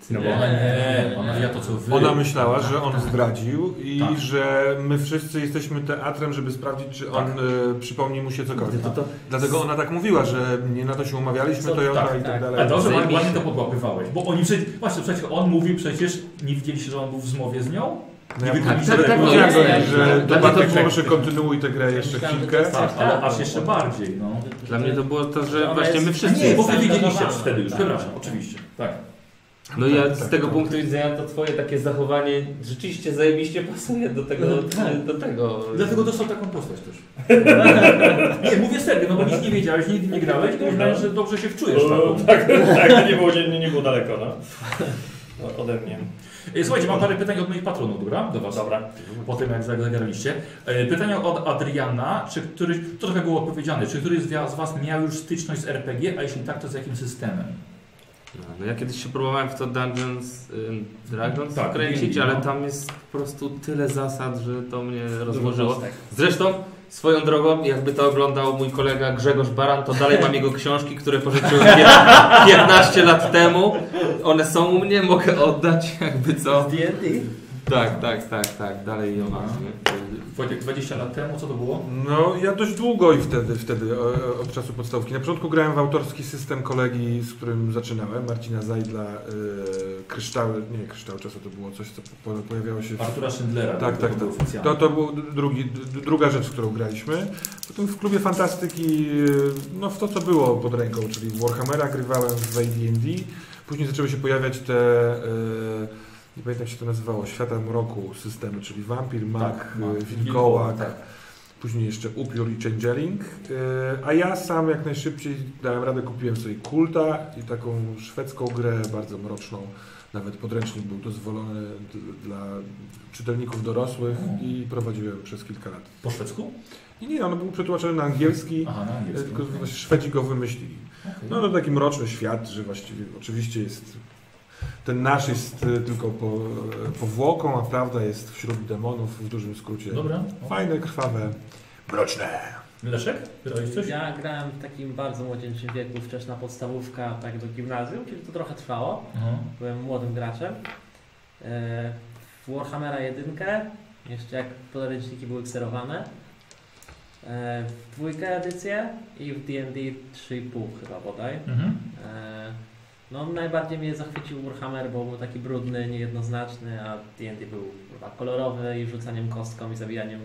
No bo ona nie, ona wie to co wy. Ona myślała, że on zdradził i Tak. że my wszyscy jesteśmy teatrem, żeby sprawdzić, czy on Tak. y, przypomni mu się cokolwiek. To, to, Dlatego ona tak mówiła, że nie na to się umawialiśmy, Co- to ją tak, i tak tak. dalej. Ale dobrze, Zajebiście. ładnie to podłapywałeś, bo oni przecież, właśnie przecież on mówił przecież, nie widzieliście, że on był w zmowie z nią? No ja tak, tak, tak, no, że proszę nie. kontynuuj tę grę jeszcze chwilkę. Tak, ale tak, aż no. jeszcze bardziej, no. Dla mnie to było to, że właśnie my A wszyscy nie, bo wy wiedzieliście wtedy już, Tak, przepraszam, tak. oczywiście, tak. No ja z Tak, tego tak. punktu widzenia to twoje takie zachowanie rzeczywiście zajebiście pasuje do tego, Tak. do tego. Dlatego dostał taką postać też. nie, mówię serio, no bo nic nie wiedziałeś, nigdy nie grałeś, to myślałem, że dobrze się wczujesz O, taką. tak, tak, nie było, nie, nie było daleko, no. no. Ode mnie. E, Słuchajcie, mam parę pytań od moich patronów, dobra? Do was. Dobra. Po tym jak zagraliście. E, Pytania od Adriana, czy któryś, to trochę było powiedziane, czy któryś z was miał już styczność z RPG, a jeśli tak, to z jakim systemem? No, no ja kiedyś się próbowałem w to Dungeons y, Dragons Tak, kręcić, no. ale tam jest po prostu tyle zasad, że to mnie rozłożyło. Zresztą swoją drogą, jakby to oglądał mój kolega Grzegorz Baran, to dalej mam jego książki, które pożyczyłem pię- 15 lat temu. One są u mnie, mogę oddać, jakby co. D&D. Tak, tak, tak, tak, dalej nie? Wojtek, 20 lat temu, co to było? No ja dość długo i wtedy, wtedy o- o- od czasu podstawówki. Na początku grałem w autorski system kolegi, z którym zaczynałem, Marcina Zajdla, y, Kryształy, nie Kryształy czasu, to było coś, co po, pojawiało się w Artura Schindlera. Tak, tak, tak. To, to był drugi, druga rzecz, w którą graliśmy. Potem w klubie fantastyki, no w to co było pod ręką, czyli w Warhammera grywałem w AD&D. Później zaczęły się pojawiać te, e, nie pamiętam jak się to nazywało, Świata Mroku systemy, czyli Vampir, Mag, Tak, Mag, Wilkołak, tak. później jeszcze Upiór i Changeling. E, a ja sam jak najszybciej dałem radę, kupiłem sobie Kulta i taką szwedzką grę, bardzo mroczną. Nawet podręcznik był dozwolony dla czytelników dorosłych i prowadziłem przez kilka lat. Po szwedzku? I nie, on był przetłumaczony na angielski, Aha, na angielskim. tylko właśnie Szwedzi go wymyślili. Okej. No to taki mroczny świat, że właściwie oczywiście jest ten nasz jest e, tylko po, e, powłoką, a prawda jest wśród demonów w dużym skrócie. Dobra. Fajne, krwawe, mroczne. Leszek? Grałeś coś? Ja grałem w takim bardzo młodzieńczym wieku, wczesna podstawówka, tak do gimnazjum, czyli to trochę trwało. Aha. Byłem młodym graczem. E, W Warhammera 1, jeszcze jak podręczniki były kserowane. E, W dwójkę edycję i w D&D 3,5 chyba bodaj. Mhm. E, No najbardziej mnie zachwycił Warhammer, bo był taki brudny, niejednoznaczny, a D&D był chyba kolorowy i rzucaniem kostką i zabijaniem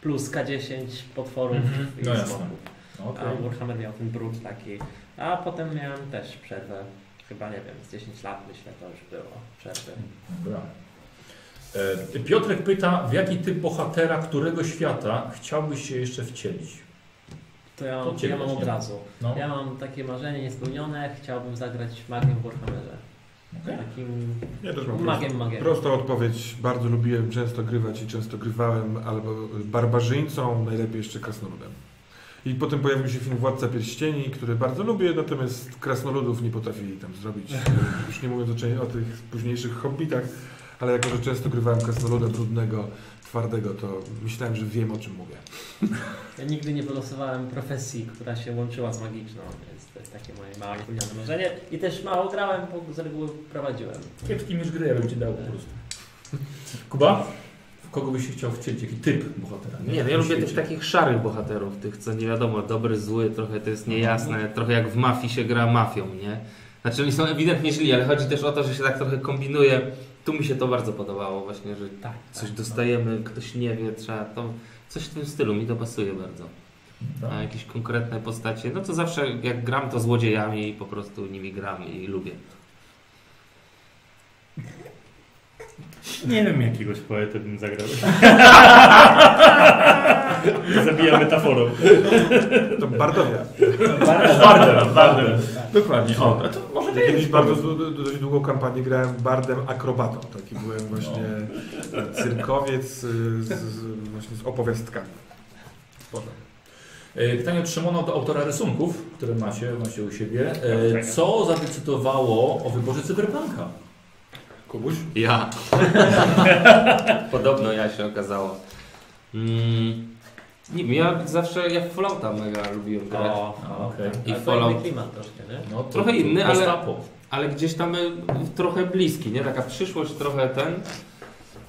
plus K10 potworów Mhm. i No jasne. smoków. Okej. A Warhammer miał ten brud taki. A potem miałem też przerwę. Chyba nie wiem, z 10 lat myślę to już było przerwy. Dobra. E, Piotrek pyta, w jaki typ bohatera którego świata chciałbyś się jeszcze wcielić? To ja, To mam- ciebie ja mam od razu. No. Ja mam takie marzenie niespełnione, chciałbym zagrać magię w Warhammerze. Okej. Takim Ja też mam magiem, magiem. Prosta odpowiedź. Bardzo lubiłem często grywać i często grywałem albo barbarzyńcą, najlepiej jeszcze krasnoludem. I potem pojawił się film Władca Pierścieni, który bardzo lubię, natomiast krasnoludów nie potrafili tam zrobić. Już nie mówiąc o, o tych późniejszych hobbitach, ale jako, że często grywałem krasnoluda brudnego, twardego, to myślałem, że wiem o czym mówię. Ja nigdy nie wylosowałem profesji, która się łączyła z magiczną, więc to jest takie moje małe niepełnione marzenie. I też mało grałem, bo z reguły prowadziłem. Kiepski miecz gry, ja bym ci dał po prostu. Kuba? W kogo byś się chciał wcielić? Jaki typ bohatera? Nie, no ja lubię tych takich szarych bohaterów, tych co nie wiadomo, dobry, zły, trochę to jest niejasne, trochę jak w mafii się gra mafią, nie? Znaczy oni są ewidentnie źli, ale chodzi też o to, że się tak trochę kombinuje. Tu mi się to bardzo podobało właśnie, że Tak. coś dostajemy, ktoś nie wie, trzeba to... Coś w tym stylu, mi to pasuje bardzo. Tak. A jakieś konkretne postacie, no to zawsze jak gram to złodziejami i po prostu nimi gram i lubię. Nie wiem, jakiegoś poetę bym zagrał. Zabija metaforą. To Bardowia. Bardem, bardem. Dokładnie. O, to może Ja kiedyś bardzo dość długą kampanię grałem bardem akrobatą. Taki byłem właśnie cyrkowiec y, z, z, właśnie z opowiastkami. E, Pytanie od Szymona, od autora rysunków, które macie, macie u siebie. E, Tak. Co zadecydowało o wyborze cyberpunka? Kubuś? Ja. Podobno ja się okazało. Mm, nie wiem, ja zawsze, ja w Fallouta mega lubiłem grać. O, okej. I I Fallout. inny klimat troszkę, nie? No, to, Trochę inny, ale-. Ale gdzieś tam y, trochę bliski, nie? Taka przyszłość trochę ten.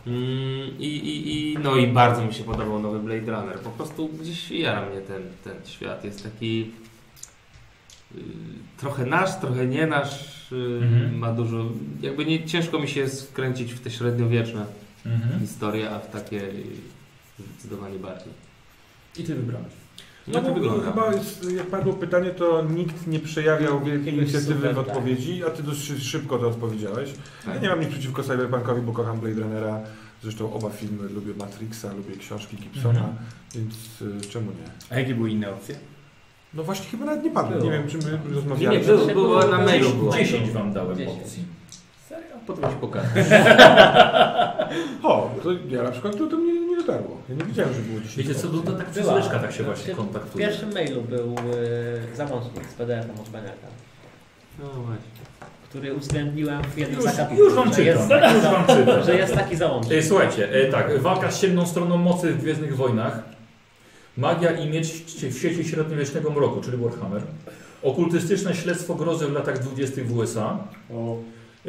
Mm, I, i, i, no i bardzo mi się podobał nowy Blade Runner. Po prostu gdzieś jara mnie ten, ten świat. Jest taki trochę nasz, trochę nie nasz. y, Mhm. Ma dużo. Jakby nie ciężko mi się jest wkręcić w te średniowieczne Mhm. historie, a w takie y, zdecydowanie bardziej. I ty wybrałeś. No to bo. Chyba jest, jak padło pytanie, to nikt nie przejawiał wielkiej inicjatywy w tak. odpowiedzi, a ty dość szybko to odpowiedziałeś. Ja Tak. nie mam nic przeciwko Cyberpunkowi, bo kocham Blade Runnera. Zresztą oba filmy lubię Matrixa, lubię książki Gibsona, Mhm. więc y, czemu nie? A jakie były inne opcje? No właśnie chyba nawet nie padło. Było. Nie wiem, czy my Nie, rozmawialiśmy. nie, było, było na mailu. Było. 10 wam dałem 10. opcji. Serio? Potem ci pokażę. O, to ja na przykład to, to mnie nie dotarło. Ja nie wiedziałem, że było 10 Wiecie co, to, to tak leszka tak się właśnie W kontaktuje. pierwszym mailu był y, załącznik z PDF-em od Beneta, No właśnie. który uwzględniłem w jednym Już, zakapitu. już wam że czytam, jest taki już wam czytam. Że jest taki załącznik. E, Słuchajcie, e, tak, walka z ciemną stroną mocy w Gwiezdnych Wojnach, magia i miecz w świecie średniowiecznego mroku, czyli Warhammer, okultystyczne śledztwo grozy w latach 20. w USA,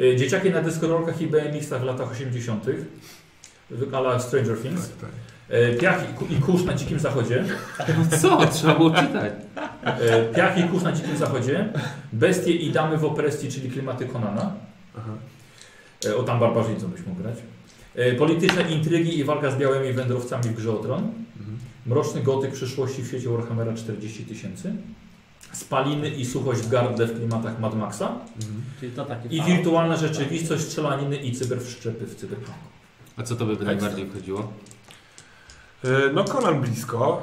e, dzieciaki na deskorolkach i BMX-ach w latach 80. w ala Stranger Things, Tak, tak. piach i, ku- i kurz na dzikim zachodzie, No co? Trzeba było czytać. e, piach i kurz na dzikim zachodzie, bestie i damy w opresji, czyli klimaty Konana, Aha. O tam barbarzyńcą byś mógł grać. Polityczne intrygi i walka z białymi wędrowcami w grze o Tron. Mroczny gotyk przyszłości w świecie Warhammera 40 tysięcy. Spaliny i suchość w gardle w klimatach Mad Maxa. Mhm. Czyli to taki I wirtualna rzeczywistość, strzelaniny i cyberwszczepy w cyberpunku. A co to by najbardziej chodziło? E, No Conan blisko,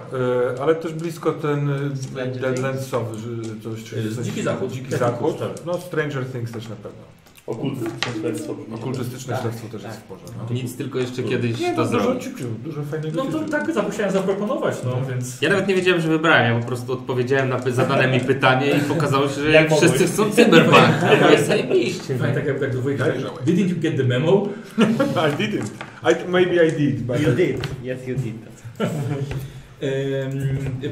e, ale też blisko ten e, Deadlandsowy, że coś, E, coś, Dziki Zachód. Dziki Zachód. kurczak. No Stranger Things też na pewno. Okultystyczne śledztwo. Okultystyczne Tak, śledztwo też tak. jest w porządku. Nic, tylko jeszcze kiedyś Nie, to no, dużo ciuciu, dużo fajnego No to ciuciu. tak chciałem zaproponować, no więc... Ja nawet nie wiedziałem, że wybrałem. Ja po prostu odpowiedziałem na zadane mi pytanie i pokazało się, że Jak wszyscy mogłeś? chcą cyberpunk. Ja mówię, zajebiście. Fajnie, tak jak tak do wujka. Didn't you get the memo? I didn't. I, maybe I did, but You did. Yes, you did.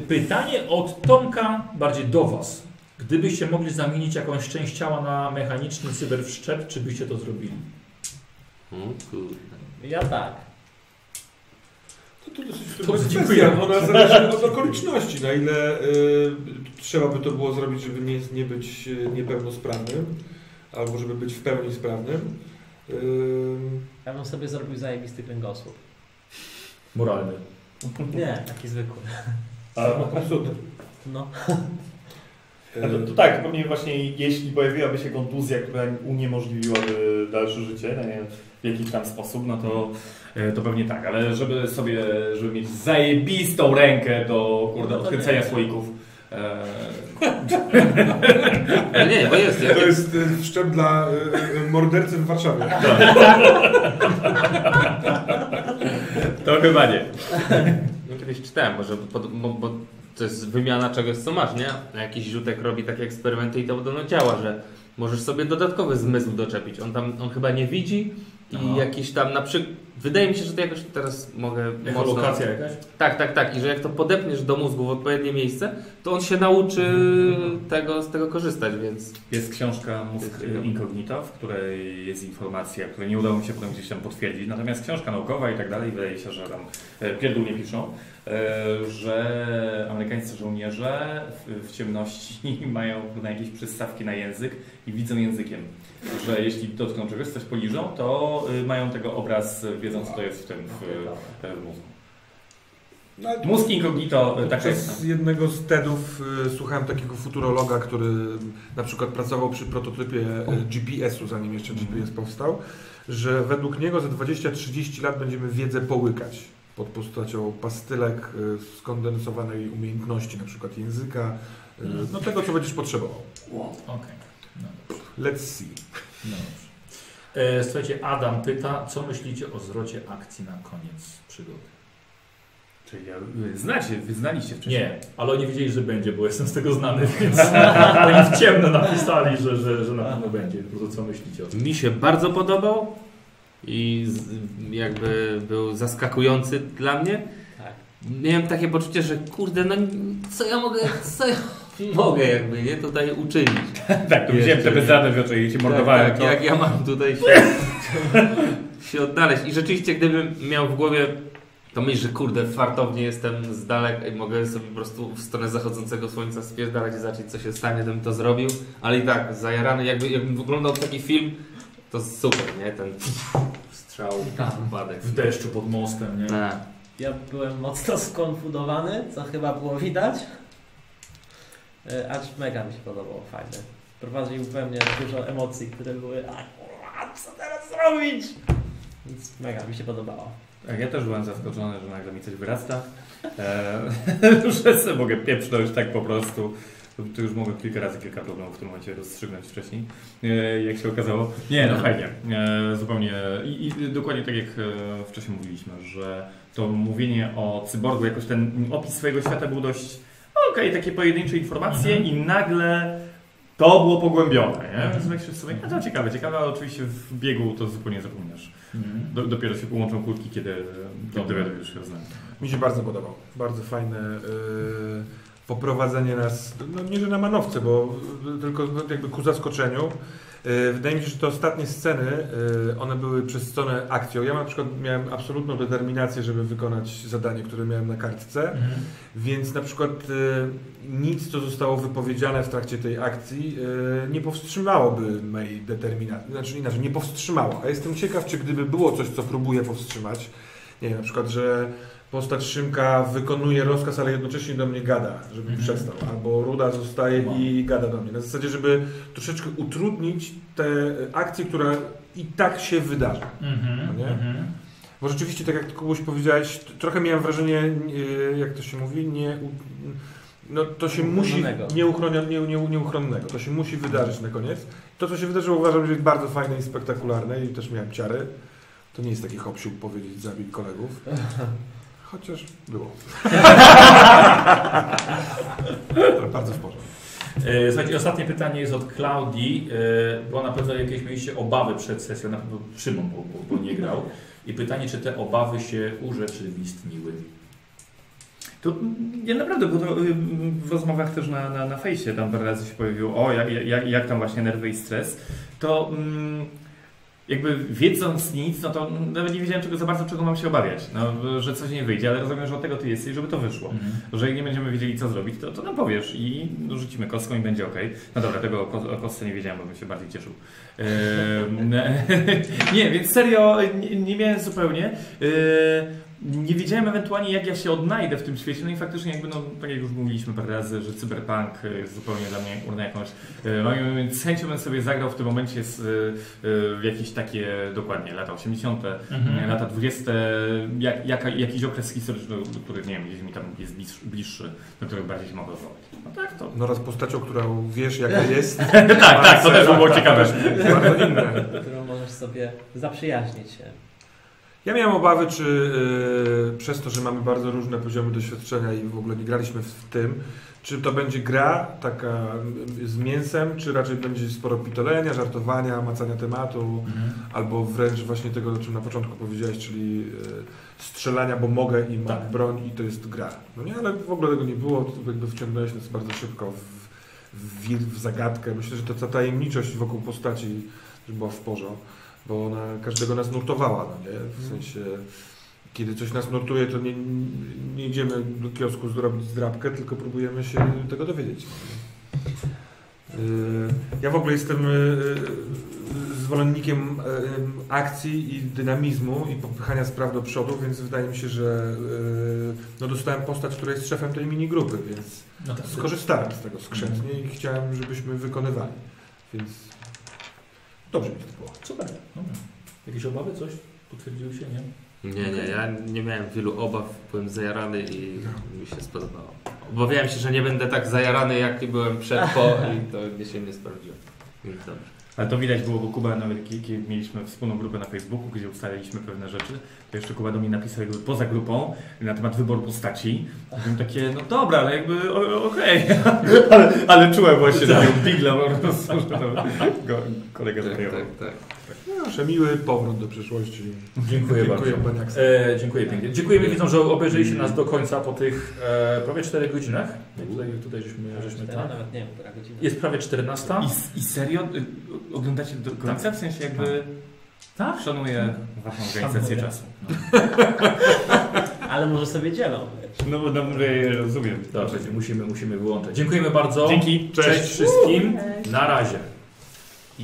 Pytanie od Tomka, bardziej do Was. Gdybyście mogli zamienić jakąś część ciała na mechaniczny cyberwszczep, czy byście to zrobili? O kurde. Ja tak. to, to dosyć trudna kwestia. Ona zależy od okoliczności, na ile y, trzeba by to było zrobić, żeby nie, nie być y, niepełnosprawnym, albo żeby być w pełni sprawnym. Y, Ja bym sobie zrobił zajebisty kręgosłup. Moralny. Nie, taki zwykły. A, Absurd. No. A to, to tak, pewnie właśnie jeśli pojawiłaby się kontuzja, która uniemożliwiłaby dalsze życie, no nie w jakiś tam sposób, no to, e, to pewnie tak, ale żeby sobie, żeby mieć zajebistą rękę do kurde, No odkręcenia słoików. E, nie, bo jest. To jest y, szczep dla mordercy w Warszawie. To chyba nie. No kiedyś czytałem, może pod, bo, bo to jest wymiana czegoś, co masz, nie? Jakiś ziutek robi takie eksperymenty i to podobno działa, że możesz sobie dodatkowy zmysł doczepić. On tam, on chyba nie widzi i Aha. jakiś tam na przykład... Wydaje mi się, że to jakoś teraz mogę mocno... lokacja jakaś? Tak, tak, tak. I że jak to podepniesz do mózgu w odpowiednie miejsce, to on się nauczy tego, z tego korzystać, więc... Jest książka Mózg Incognito, w której jest informacja, której nie udało mi się potem gdzieś tam potwierdzić. Natomiast książka naukowa i tak dalej, wydaje się, że tam e, pierdół nie piszą, e, że amerykańscy żołnierze w, ciemności mają na jakieś przystawki na język i widzą językiem. Że jeśli dotkną czegoś, coś poliżą, to y, mają tego obraz, wiedzą co to jest w tym w, e, w mózgu. No, Mózg Incognito, y, tak jest. jednego z TEDów y, słuchałem takiego futurologa, który na przykład pracował przy prototypie y, GPS-u, zanim jeszcze GPS powstał, że według niego za 20-30 lat będziemy wiedzę połykać pod postacią pastylek y, skondensowanej umiejętności, na przykład języka, y, no tego, co będziesz potrzebował. Okej. No dobrze. Let's see. No dobrze. E, słuchajcie, Adam pyta, co myślicie o zwrocie akcji na koniec przygody? Czyli ja, znacie, wy znaliście wcześniej. Nie, ale oni wiedzieli, że będzie, bo jestem z tego znany, więc oni w ciemno napisali, że, że, że na pewno będzie. Po prostu co myślicie o tym? Mi się bardzo podobał i z, jakby był zaskakujący dla mnie. Tak. Miałem takie poczucie, że kurde, no co ja mogę, co ja mogę jakby, nie, tutaj uczynić. Tak, to widziałem te bezradne w oczy i się mordowałem. Tak, to- tak, jak ja mam tutaj się, się odnaleźć. I rzeczywiście, gdybym miał w głowie to myśl, że kurde, fartownie jestem z daleka i mogę sobie po prostu w stronę zachodzącego słońca spierdalać i zobaczyć, co się stanie, to bym to zrobił. Ale i tak, zajarany, jakby, jakbym oglądał taki film, to super, nie? Ten strzał, upadek. W deszczu pod mostem, nie? Tak. Ja byłem mocno skonfudowany, co chyba było widać. E, Acz mega mi się podobało, fajne. Prowadził we mnie dużo emocji, które były a, kurwa, co teraz zrobić? Więc mega mi się podobało. Tak, ja też byłem zaskoczony, że nagle mi coś wyrasta. Eee, że sobie mogę pieprznąć tak po prostu. To, już mogłem kilka razy kilka problemów w tym momencie rozstrzygnąć wcześniej, eee, jak się okazało. Nie, no fajnie. Zupełnie. I, I dokładnie tak jak e, wcześniej mówiliśmy, że to mówienie o cyborgu, jakoś ten opis swojego świata był dość okej, takie pojedyncze informacje i nagle to było pogłębione, nie? Myślisz sobie, no to ciekawe, ciekawe, ale oczywiście w biegu to zupełnie zapominasz. Mhm. Do, dopiero się połączą kulki, kiedy dowiadujesz się o. Mi się bardzo podobał. Bardzo fajne yy, poprowadzenie nas, no nie że na manowce, bo tylko jakby ku zaskoczeniu. Yy, wydaje mi się, że te ostatnie sceny, yy, one były przesycone akcją. Ja na przykład miałem absolutną determinację, żeby wykonać zadanie, które miałem na kartce, Mhm. więc na przykład yy, nic, co zostało wypowiedziane w trakcie tej akcji, nie powstrzymałoby mojej determinacji. Znaczy inaczej, nie powstrzymało. A jestem ciekaw, czy gdyby było coś, co próbuje powstrzymać, nie wiem, na przykład, że postać Szymka wykonuje rozkaz, ale jednocześnie do mnie gada, żeby Mhm. przestał. Albo Ruda zostaje i gada do mnie. Na zasadzie, żeby troszeczkę utrudnić te akcje, która i tak się wydarzy. Mhm. No nie? Mhm. Bo rzeczywiście, tak jak Kubuś powiedziałeś, trochę miałem wrażenie, yy, jak to się mówi, nie... No to się musi, Nieuchronnego. nieuchronio- nie, nie, nieuchronnego, to się musi wydarzyć na koniec. To, co się wydarzyło, uważam, że jest bardzo fajne i spektakularne i też miałem ciary. To nie jest taki hopsiuk powiedzieć zabij kolegów. Chociaż było. Bardzo w porządku. E, Słuchajcie, ostatnie pytanie jest od Klaudii, e, bo na pewno jakieś mieliście obawy przed sesją, na pewno Szymon, bo, bo, bo nie grał. I pytanie, czy te obawy się urzeczywistniły? To ja naprawdę, bo to y, w rozmowach też na, na, na fejsie tam parę razy się pojawiło, o jak, jak, jak tam właśnie nerwy i stres, to mm, jakby wiedząc nic, no to nawet nie wiedziałem czego za bardzo, czego mam się obawiać, no, że coś nie wyjdzie, ale rozumiem, że od tego ty jesteś, żeby to wyszło. Mhm. Że jak nie będziemy wiedzieli co zrobić, to, to nam powiesz i rzucimy kostką i będzie ok. No dobra, tego o, ko- o kostce nie wiedziałem, bo bym się bardziej cieszył. Ehm, nie, więc serio nie, nie miałem zupełnie. Ehm, nie wiedziałem ewentualnie jak ja się odnajdę w tym świecie, no i faktycznie jakby, no tak jak już mówiliśmy parę razy, że cyberpunk e, jest zupełnie dla mnie urna jakąś, e, z chęcią bym sobie zagrał w tym momencie z, e, w jakieś takie, dokładnie, lata 80., Mhm. lata 20., jak, jaka, jakiś okres historyczny, który, nie wiem, gdzieś mi tam jest bliższy, bliższy do którego bardziej się mogę odwołać. No tak, to... No raz postacią, którą wiesz jaka jest. tak, tak, to też by było ciekawe. Bardzo inne. którą możesz sobie zaprzyjaźnić się. Ja miałem obawy, czy yy, przez to, że mamy bardzo różne poziomy doświadczenia i w ogóle nie graliśmy w, tym, czy to będzie gra taka y, z mięsem, czy raczej będzie sporo pitolenia, żartowania, macania tematu, Mhm. albo wręcz właśnie tego, o czym na początku powiedziałeś, czyli yy, strzelania, bo mogę i mam Tak. broń i to jest gra. No nie, ale w ogóle tego nie było, to jakby wciągnąłeś nas bardzo szybko w, w, w zagadkę. Myślę, że to ta tajemniczość wokół postaci była w porządku, bo ona każdego nas nurtowała, no nie? W sensie, kiedy coś nas nurtuje, to nie, nie idziemy do kiosku zrobić zdrabkę, tylko próbujemy się tego dowiedzieć. Yy, Ja w ogóle jestem yy, zwolennikiem yy, akcji i dynamizmu i popychania spraw do przodu, więc wydaje mi się, że no dostałem postać, która jest szefem tej mini grupy, więc No tak. skorzystałem z tego skrzętnie i chciałem, żebyśmy wykonywali. Więc dobrze mi to było. Super. Dobra. Jakieś obawy? Coś? Potwierdziły się, nie? Nie, nie, ja nie miałem wielu obaw, byłem zajarany i mi się spodobało. Obawiałem się, że nie będę tak zajarany, jak byłem przed, po i to mi się nie sprawdziło. Więc dobrze. Ale to widać było, bo Kuba, nawet kiedy mieliśmy wspólną grupę na Facebooku, gdzie ustaliliśmy pewne rzeczy, to jeszcze Kuba do mnie napisał jakby poza grupą na temat wyboru postaci. I byłem takie, no dobra, ale jakby okej. ale, ale czułem właśnie takiego bigla po prostu, że to kolega Tak, zwariował. tak, tak. Przemiły powrót do przyszłości. Dziękuję bardzo. Dziękuję Aksel. E, dziękuję pięknie. Dziękujemy widzom, że obejrzeliście nas do końca po tych e, prawie 4 godzinach. Tutaj, tutaj żeśmy, żeśmy tak. Nawet nie wiem, która godzina. Jest prawie 14. I, I serio? Y, Oglądacie do końca? W sensie jakby... Tak. Szanuję waszą organizację czasu. Ale może sobie dzielą. No bo dobrze rozumiem. Dobrze, musimy, musimy wyłączyć. Dziękujemy bardzo. Dzięki. Cześć wszystkim. Na razie.